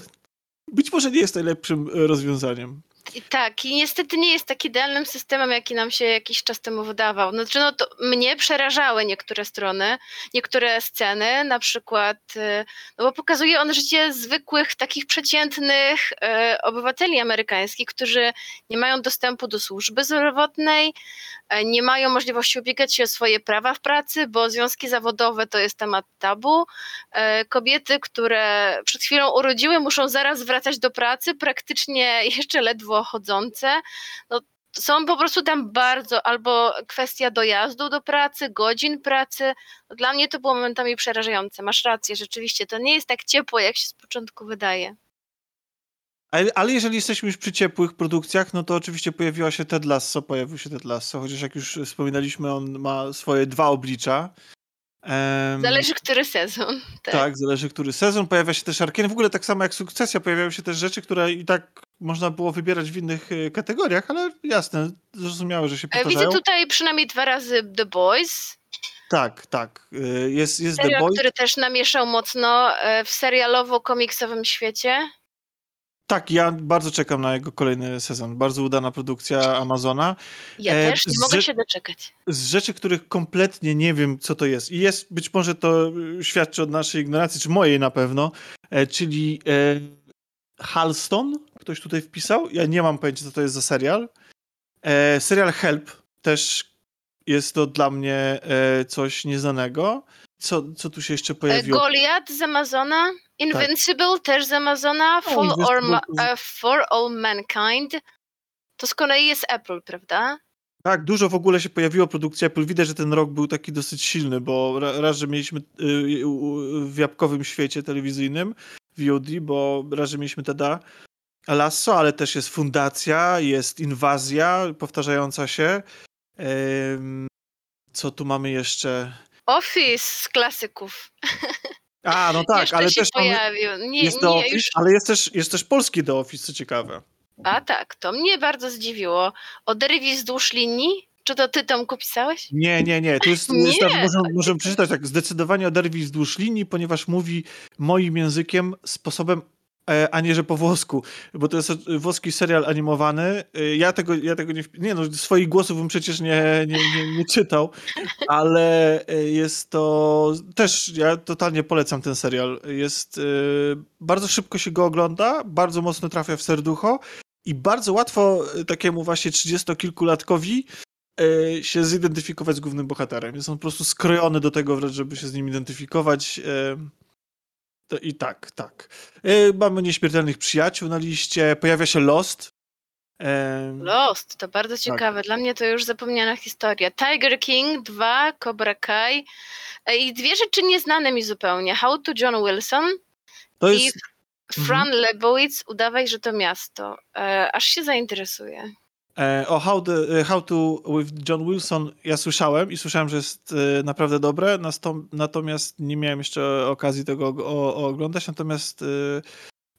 być może nie jest najlepszym rozwiązaniem. Tak, i niestety nie jest tak idealnym systemem, jaki nam się jakiś czas temu wydawał. Znaczy, no to mnie przerażały niektóre strony, niektóre sceny, na przykład, y, no bo pokazuje on życie zwykłych, takich przeciętnych e, obywateli amerykańskich, którzy nie mają dostępu do służby zdrowotnej, nie mają możliwości ubiegać się o swoje prawa w pracy, bo związki zawodowe to jest temat tabu. E, kobiety, które przed chwilą urodziły, muszą zaraz wracać do pracy, praktycznie jeszcze ledwo chodzące, no, są po prostu tam bardzo, albo kwestia dojazdu do pracy, godzin pracy. No, dla mnie to było momentami przerażające. Masz rację, rzeczywiście, to nie jest tak ciepło, jak się z początku wydaje. Ale, ale jeżeli jesteśmy już przy ciepłych produkcjach, no to oczywiście pojawiła się Ted Lasso, pojawił się Ted Lasso, chociaż jak już wspominaliśmy, on ma swoje dwa oblicza. Um, zależy, który sezon. Tak. tak. zależy, który sezon. Pojawia się też Arkane. W ogóle tak samo jak Sukcesja, pojawiają się też rzeczy, które i tak można było wybierać w innych y, kategoriach, ale jasne, zrozumiałe, że się E, powtarzają. Widzę tutaj przynajmniej dwa razy The Boys. Tak, tak. y, Jest, jest The Serial, Boys. który też namieszał mocno e, w serialowo-komiksowym świecie. Tak, ja bardzo czekam na jego kolejny sezon. Bardzo udana produkcja Amazona. Ja E, też nie z- mogę się doczekać. Z rzeczy, których kompletnie nie wiem, co to jest. I jest, być może to y, świadczy od naszej ignorancji, czy mojej na pewno, e, czyli e, Halston, ktoś tutaj wpisał. Ja nie mam pojęcia, co to jest za serial. Serial Help też jest to dla mnie e, coś nieznanego. Co, co tu się jeszcze E, pojawiło? Goliath z Amazona. Invincible też z Amazona. For, Invincible all, ma- to- e, For All Mankind. To z kolei jest Apple, prawda? Tak, dużo w ogóle się pojawiło produkcji Apple. Widać, że ten rok był taki dosyć silny, bo ra- raz, że mieliśmy y, u- w jabłkowym świecie telewizyjnym VOD, bo raz, że mieliśmy Teda Lasso, ale też jest Fundacja, jest Inwazja powtarzająca się. Co tu mamy jeszcze? Office z klasyków. A, no tak, ale też mamy. Nie, jest nie, Office, już... ale jest też, jest też polski The Office, co ciekawe. A tak, to mnie bardzo zdziwiło. Oderwij wzdłuż linii? Czy to ty Tomku pisałeś? Nie, nie, nie. To jest, Nie. tak, możemy, możemy przeczytać tak. Zdecydowanie oderwij wzdłuż linii, ponieważ mówi moim językiem, sposobem, a nie, że po włosku. Bo to jest e, włoski serial animowany. E, Ja tego, ja tego nie... Nie no, swoich głosów bym przecież nie, nie, nie, nie czytał, ale e, jest to... Też ja totalnie polecam ten serial. Jest... e, Bardzo szybko się go ogląda, bardzo mocno trafia w serducho i bardzo łatwo e, takiemu właśnie trzydziestokilkulatkowi e, się zidentyfikować z głównym bohaterem. Jest on po prostu skrojony do tego żeby się z nim identyfikować. To I tak, tak. E, Mamy nieśmiertelnych przyjaciół na liście. Pojawia się Lost. Lost, to bardzo Tak. ciekawe. Dla mnie to już zapomniana historia. Tiger King 2, Cobra Kai e, i dwie rzeczy nieznane mi zupełnie. How to John Wilson To i jest. Fran Lebowitz, udawaj, że to miasto. E, aż się zainteresuję. E, o How, the, e, How to with John Wilson ja słyszałem i słyszałem, że jest e, naprawdę dobre, natomiast nie miałem jeszcze okazji tego oglądać, natomiast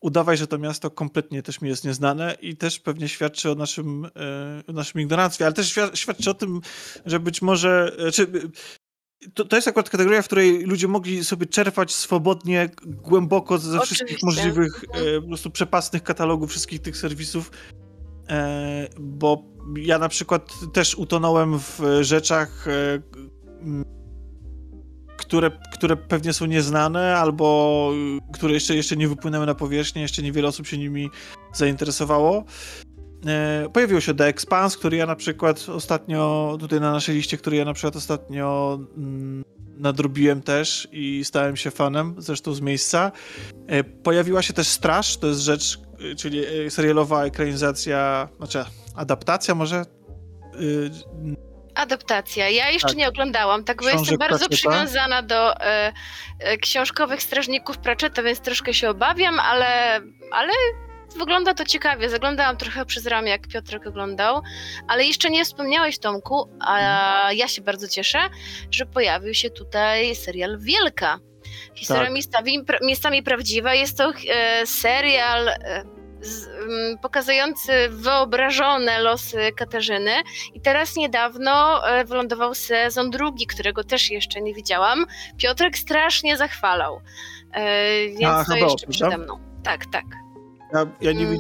udawaj, że to miasto kompletnie też mi jest nieznane i też pewnie świadczy o naszym, o naszym ignoranstwie, ale też świad- świadczy o tym, że być może, czy, to, to jest akurat kategoria, w której ludzie mogli sobie czerpać swobodnie, głęboko ze wszystkich Oczywiście. możliwych e, po prostu przepasnych katalogów wszystkich tych serwisów, bo ja na przykład też utonąłem w rzeczach, e, które, które pewnie są nieznane, albo które jeszcze, jeszcze nie wypłynęły na powierzchnię, jeszcze niewiele osób się nimi zainteresowało. E, Pojawił się The Expanse, który ja na przykład ostatnio, tutaj na naszej liście, który ja na przykład ostatnio mm, nadrobiłem też i stałem się fanem, zresztą z miejsca. E, Pojawiła się też Straż, to jest rzecz, czyli e, serialowa ekranizacja, znaczy adaptacja może y, Adaptacja. Ja jeszcze Tak. nie oglądałam, tak, bo jestem bardzo Pratchetta? przywiązana do e, e, książkowych strażników Pratchetta, więc troszkę się obawiam, ale, ale wygląda to ciekawie. Zaglądałam trochę przez ramię, jak Piotrek oglądał, ale jeszcze nie wspomniałeś, Tomku, a ja się bardzo cieszę, że pojawił się tutaj serial Wielka. Historia Tak. miejscami, pra, miejscami prawdziwa. Jest to e, serial e, z, m, pokazujący wyobrażone losy Katarzyny. I teraz niedawno e, wylądował sezon drugi, którego też jeszcze nie widziałam. Piotrek strasznie zachwalał. E, więc A, to jeszcze przede mną. Tak, tak. Ja, ja, nie, Mm.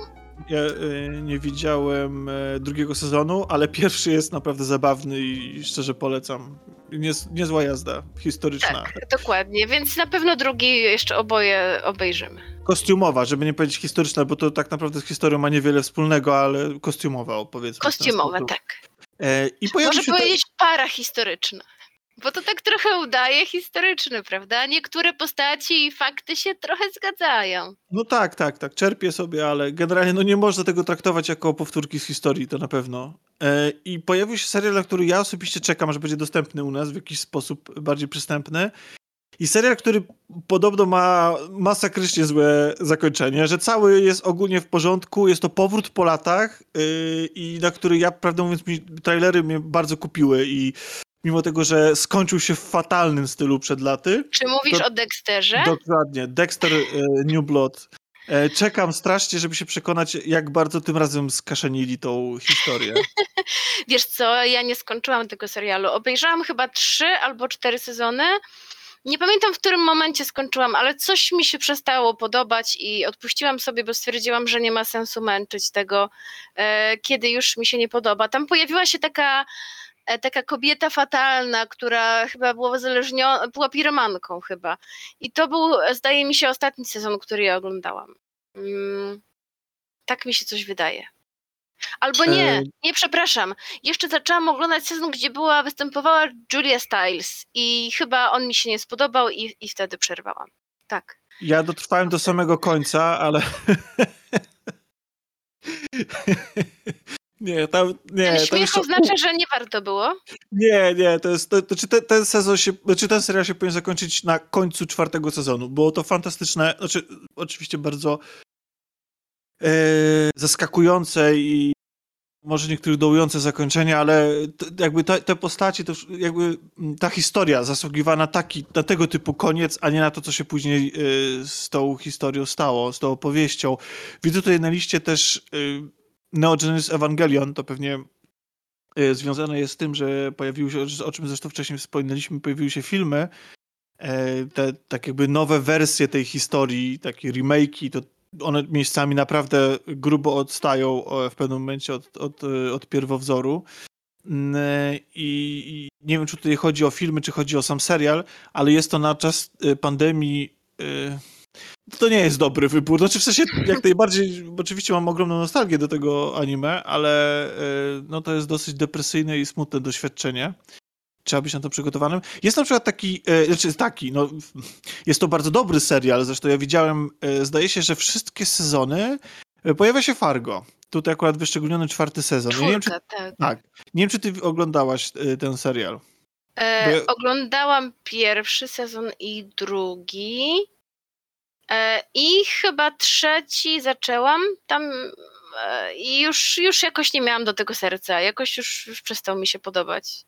Ja y, nie widziałem e, drugiego sezonu, ale pierwszy jest naprawdę zabawny i szczerze polecam. Niez, niezła jazda, historyczna. Tak, dokładnie. Więc na pewno drugi jeszcze oboje obejrzymy. Kostiumowa, żeby nie powiedzieć historyczna, bo to tak naprawdę z historią ma niewiele wspólnego, ale kostiumowa, powiedzmy. w ten Kostiumowe, sposób. tak. E, I Może się te- powiedzieć parahistoryczne. Bo to tak trochę udaje historyczny, prawda? Niektóre postaci i fakty się trochę zgadzają. No tak, tak, tak, czerpię sobie, ale generalnie no nie można tego traktować jako powtórki z historii, to na pewno. E, I pojawił się serial, na który ja osobiście czekam, że będzie dostępny u nas w jakiś sposób bardziej przystępny. I serial, który podobno ma masakrycznie złe zakończenie, że cały jest ogólnie w porządku, jest to powrót po latach yy, i na który ja, prawdę mówiąc, mi, trailery mnie bardzo kupiły i mimo tego, że skończył się w fatalnym stylu przed laty, Czy mówisz To- o Dexterze? Dokładnie. Dexter e, New Blood. E, czekam strasznie, żeby się przekonać, jak bardzo tym razem skaszanili tą historię. Wiesz co, ja nie skończyłam tego serialu. Obejrzałam chyba trzy albo cztery sezony. Nie pamiętam, w którym momencie skończyłam, ale coś mi się przestało podobać i odpuściłam sobie, bo stwierdziłam, że nie ma sensu męczyć tego, e, kiedy już mi się nie podoba. Tam pojawiła się taka taka kobieta fatalna, która chyba była uzależniona, była piromanką chyba. I to był, zdaje mi się, ostatni sezon, który ja oglądałam. Mm, tak mi się coś wydaje. Albo nie, e, nie, przepraszam. Jeszcze zaczęłam oglądać sezon, gdzie była, występowała Julia Stiles i chyba on mi się nie spodobał i, i wtedy przerwałam. Tak. Ja dotrwałem do samego końca, ale Nie, tam, nie. Ten śmiech jeszcze... oznacza, że nie warto było? Nie, nie, to jest, to, to, czy ten, ten sezon się, czy ten serial się powinien zakończyć na końcu czwartego sezonu. Było to fantastyczne, znaczy oczywiście bardzo e, zaskakujące i może niektórych dołujące zakończenia, ale jakby te, te postacie, to jakby ta historia zasługiwała na taki, na tego typu koniec, a nie na to, co się później e, z tą historią stało, z tą opowieścią. Widzę tutaj na liście też e, Neo Genesis Evangelion to pewnie y, związane jest z tym, że pojawiły się, o czym zresztą wcześniej wspominaliśmy, pojawiły się filmy, e, te tak jakby nowe wersje tej historii, takie remake'i, to one miejscami naprawdę grubo odstają w pewnym momencie od, od, od pierwowzoru. E, I, I, nie wiem, czy tutaj chodzi o filmy, czy chodzi o sam serial, ale jest to na czas y, pandemii y, to nie jest dobry wybór. Znaczy w sensie jak najbardziej, oczywiście mam ogromną nostalgię do tego anime, ale e, no to jest dosyć depresyjne i smutne doświadczenie. Trzeba być na to przygotowanym. Jest na przykład taki, e, znaczy taki, no jest to bardzo dobry serial, zresztą ja widziałem, e, zdaje się, że wszystkie sezony pojawia się Fargo. Tutaj akurat wyszczególniony czwarty sezon. Czwórka, nie wiem, czy, tak. tak. Nie wiem, czy ty oglądałaś ten serial. E, Oglądałam pierwszy sezon i drugi. E, I chyba trzeci zaczęłam tam e, i już, już jakoś nie miałam do tego serca. Jakoś już, już przestał mi się podobać.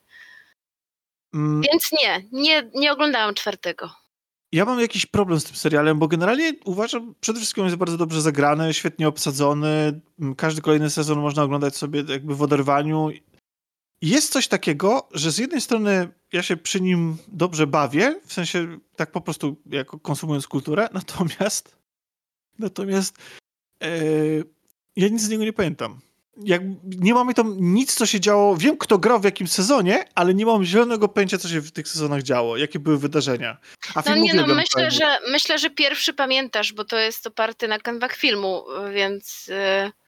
Mm. Więc nie, nie, nie oglądałam czwartego. Ja mam jakiś problem z tym serialem, bo generalnie uważam, przede wszystkim jest bardzo dobrze zagrany, świetnie obsadzony. Każdy kolejny sezon można oglądać sobie jakby w oderwaniu. Jest coś takiego, że z jednej strony ja się przy nim dobrze bawię, w sensie tak po prostu jako konsumując kulturę, natomiast natomiast e, ja nic z niego nie pamiętam. Jak, nie mamy tam nic, co się działo. Wiem, kto grał w jakim sezonie, ale nie mam zielonego pojęcia, co się w tych sezonach działo, jakie były wydarzenia. A no nie, no myślę, że, myślę, że pierwszy pamiętasz, bo to jest oparty na kanwach filmu, więc. Yy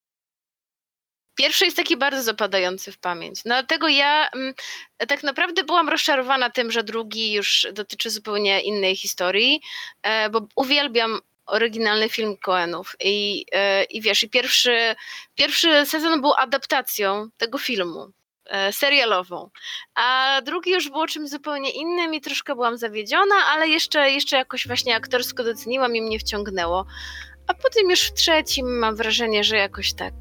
Pierwszy jest taki bardzo zapadający w pamięć. No, dlatego ja m, mm, tak naprawdę byłam rozczarowana tym, że drugi już dotyczy zupełnie innej historii, e, bo uwielbiam oryginalny film Coenów i, e, i wiesz, i pierwszy, pierwszy sezon był adaptacją tego filmu e, serialową, a drugi już było czymś zupełnie innym i troszkę byłam zawiedziona, ale jeszcze, jeszcze jakoś właśnie aktorsko doceniłam i mnie wciągnęło. A potem już w trzecim mam wrażenie, że jakoś tak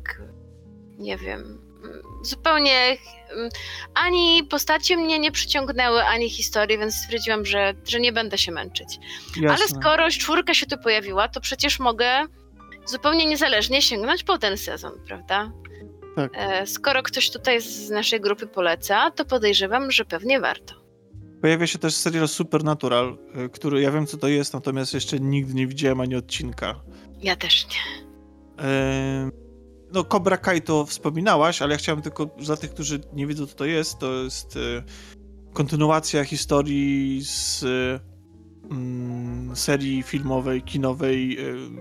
nie wiem, zupełnie mm, ani postacie mnie nie przyciągnęły, ani historii, więc stwierdziłam, że, że nie będę się męczyć. Jasne. Ale skoro czwórka się tu pojawiła, to przecież mogę zupełnie niezależnie sięgnąć po ten sezon, prawda? Tak. E, skoro ktoś tutaj z naszej grupy poleca, to podejrzewam, że pewnie warto. Pojawia się też serial Supernatural, e, który ja wiem co to jest, natomiast jeszcze nigdy nie widziałem ani odcinka. Ja też nie. E no Cobra Kai to wspominałaś, ale ja chciałem tylko dla tych, którzy nie wiedzą, co to jest, to jest y, kontynuacja historii z y, serii filmowej, kinowej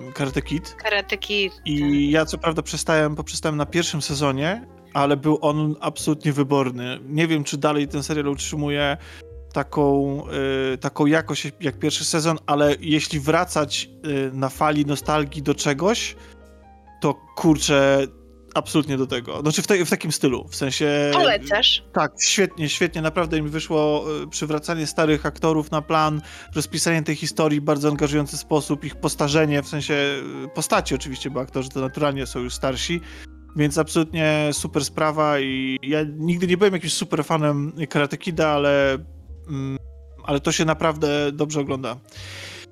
y, Karate Kid. Karate Kid. I tak. ja co prawda przestałem, poprzestałem na pierwszym sezonie, ale był on absolutnie wyborny. Nie wiem, czy dalej ten serial utrzymuje taką, y, taką jakość jak pierwszy sezon, ale jeśli wracać y, na fali nostalgii do czegoś, to kurczę, absolutnie do tego. Znaczy w, te, w takim stylu, w sensie... Polecasz? Tak, świetnie, świetnie. Naprawdę mi wyszło e, przywracanie starych aktorów na plan, rozpisanie tej historii w bardzo angażujący sposób, ich postarzenie, w sensie e, postaci oczywiście, bo aktorzy to naturalnie są już starsi, więc absolutnie super sprawa i ja nigdy nie byłem jakimś super fanem Karate Kida, ale, mm, ale to się naprawdę dobrze ogląda.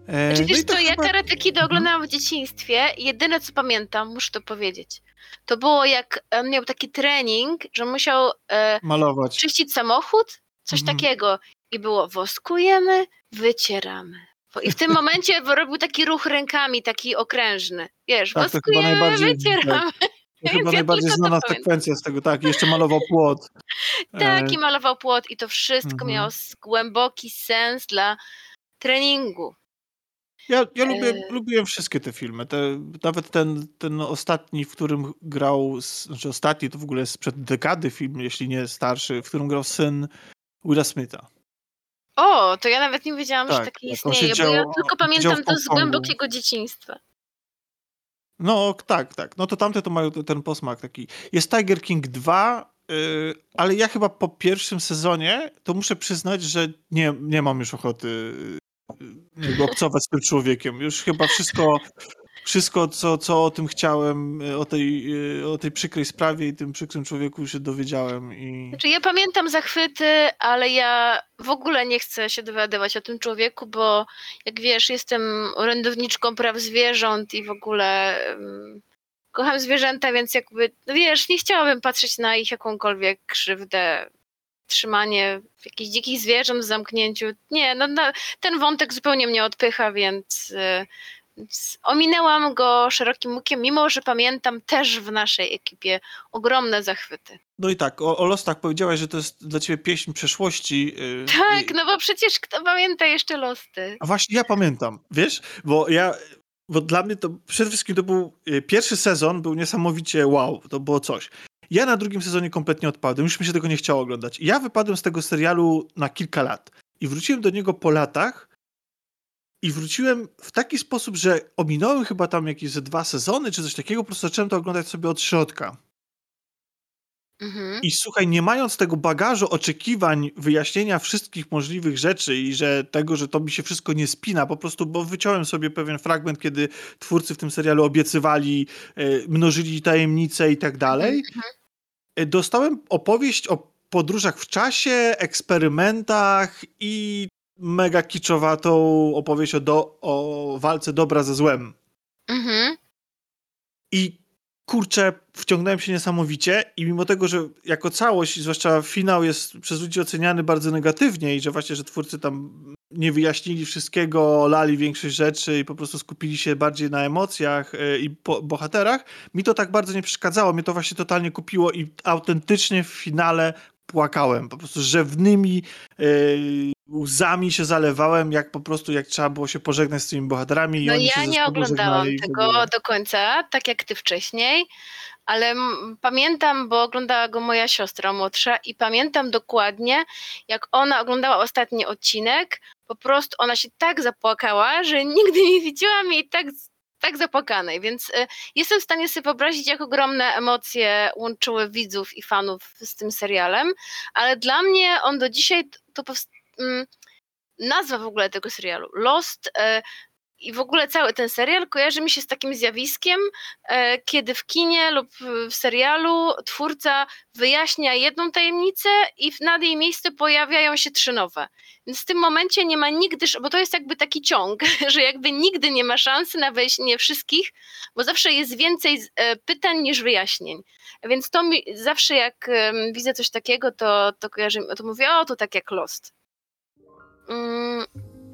E, Znaczy, no wiesz i to ja chyba- Karate Kid oglądałam w dzieciństwie i jedyne co pamiętam, muszę to powiedzieć, to było jak on miał taki trening, że musiał e, Malować. czyścić samochód, coś Mhm. takiego. I było woskujemy, wycieramy. I w tym momencie robił taki ruch rękami, taki okrężny. Wiesz, Tak, to woskujemy, wycieramy. To Więc chyba ja najbardziej to znana sekwencja z tego, tak. Jeszcze malował płot. Tak, E, i malował płot i to wszystko Mhm. miało głęboki sens dla treningu. Ja, ja lubię, E- lubiłem wszystkie te filmy. Te, nawet ten, ten ostatni, w którym grał, znaczy ostatni to w ogóle sprzed dekady film, jeśli nie starszy, w którym grał syn Willa Smitha. O, to ja nawet nie wiedziałam, Tak, że taki tak, istnieje, bo siedział- ja tylko pamiętam to z głębokiego dzieciństwa. No tak, tak. No to tamte to mają te- ten posmak taki. Jest Tiger King 2, yy, ale ja chyba po pierwszym sezonie to muszę przyznać, że nie, nie mam już ochoty yy, jakby obcować z tym człowiekiem. Już chyba wszystko, wszystko co, co o tym chciałem, o tej, o tej przykrej sprawie i tym przykrym człowieku się dowiedziałem i... Znaczy ja pamiętam zachwyty, ale ja w ogóle nie chcę się dowiadywać o tym człowieku, bo jak wiesz, jestem orędowniczką praw zwierząt i w ogóle kocham zwierzęta, więc jakby, no wiesz, nie chciałabym patrzeć na ich jakąkolwiek krzywdę, trzymanie jakichś dzikich zwierząt w zamknięciu. Nie, no, no ten wątek zupełnie mnie odpycha, więc... y, więc Ominęłam go szerokim łukiem, mimo że pamiętam też w naszej ekipie ogromne zachwyty. No i tak, o, o Lostach powiedziałaś, że to jest dla ciebie pieśń przeszłości. yy, Tak, i- no bo przecież kto pamięta jeszcze Losty? A właśnie ja pamiętam, wiesz, bo ja, bo dla mnie to przede wszystkim to był y, pierwszy sezon, był niesamowicie wow, to było coś. Ja na drugim sezonie kompletnie odpadłem, już mi się tego nie chciało oglądać. Ja wypadłem z tego serialu na kilka lat i wróciłem do niego po latach i wróciłem w taki sposób, że ominąłem chyba tam jakieś ze dwa sezony czy coś takiego, po prostu zacząłem to oglądać sobie od środka. Mhm. I słuchaj, nie mając tego bagażu oczekiwań, wyjaśnienia wszystkich możliwych rzeczy i że tego, że to mi się wszystko nie spina, po prostu, bo wyciąłem sobie pewien fragment, kiedy twórcy w tym serialu obiecywali, e, mnożyli tajemnice i tak dalej, e, dostałem opowieść o podróżach w czasie, eksperymentach i mega kiczowatą opowieść o, do, o walce dobra ze złem. Mhm. I kurczę, wciągnąłem się niesamowicie i mimo tego, że jako całość, zwłaszcza finał jest przez ludzi oceniany bardzo negatywnie i że właśnie, że twórcy tam nie wyjaśnili wszystkiego, lali większość rzeczy i po prostu skupili się bardziej na emocjach e, i bohaterach, mi to tak bardzo nie przeszkadzało, mnie to właśnie totalnie kupiło i autentycznie w finale płakałem, po prostu rzewnymi e, łzami się zalewałem, jak po prostu, jak trzeba było się pożegnać z tymi bohaterami i No ja nie oglądałam tego ogóle. do końca, tak jak ty wcześniej, ale pamiętam, bo oglądała go moja siostra młodsza i pamiętam dokładnie, jak ona oglądała ostatni odcinek, po prostu ona się tak zapłakała, że nigdy nie widziałam jej tak, tak zapłakanej, więc y, jestem w stanie sobie wyobrazić, jak ogromne emocje łączyły widzów i fanów z tym serialem, ale dla mnie on do dzisiaj to powst- mm, nazwa w ogóle tego serialu Lost e, i w ogóle cały ten serial kojarzy mi się z takim zjawiskiem, e, kiedy w kinie lub w serialu twórca wyjaśnia jedną tajemnicę i nad jej miejsce pojawiają się trzy nowe. Więc w tym momencie nie ma nigdy, bo to jest jakby taki ciąg, że jakby nigdy nie ma szansy na wyjaśnienie wszystkich, bo zawsze jest więcej e, pytań niż wyjaśnień. Więc to mi zawsze jak widzę coś takiego, to, to kojarzy, to mówię, o to tak jak Lost. Mm,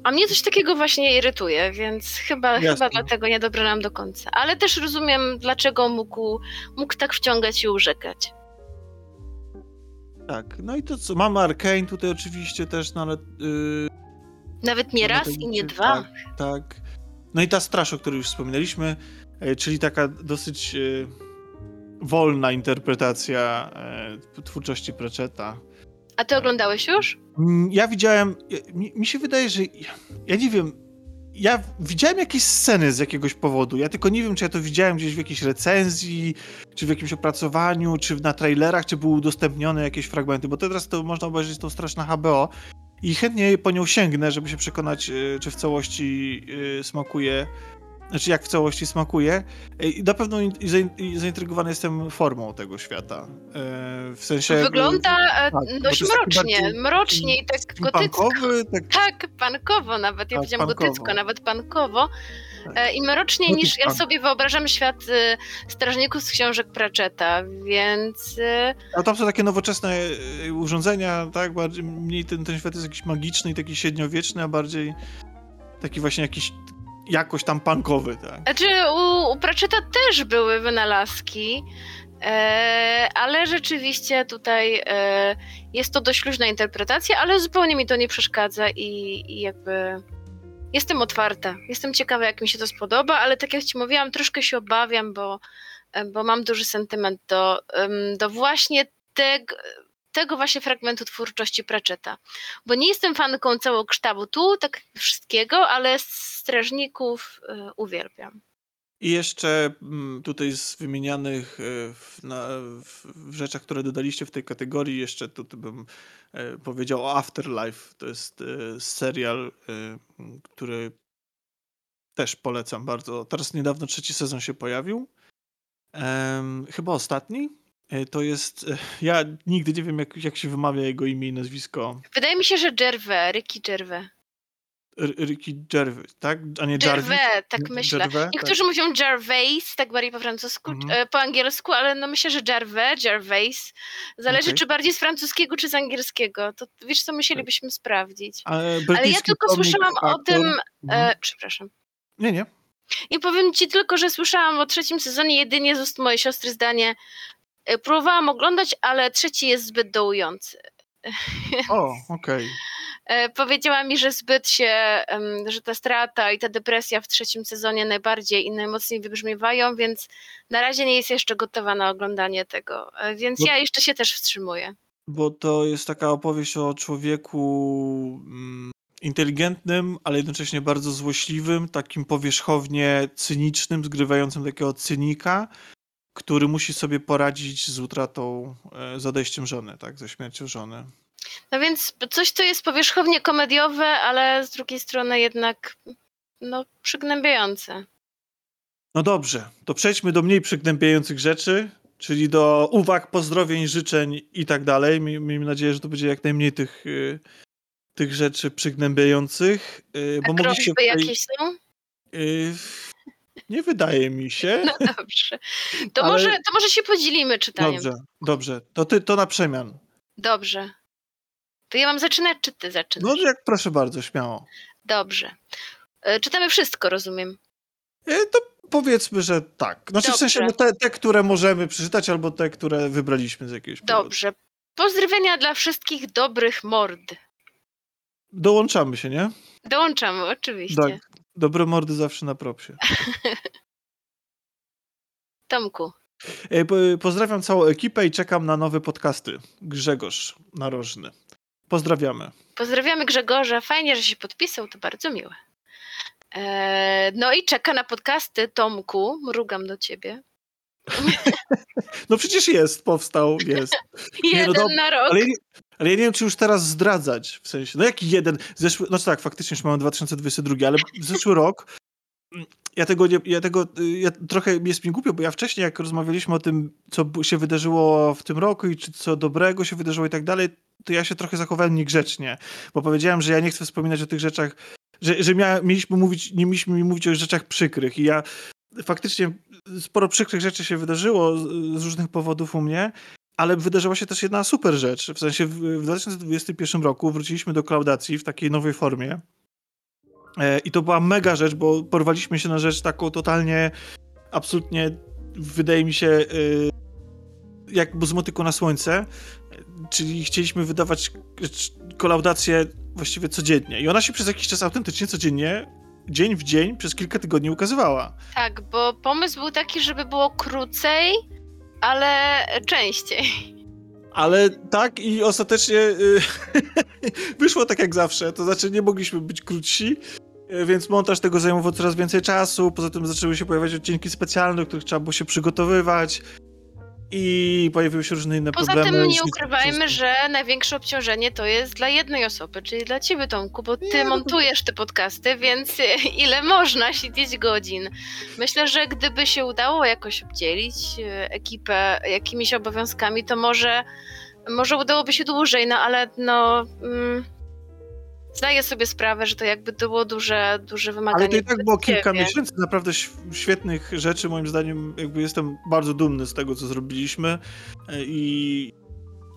a mnie coś takiego właśnie irytuje, więc chyba, Jasne. chyba dlatego nie dobrałam do końca. Ale też rozumiem, dlaczego mógł, mógł tak wciągać i urzekać. Tak, no i to co, mamy Arkane tutaj oczywiście też, no ale... Yy, Nawet nie no raz i nie dwa. Tak, tak. No i ta straż, o której już wspominaliśmy, e, czyli taka dosyć e, wolna interpretacja e, twórczości Pratchetta. A ty oglądałeś już? Mm, Ja widziałem, ja- mi, mi się wydaje, że ja, nie wiem, ja widziałem jakieś sceny z jakiegoś powodu, ja tylko nie wiem, czy ja to widziałem gdzieś w jakiejś recenzji, czy w jakimś opracowaniu, czy na trailerach, czy były udostępnione jakieś fragmenty, bo teraz to można obejrzeć tą straż na HBO i chętnie po nią sięgnę, żeby się przekonać, e, czy w całości e, smakuje znaczy jak w całości smakuje. I na pewno zaintrygowany jestem formą tego świata. W sensie... Wygląda tak, dość mrocznie, mrocznie i tak gotycko. Tak... tak, pankowo nawet, ja tak, powiedziałam gotycko, nawet pankowo. Tak. I mroczniej niż ja sobie wyobrażam świat strażników z książek Pratchetta, więc... A tam są takie nowoczesne urządzenia, tak? Bardziej, mniej ten, ten świat jest jakiś magiczny i taki średniowieczny, a bardziej taki właśnie jakiś jakoś tam punkowy, tak. Znaczy u, u Pratchetta też były wynalazki, e, ale rzeczywiście tutaj e, jest to dość luźna interpretacja, ale zupełnie mi to nie przeszkadza i, i jakby jestem otwarta. Jestem ciekawa, jak mi się to spodoba, ale tak jak ci mówiłam, troszkę się obawiam, bo, e, bo mam duży sentyment do, do właśnie tego tego właśnie fragmentu twórczości Pratchetta. Bo nie jestem fanką całokształtu, tak wszystkiego, ale strażników y, uwielbiam. I jeszcze mm, tutaj z wymienianych y, w, na, w, rzeczach, które dodaliście w tej kategorii, jeszcze tutaj bym y, powiedział o Afterlife. To jest serial, który też polecam bardzo. Teraz niedawno trzeci sezon się pojawił. Chyba ostatni. E, to jest. E, ja nigdy nie wiem, jak, jak się wymawia jego imię i nazwisko. Wydaje mi się, że Gervais, Ricky Gervais. Ricky Gervais, tak? A nie Jarvis? Gervais, tak myślę. Gervais? Niektórzy tak. mówią Gervais, tak bardziej po francusku, mhm. E, po angielsku, ale no myślę, że Gervais, Gervais. Zależy, okay. czy bardziej z francuskiego, czy z angielskiego. To wiesz, co musielibyśmy sprawdzić. Ale, ja tylko słyszałam aktor. o tym. Mhm. E, przepraszam. Nie, nie. I powiem ci tylko, że słyszałam o trzecim sezonie jedynie z ust mojej siostry zdanie, E, próbowałam oglądać, ale trzeci jest zbyt dołujący. O, okej. Okay. E, powiedziała mi, że zbyt się, że ta strata i ta depresja w trzecim sezonie najbardziej i najmocniej wybrzmiewają, więc na razie nie jest jeszcze gotowa na oglądanie tego. E, więc bo, ja jeszcze się też wstrzymuję. Bo to jest taka opowieść o człowieku mm, inteligentnym, ale jednocześnie bardzo złośliwym, takim powierzchownie cynicznym, zgrywającym takiego cynika, który musi sobie poradzić z utratą, e, z odejściem żony, tak, ze śmiercią żony. No więc coś, co jest powierzchownie komediowe, ale z drugiej strony jednak no, przygnębiające. No dobrze, to przejdźmy do mniej przygnębiających rzeczy, czyli do uwag, pozdrowień, życzeń i tak dalej. Miejmy nadzieję, że to będzie jak najmniej tych, e, tych rzeczy przygnębiających. E, bo A mogliście tutaj... jakieś są? Nie wydaje mi się. No dobrze. To, ale... może, to może się podzielimy czytaniem. Dobrze, dobrze. To ty, to na przemian. Dobrze. To ja mam zaczynać, czy ty zaczynasz? No jak proszę bardzo, śmiało. Dobrze. E, czytamy wszystko, rozumiem. E, to powiedzmy, że tak. Znaczy Dobrze. w sensie no te, te, które możemy przeczytać, albo te, które wybraliśmy z jakiegoś powodu. Dobrze. Pozdrowienia dla wszystkich dobrych mord. Dołączamy się, nie? Dołączamy, oczywiście. Tak. Dobre mordy zawsze na propsie. Tomku. E, pozdrawiam całą ekipę i czekam na nowe podcasty. Grzegorz Narożny. Pozdrawiamy. Pozdrawiamy Grzegorza. Fajnie, że się podpisał, to bardzo miłe. Eee, no i czeka na podcasty Tomku. Mrugam do ciebie. no przecież jest, powstał, jest. Jeden no, na rok. Ale, ale ja nie wiem, czy już teraz zdradzać, w sensie, no jaki jeden, zeszły, no tak, faktycznie już mamy 2022, ale zeszły rok, ja tego, nie, ja tego, ja trochę jest mi głupio, bo ja wcześniej, jak rozmawialiśmy o tym, co się wydarzyło w tym roku i czy co dobrego się wydarzyło i tak dalej, to ja się trochę zachowałem niegrzecznie, bo powiedziałem, że ja nie chcę wspominać o tych rzeczach, że, że mia, mieliśmy mówić, nie mieliśmy mówić o rzeczach przykrych i ja faktycznie sporo przykrych rzeczy się wydarzyło z, z różnych powodów u mnie, ale wydarzyła się też jedna super rzecz. W sensie w, w 2021 roku wróciliśmy do klaudacji w takiej nowej formie. E, I to była mega rzecz, bo porwaliśmy się na rzecz taką totalnie, absolutnie, wydaje mi się, e, jak z motyku na słońce. Czyli chcieliśmy wydawać kolaudację właściwie codziennie. I ona się przez jakiś czas autentycznie codziennie dzień w dzień przez kilka tygodni ukazywała. Tak, bo pomysł był taki, żeby było krócej, ale częściej. Ale tak i ostatecznie y, wyszło tak jak zawsze, to znaczy nie mogliśmy być krótsi, więc montaż tego zajmował coraz więcej czasu, poza tym zaczęły się pojawiać odcinki specjalne, do których trzeba było się przygotowywać. i pojawiły się różne inne Poza problemy. tym nie ukrywajmy, że największe obciążenie to jest dla jednej osoby, czyli dla ciebie, Tomku, bo ty Nie, no montujesz te podcasty, więc ile można siedzieć godzin? Myślę, że gdyby się udało jakoś obdzielić e, ekipę jakimiś obowiązkami, to może, może udałoby się dłużej, no ale no... Mm, zdaję sobie sprawę, że to jakby było duże, duże wymaganie. Ale to i tak było kilka miesięcy naprawdę świetnych rzeczy, moim zdaniem. Jakby jestem bardzo dumny z tego, co zrobiliśmy e, i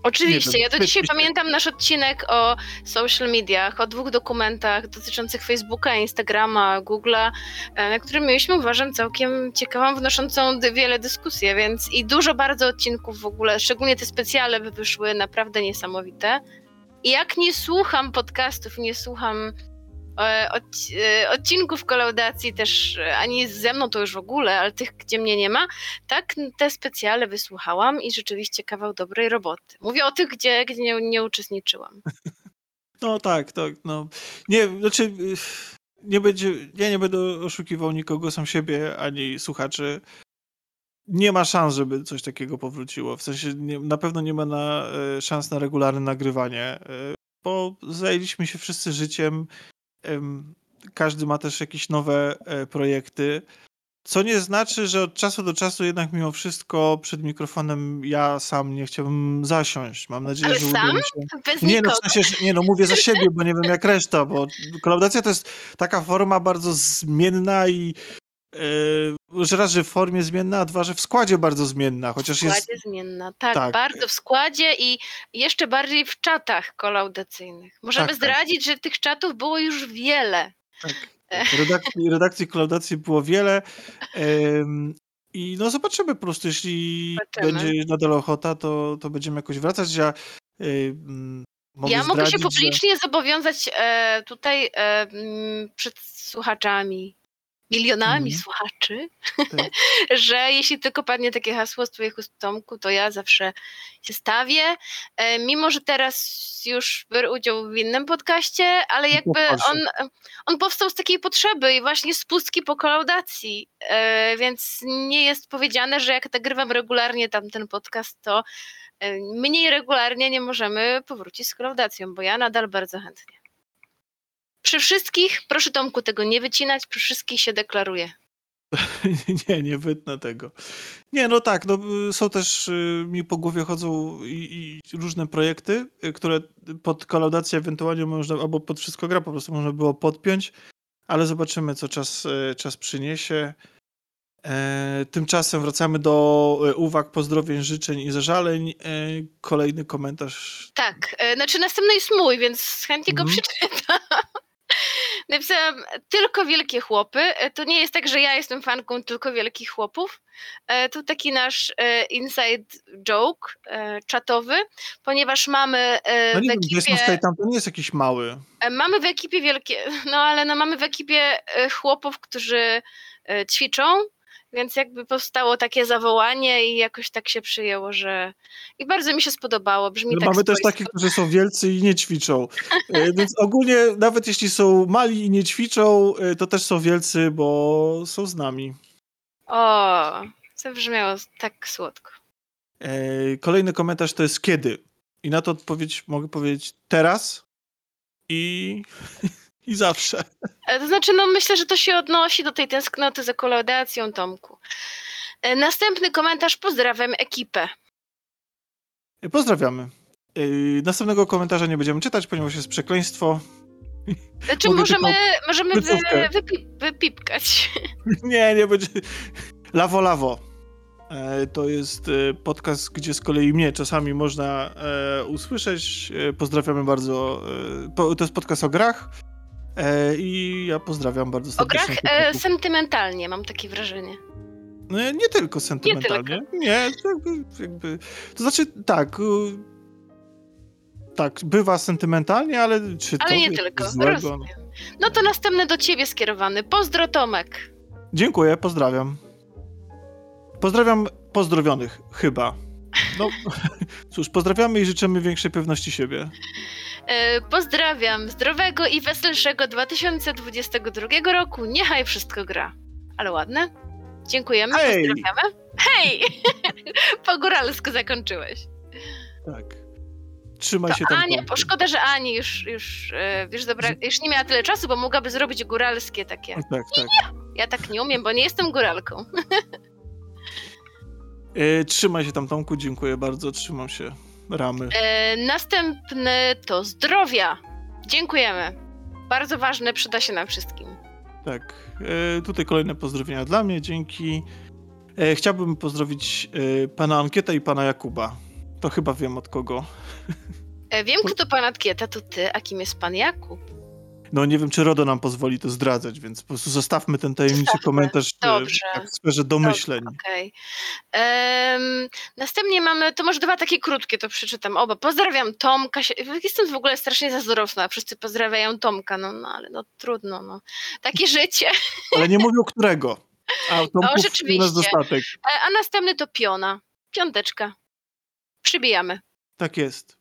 Oczywiście, wiem, ja do dzisiaj świetnie. pamiętam nasz odcinek o social mediach, o dwóch dokumentach dotyczących Facebooka, Instagrama, Google'a, e, na którym mieliśmy, uważam, całkiem ciekawą, wnoszącą wiele dyskusję, więc i dużo bardzo odcinków w ogóle, szczególnie te specjale by wyszły naprawdę niesamowite. I jak nie słucham podcastów, nie słucham e, e, odcinków kolaudacji też, e, ani ze mną to już w ogóle, ale tych, gdzie mnie nie ma, tak te specjale wysłuchałam i rzeczywiście kawał dobrej roboty. Mówię o tych, gdzie, gdzie nie, nie uczestniczyłam. No tak, tak, no. Nie, znaczy, y, nie będzie, ja nie będę oszukiwał nikogo, sam siebie, ani słuchaczy. Nie ma szans, żeby coś takiego powróciło. W sensie nie, na pewno nie ma na, e, szans na regularne nagrywanie, e, bo zajęliśmy się wszyscy życiem. em, Każdy ma też jakieś nowe e, projekty. Co nie znaczy, że od czasu do czasu jednak mimo wszystko przed mikrofonem ja sam nie chciałbym zasiąść. Mam nadzieję, Ale że sam? się. Bez Nie, no w sensie, nie no, mówię za siebie, bo nie wiem jak reszta, bo kolaudacja to jest taka forma bardzo zmienna i yy, że raz, że w formie zmienna, a dwa, że w składzie bardzo zmienna, W chociaż składzie jest... zmienna. Tak, tak. bardzo w składzie i jeszcze bardziej w czatach kolaudacyjnych. Możemy Tak, tak. zdradzić, że tych czatów było już wiele. Tak, redakcji, redakcji kolaudacji było wiele ym, i no zobaczymy po prostu, jeśli Zobaczymy. będzie nadal ochota, to, to będziemy jakoś wracać. Ja, yy, mogę ja mogę się zdradzić, że- publicznie zobowiązać e, tutaj e, przed słuchaczami, milionami Mhm. słuchaczy, Tak. że jeśli tylko padnie takie hasło z Twoich ust, Tomku, to ja zawsze się stawię. E, mimo, że teraz już biorę udział w innym podcaście, ale jakby proszę. on, on powstał z takiej potrzeby i właśnie z pustki po kolaudacji, e, więc nie jest powiedziane, że jak nagrywam regularnie tamten podcast, to e, mniej regularnie nie możemy powrócić z kolaudacją, bo ja nadal bardzo chętnie. Przy wszystkich, proszę Tomku tego nie wycinać, przy wszystkich się deklaruję. Nie, nie wytnę tego. Nie, no tak, no, y, są też, y, mi po głowie chodzą i, i różne projekty, y, które pod kolaudację ewentualnie można, albo pod wszystko gra po prostu można było podpiąć, ale zobaczymy, co czas, czas przyniesie. E, tymczasem wracamy do uwag, pozdrowień, życzeń i zażaleń. E, kolejny komentarz. Tak, e, znaczy następny jest mój, więc chętnie go Mhm. przeczytam. Napisałam tylko wielkie chłopy. E, To nie jest tak, że ja jestem fanką tylko wielkich chłopów. E, To taki nasz e, inside joke czatowy, ponieważ mamy No nie w ekipie... Statham to nie jest jakiś mały. Mamy w ekipie wielkie, no ale no mamy w ekipie chłopów, którzy ćwiczą, więc jakby powstało takie zawołanie i jakoś tak się przyjęło, że i bardzo mi się spodobało, brzmi tak Mamy też takich, którzy są wielcy i nie ćwiczą. E, Więc ogólnie, nawet jeśli są mali i nie ćwiczą, e, to też są wielcy, bo są z nami. O, brzmiało tak słodko. E, Kolejny komentarz to jest kiedy. I na to odpowiedź mogę powiedzieć teraz i, i zawsze. E, To znaczy, no myślę, że to się odnosi do tej tęsknoty za kolaudacją, Tomku. E, Następny komentarz, pozdrawiam ekipę. E, Pozdrawiamy. Następnego komentarza nie będziemy czytać, ponieważ jest przekleństwo. Znaczy, Mogę możemy, możemy wy, wypipkać. Nie, nie będzie. Lawo, lawo. To jest podcast, gdzie z kolei mnie czasami można usłyszeć. Pozdrawiamy bardzo. To jest podcast o grach. E, I ja pozdrawiam bardzo O grach serdecznie. e, sentymentalnie, mam takie wrażenie. No, nie tylko sentymentalnie. Nie, to jakby, jakby. To znaczy, tak. Tak, bywa sentymentalnie, ale czy to Ale nie jest tylko, złego? rozumiem. No to następny do ciebie skierowany. Pozdro Tomek. Dziękuję, pozdrawiam. Pozdrawiam pozdrowionych, chyba. No, cóż, pozdrawiamy i życzymy większej pewności siebie. E, pozdrawiam zdrowego i weselszego 2022 roku. Niechaj wszystko gra. Ale ładne? Dziękujemy, Hej! pozdrawiamy. Hej! po góralsku zakończyłeś. Tak. Trzymaj To się tam. Ania, szkoda, że Ani już, już, e, wiesz, dobra, już nie miała tyle czasu, bo mogłaby zrobić góralskie takie. Tak, tak. Ja tak nie umiem, bo nie jestem góralką. E, trzymaj się tam, Tomku, dziękuję bardzo, trzymam się ramy. E, następny to zdrowia. Dziękujemy. Bardzo ważne, przyda się nam wszystkim. Tak. E, tutaj kolejne pozdrowienia dla mnie, dzięki. E, chciałbym pozdrowić e, pana Ankieta i pana Jakuba. To chyba wiem od kogo. E, wiem, kto to pan Adkieta, to ty, a kim jest pan Jakub? No nie wiem, czy RODO nam pozwoli to zdradzać, więc po prostu zostawmy ten tajemniczy Zostawmy. komentarz e, Dobrze. tak w sferze domyśleń. Okej. Em, następnie mamy, to może dwa takie krótkie, to przeczytam oba. Pozdrawiam Tomka. Jestem w ogóle strasznie zazdrosna. Wszyscy pozdrawiają Tomka, no, no ale no trudno, no. Takie życie. Ale nie mówią którego. A Tomków nas rzeczywiście. dostatek. E, A następny to Piona. Piąteczka. Przybijamy. Tak jest.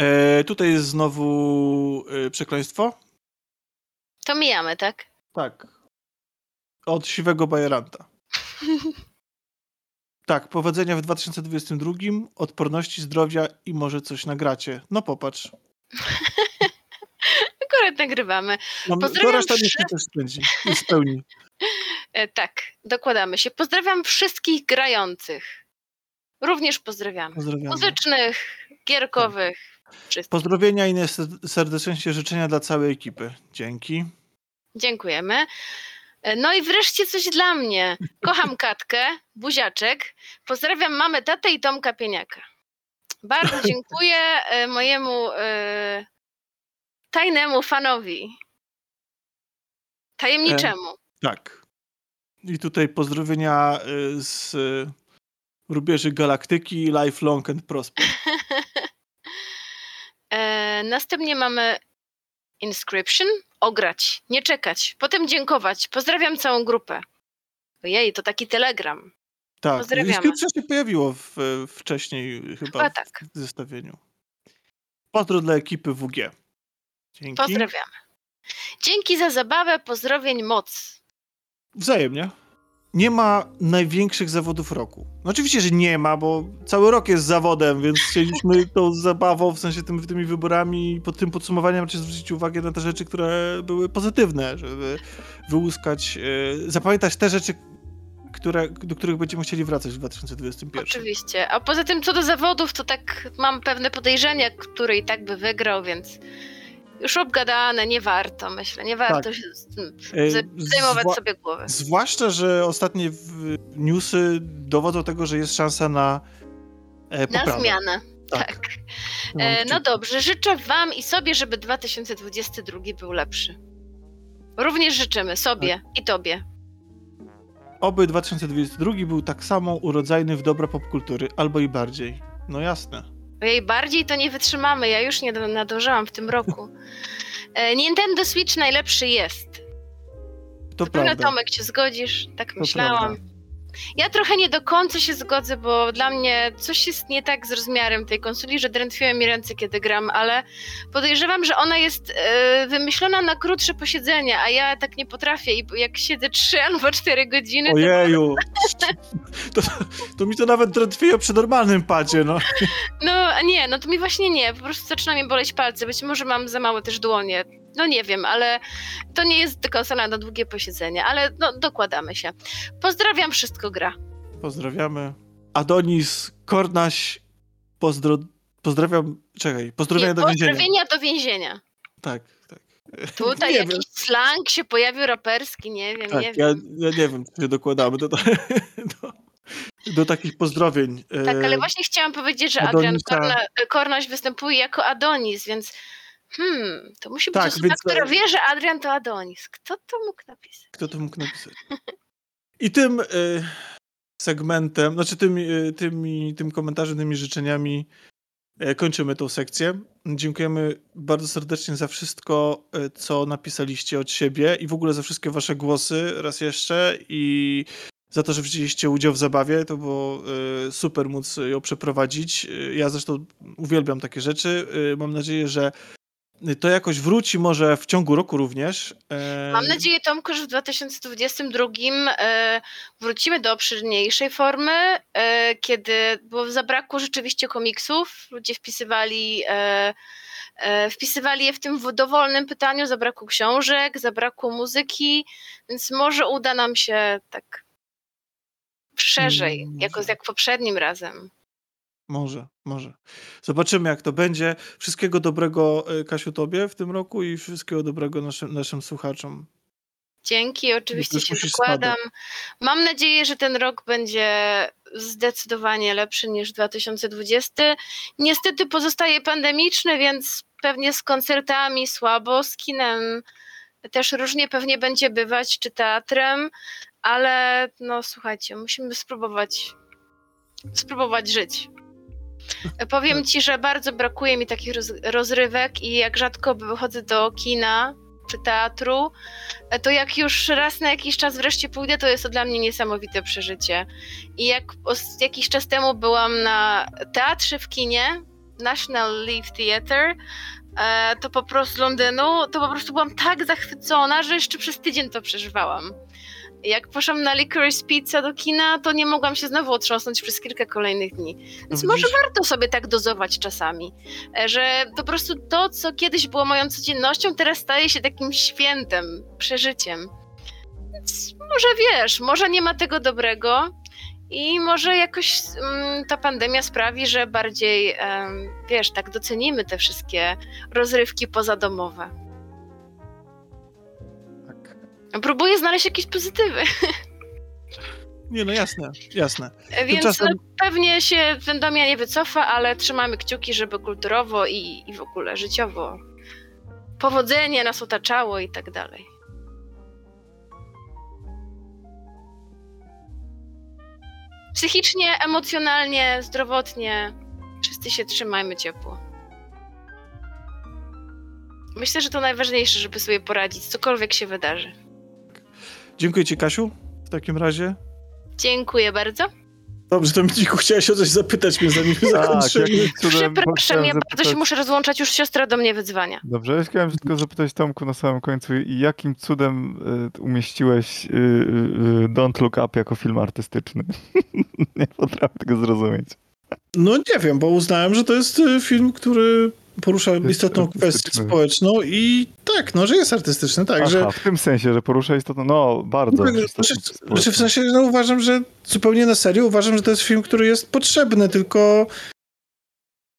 E, tutaj jest znowu e, przekleństwo. To mijamy, tak? Tak. Od siwego bajeranta. Tak, powodzenia w 2022, odporności, zdrowia i może coś nagracie. No popatrz. Akurat nagrywamy. No, to Pozdrawiam reszta niech się wszy- też spędzi. spełni. E, tak, dokładamy się. Pozdrawiam wszystkich grających. Również pozdrawiamy. Pozdrawiamy. Muzycznych, gierkowych, wszystkich. Pozdrowienia i serdeczniejsze życzenia dla całej ekipy. Dzięki. Dziękujemy. E, No i wreszcie coś dla mnie. Kocham Katkę, buziaczek. Pozdrawiam mamę, tatę i Tomka Pieniaka. Bardzo dziękuję e, mojemu e, tajnemu fanowi. Tajemniczemu. Tak. I tutaj pozdrowienia y, z rubieży galaktyki, life long and prosper. E, następnie mamy Inscription. Ograć, nie czekać, potem dziękować. Pozdrawiam całą grupę. Ojej, to taki telegram. Tak, inskrypcja się pojawiło w, wcześniej chyba, Chyba tak. w zestawieniu. Pozdro dla ekipy WG. Dzięki. Pozdrawiamy. Dzięki za zabawę, pozdrowień moc. Wzajemnie. Nie ma największych zawodów roku. No oczywiście, że nie ma, bo cały rok jest zawodem, więc chcieliśmy tą zabawą, w sensie tym, tymi wyborami i pod tym podsumowaniem raczej zwrócić uwagę na te rzeczy, które były pozytywne, żeby wyłuskać, e, zapamiętać te rzeczy, które, do których będziemy chcieli wracać w 2021. Oczywiście. A poza tym, co do zawodów, to tak mam pewne podejrzenia, który i tak by wygrał, więc już obgadane, nie warto, myślę. Nie warto Tak. się z- zajmować zwa- sobie głowy. Zwłaszcza, że ostatnie newsy dowodzą tego, że jest szansa na e, Na poprawę. zmianę. Tak. Tak. No, E, no dobrze, życzę Wam i sobie, żeby 2022 był lepszy. Również życzymy sobie Tak. i Tobie. Oby 2022 był tak samo urodzajny w dobra popkultury, albo i bardziej. No jasne. Ojej, bardziej to nie wytrzymamy, ja już nie nadążałam w tym roku. E, Nintendo Switch najlepszy jest. To prawda. Tomek się zgodzisz, tak myślałam. prawda. Ja trochę nie do końca się zgodzę, bo dla mnie coś jest nie tak z rozmiarem tej konsoli, że drętwiły mi ręce, kiedy gram, ale podejrzewam, że ona jest e, wymyślona na krótsze posiedzenia, a ja tak nie potrafię i jak siedzę 3 albo 4 godziny, to Ojeju. To, to mi to nawet drętwieje przy normalnym padzie, no. no nie, no to mi właśnie nie, po prostu zaczyna mi boleć palce, być może mam za małe też dłonie, no nie wiem, ale to nie jest konsola na długie posiedzenie, ale no dokładamy się. Pozdrawiam, wszystko gra. Pozdrawiamy. Adonis, Kornaś, pozdro... pozdrawiam, czekaj, pozdrowienia Nie, do więzienia. pozdrowienia do więzienia. Tak, tak. Tutaj Nie jakiś wiem. slang się pojawił raperski, nie wiem, nie Tak, wiem. ja, ja nie wiem, czy się dokładamy do, do, do, takich pozdrowień. Tak, ale E, właśnie chciałam powiedzieć, że Adrian. Korna, Kornaś występuje jako Adonis, więc hmm, to musi być Tak, osoba, więc- która wie, że Adrian to Adonis. Kto to mógł napisać? Kto to mógł napisać? I tym y, segmentem, znaczy tym, y, tymi, tym komentarzem, tymi życzeniami y, kończymy tą sekcję. Dziękujemy bardzo serdecznie za wszystko, co napisaliście od siebie i w ogóle za wszystkie wasze głosy raz jeszcze i za to, że wzięliście udział w zabawie. To było super móc ją przeprowadzić. Ja zresztą uwielbiam takie rzeczy. Mam nadzieję, że to jakoś wróci może w ciągu roku również. E, Mam nadzieję, Tomku, że w 2022 e, wrócimy do obszerniejszej formy, e, kiedy, bo zabrakło rzeczywiście komiksów, ludzie wpisywali wpisywali je w tym dowolnym pytaniu, zabrakło książek, zabrakło muzyki, więc może uda nam się tak szerzej, mm, jako jak poprzednim razem. Może, może. Zobaczymy, jak to będzie. Wszystkiego dobrego, e, Kasiu, tobie w tym roku i wszystkiego dobrego naszym, naszym słuchaczom. Dzięki, oczywiście się dokładam. Mam nadzieję, że ten rok będzie zdecydowanie lepszy niż 2020. Niestety pozostaje pandemiczny, więc pewnie z koncertami słabo, z kinem też różnie pewnie będzie bywać, czy teatrem, ale no słuchajcie, musimy spróbować spróbować żyć. Powiem ci, że bardzo brakuje mi takich roz, rozrywek i jak rzadko wychodzę do kina czy teatru, to jak już raz na jakiś czas wreszcie pójdę, to jest to dla mnie niesamowite przeżycie. I jak jakiś czas temu byłam na teatrze w kinie, National Leaf Theatre, e, to po prostu Londynu, to po prostu byłam tak zachwycona, że jeszcze przez tydzień to przeżywałam. Jak poszłam na Licorice Pizza do kina, to nie mogłam się znowu otrząsnąć przez kilka kolejnych dni. Więc no może warto sobie tak dozować czasami, e, że po prostu to, co kiedyś było moją codziennością, teraz staje się takim świętem, przeżyciem. Więc może wiesz, może nie ma tego dobrego i może jakoś um, ta pandemia sprawi, że bardziej, um, wiesz, tak docenimy te wszystkie rozrywki pozadomowe. Próbuję znaleźć jakieś pozytywy. Nie, no jasne, jasne. Więc Tymczasem... no, pewnie się pandemia nie wycofa, ale trzymamy kciuki, żeby kulturowo i, i w ogóle życiowo powodzenie nas otaczało i tak dalej. Psychicznie, emocjonalnie, zdrowotnie wszyscy się trzymajmy ciepło. Myślę, że to najważniejsze, żeby sobie poradzić, cokolwiek się wydarzy. Dziękuję Ci, Kasiu, w takim razie. Dziękuję bardzo. Dobrze, to Miku chciałeś o coś zapytać mnie, zanim tak, zakończymy. Przepraszam, ja bardzo się muszę rozłączać, już siostra do mnie wyzwania. Dobrze, ja chciałem tylko zapytać Tomku na samym końcu, jakim cudem y, umieściłeś y, y, Don't Look Up jako film artystyczny? nie potrafię tego zrozumieć. No nie wiem, bo uznałem, że to jest film, który porusza istotną kwestię społeczną i tak, no, że jest artystyczny, tak, Aha, że... w tym sensie, że porusza istotną, no, bardzo. No, znaczy, znaczy, w sensie, no, uważam, że zupełnie na serio, uważam, że to jest film, który jest potrzebny, tylko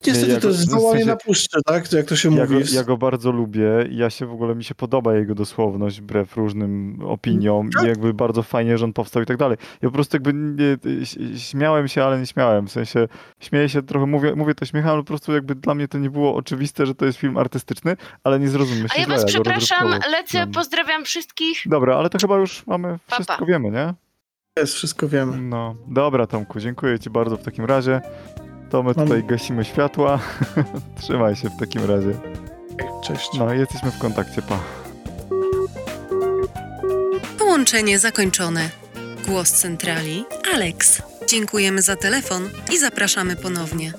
Niestety ja to jest zwołanie w sensie, na puszczę, tak? Jak to się ja mówi. Go, ja go bardzo lubię i ja się w ogóle, mi się podoba jego dosłowność wbrew różnym opiniom tak? i jakby bardzo fajnie, że on powstał i tak dalej. Ja po prostu jakby nie, śmiałem się, ale nie śmiałem. W sensie śmieję się trochę, mówię, mówię to śmiechem, ale po prostu jakby dla mnie to nie było oczywiste, że to jest film artystyczny, ale nie zrozumiesz. A ja was przepraszam, lecę, pozdrawiam wszystkich. Dobra, ale to chyba już mamy, wszystko pa. wiemy, nie? Jest, wszystko wiemy. No, dobra Tomku, dziękuję ci bardzo w takim razie to my tutaj gasimy światła. Trzymaj się w takim razie. Cześć. No, jesteśmy w kontakcie, pa. Połączenie zakończone. Głos centrali Alex. Dziękujemy za telefon i zapraszamy ponownie.